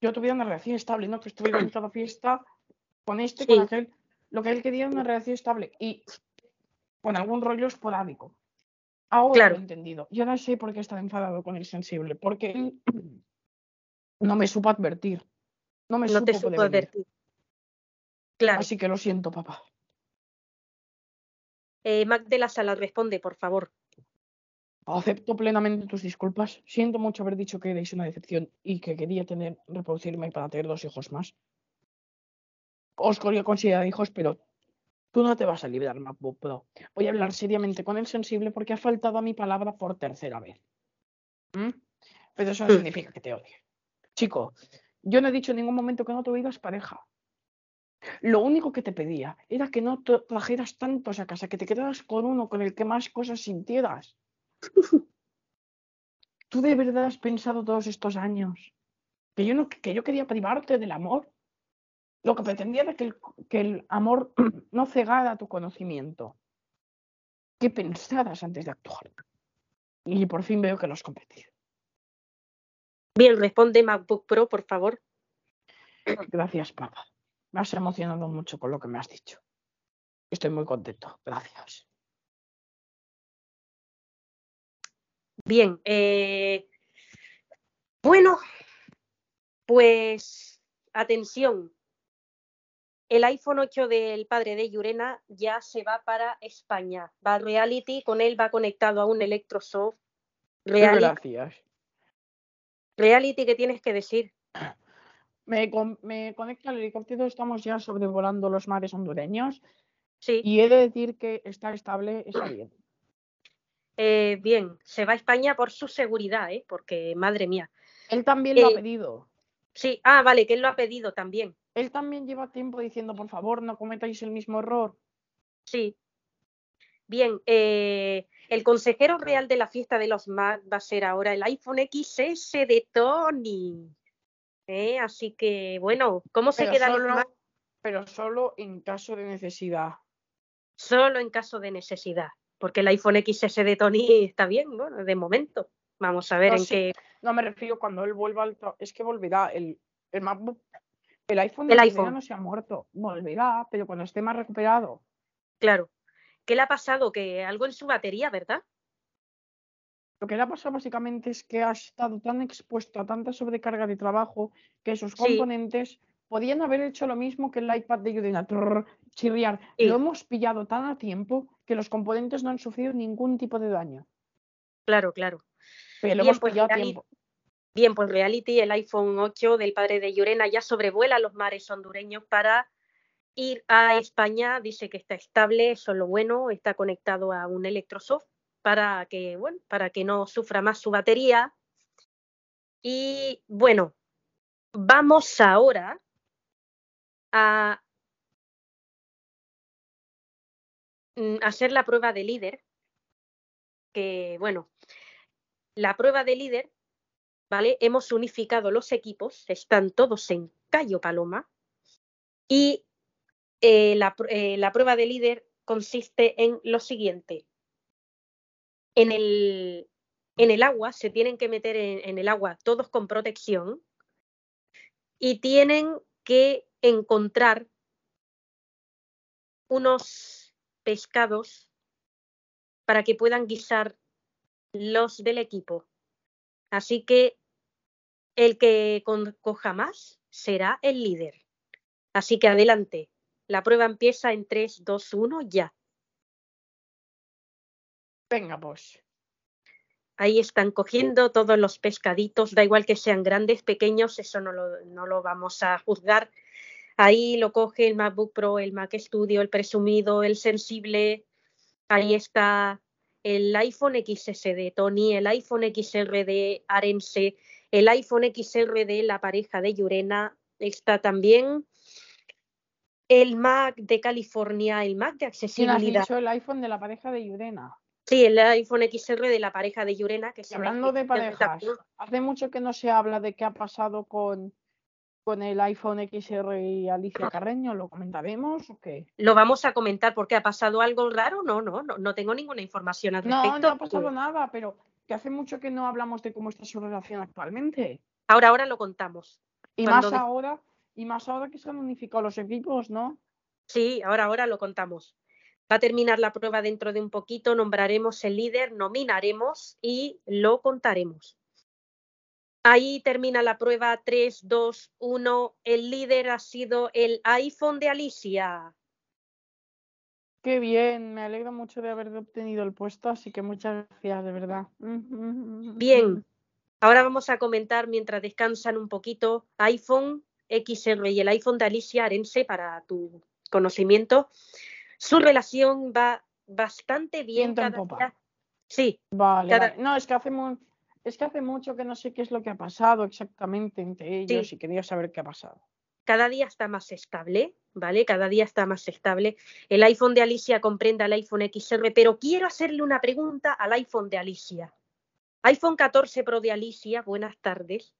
yo tuviera una relación estable, no que estuviera en cada fiesta con este, con aquel. Lo que él quería era una relación estable y con algún rollo esporádico. Ahora Claro. lo he entendido. Yo no sé por qué está enfadado con el sensible, porque él no me supo advertir. No me no te supo supo advertir. Claro. Así que lo siento, papá. Eh, Mac de la Sala, responde, por favor. Acepto plenamente tus disculpas. Siento mucho haber dicho que erais una decepción y que quería tener, reproducirme para tener dos hijos más. Os quería considerar hijos, pero tú no te vas a librar, MacBook Pro. Voy a hablar seriamente con el sensible porque ha faltado a mi palabra por tercera vez. ¿Mm? Pero eso no Hmm. significa que te odie. Chico, yo no he dicho en ningún momento que no tuvieras pareja. Lo único que te pedía era que no trajeras tantos a casa, que te quedaras con uno con el que más cosas sintieras. ¿Tú de verdad has pensado todos estos años que yo, no, que yo quería privarte del amor? Lo que pretendía era que el, que el amor no cegara tu conocimiento. Que pensaras antes de actuar. Y por fin veo que lo has comprendido. Bien, responde MacBook Pro, por favor. Gracias, papá. Me has emocionado mucho con lo que me has dicho. Estoy muy contento. Gracias. Bien, eh, bueno, pues atención. El iPhone 8 del padre de Yurena ya se va para España. Va a Reality, con él va conectado a un Electrosoft. Reality, Gracias. reality ¿qué tienes que decir? Me, con- me conecta al helicóptero. Estamos ya sobrevolando los mares hondureños. Sí, Y he de decir que está estable, está bien. eh, bien, se va a España por su seguridad, ¿eh? porque madre mía. Él también lo ha Eh, pedido. Sí, ah, vale, que él lo ha pedido también. Él también lleva tiempo diciendo, por favor, no cometáis el mismo error. Sí. Bien, eh, el consejero real de la fiesta de los Mac va a ser ahora el iPhone XS de Tony. Eh, Así que, bueno, ¿cómo se Pero los solo, Mac? pero solo en caso de necesidad. Solo en caso de necesidad, porque el iPhone XS de Tony está bien, bueno, de momento. Vamos a ver No, en sí. qué. No me refiero cuando él vuelva al Es que volverá el, el MacBook El iPhone, El de iPhone. Yudena no se ha muerto. Volverá, pero cuando esté más recuperado. Claro. ¿Qué le ha pasado? Que algo en su batería, ¿verdad? Lo que le ha pasado básicamente es que ha estado tan expuesto a tanta sobrecarga de trabajo que sus Sí. componentes podían haber hecho lo mismo que el iPad de Yudena, trrr, chirriar. Sí. Lo hemos pillado tan a tiempo que los componentes no han sufrido ningún tipo de daño. Claro, claro. Pero lo Bien, hemos pues pillado a tiempo. Bien, pues Reality, el iPhone 8 del padre de Llorena ya sobrevuela los mares hondureños para ir a España. Dice que está estable, eso es lo bueno, está conectado a un Electrosoft para que, bueno, para que no sufra más su batería. Y bueno, vamos ahora a mm, hacer la prueba de líder. Que bueno, la prueba de líder ¿vale? Hemos unificado los equipos, están todos en Cayo Paloma y eh, la, eh, la prueba de líder consiste en lo siguiente. En el, en el agua, se tienen que meter en, en el agua todos con protección y tienen que encontrar unos pescados para que puedan guisar los del equipo. Así que el que coja más será el líder. Así que adelante. La prueba empieza en 3, 2, 1, ya. Venga, pues. Ahí están cogiendo todos los pescaditos, da igual que sean grandes, pequeños, eso no lo, no lo vamos a juzgar. Ahí lo coge el MacBook Pro, el Mac Studio, el presumido, el sensible. Ahí está el iPhone XS de Tony, el iPhone XR de Arense, el iPhone XR de la pareja de Yurena. Está también el Mac de California, el Mac de ¿Quién has accesibilidad. dicho el iPhone de la pareja de Yurena? Sí, el iPhone XR de la pareja de Yurena. Que se hablando de parejas, hace mucho que no se habla de qué ha pasado con, con el iPhone XR y Alicia Carreño. ¿Lo comentaremos o qué? Lo vamos a comentar porque ha pasado algo raro. No, no, no, no tengo ninguna información al No, respecto. no ha pasado nada, pero que hace mucho que no hablamos de cómo está su relación actualmente. Ahora, ahora lo contamos. Y Cuando más ahora, y más ahora que se han unificado los equipos, ¿no? Sí, ahora, ahora lo contamos. Va a terminar la prueba dentro de un poquito, nombraremos el líder, nominaremos y lo contaremos. Ahí termina la prueba 3, 2, 1. El líder ha sido el iPhone de Alicia. Qué bien, me alegro mucho de haber obtenido el puesto, así que muchas gracias, de verdad. Bien, ahora vamos a comentar mientras descansan un poquito iPhone XR y el iPhone de Alicia Arense para tu conocimiento. Su relación va bastante bien cada día. Sí, Vale, Cada- vale. No, es que es que hace mucho que no sé qué es lo que ha pasado exactamente entre ellos Sí. y quería saber qué ha pasado. cada día está más estable, ¿vale? Cada día está más estable. El iPhone de Alicia comprende al iPhone XR, pero quiero hacerle una pregunta al iPhone de Alicia. iPhone 14 Pro de Alicia, buenas tardes.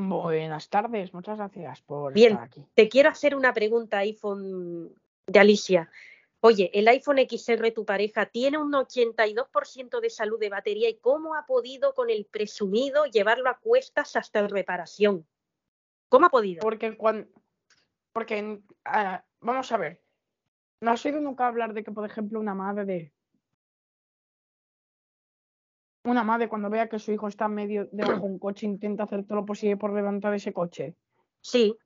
Buenas tardes, muchas gracias por Bien. estar aquí. Te quiero hacer una pregunta, iPhone de Alicia. Oye, el iPhone XR, tu pareja, tiene un 82% de salud de batería y cómo ha podido con el presumido llevarlo a cuestas hasta reparación. ¿Cómo ha podido? Porque cuando porque ah, vamos a ver. No has oído nunca hablar de que, por ejemplo, una madre una madre cuando vea que su hijo está medio de un coche intenta hacer todo lo posible por levantar ese coche. Sí,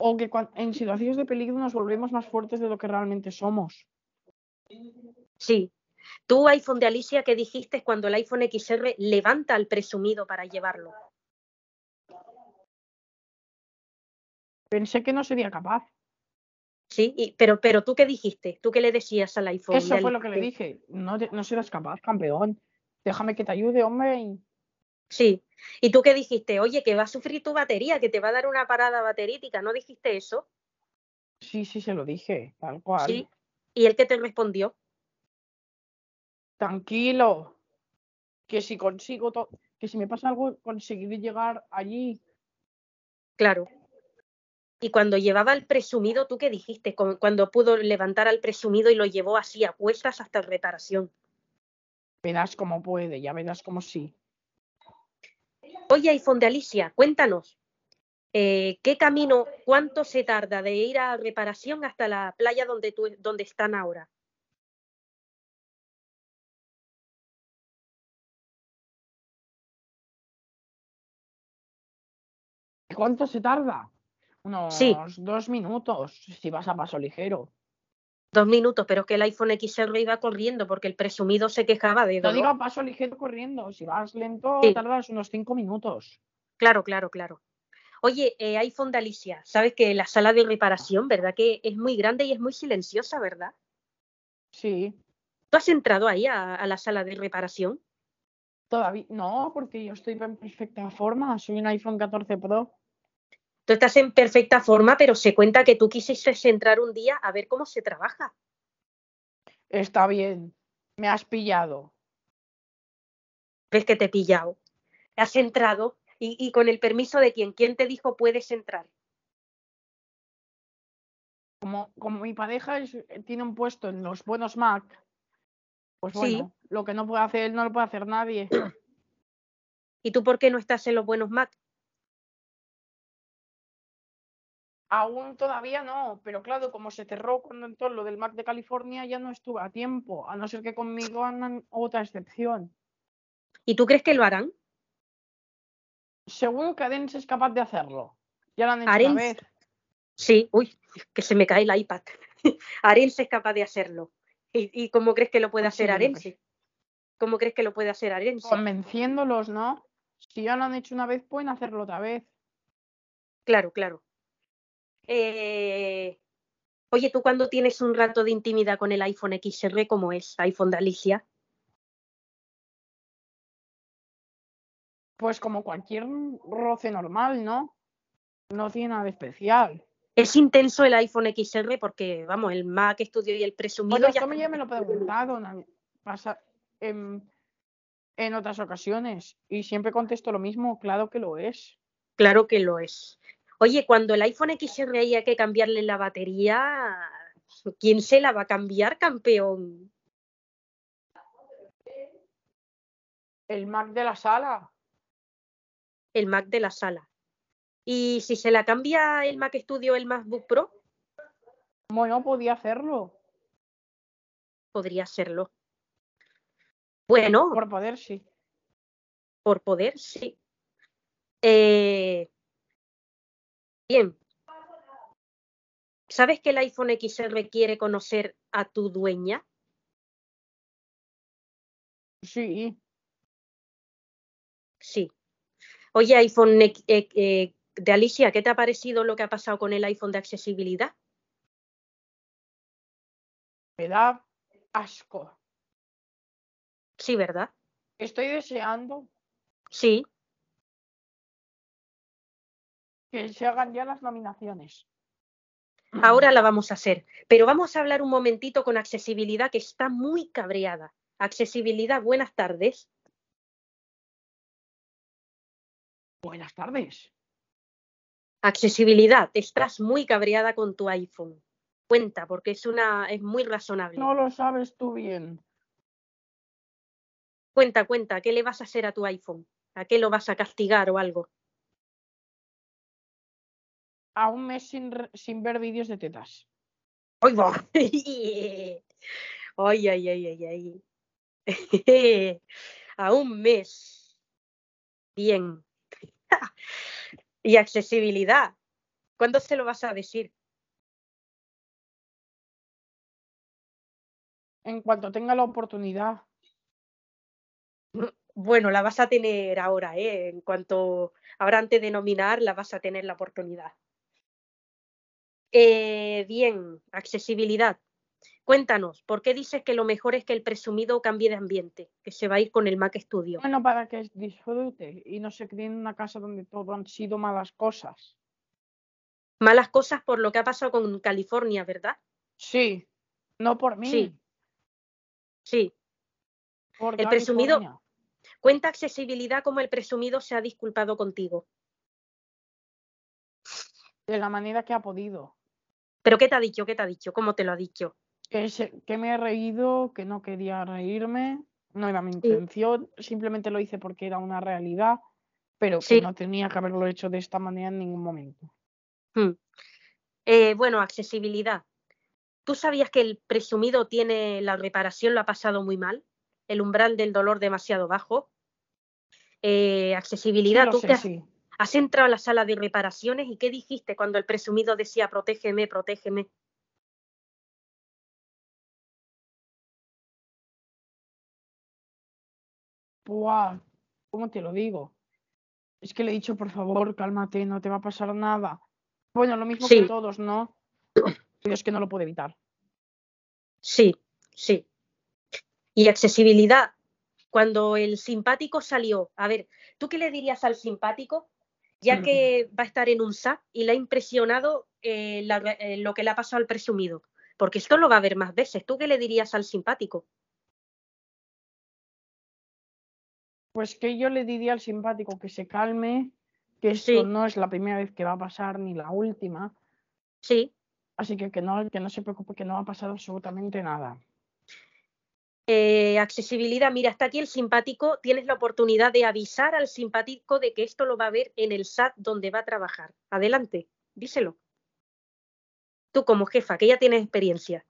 O que cuan- en situaciones de peligro nos volvemos más fuertes de lo que realmente somos. sí. Tú, iPhone de Alicia, ¿qué dijiste cuando el iPhone XR levanta al presumido para llevarlo? Pensé que no sería capaz. Sí, y- pero, pero tú qué dijiste? ¿Tú qué le decías al iPhone? Eso fue lo que le dije. No, te- no serás capaz, campeón. Déjame que te ayude, hombre. Sí. ¿Y tú qué dijiste? Oye, que va a sufrir tu batería, que te va a dar una parada baterítica. ¿No dijiste eso? Sí, sí, se lo dije, tal cual. Sí. ¿Y él qué te respondió? Tranquilo. Que si consigo to- que si me pasa algo, conseguiré llegar allí. Claro. Y cuando llevaba al presumido, ¿tú qué dijiste? Cu- Cuando pudo levantar al presumido y lo llevó así a cuestas hasta reparación. Verás cómo puede, ya verás cómo sí. Oye, iPhone de Alicia, cuéntanos, eh, ¿qué camino, cuánto se tarda de ir a reparación hasta la playa donde, tú, donde están ahora? ¿Cuánto se tarda? Unos Sí. dos minutos, si vas a paso ligero. Dos minutos, pero es que el iPhone XR iba corriendo porque el presumido se quejaba de No dolor. digo a paso ligero corriendo, si vas lento Sí. tardas unos cinco minutos. Claro, claro, claro. Oye, eh, iPhone de Alicia, sabes que la sala de reparación, ¿verdad? Que es muy grande y es muy silenciosa, ¿verdad? Sí, ¿Tú has entrado ahí a, a la sala de reparación? todavía no, porque yo estoy en perfecta forma, soy un iPhone 14 Pro. Tú estás en perfecta forma, pero se cuenta que tú quisiste entrar un día a ver cómo se trabaja. Está bien, me has pillado. Ves que te he pillado. Has entrado y, y con el permiso de quién. ¿Quién te dijo puedes entrar? Como, como mi pareja es- tiene un puesto en los buenos Mac, pues Sí. bueno, lo que no puede hacer él no lo puede hacer nadie. ¿Y tú por qué no estás en los buenos Mac? Aún todavía no, pero claro, como se cerró cuando entró lo del Mac de California, ya no estuve a tiempo, a no ser que conmigo hagan otra excepción. ¿Y tú crees que lo harán? Seguro que Adens es capaz de hacerlo. Ya lo han hecho Arens- una vez. Sí, uy, que se me cae el iPad. Arense es capaz de hacerlo. ¿Y, y cómo crees que lo puede Pues sí, hacer creo que Arense? ¿Cómo crees que lo puede hacer Arense? Convenciéndolos, ¿no? Si ya lo han hecho una vez, pueden hacerlo otra vez. Claro, claro. Eh, Oye, tú cuando tienes un rato de intimidad con el iPhone XR, ¿cómo es? iPhone de Alicia. Pues como cualquier roce normal, ¿no? No tiene nada de especial. Es intenso el iPhone XR porque, vamos, el Mac Studio y el presumido Bueno, ya me- ya me lo he preguntado en, pasa- en, en otras ocasiones y siempre contesto lo mismo, claro que lo es. Claro que lo es. Oye, cuando el iPhone XR haya que cambiarle la batería, ¿quién se la va a cambiar, campeón? El Mac de la sala, El Mac de la sala. Y si se la cambia el Mac Studio o el MacBook Pro, bueno, podía hacerlo. podría serlo. Bueno, Por poder, sí. por poder, sí. Eh, bien. ¿Sabes que el iPhone XR quiere conocer a tu dueña? Sí, Sí. Oye, iPhone eh, eh, de Alicia, ¿qué te ha parecido lo que ha pasado con el iPhone de accesibilidad? me da asco. Sí, ¿verdad? Estoy deseando Sí. Que se hagan ya las nominaciones. Ahora la vamos a hacer, pero vamos a hablar un momentito con accesibilidad que está muy cabreada. Accesibilidad, buenas tardes. Buenas tardes. Accesibilidad, estás muy cabreada con tu iPhone. Cuenta, porque es una es muy razonable. No lo sabes tú bien. Cuenta, cuenta, ¿qué le vas a hacer a tu iPhone? ¿A qué lo vas a castigar o algo? A un mes sin, sin ver vídeos de tetas. ¡Ay, va! ¡Ay, ay, ay, ay, ay! A un mes. Bien. y accesibilidad. ¿Cuándo se lo vas a decir? En cuanto tenga la oportunidad. Bueno, la vas a tener ahora, ¿eh? En cuanto, ahora antes de nominar, la vas a tener la oportunidad. Eh, bien, accesibilidad. Cuéntanos, ¿por qué dices que lo mejor es que el presumido cambie de ambiente, que se va a ir con el Mac Studio? Bueno, para que disfrute y no se críe en una casa donde todo han sido malas cosas. Malas cosas por lo que ha pasado con California, ¿verdad? Sí, no por mí. Sí. Sí. por El presumido-. Cuenta accesibilidad como el presumido se ha disculpado contigo. De la manera que ha podido. ¿Pero qué te ha dicho? ¿Qué te ha dicho? ¿Cómo te lo ha dicho? Que, se- que me he reído, que no quería reírme, no era mi intención, simplemente lo hice porque era una realidad pero Sí. que no tenía que haberlo hecho de esta manera en ningún momento. Hmm. Eh, bueno, accesibilidad. ¿Tú sabías que el presumido tiene la reparación, lo ha pasado muy mal? El umbral del dolor demasiado bajo. Eh, Sí, accesibilidad. ¿Tú sé, has, sí. Has entrado a la sala de reparaciones y qué dijiste cuando el presumido decía protégeme, protégeme? Buah, ¿cómo te lo digo? Es que le he dicho, por favor, cálmate, no te va a pasar nada. Bueno, lo mismo Sí. que todos, ¿no? Pero es que no lo puedo evitar. Sí, sí. Y accesibilidad. Cuando el simpático salió, a ver, ¿tú qué le dirías al simpático? Ya Mm. que va a estar en un SAT y le ha impresionado eh, la- eh, lo que le ha pasado al presumido. Porque esto lo va a ver más veces. ¿Tú qué le dirías al simpático? Pues que yo le diría al simpático que se calme, que esto Sí. no es la primera vez que va a pasar ni la última, Sí. así que que no, que no se preocupe, que no va a pasar absolutamente nada. Eh, accesibilidad, mira, está aquí el simpático. Tienes la oportunidad de avisar al simpático de que esto lo va a ver en el SAT donde va a trabajar. Adelante, díselo. Tú como jefa, que ya tienes experiencia.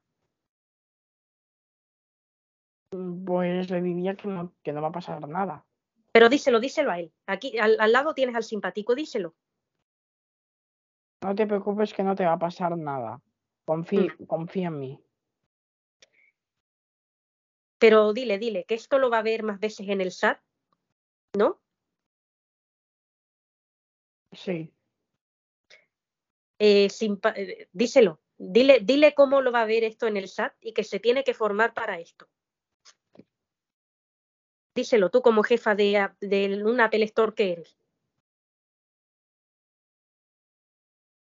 Pues le diría que no, que no va a pasar nada. Pero díselo, díselo a él. Aquí al, al lado tienes al simpático, díselo. No te preocupes que no te va a pasar nada. Confía, confía en mí. Pero dile, dile, que esto lo va a ver más veces en el SAT, ¿no? Sí. Eh, eh, díselo, dile, dile cómo lo va a ver esto en el SAT y que se tiene que formar para esto. Díselo tú como jefa de, de un Apple Store que eres.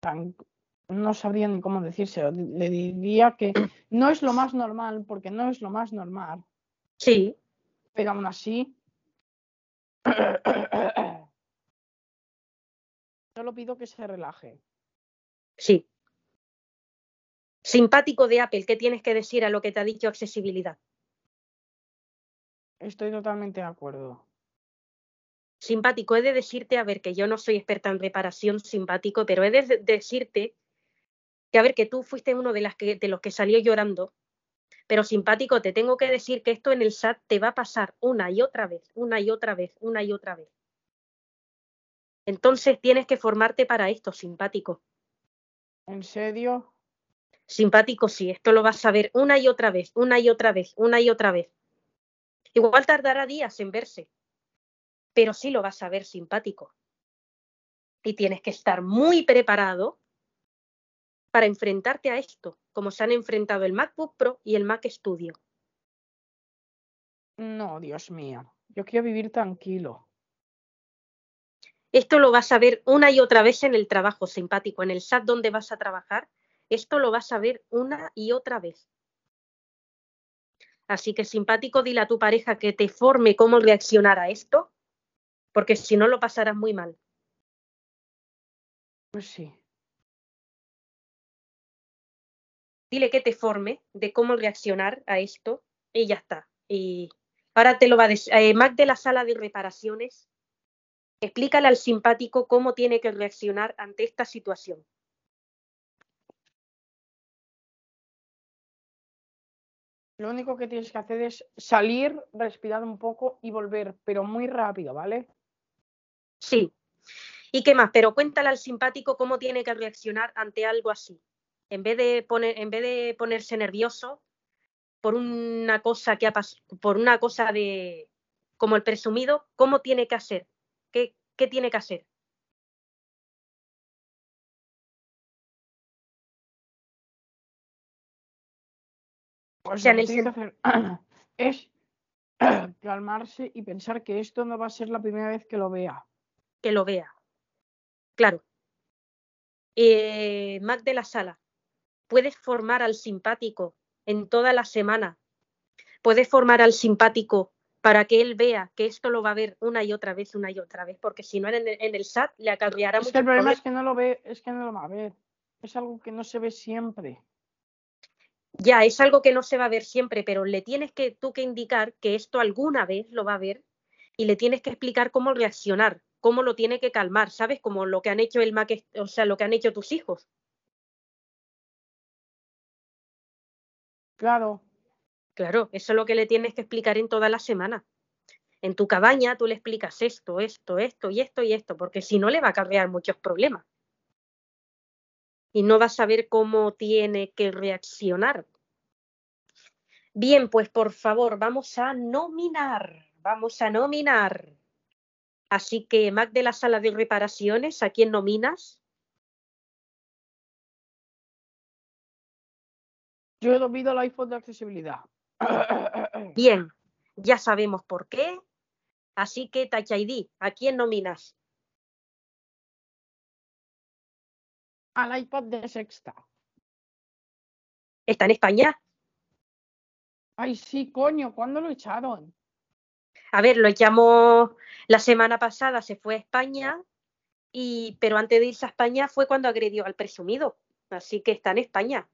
tan- no sabría ni cómo decírselo. Le diría que no es lo más normal, porque no es lo más normal, Sí, pero aún así. Solo pido que se relaje. sí. Simpático de Apple, ¿qué tienes que decir a lo que te ha dicho accesibilidad? Estoy totalmente de acuerdo. Simpático, he de decirte, a ver, que yo no soy experta en reparación simpático, pero he de- decirte que, a ver, que tú fuiste uno de, las que, de los que salió llorando, pero simpático, te tengo que decir que esto en el SAT te va a pasar una y otra vez, una y otra vez, una y otra vez. Entonces tienes que formarte para esto, simpático. ¿En serio? Simpático, sí, esto lo vas a ver una y otra vez, una y otra vez, una y otra vez. Igual tardará días en verse, pero sí lo vas a ver simpático. Y tienes que estar muy preparado para enfrentarte a esto, como se han enfrentado el MacBook Pro y el Mac Studio. No, Dios mío. Yo quiero vivir tranquilo. Esto lo vas a ver una y otra vez en el trabajo simpático, en el SAT donde vas a trabajar. Esto lo vas a ver una y otra vez. Así que simpático, dile a tu pareja que te forme cómo reaccionar a esto, porque si no lo pasarás muy mal. Pues sí. Dile que te forme de cómo reaccionar a esto y ya está. Y ahora te lo va a decir. Mac de la sala de reparaciones, explícale al simpático cómo tiene que reaccionar ante esta situación. Lo único que tienes que hacer es salir, respirar un poco y volver, pero muy rápido, ¿vale? Sí. ¿Y qué más? Pero cuéntale al simpático cómo tiene que reaccionar ante algo así. En vez de, poner, en vez de ponerse nervioso por una cosa que ha por una cosa de como el presumido, ¿cómo tiene que hacer? ¿Qué, qué tiene que hacer? Pues sea, lo que tiene que hacer es calmarse y pensar que esto no va a ser la primera vez que lo vea. que lo vea. Claro. Eh, Mac de la sala, puedes formar al simpático en toda la semana. Puedes formar al simpático para que él vea que esto lo va a ver una y otra vez, una y otra vez, porque si no en el, en el SAT le acarreará Es mucho que el problema es que no lo ve, es que no lo va a ver. Es algo que no se ve siempre. Ya, es algo que no se va a ver siempre, pero le tienes que tú que indicar que esto alguna vez lo va a ver y le tienes que explicar cómo reaccionar, cómo lo tiene que calmar, ¿sabes? Como lo que han hecho el Mac, o sea, lo que han hecho tus hijos. Claro. Claro, eso es lo que le tienes que explicar en toda la semana. En tu cabaña tú le explicas esto, esto, esto y esto y esto, porque si no le va a crear muchos problemas. Y no va a saber cómo tiene que reaccionar. Bien, pues por favor, vamos a nominar. Vamos a nominar. Así que, Mac de la sala de reparaciones, ¿a quién nominas? Yo he domino el iPhone de accesibilidad. Bien, ya sabemos por qué. Así que, Touch ID, ¿a quién nominas? Al iPad de sexta. ¿Está en España? Ay, sí, coño, ¿cuándo lo echaron? A ver, lo echamos la semana pasada, se fue a España, y, pero antes de irse a España fue cuando agredió al presumido. Así que está en España.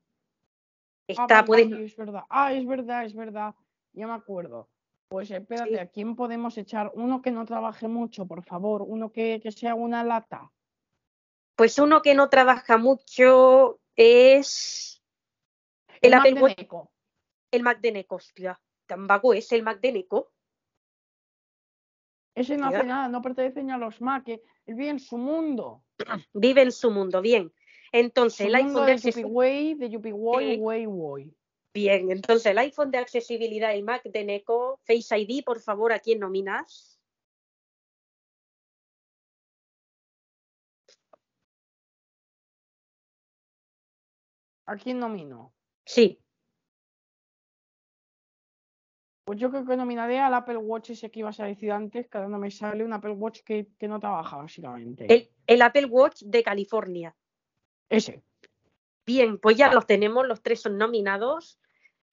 Ah, puedes... es verdad. Ah, es verdad, es verdad. Ya me acuerdo. Pues espérate, Sí. ¿a quién podemos echar? Uno que no trabaje mucho, por favor. Uno que, que sea una lata. Pues uno que no trabaja mucho es el, Apple Watch, el Mac de Neko, hostia. Tan vago es el Mac de Neko. Ese no hace nada, no pertenece ni a los Mac. que Él vive en su mundo. Vive en su mundo, bien. Entonces, el iPhone de Yuppie accesibilidad. Way, de. Bien, entonces el iPhone de accesibilidad, el Mac de Neko, Face ID, por favor, ¿a quién nominas? ¿A quién nomino? Sí, Pues yo creo que nominaré al Apple Watch ese que ibas a decir antes, que ahora no me sale, un Apple Watch que, que no trabaja, básicamente. el, el Apple Watch de California. Ese. Bien, pues ya los tenemos, los tres son nominados.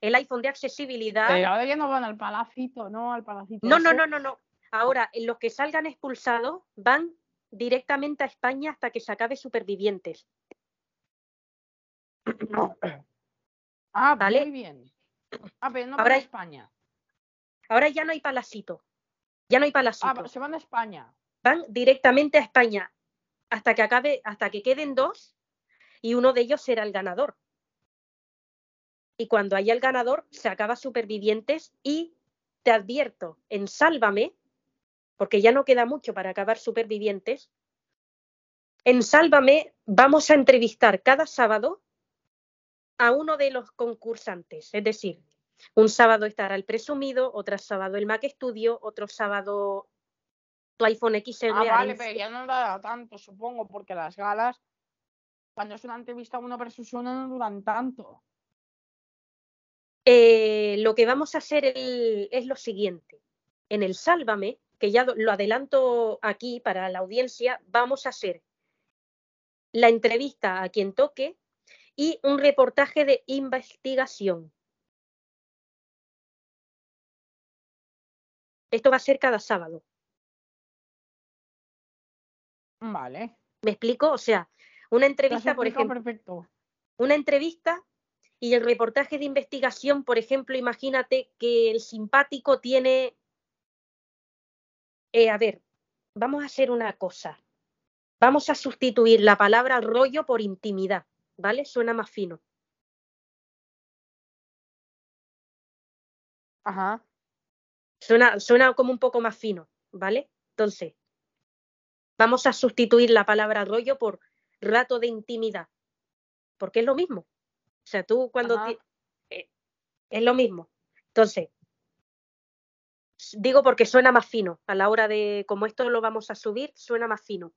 El iPhone de accesibilidad. Pero ahora ya no van al palacito, ¿no? Al palacito. No, no, no, no, no. Ahora, los que salgan expulsados van directamente a España hasta que se acabe Supervivientes. Ah, Vale. muy bien. Ah, pero no Ahora van a hay- España. Ahora ya no hay palacito. Ya no hay palacito. Ah, se van a España. Van directamente a España hasta que acabe, hasta que queden dos y uno de ellos será el ganador. Y cuando haya el ganador, se acaba Supervivientes y te advierto, en Sálvame, porque ya no queda mucho para acabar Supervivientes, en Sálvame vamos a entrevistar cada sábado a uno de los concursantes, es decir, un sábado estará el presumido, otro sábado el Mac Studio, otro sábado tu iPhone XR. Ah, vale, pero ya no dará tanto, supongo, porque las galas, cuando es una entrevista uno versus uno, no duran tanto. Eh, lo que vamos a hacer el- es lo siguiente. En el Sálvame, que ya lo adelanto aquí para la audiencia, vamos a hacer la entrevista a quien toque y un reportaje de investigación. Esto va a ser cada sábado. Vale. ¿Me explico? O sea, una entrevista, por ejemplo, perfecto. una entrevista y el reportaje de investigación, por ejemplo, imagínate que el simpático tiene, eh, a ver, vamos a hacer una cosa. Vamos a sustituir la palabra rollo por intimidad, ¿vale? Suena más fino. Ajá. Suena, suena como un poco más fino, ¿vale? Entonces, vamos a sustituir la palabra rollo por rato de intimidad, porque es lo mismo. O sea, tú cuando... Eh, es lo mismo. Entonces, digo porque suena más fino. A la hora de, como esto lo vamos a subir, suena más fino.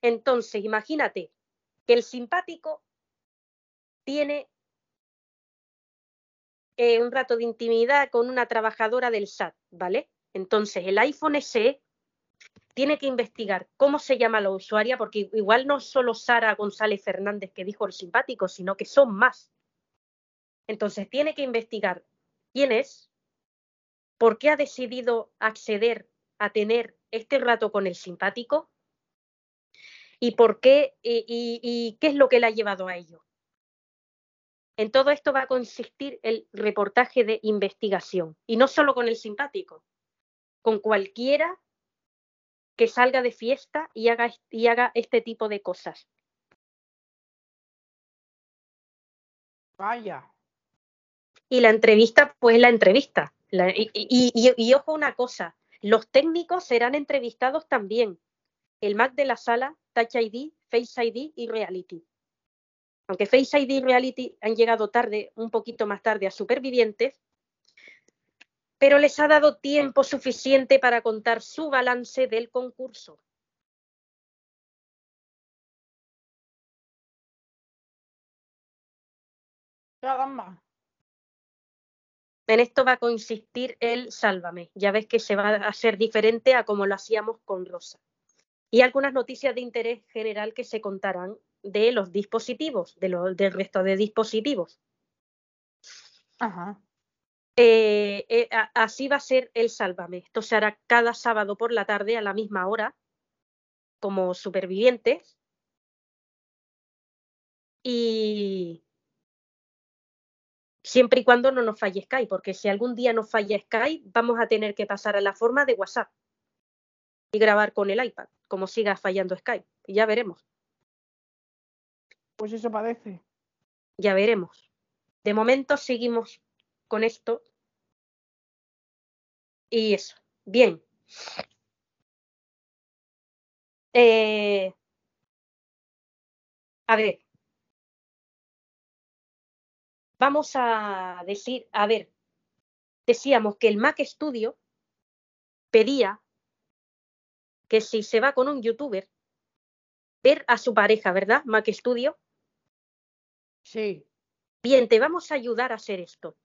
Entonces, imagínate que el simpático tiene eh, un rato de intimidad con una trabajadora del SAT, ¿vale? Entonces, el iPhone SE tiene que investigar cómo se llama la usuaria, porque igual no es solo Sara González Fernández que dijo el simpático, sino que son más. Entonces, tiene que investigar quién es, por qué ha decidido acceder a tener este rato con el simpático y por qué y, y- y qué es lo que le ha llevado a ello. En todo esto va a consistir el reportaje de investigación y no solo con el simpático, con cualquiera que salga de fiesta y haga, y haga este tipo de cosas. Vaya. Y la entrevista, pues la entrevista. La- y, y- y- y ojo una cosa, los técnicos serán entrevistados también. El Mac de la sala, Touch ID, Face ID y Reality. Aunque Face ID y Reality han llegado tarde, un poquito más tarde a Supervivientes, pero les ha dado tiempo suficiente para contar su balance del concurso. Caramba. En esto va a consistir el Sálvame. Ya ves que se va a ser diferente a como lo hacíamos con Rosa. Y algunas noticias de interés general que se contarán de los dispositivos, de lo- del resto de dispositivos. Ajá. Eh, eh, así va a ser el Sálvame. Esto se hará cada sábado por la tarde a la misma hora, como supervivientes. Y siempre y cuando no nos falle Skype, porque si algún día nos falla Skype, vamos a tener que pasar a la forma de WhatsApp y grabar con el iPad, como siga fallando Skype. Y ya veremos, Pues eso parece. ya veremos. De momento seguimos con esto. Y eso. Bien. Eh, a ver. Vamos a decir, a ver, decíamos que el Mac Studio pedía que si se va con un youtuber, ver a su pareja, ¿verdad? Mac Studio. Sí. Bien, te vamos a ayudar a hacer esto.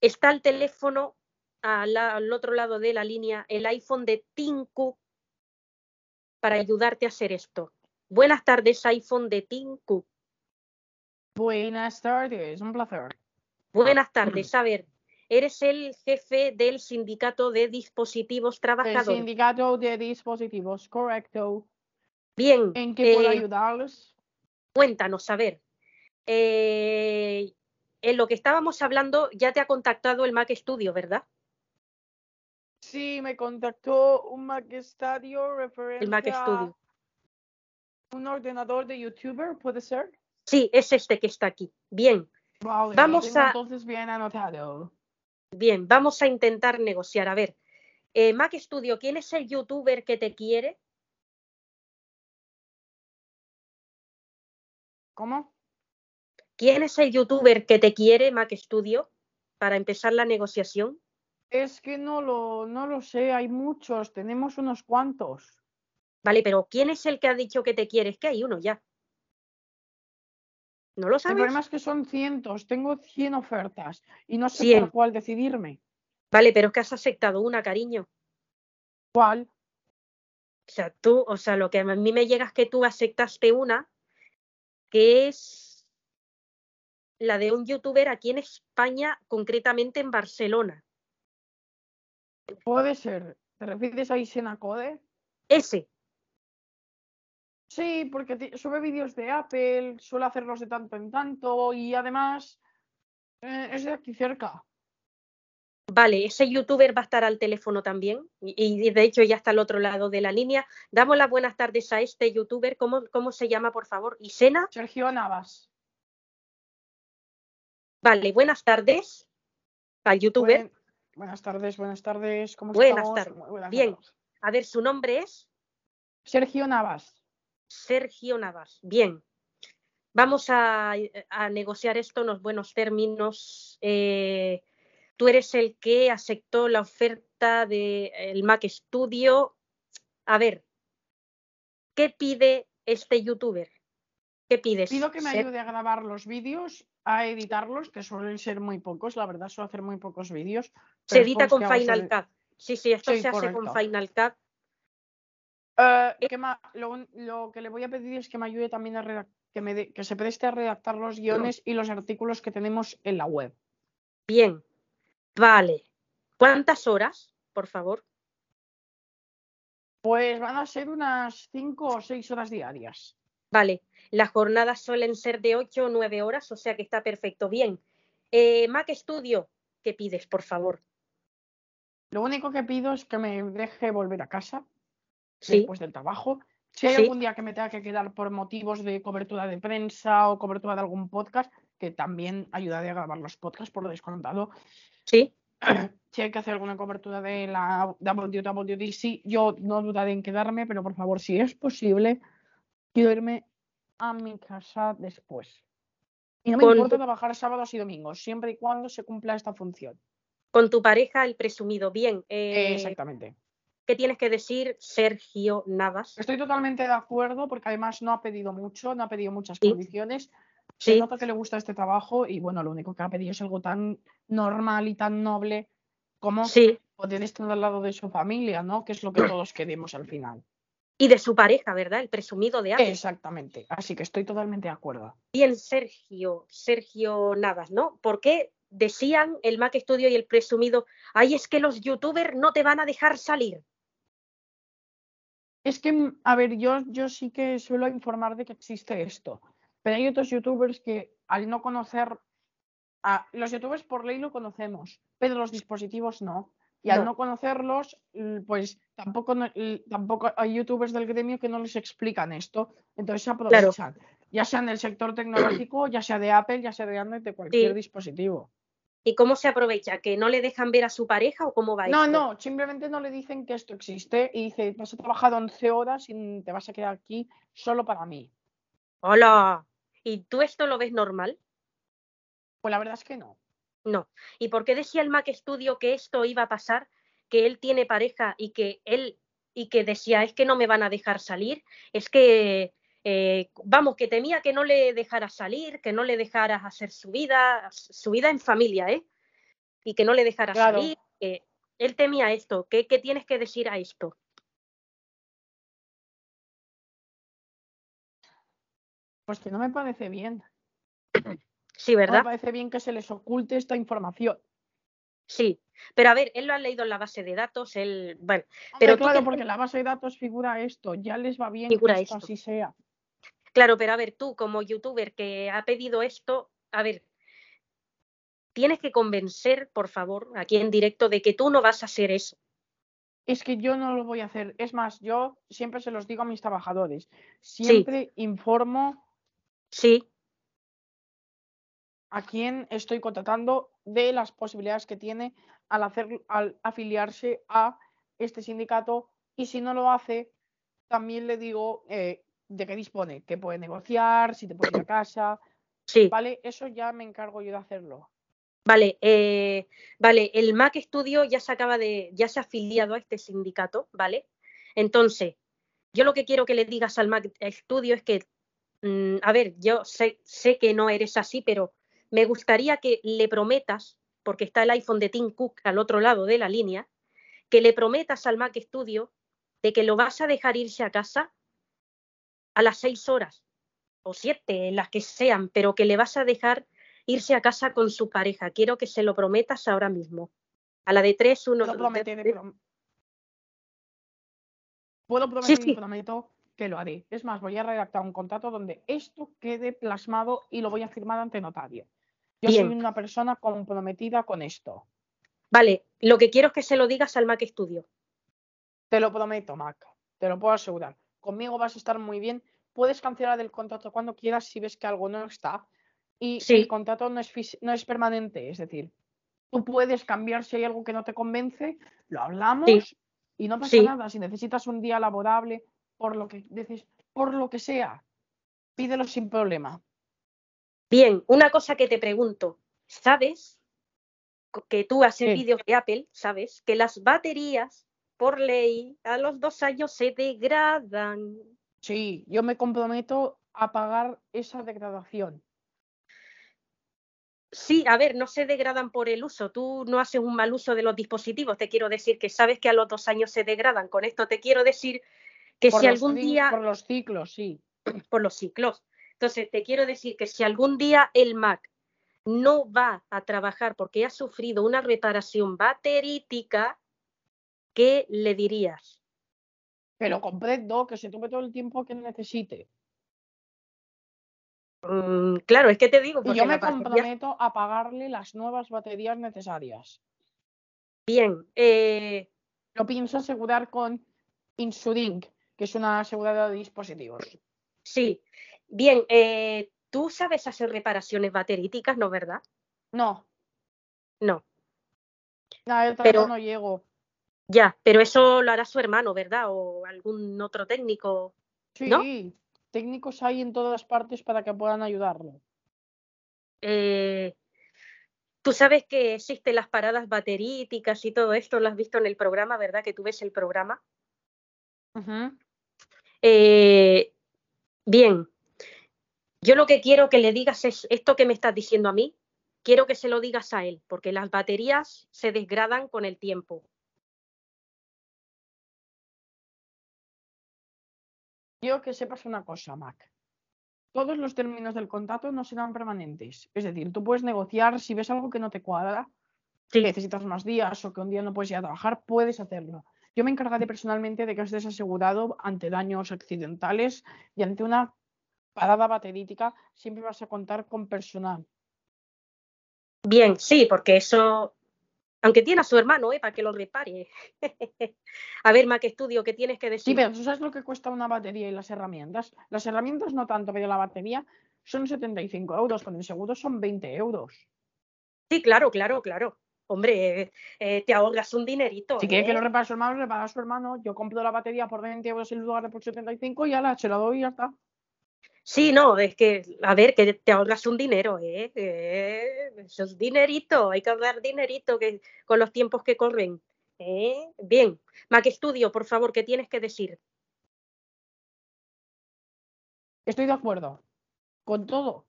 Está el teléfono al, otro lado de la línea, el iPhone de Tinku, para ayudarte a hacer esto. Buenas tardes, iPhone de Tinku. Buenas tardes, un placer. Buenas tardes. A ver, eres el jefe del sindicato de dispositivos El trabajadores. sindicato de dispositivos, correcto. Bien, ¿En qué puedo eh, ayudarles? cuéntanos, a ver. eh, en lo que estábamos hablando, ya te ha contactado el Mac Studio, ¿verdad? Sí, me contactó un Mac Studio referente El Mac a Studio. un ordenador de youtuber, ¿puede ser? Sí, es este que está aquí. Bien, Vale, Vamos a- entonces bien anotado. bien, vamos a intentar negociar. A ver, eh, Mac Studio, ¿quién es el youtuber que te quiere? ¿Cómo? ¿Quién es el youtuber que te quiere, Mac Studio, para empezar la negociación? Es que no lo, no lo sé, hay muchos, tenemos unos cuantos. Vale, pero ¿quién es el que ha dicho que te quiere? Es que hay uno ya. ¿No lo El sabes? problema es que son cientos, tengo 100 ofertas y no sé 100. por cuál decidirme. Vale, pero es que has aceptado una, cariño. ¿Cuál? O sea, tú, o sea, lo que a mí me llega es que tú aceptaste una, que es la de un youtuber aquí en España, concretamente en Barcelona. Puede ser. ¿Te refieres a Isena Code? Ese, Sí, porque sube vídeos de Apple, suele hacerlos de tanto en tanto y además eh, es de aquí cerca. vale, ese youtuber va a estar al teléfono también y, y de hecho ya está al otro lado de la línea. Damos las buenas tardes a este youtuber. ¿Cómo, cómo se llama, por favor? Isena. Sergio Navas. Vale, buenas tardes al youtuber. Buen- buenas tardes, buenas tardes. ¿Cómo Buenas estamos? buenas Bien. tardes. A ver, su nombre es Sergio Navas. Sergio Navas. Bien. Vamos a, a negociar esto en los buenos términos. Eh, tú eres el que aceptó la oferta del Mac Studio. A ver, ¿qué pide este youtuber? ¿Qué pides? Pido que me Ser- ayude a grabar los vídeos, a editarlos, que suelen ser muy pocos, la verdad, suelo hacer muy pocos vídeos. Se edita con Final Cut. Sí, sí, esto Sí, se hace con. Final Cut. Eh, que ma- lo, lo que le voy a pedir es que me ayude también a redac- que, me que se preste a redactar los guiones y los artículos que tenemos en la web. Bien. Vale. ¿Cuántas horas, por favor? Pues van a ser unas 5 o 6 horas diarias. Vale, las jornadas suelen ser de 8 o 9 horas, o sea que está perfecto. Bien. Eh, Mac Studio, ¿qué pides, por favor? Lo único que pido es que me deje volver a casa Sí, después del trabajo. Si hay Sí. algún día que me tenga que quedar por motivos de cobertura de prensa o cobertura de algún podcast, que también ayudaré a grabar los podcasts por descontado. sí, Si hay que hacer alguna cobertura de la WWDC, yo no dudaré en quedarme, pero por favor, si es posible, quiero irme a mi casa después. Y no me Con importa trabajar sábados y domingos, siempre y cuando se cumpla esta función. con tu pareja, el presumido. Bien, eh, Exactamente. ¿qué tienes que decir, Sergio Navas? Estoy totalmente de acuerdo porque además no ha pedido mucho, no ha pedido muchas Sí. condiciones. Se Sí, nota que le gusta este trabajo y bueno, lo único que ha pedido es algo tan normal y tan noble como sí. poder estar al lado de su familia, ¿no? Que es lo que todos queremos al final. Y de su pareja, ¿verdad? El presumido de Apple. Exactamente. Así que estoy totalmente de acuerdo. Bien, Sergio, Sergio Navas, ¿no? ¿Por qué decían el Mac Studio y el presumido, ay, es que los youtubers no te van a dejar salir? Es que, mm, a ver, yo, yo sí que suelo informar de que existe esto, pero hay otros youtubers que al no conocer, a, los youtubers por ley lo conocemos, pero los dispositivos no. Y al No. no conocerlos, pues tampoco, tampoco hay youtubers del gremio que no les explican esto, entonces se aprovechan, ya sea en el sector tecnológico, ya sea de Apple, ya sea de Android, de cualquier Sí. dispositivo. ¿Y cómo se aprovecha? ¿Que no le dejan ver a su pareja o cómo va No, esto? no, simplemente no le dicen que esto existe y dice, vas a trabajar 11 horas y te vas a quedar aquí solo para mí. Hola. ¿Y tú esto lo ves normal? Pues la verdad es que no. No. ¿Y por qué decía el Mac Studio que esto iba a pasar? Que él tiene pareja y que él y que decía es que no me van a dejar salir, es que eh, vamos, que temía que no le dejaras salir, que no le dejaras hacer su vida, su vida en familia, ¿eh? Y que no le dejaras Claro. salir. que él temía esto. ¿Qué, ¿Qué tienes que decir a esto? Pues que no me parece bien. Sí, No me ¿verdad? parece bien que se les oculte esta información. Sí. Pero a ver, él lo ha leído en la base de datos, él, bueno, Pero claro, porque en la base de datos figura esto, ya les va bien Figura que esto esto. así sea. Claro, pero a ver, tú como youtuber que ha pedido esto, a ver, tienes que convencer, por favor, aquí en directo, de que tú no vas a hacer eso. Es que yo no lo voy a hacer. Es más, yo siempre se los digo a mis trabajadores. Siempre informo Sí, a quién estoy contratando de las posibilidades que tiene al hacer al afiliarse a este sindicato y si no lo hace también le digo eh, de qué dispone, que puede negociar, si te puede ir a casa, sí. ¿vale? Eso ya me encargo yo de hacerlo. Vale, eh, vale, el Mac Studio ya se acaba de, ya se ha afiliado a este sindicato, ¿vale? Entonces, yo lo que quiero que le digas al Mac Studio es que, mm, a ver, yo sé, sé que no eres así, pero me gustaría que le prometas, porque está el iPhone de Tim Cook al otro lado de la línea, que le prometas al Mac Studio de que lo vas a dejar irse a casa a las seis horas o siete, las que sean, pero que le vas a dejar irse a casa con su pareja. Quiero que se lo prometas ahora mismo. A la de tres, uno, Puedo prometer, tres. prom- Puedo prometer sí. prometo que lo haré. Es más, voy a redactar un contrato donde esto quede plasmado y lo voy a firmar ante notario. Yo soy una persona comprometida con esto. Vale, lo que quiero es que se lo digas al Mac Studio. Te lo prometo, Mac. Te lo puedo asegurar. Conmigo vas a estar muy bien. Puedes cancelar el contrato cuando quieras si ves que algo no está. Y Sí. el contrato no es, no es permanente. Es decir, tú puedes cambiar si hay algo que no te convence, lo hablamos y no pasa Sí. nada. Si necesitas un día laborable, por lo que dices, por lo que sea, pídelo sin problema. Bien, una cosa que te pregunto. ¿Sabes que tú haces ¿Qué? vídeos de Apple? ¿Sabes? Que las baterías, por ley, a los dos años se degradan. Sí, yo me comprometo a pagar esa degradación. Sí, a ver, no se degradan por el uso. Tú no haces un mal uso de los dispositivos. Te quiero decir que sabes que a los dos años se degradan. Con esto te quiero decir que Por si algún día, Por los ciclos, sí. por los ciclos, entonces te quiero decir que si algún día el Mac no va a trabajar porque ha sufrido una reparación baterítica, ¿qué le dirías? Pero comprendo que se tome todo el tiempo que necesite. Mm, claro, es que te digo, Y yo me comprometo a pagarle las nuevas baterías necesarias. Bien, eh, Lo pienso asegurar con Insurink, que es una aseguradora de dispositivos. sí. Bien, eh, tú sabes hacer reparaciones bateríticas, ¿no, verdad? No, No, nada, yo Pero- no llego. ya, pero eso lo hará su hermano, ¿verdad? O algún otro técnico. Sí, ¿No? técnicos hay en todas partes para que puedan ayudarlo. Eh, tú sabes que existen las paradas bateríticas y todo esto, lo has visto en el programa, ¿verdad? Que tú ves el programa. Eh, bien, yo lo que quiero que le digas es esto que me estás diciendo a mí, quiero que se lo digas a él, porque las baterías se desgradan con el tiempo. Quiero que sepas una cosa, Mac. Todos los términos del contrato no serán permanentes. Es decir, tú puedes negociar si ves algo que no te cuadra, Sí. que necesitas más días o que un día no puedes ir a trabajar, puedes hacerlo. Yo me encargaré personalmente de que estés asegurado ante daños accidentales y ante una parada baterítica. Siempre vas a contar con personal. Bien, sí, porque eso, aunque tiene a su hermano, ¿eh? Para que lo repare. a ver, Mac Estudio, ¿qué tienes que Sí, decir? pero ¿tú sabes lo que cuesta una batería y las herramientas? Las herramientas no tanto, pero la batería son 75 euros, con el seguro son 20 euros. Sí, claro, claro, claro. Hombre, eh, eh, te ahorras un dinerito. Si quiere que ¿eh? lo repare su hermano, repara a su hermano. Yo compro la batería por 20 euros en lugar de por 75 y ya la, se la doy y ya está. Sí, no, es que, a ver, que te ahorras un dinero, ¿eh? Eh, Eso es dinerito, hay que ahorrar dinerito que, con los tiempos que corren. ¿eh? Bien, Mac Studio, por favor, ¿qué tienes que decir? Estoy de acuerdo. Con todo.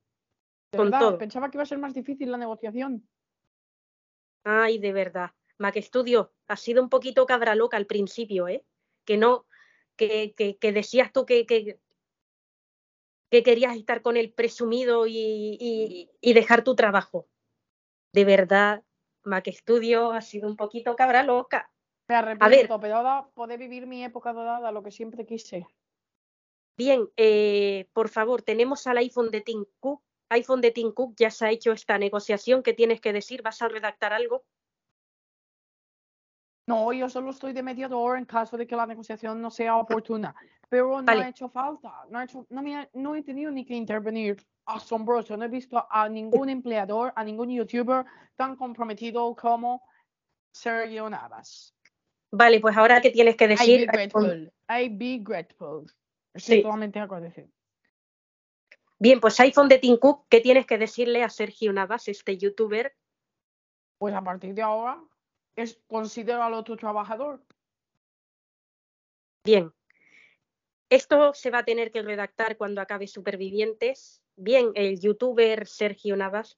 De Con verdad, todo. pensaba que iba a ser más difícil la negociación. Ay, de verdad. Mac Studio, ha sido un poquito cabra loca al principio, ¿eh? Que no, que, que, que decías tú que, que, que querías estar con el presumido y, y, y dejar tu trabajo. De verdad, Mac Studio ha sido un poquito cabra loca. Me arrepiento, pero ahora poder vivir mi época dorada, lo que siempre quise. Bien, eh, por favor, tenemos al iPhone de Tim Cook. iPhone de Tim Cook ya se ha hecho esta negociación. ¿Qué tienes que decir? ¿Vas a redactar algo? No, yo solo estoy de mediador en caso de que la negociación no sea oportuna. Pero no Vale. ha hecho falta. No, ha hecho, no, me ha- no he tenido ni que intervenir. Asombroso. No he visto a ningún empleador, a ningún youtuber tan comprometido como Sergio Navas. Vale, pues ahora qué tienes que I be decir. grateful. I be grateful. Estoy Sí. totalmente agradecido. Bien, pues iPhone de Tim Cook, ¿qué tienes que decirle a Sergio Navas, este youtuber? Pues a partir de ahora, es, considéralo tu trabajador. Bien. Esto se va a tener que redactar cuando acabe Supervivientes. Bien, el youtuber Sergio Navas.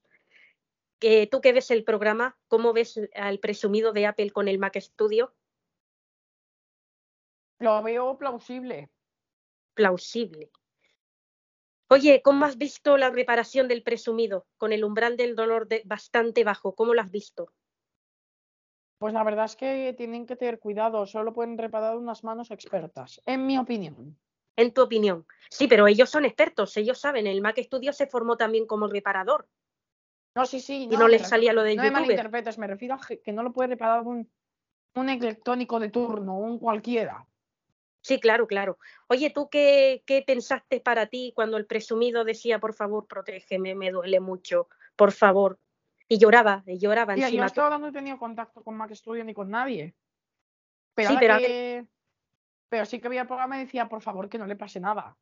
que tú que ves el programa, ¿cómo ves al presumido de Apple con el Mac Studio? Lo veo plausible. Plausible. Oye, ¿cómo has visto la reparación del presumido con el umbral del dolor de- bastante bajo? ¿Cómo lo has visto? Pues la verdad es que tienen que tener cuidado, solo pueden reparar unas manos expertas, en mi opinión. En tu opinión. Sí, pero ellos son expertos, ellos saben, el Mac Studio se formó también como reparador No, sí, sí, y no, les me salía lo del No me youtuber. malinterpretes, me refiero a que no lo puede reparar un, un electrónico de turno, un cualquiera. Sí, claro, claro. Oye, ¿tú qué, qué pensaste para ti cuando el presumido decía, por favor, protégeme, me duele mucho, por favor? Y lloraba, y lloraba Tía, yo encima. hasta ahora no he tenido contacto con Mac Studio ni con nadie. Pero, Sí, pero que- pero sí que había programa y decía, por favor, que no le pase nada.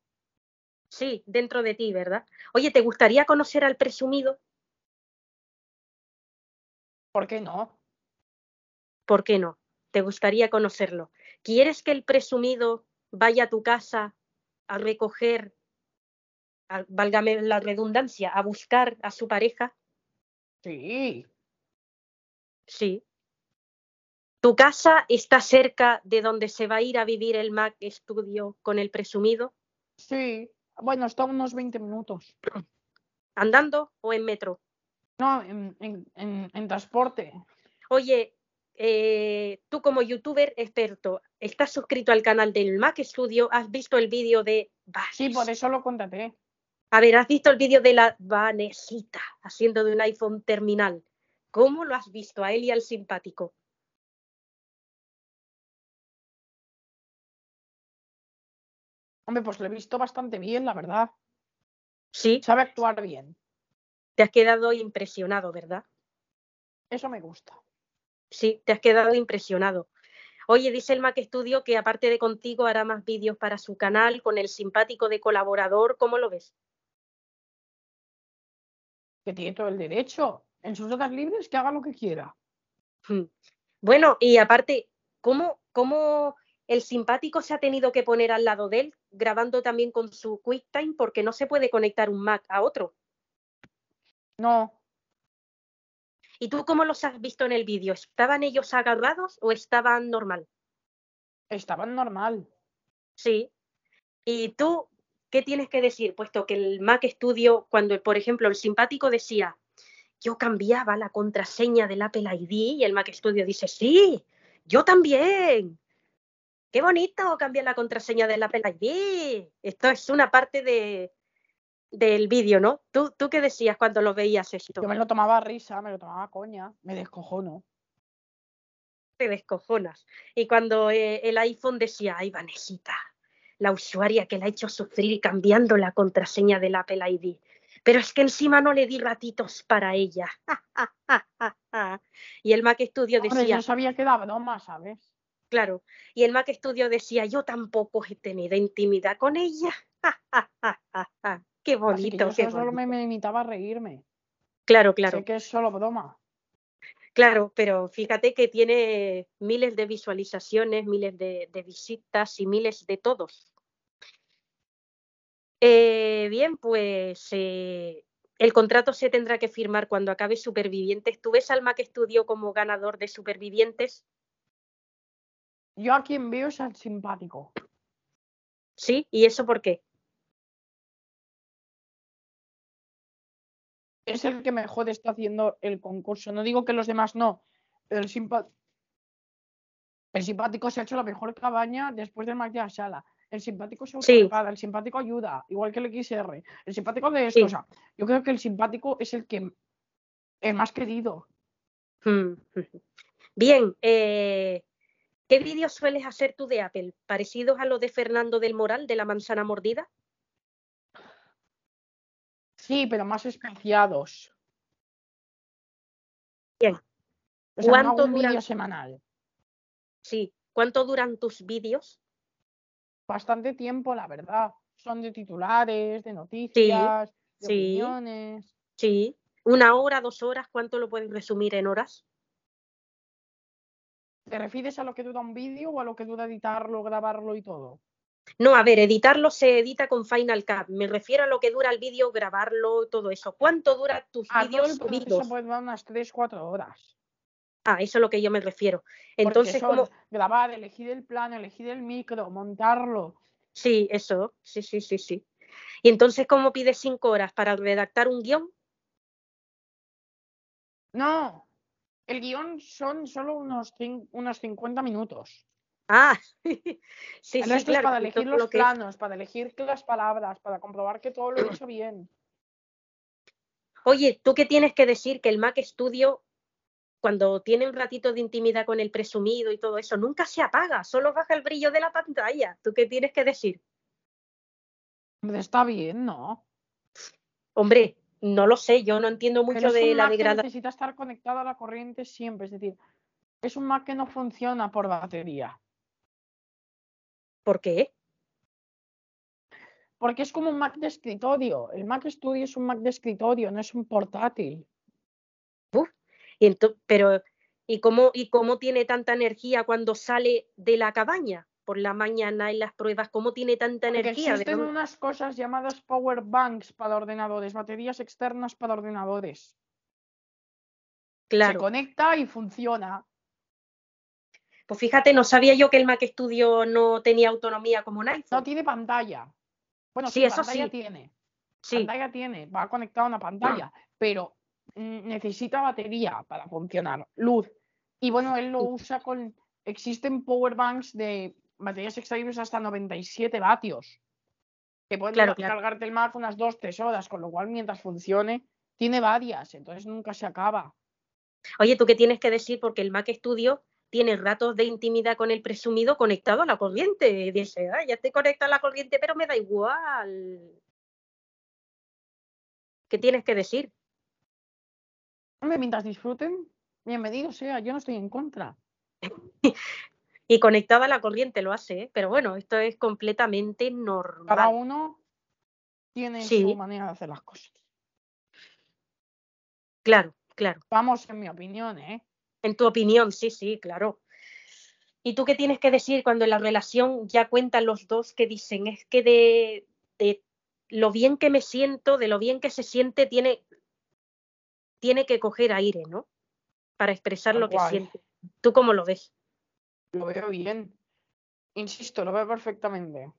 Sí, dentro de ti, ¿verdad? Oye, ¿te gustaría conocer al presumido? ¿Por qué no? ¿Por qué no? ¿Te gustaría conocerlo? ¿Quieres que el presumido vaya a tu casa a recoger, a- válgame la redundancia, a buscar a su pareja? Sí, Sí. ¿Tu casa está cerca de donde se va a ir a vivir el Mac Studio con el presumido? sí. Bueno, está a unos 20 minutos. ¿Andando o en metro? No, en, en- en- en transporte. Oye, eh, tú como youtuber experto, ¿estás suscrito al canal del Mac Studio? ¿Has visto el vídeo de Sí, por eso lo contraté. A ver, ¿has visto el vídeo de la Vanesita haciendo de un iPhone terminal? ¿Cómo lo has visto a él y al simpático? Hombre, pues lo he visto bastante bien, la verdad. Sí. Sabe actuar bien. Te has quedado impresionado, ¿verdad? Eso me gusta. Sí, te has quedado impresionado. Oye, dice el Mac Studio que aparte de contigo hará más vídeos para su canal con el simpático de colaborador. ¿Cómo lo ves? Que tiene todo el derecho. En sus horas libres, que haga lo que quiera. Hmm. Bueno, y aparte, ¿cómo, ¿cómo el simpático se ha tenido que poner al lado de él, grabando también con su QuickTime, porque no se puede conectar un Mac a otro? No, ¿Y tú cómo los has visto en el vídeo? ¿Estaban ellos agarrados o estaban normal? estaban normal. Sí. ¿Y tú qué tienes que decir? Puesto que el Mac Studio, cuando, por ejemplo, el simpático decía, yo cambiaba la contraseña del Apple ID y el Mac Studio dice, sí, yo también. Qué bonito cambiar la contraseña del Apple ID. Esto es una parte de, del vídeo, ¿no? ¿Tú, ¿Tú qué decías cuando lo veías esto? Yo me lo tomaba risa, me lo tomaba coña, me descojono. te descojonas. Y cuando eh, el iPhone decía, ay, Vanesita, la usuaria que la ha hecho sufrir cambiando la contraseña del Apple ID. Pero es que encima no le di ratitos para ella. y el Mac Studio Hombre, decía, yo sabía que daba broma, ¿sabes? claro, y el Mac Studio decía, yo tampoco he tenido intimidad con ella. qué Así que bonito, yo qué solo, bonito. me limitaba a reírme. Claro, claro. Sé que es solo broma. Claro, pero fíjate que tiene miles de visualizaciones, miles de, de visitas y miles de todos. Eh, bien, pues eh, el contrato se tendrá que firmar cuando acabe Supervivientes. ¿Tú ves al Mac Studio como ganador de Supervivientes? Yo a quien veo es al simpático. Sí, ¿y eso por qué? Es el que mejor está haciendo el concurso. No digo que los demás no. El, simpa- el simpático se ha hecho la mejor cabaña después del Mac de la sala. El simpático se Sí. autorrepara, el simpático ayuda, igual que el XR. El simpático de esto. Sí. O sea, yo creo que el simpático es el que el más querido. Mm, Bien, eh, ¿qué vídeos sueles hacer tú de Apple? ¿Parecidos a los de Fernando del Moral de la manzana mordida? Sí, pero más espaciados. Bien. O sea, no ¿Cuánto un vídeo duran? semanal. Sí. ¿Cuánto duran tus vídeos? Bastante tiempo, la verdad. Son de titulares, de noticias, de sí. opiniones. Sí. ¿Una hora, dos horas? ¿Cuánto lo puedes resumir en horas? ¿Te refieres a lo que dura un vídeo o a lo que dura editarlo, grabarlo y todo? No, a ver, editarlo se edita con Final Cut. Me refiero a lo que dura el vídeo, grabarlo, todo eso. ¿Cuánto dura tus vídeos subidos? puede durar unas 3-4 horas. Ah, eso es lo que yo me refiero. Entonces, ¿cómo? grabar, elegir el plano, elegir el micro, montarlo. Sí, eso. Sí, sí, sí, sí. Y entonces, ¿cómo pides cinco horas para redactar un guion? No, el guion son solo unos, unos 50 minutos. Ah, sí, sí, es claro. para elegir los lo que- planos, para elegir las palabras, para comprobar que todo lo he hecho bien. Oye, ¿tú qué tienes que decir que el Mac Studio, cuando tiene un ratito de intimidad con el presumido y todo eso, nunca se apaga, solo baja el brillo de la pantalla? ¿Tú qué tienes que decir? Hombre, Está bien, ¿no? Hombre, no lo sé, yo no entiendo mucho de la degradación. necesita estar conectado a la corriente siempre. Es decir, es un Mac que no funciona por batería. ¿Por qué? Porque es como un Mac de escritorio. El Mac Studio es un Mac de escritorio, no es un portátil. Y pero, ¿y cómo, ¿y cómo tiene tanta energía cuando sale de la cabaña? Por la mañana en las pruebas, ¿cómo tiene tanta Porque energía? ¿De existen unas cosas llamadas power banks para ordenadores, baterías externas para ordenadores. Se Claro. conecta y funciona. Pues fíjate, no sabía yo que el Mac Studio no tenía autonomía como un No iPhone. tiene pantalla. Bueno, Sí, sí, eso pantalla sí. tiene. Sí, Pantalla tiene, va conectado a una pantalla, pero mm, necesita batería para funcionar, luz. Y bueno, él lo usa con. Existen power banks de baterías extraíbles hasta 97 vatios. Que pueden Claro, la- claro. cargarte el Mac unas 2-3 horas, con lo cual mientras funcione, tiene varias, entonces nunca se acaba. Oye, ¿tú qué tienes que decir? Porque el Mac Studio tiene ratos de intimidad con el presumido conectado a la corriente. Dice, ah, ya estoy conectado a la corriente, pero me da igual. ¿Qué tienes que decir? Hombre, mientras disfruten, bienvenido sea, yo no estoy en contra. y conectada a la corriente lo hace, ¿eh? pero bueno, esto es completamente normal. Cada uno tiene Sí. su manera de hacer las cosas. Claro, claro. Vamos, en mi opinión, ¿eh? En tu opinión, sí, sí, claro. ¿Y tú qué tienes que decir cuando en la relación ya cuentan los dos que dicen, es que de, de lo bien que me siento, de lo bien que se siente, tiene, tiene que coger aire, ¿no? Para expresar lo que siente. ¿Tú cómo lo ves? Lo veo bien. Insisto, lo veo perfectamente.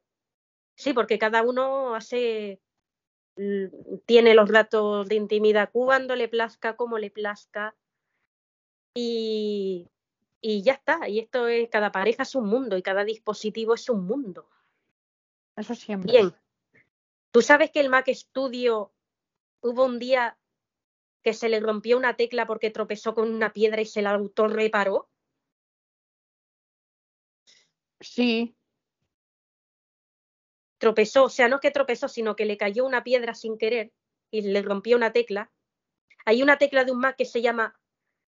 Sí, porque cada uno hace, tiene los ratos de intimidad cuando le plazca, como le plazca. Y, y ya está. Y esto es, cada pareja es un mundo y cada dispositivo es un mundo. Eso siempre. Bien. ¿Tú sabes que el Mac Studio hubo un día que se le rompió una tecla porque tropezó con una piedra y se la autorreparó? Sí, Tropezó, o sea, no es que tropezó, sino que le cayó una piedra sin querer y le rompió una tecla. Hay una tecla de un Mac que se llama,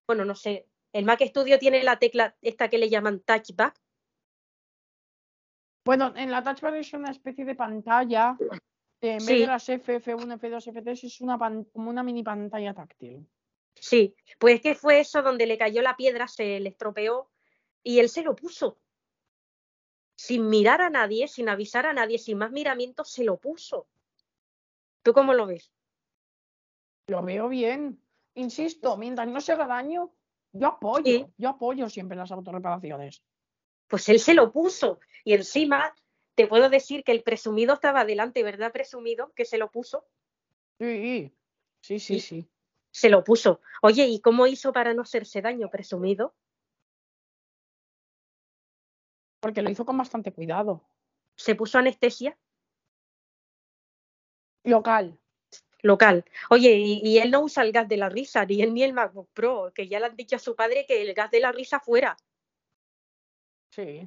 bueno, no sé, el Mac Studio tiene la tecla esta que le llaman touchback. Bueno, en la Touch Bar es una especie de pantalla. en vez Sí. de las F, F1, F2, F3 es una como una mini pantalla táctil. Sí, pues que fue eso donde le cayó la piedra, se le estropeó y él se lo puso. Sin mirar a nadie, sin avisar a nadie, sin más miramientos, se lo puso. ¿Tú cómo lo ves? Lo veo bien. Insisto, mientras no se haga daño, yo apoyo. Sí. Yo apoyo siempre las autorreparaciones. Pues él se lo puso. Y encima te puedo decir que el presumido estaba delante, ¿verdad? Presumido, que se lo puso. Sí, sí, sí, Sí. sí. Se lo puso. Oye, ¿y cómo hizo para no hacerse daño, presumido? Porque lo hizo con bastante cuidado. ¿Se puso anestesia? Local. Local. Oye, y, y él no usa el gas de la risa, ni él ni el MacBook Pro, que ya le han dicho a su padre que el gas de la risa fuera, Sí.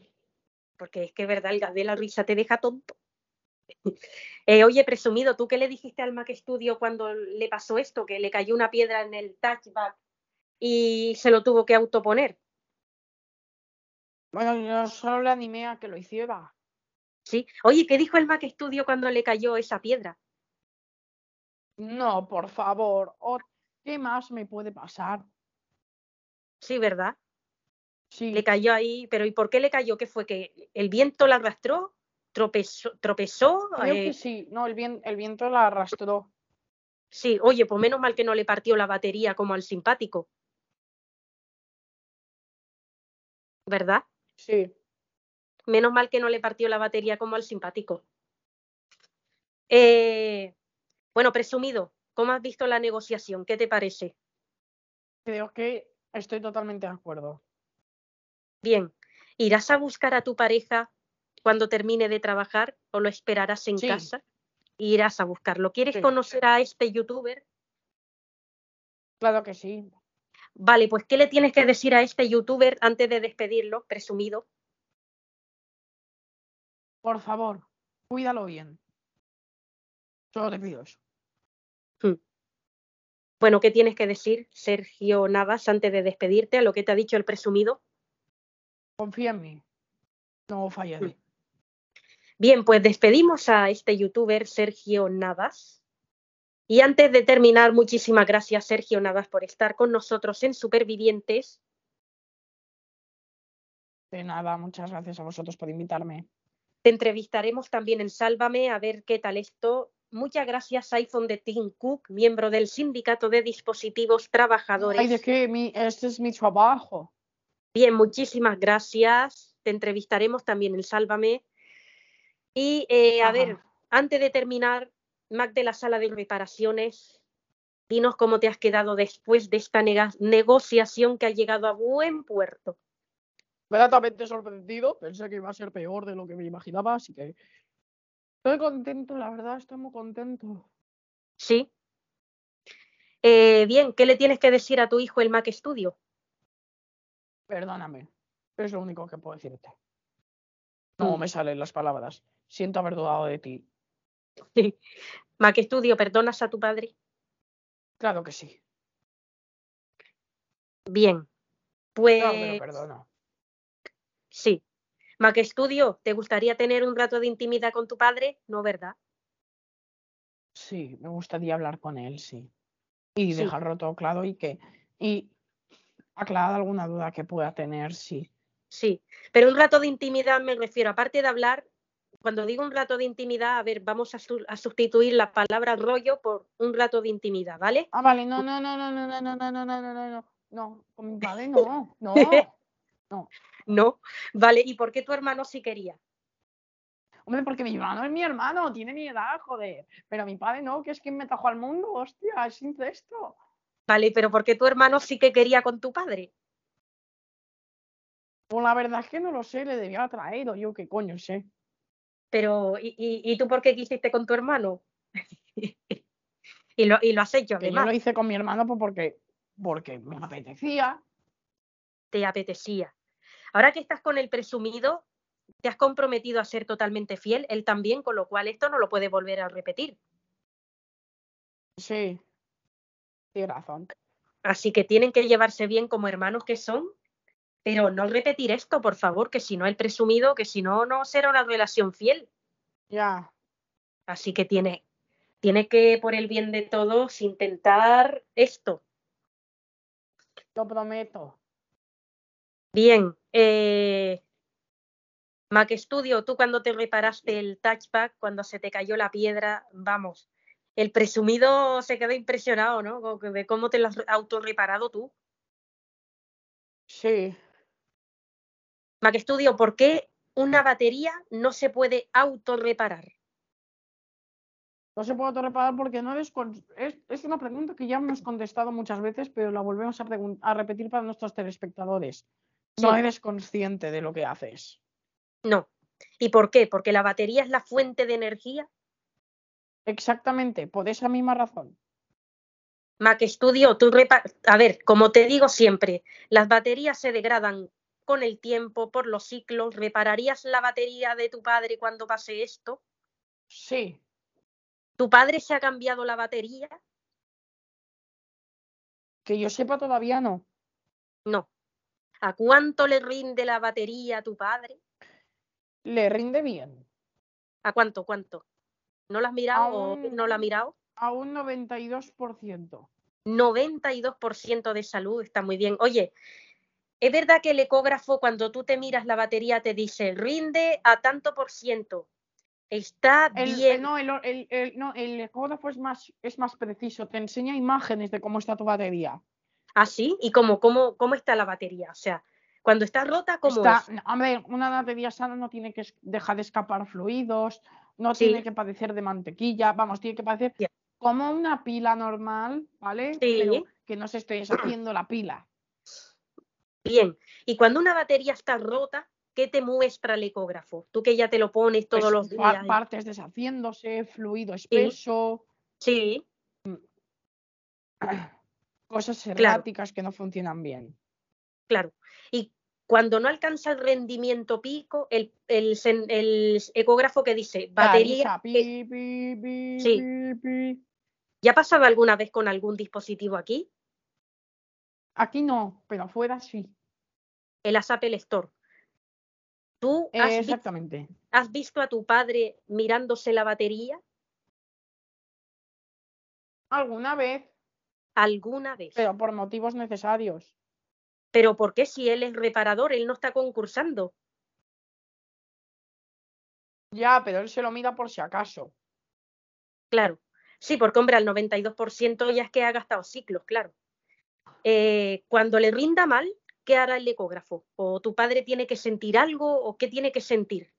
porque es que es verdad, el gas de la risa te deja tonto. Eh, oye, presumido, ¿tú qué le dijiste al Mac Studio cuando le pasó esto? Que le cayó una piedra en el touchback y se lo tuvo que autoponer. Bueno, yo solo le animé a que lo hiciera. ¿Sí? Oye, ¿qué dijo el Mac Studio cuando le cayó esa piedra? No, por favor. ¿Qué más me puede pasar? Sí, ¿verdad? Sí. Le cayó ahí, pero ¿y por qué le cayó? ¿Qué fue? ¿Que el viento la arrastró? ¿Tropezó? tropezó Creo eh, que sí. No, el, vien- el viento la arrastró. Sí, oye, pues menos mal que no le partió la batería como al simpático. ¿Verdad? Sí. Menos mal que no le partió la batería como al simpático. Eh, bueno, presumido, ¿cómo has visto la negociación? ¿Qué te parece? Creo que estoy totalmente de acuerdo. Bien, ¿irás a buscar a tu pareja cuando termine de trabajar o lo esperarás en Sí. casa? Irás a buscarlo. ¿Quieres Sí. conocer a este youtuber? Claro que sí. Vale, pues ¿qué le tienes que decir a este youtuber antes de despedirlo, presumido? Por favor, cuídalo bien. Solo te pido eso. Bueno, ¿qué tienes que decir, Sergio Navas, antes de despedirte a lo que te ha dicho el presumido? Confía en mí. No fallaré. Bien, pues despedimos a este youtuber, Sergio Navas. Y antes de terminar, muchísimas gracias, Sergio Navas, por estar con nosotros en Supervivientes. De nada, muchas gracias a vosotros por invitarme. Te entrevistaremos también en Sálvame a ver qué tal esto. Muchas gracias, iPhone de Tim Cook, miembro del Sindicato de Dispositivos Trabajadores. Ay, de qué, mi, este es mi trabajo. Bien, muchísimas gracias. Te entrevistaremos también en Sálvame. Y eh, a ver, antes de terminar, Mac de la sala de reparaciones, dinos cómo te has quedado después de esta negociación que ha llegado a buen puerto. Gratamente sorprendido. Pensé que iba a ser peor de lo que me imaginaba, así que estoy contento, la verdad, estoy muy contento. ¿Sí? Eh, bien, ¿qué le tienes que decir a tu hijo el Mac Studio? Perdóname. Es lo único que puedo decirte. No Mm. me salen las palabras. Siento haber dudado de ti. Sí. Mac Estudio, ¿perdonas a tu padre? Claro que sí. Bien. Pues Claro que lo perdono. sí. Mac Estudio, ¿te gustaría tener un rato de intimidad con tu padre? No, ¿verdad? Sí, me gustaría hablar con él, sí. Y Sí. dejarlo todo claro y que. Y aclarar alguna duda que pueda tener, sí. Sí. Pero un rato de intimidad me refiero, aparte de hablar, cuando digo un rato de intimidad, a ver, vamos a, su- a sustituir la palabra rollo por un rato de intimidad, ¿vale? Ah, vale, no, no, no, no, no, no, no, no, no, no, no, no, no, no, con mi padre no, no. No. Vale, ¿y por qué tu hermano sí quería? Hombre, porque mi hermano es mi hermano, tiene mi edad, joder. Pero mi padre no, que es quien me trajo al mundo, hostia, es incesto. Vale, pero ¿por qué tu hermano sí que quería con tu padre? Pues la verdad es que no lo sé, le debía traer, o yo qué coño sé. Pero, ¿y, y, y tú por qué quisiste con tu hermano? y, lo, y lo has hecho, Que yo además, lo hice con mi hermano pues porque, porque me apetecía. te apetecía. Ahora que estás con el presumido, te has comprometido a ser totalmente fiel, él también, con lo cual esto no lo puede volver a repetir. Sí, tienes razón. Así que tienen que llevarse bien como hermanos que son, pero no repetir esto, por favor, que si no el presumido, que si no, no será una relación fiel. Ya, Así que tiene, tiene que, por el bien de todos, intentar esto. lo prometo. Bien, eh, Mac Studio, tú cuando te reparaste el touchpad, cuando se te cayó la piedra, vamos, el presumido se quedó impresionado, ¿no? De cómo te lo has autorreparado tú. Sí, Mac Studio, ¿por qué una batería no se puede autorreparar? no se puede autorreparar porque no es, es una pregunta que ya hemos contestado muchas veces, pero la volvemos a, a repetir para nuestros telespectadores. No eres consciente de lo que haces. No. ¿Y por qué? Porque la batería es la fuente de energía. Exactamente, por esa misma razón. Mac Studio, tú repa- a ver, como te digo siempre, las baterías se degradan con el tiempo, por los ciclos. ¿Repararías la batería de tu padre cuando pase esto? Sí, ¿Tu padre se ha cambiado la batería? que yo sepa todavía no. No. ¿A cuánto le rinde la batería a tu padre? Le rinde bien. ¿A cuánto? ¿Cuánto? ¿No la has mirado o no la has mirado? A un 92%. 92% de salud, está muy bien. Oye, es verdad que el ecógrafo cuando tú te miras la batería te dice rinde a tanto por ciento. Está El, el- bien. no, el- no, el ecógrafo es más, es más preciso, te enseña imágenes de cómo está tu batería. ¿Ah, sí? ¿Y cómo, cómo, cómo está la batería? O sea, cuando está rota, ¿cómo Está, es? hombre, una batería sana no tiene que dejar de escapar fluidos, no Sí. tiene que padecer de mantequilla, vamos, tiene que padecer como una pila normal, ¿vale? Sí. Pero que no se esté deshaciendo la pila. Bien. Y cuando una batería está rota, ¿qué te muestra el ecógrafo? Tú que ya te lo pones todos Pues, los días. partes deshaciéndose, fluido espeso, Sí, cosas Claro. erráticas que no funcionan bien. claro. Y cuando no alcanza el rendimiento pico, el, el, sen- el ecógrafo que dice batería. avisa, pi, pi, pi, Sí. ¿Ya ha pasado alguna vez con algún dispositivo aquí? Aquí no, pero afuera sí. El Apple Store. ¿Tú Eh, has, vi- exactamente. has visto a tu padre mirándose la batería Alguna vez, alguna vez? pero por motivos necesarios. Pero ¿por qué si él es reparador, él no está concursando? Ya, pero él se lo mira por si acaso. Claro. Sí, porque hombre, al 92% ya es que ha gastado ciclos, claro. Eh, cuando le rinda mal, ¿qué hará el ecógrafo? ¿O tu padre tiene que sentir algo o qué tiene que sentir?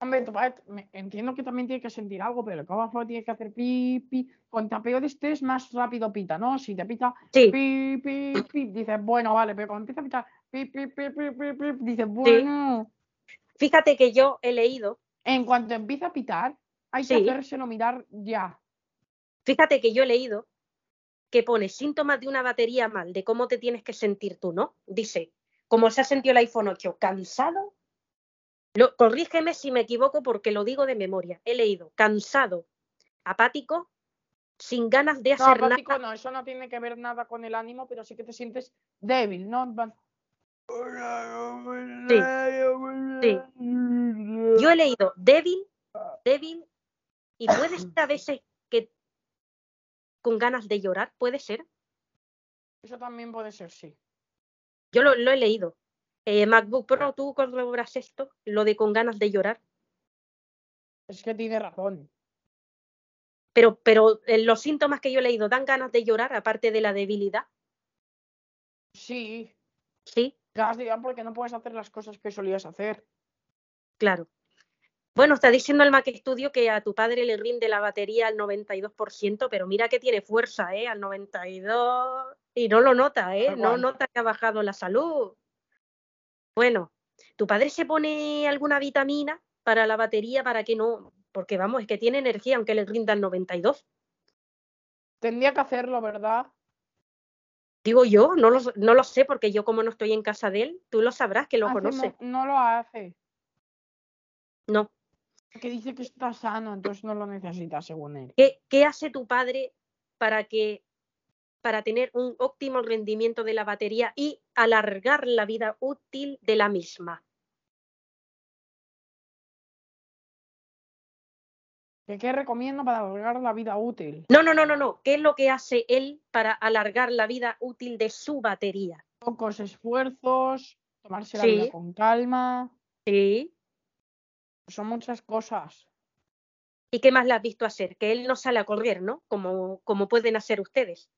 Hombre, entiendo que también tiene que sentir algo, pero el ecógrafo tiene que hacer pi, pi. Cuanto peor estés, más rápido pita, ¿no? Si te pita Sí, pi, pi, pi, dices, bueno, vale, pero cuando empieza a pitar pi, pi, pi, pi, pi, pi, dices, bueno. fíjate que yo he leído, En cuanto empieza a pitar, hay que hacérselo mirar ya. fíjate que yo he leído que pone síntomas de una batería mal, de cómo te tienes que sentir tú, ¿no? Dice, como se ha sentido el iPhone 8, cansado. Lo, corrígeme si me equivoco porque lo digo de memoria. He leído cansado, apático, sin ganas de No, hacer apático nada. no, eso no tiene que ver nada con el ánimo, pero sí que te sientes débil, ¿no? Sí. Yo he leído débil, débil, y puede ser a veces que con ganas de llorar, puede ser. Eso también puede ser, sí. Yo lo, lo he leído. Eh, MacBook Pro, ¿tú corroboras esto? Lo de con ganas de llorar. Es que tiene razón. Pero, pero eh, los síntomas que yo he leído dan ganas de llorar, aparte de la debilidad. Sí, Sí, ganas de llorar porque no puedes hacer las cosas que solías hacer. claro. Bueno, está diciendo el Mac Studio que a tu padre le rinde la batería al 92%, pero mira que tiene fuerza, ¿eh? Al 92%. Y no lo nota, ¿eh? No nota que ha bajado la salud. Bueno, ¿tu padre se pone alguna vitamina para la batería para que no? Porque vamos, es que tiene energía aunque le rinda el 92. Tendría que hacerlo, ¿verdad? Digo yo, no lo, no lo sé porque yo como no estoy en casa de él, tú lo sabrás que lo Hace conoces. No, no lo hace. No. Que dice que está sano, entonces no lo necesita, según él. ¿Qué, qué hace tu padre para que para tener un óptimo rendimiento de la batería y alargar la vida útil de la misma? ¿Qué, recomiendo para alargar la vida útil? No, no, no, no, no. ¿Qué es lo que hace él para alargar la vida útil de su batería? Pocos esfuerzos, tomarse la Sí. vida con calma. Sí. Son muchas cosas. ¿Y qué más le has visto hacer? Que él no sale a correr, ¿no? Como, como pueden hacer ustedes.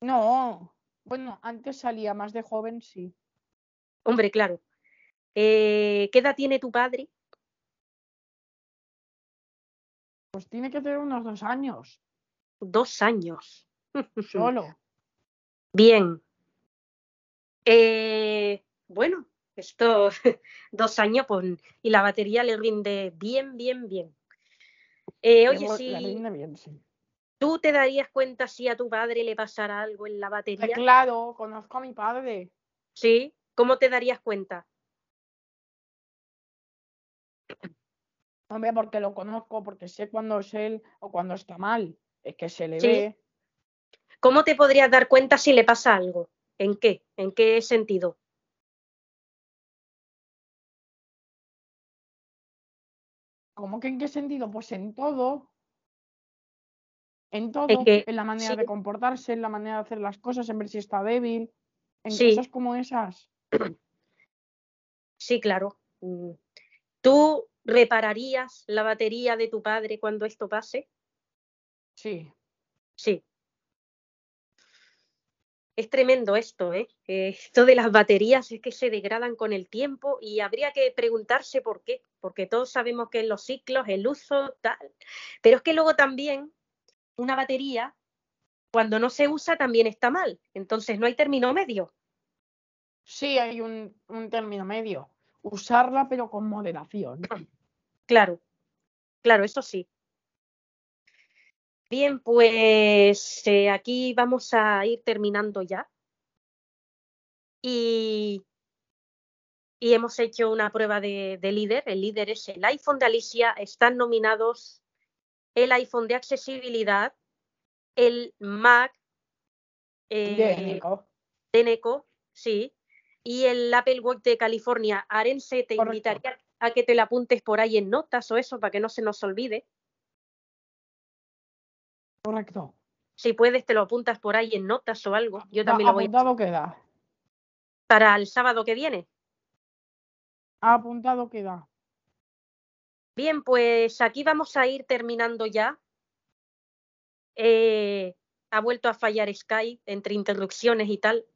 No. Bueno, antes salía más de joven, sí. Hombre, claro. Eh, ¿Qué edad tiene tu padre? Pues tiene que tener unos dos años. Dos años. Solo. Bien. Eh, bueno, esto dos años pues, y la batería le rinde bien, bien, bien. Eh, oye, Luego si le rinde bien, sí. Tú te darías cuenta si a tu padre le pasara algo en la Eh, batería, Claro, conozco a mi padre. ¿sí? ¿Cómo te darías cuenta? Hombre, porque lo conozco, porque sé cuándo es él o cuando está mal. Es que se le Sí. ve. ¿Cómo te podrías dar cuenta si le pasa algo? ¿En qué? ¿En qué sentido? ¿Cómo que en qué sentido? Pues en todo. En todo. que- en la manera sí. de comportarse, en la manera de hacer las cosas, en ver si está débil. En Sí. cosas como esas. Sí, claro. Mm. ¿Tú repararías la batería de tu padre cuando esto pase? Sí. Sí. Es tremendo esto, ¿eh? Eh, Esto de las baterías es que se degradan con el tiempo y habría que preguntarse por qué, porque todos sabemos que en los ciclos, el uso, tal. Pero es que luego también una batería, cuando no se usa, también está mal. Entonces no hay término medio. Sí, hay un, un término medio. Usarla, pero con moderación. Claro, claro, eso sí. Bien, pues eh, aquí vamos a ir terminando ya. Y, y hemos hecho una prueba de, de líder. El líder es el iPhone de Alicia. Están nominados el iPhone de accesibilidad, el Mac eh, de sí, y el Apple Watch de California. Arense, te Correcto. invitaría a que te la apuntes por ahí en notas o eso para que no se nos olvide. Correcto. Si puedes, te lo apuntas por ahí en notas o algo. Yo Da- también lo voy a apuntado queda. para el sábado que viene. Apuntado queda. Bien, pues aquí vamos a ir terminando ya. Eh, ha vuelto a fallar Skype entre interrupciones y tal.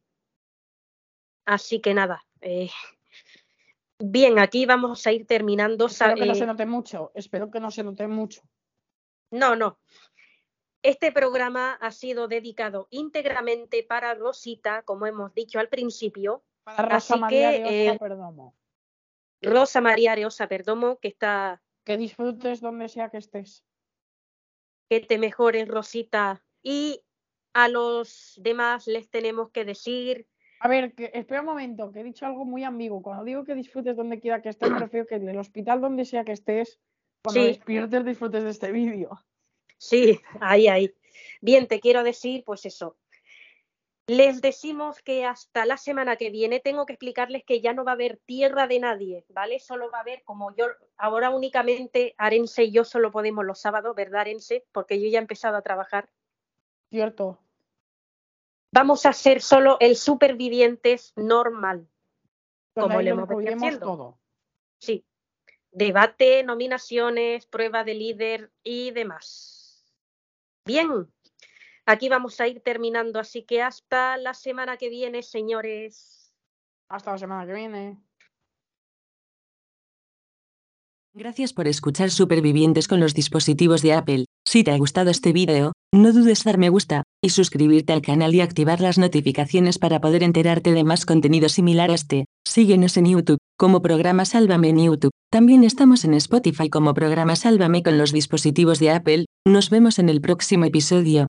Así que nada. eh, bien, aquí vamos a ir terminando. Espero que no eh, se note mucho. Espero que no se note mucho. No, no. Este programa ha sido dedicado íntegramente para Rosita, como hemos dicho al principio, Para Rosa Así María que, de Osa eh, Perdomo. Rosa María Areosa Perdomo, que está, Que disfrutes donde sea que estés. que te mejores, Rosita. Y a los demás les tenemos que decir A ver, que, espera un momento, que he dicho algo muy ambiguo. Cuando digo que disfrutes donde quiera que estés, me refiero que en el hospital donde sea que estés, cuando Sí. despiertes disfrutes de este vídeo. Sí, ahí, ahí. Bien, te quiero decir, pues eso. Les decimos que hasta la semana que viene tengo que explicarles que ya no va a haber tierra de nadie, ¿vale? Solo va a haber, como yo, ahora únicamente Arense y yo solo podemos los sábados, ¿verdad, Arense? Porque yo ya he empezado a trabajar. Cierto. Vamos a hacer solo el supervivientes normal. Donde Como le hemos venido haciendo. todo. Sí. Debate, nominaciones, prueba de líder y demás. Bien. Aquí vamos a ir terminando, así que hasta la semana que viene, señores. Hasta la semana que viene. Gracias por escuchar Supervivientes con los dispositivos de Apple. Si te ha gustado este vídeo, no dudes dar me gusta, y suscribirte al canal y activar las notificaciones para poder enterarte de más contenido similar a este. Síguenos en YouTube, como programa Sálvame en YouTube. También estamos en Spotify como programa Sálvame con los dispositivos de Apple. Nos vemos en el próximo episodio.